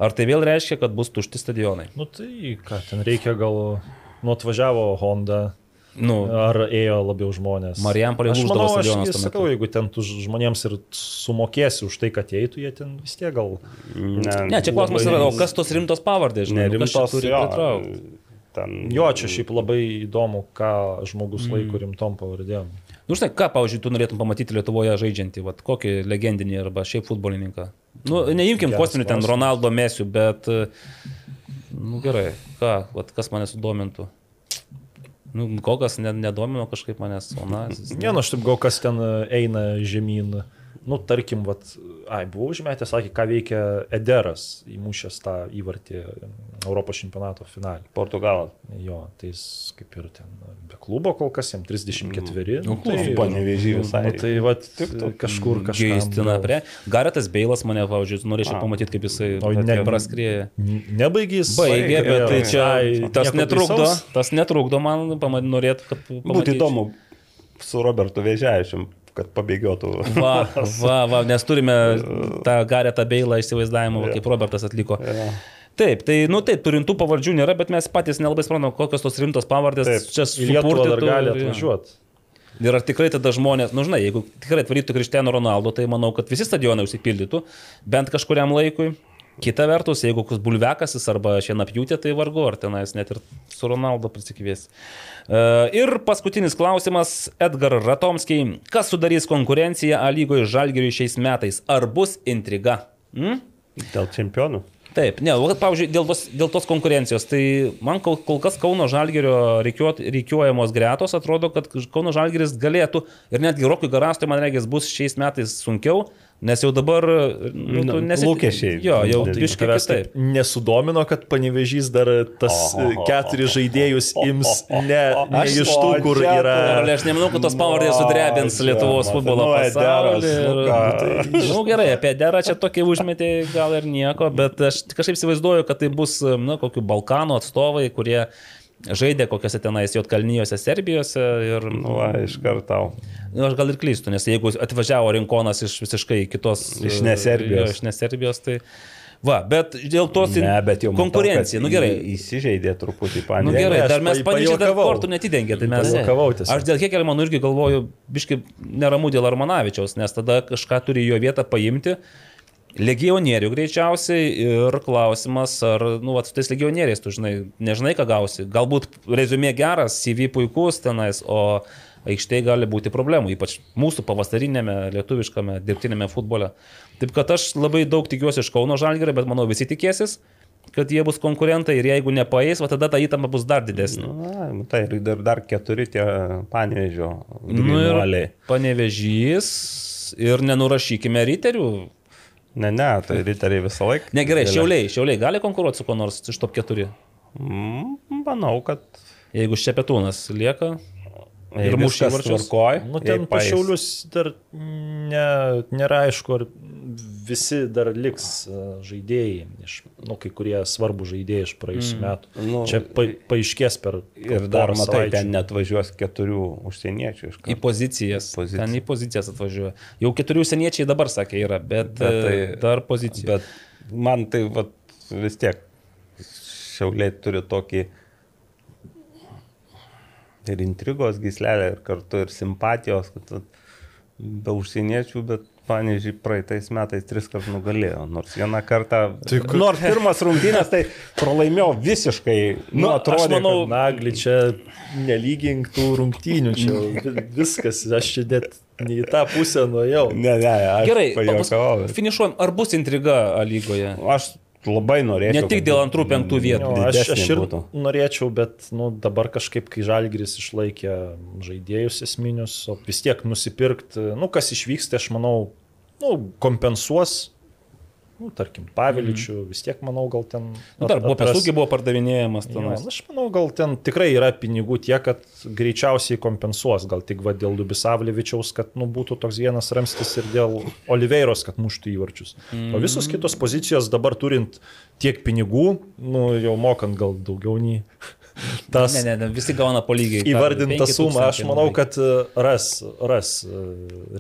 C: Ar tai vėl reiškia, kad bus tušti stadionai?
E: Nu tai ką, ten reikia gal, nu atvažiavo Honda,
C: Nu,
E: ar ėjo labiau žmonės.
C: Marijampolė
E: Aš
C: lūždavo
E: manau, aš sakau, jeigu ten tu žmonėms ir sumokėsi už tai, kad eitų, jie ten vis tiek gal...
D: ne,
C: ne, čia klausimas yra, o kas tos rimtos pavardės, žinai, nu, kas čia
D: nerimtos
C: turi
D: jo.
C: pritraukti?
D: Ten,
E: Jo, čia šiaip labai įdomu, ką žmogus laiko rimtom pavardėm.
C: Nu, žinai, ką, pavyzdžiui, tu norėtum pamatyti Lietuvoje žaidžiantį, vat, kokį legendinį arba šiaip futbolininką. Nu, neimkim kosminių ten. Ronaldo mesių, bet, e, nu gerai, ką, vat, kas mane sudomintų. Nu, ne, nedomino kažkaip manęs, o na, [LAUGHS]
E: Ne, nu aš taip gal kas ten e, eina žemyn. Nu, tarkim, vat, ai, buvau užmetęs, sakė, ką veikia Ederas, įmušęs tą įvartį Europos čempionato finalį.
D: Portugalas.
E: Jo, tai jis kaip ir ten be klubo kol kas, jam 34.
C: Nu,
E: tai,
D: Su panevežį visai.
E: nu, tai vat, kažkur kažkas.
C: Geistina prie. Garetas Beilas mane, pavyzdžiui, norėčiau pamatyti, kaip jisai
E: O ne-
C: praskrieja.
E: Nebaigys.
C: Baigė, bet tai čia tas netrukdo, tas netrukdo man, norėtų, kad...
D: Būtų įdomu su Robertu Vėžiavičium, kad pabėgiotų.
C: Va, [LAUGHS] va, va, nes turime tą garetą beilą įsivaizdavimą, va, kaip Robertas atliko.
D: Ja.
C: Taip, tai, nu taip, turintų pavardžių nėra, bet mes patys nelabai suprantam, kokios tos rimtos pavardės
D: Taip,
C: čia
E: dar
C: supurtytų
E: gali atvažiuoti.
C: Ir ar tikrai tada žmonės, nu žinai, jeigu tikrai atvarytų Kristiano Ronaldo, tai manau, kad visi stadionai užsipildytų, bent kažkuriam laikui. Kita vertus, jeigu koks bulvekasis arba šienapjūtė, tai vargu, ar tenais net ir su Ronaldo prisikvies. Ir paskutinis klausimas, Edgar Ratomskiai. Kas sudarys konkurenciją A lygoje Žalgiriui šiais metais? Ar bus intriga? Hmm?
D: Dėl čempionų.
C: Taip, ne, pavyzdžiui, dėl tos, dėl tos konkurencijos, tai man kol, kol kas Kauno Žalgerio reikiuojamos gretos atrodo, kad Kauno Žalgeris galėtų ir netgi Rokui Garastui, man regis, bus šiais metais sunkiau, nes jau dabar... Nu,
D: Nu,
C: nesi-
D: lūkesčiai.
C: Jo, jau
D: Tai
C: biškai
E: Tavęs
C: kitaip.
E: taip nesudomino, kad panevežys dar tas keturis žaidėjus ims ne, ne iš tų, kur yra.
C: Aš nemanau, kad tos pavardės sudrebins Lietuvos futbolo
D: nu,
C: pasaulį.
D: Ederas, nu ką.
C: Na nu, gerai, apie Derą čia tokį užmetį gal ir nieko, bet aš kažkaip įsivaizduoju, kad tai bus, na, kokių Balkanų atstovai, kurie žaidė kokiuose tenais Jotkalnyjose, Serbijose ir...
D: Nu, va, iš karto.
C: Nu, aš gal ir klystu, nes jeigu atvažiavo Rinkonas iš visiškai kitos...
D: Iš ne Serbijos.
C: Jo, iš neserbijos, tai... Va, bet dėl tos
D: Ne, bet matau,
C: konkurencija,
D: kad
C: nu gerai.
D: Įsižeidė truputį panė.
C: Nu gerai, dar mes
E: pa-
C: panašiai dar kortų netidengė, tai mes... Aš dėl Hekelmano irgi galvoju, biškai neramu dėl Armanavičiaus, nes tada kažką turi jo vietą paimti. Legionierių greičiausiai ir klausimas, ar, nu, vat, su tais legionieriais, tu žinai, nežinai, ką gausi. Galbūt rezumė geras, CV puikus tenais, o aikštėje gali būti problemų, ypač mūsų pavasarinėme, lietuviškame, dirbtinėme futbole. Taip kad aš labai daug tikiuosi iš Kauno Žalgirio, bet manau visi tikėsis, kad jie bus konkurentai ir jeigu nepaeis, va tada ta įtampa bus dar didesnė.
D: Na, nu, tai ir dar, dar keturi tie panėžio.
C: Nu ir panevežys ir nenurašykime riterių.
D: Ne, ne, tai riteriai visą laiką.
C: Negerai,
D: Galia-
C: šiauliai, šiauliai gali konkuruoti su kuo nors iš top 4.
D: Mm, manau, kad
C: Jeigu Šepetūnas lieka ir
D: ir
C: mušė
D: mūšį
C: varčius.
D: varkoj.
E: Nu, ten pašiaulius dar ne, nėra aišku, ar visi dar liks e, žaidėjai, iš, nu, kai kurie svarbų žaidėjai iš praėjusių mm. metų.
D: Nu,
E: Čia pa, paaiškės per
D: Ir dar matai,
E: savaičių.
D: ten net važiuos keturių užsieniečių iš
C: Į
D: karto.
C: pozicijas.
D: Pozicijas.
C: Ten į pozicijas atvažiuoja. Jau keturių seniečiai dabar sakė yra, bet,
D: Bet
C: bet
D: tai-
C: dar pozicija.
D: Bet man tai vat, vis tiek šiauliai turi tokį ir intrigos gislelę, ir kartu ir simpatijos, kad be užsieniečių, bet pavyzdžiui, praeitais metais tris kartus nugalėjo. Nors vieną kartą.
E: Tai kur-
D: nors pirmas rungtynės tai pralaimėjo visiškai. Nu,
C: Nu, aš manau-
D: kad-
E: Nagli čia nelygink tų rungtynių, čia vi- [LAUGHS] viskas, aš čia net ne į tą pusę nuėjau.
D: Ne, ne, aš
C: Gerai,
D: pajuokavau.
C: finišuojam. Ar bus intriga A lygoje?
D: Aš labai norėčiau.
C: Ne tik dėl antrų, penktų vietų.
E: Jo, aš, aš ir
D: būtų.
E: norėčiau, bet nu, dabar kažkaip, kai Žalgris išlaikė žaidėjus esminius, o vis tiek nusipirkti, nu, kas išvyksta, aš manau, nu, kompensuos, nu, tarkim, Paviličių, mm. vis tiek, manau, gal ten...
C: Nu, dar buvo pesūgi buvo pardavinėjamas.
E: Jo,
C: tenais.
E: aš manau, gal ten tikrai yra pinigų tiek, kad greičiausiai kompensuos, gal tik va dėl Dubisavlevičiaus, kad nu, būtų toks vienas ramstis ir dėl Oliveiros, kad muštų įvarčius. O visos kitos pozicijos dabar turint tiek pinigų, nu, jau mokant gal daugiau nei tas
C: Ne, ne, ne, visi gauna po lygiai.
E: įvardintą
C: 5
E: sumą, aš manau, kad e, ras, ras e,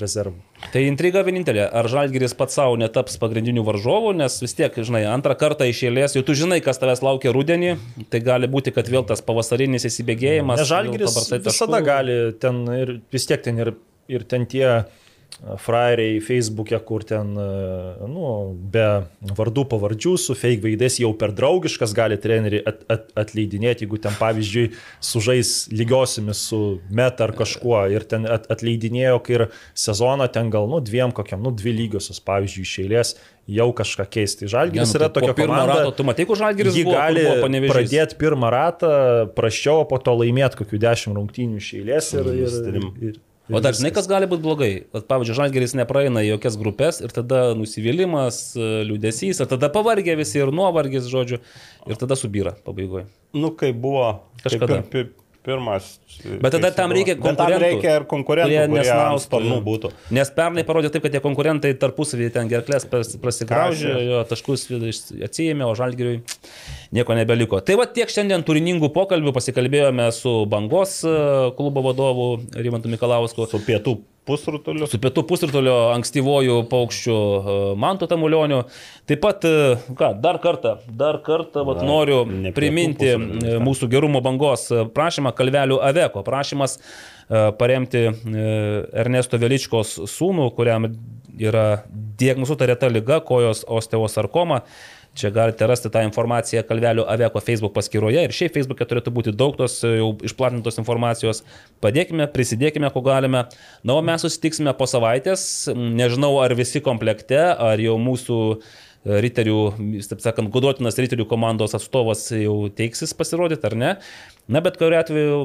E: rezervų.
C: Tai intriga vienintelė. Ar Žalgiris pats savo netaps pagrindiniu varžovu, nes vis tiek, žinai, antrą kartą iš eilės, jau tu žinai, kas tavęs laukia rudenį, tai gali būti, kad vėl tas pavasarinis įsibėgėjimas.
E: Nes Žalgiris visada gali ten ir vis tiek ten ir, ir ten tie a, frairiai Facebook'e, kur ten, a, nu, be vardų pavardžių, su fake veidais jau per draugiškas gali treneriai at, at, atleidinėti, jeigu ten pavyzdžiui sužais lygiosiamis su meta ar kažkuo ir ten at, atleidinėjo, kai ir sezoną ten gal, nu, dviem kokiam, nu, dvi lygiosios, pavyzdžiui, iš eilės jau kažką keisti.
C: Ne,
E: Žalgiris
C: nu,
E: yra
C: tai
E: tokia komanda.
C: rato, tu matai, kur Žalgiris buvo,
E: gali
C: buvo
E: pradėti pirmą ratą praščiau, o po to laimėti kokių dešimt rungtynių iš eilės ir, ir, ir, ir,
C: O dar žinai, kas gali būti blogai? Vat, Pavyzdžiui, Žalgeris nepraeina į jokias grupės ir tada nusivylimas, liūdėsys, ir tada pavargė visi ir nuovargis, žodžiu, ir tada subyra pabaigoje.
D: Nu, kai buvo
C: Kažkada.
D: kaip pirmas.
C: Bet tada tam reikia
D: Bet tam
C: konkurentų.
D: reikia ir konkurentų,
C: kurie
D: kurie ant
C: nesnaustų.
D: sparnų būtų.
C: Nes pernai parodė taip, kad tie konkurentai tarpusavį ten gerklės pras- prasigraužė, jo taškus atsijėmė, o žalgiriui nieko nebeliko. Tai va tiek šiandien turiningų pokalbių pasikalbėjome su Bangos e, klubo vadovu Rimantu Mikalausku.
D: Su pietų pusrutuliu.
C: Su pietų pusrutulio ankstyvojų paukščių e, Mantu Tamulioniu. Taip pat, e, ką, dar kartą, dar kartą vat,
D: Na,
C: noriu priminti e, mūsų gerumo bangos prašymą Kalvelių Aveko. Prašymas paremti Ernesto Veličkos sūnų, kuriam yra diagnozuota reta lyga, kojos osteosarkoma. Čia galite rasti tą informaciją Kalvelių Aveko Facebook paskyroje ir šiaip Facebook'e turėtų būti daug tos e, jau išplatintos informacijos. Padėkime, prisidėkime, ko galime. Na, o mes susitiksime po savaitės. Nežinau, ar visi komplekte, ar jau mūsų e, riterių, taip sakant, gudotinas riterių komandos atstovas jau teiksis pasirodyti, ar ne. Na, bet kuriu atveju,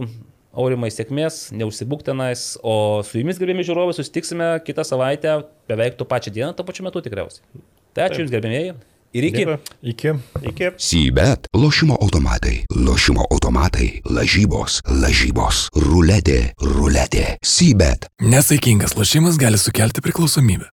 C: aurimai sėkmės, neužsibūk tenais, o su jumis, gerbėmi žiūrovai, susitiksime kitą savaitę, beveik tą pačią dieną, tą pačiu metu tikriausiai. Tai ačiū Jums, gerbėmėjai. Ir iki.
D: Dėkui.
E: Iki.
D: Iki.
A: Sybet, lošimo automatai, lošimo automatai, lažybos, lažybos, ruletė, ruletė, sybet.
B: Nesaikingas lošimas gali sukelti priklausomybę.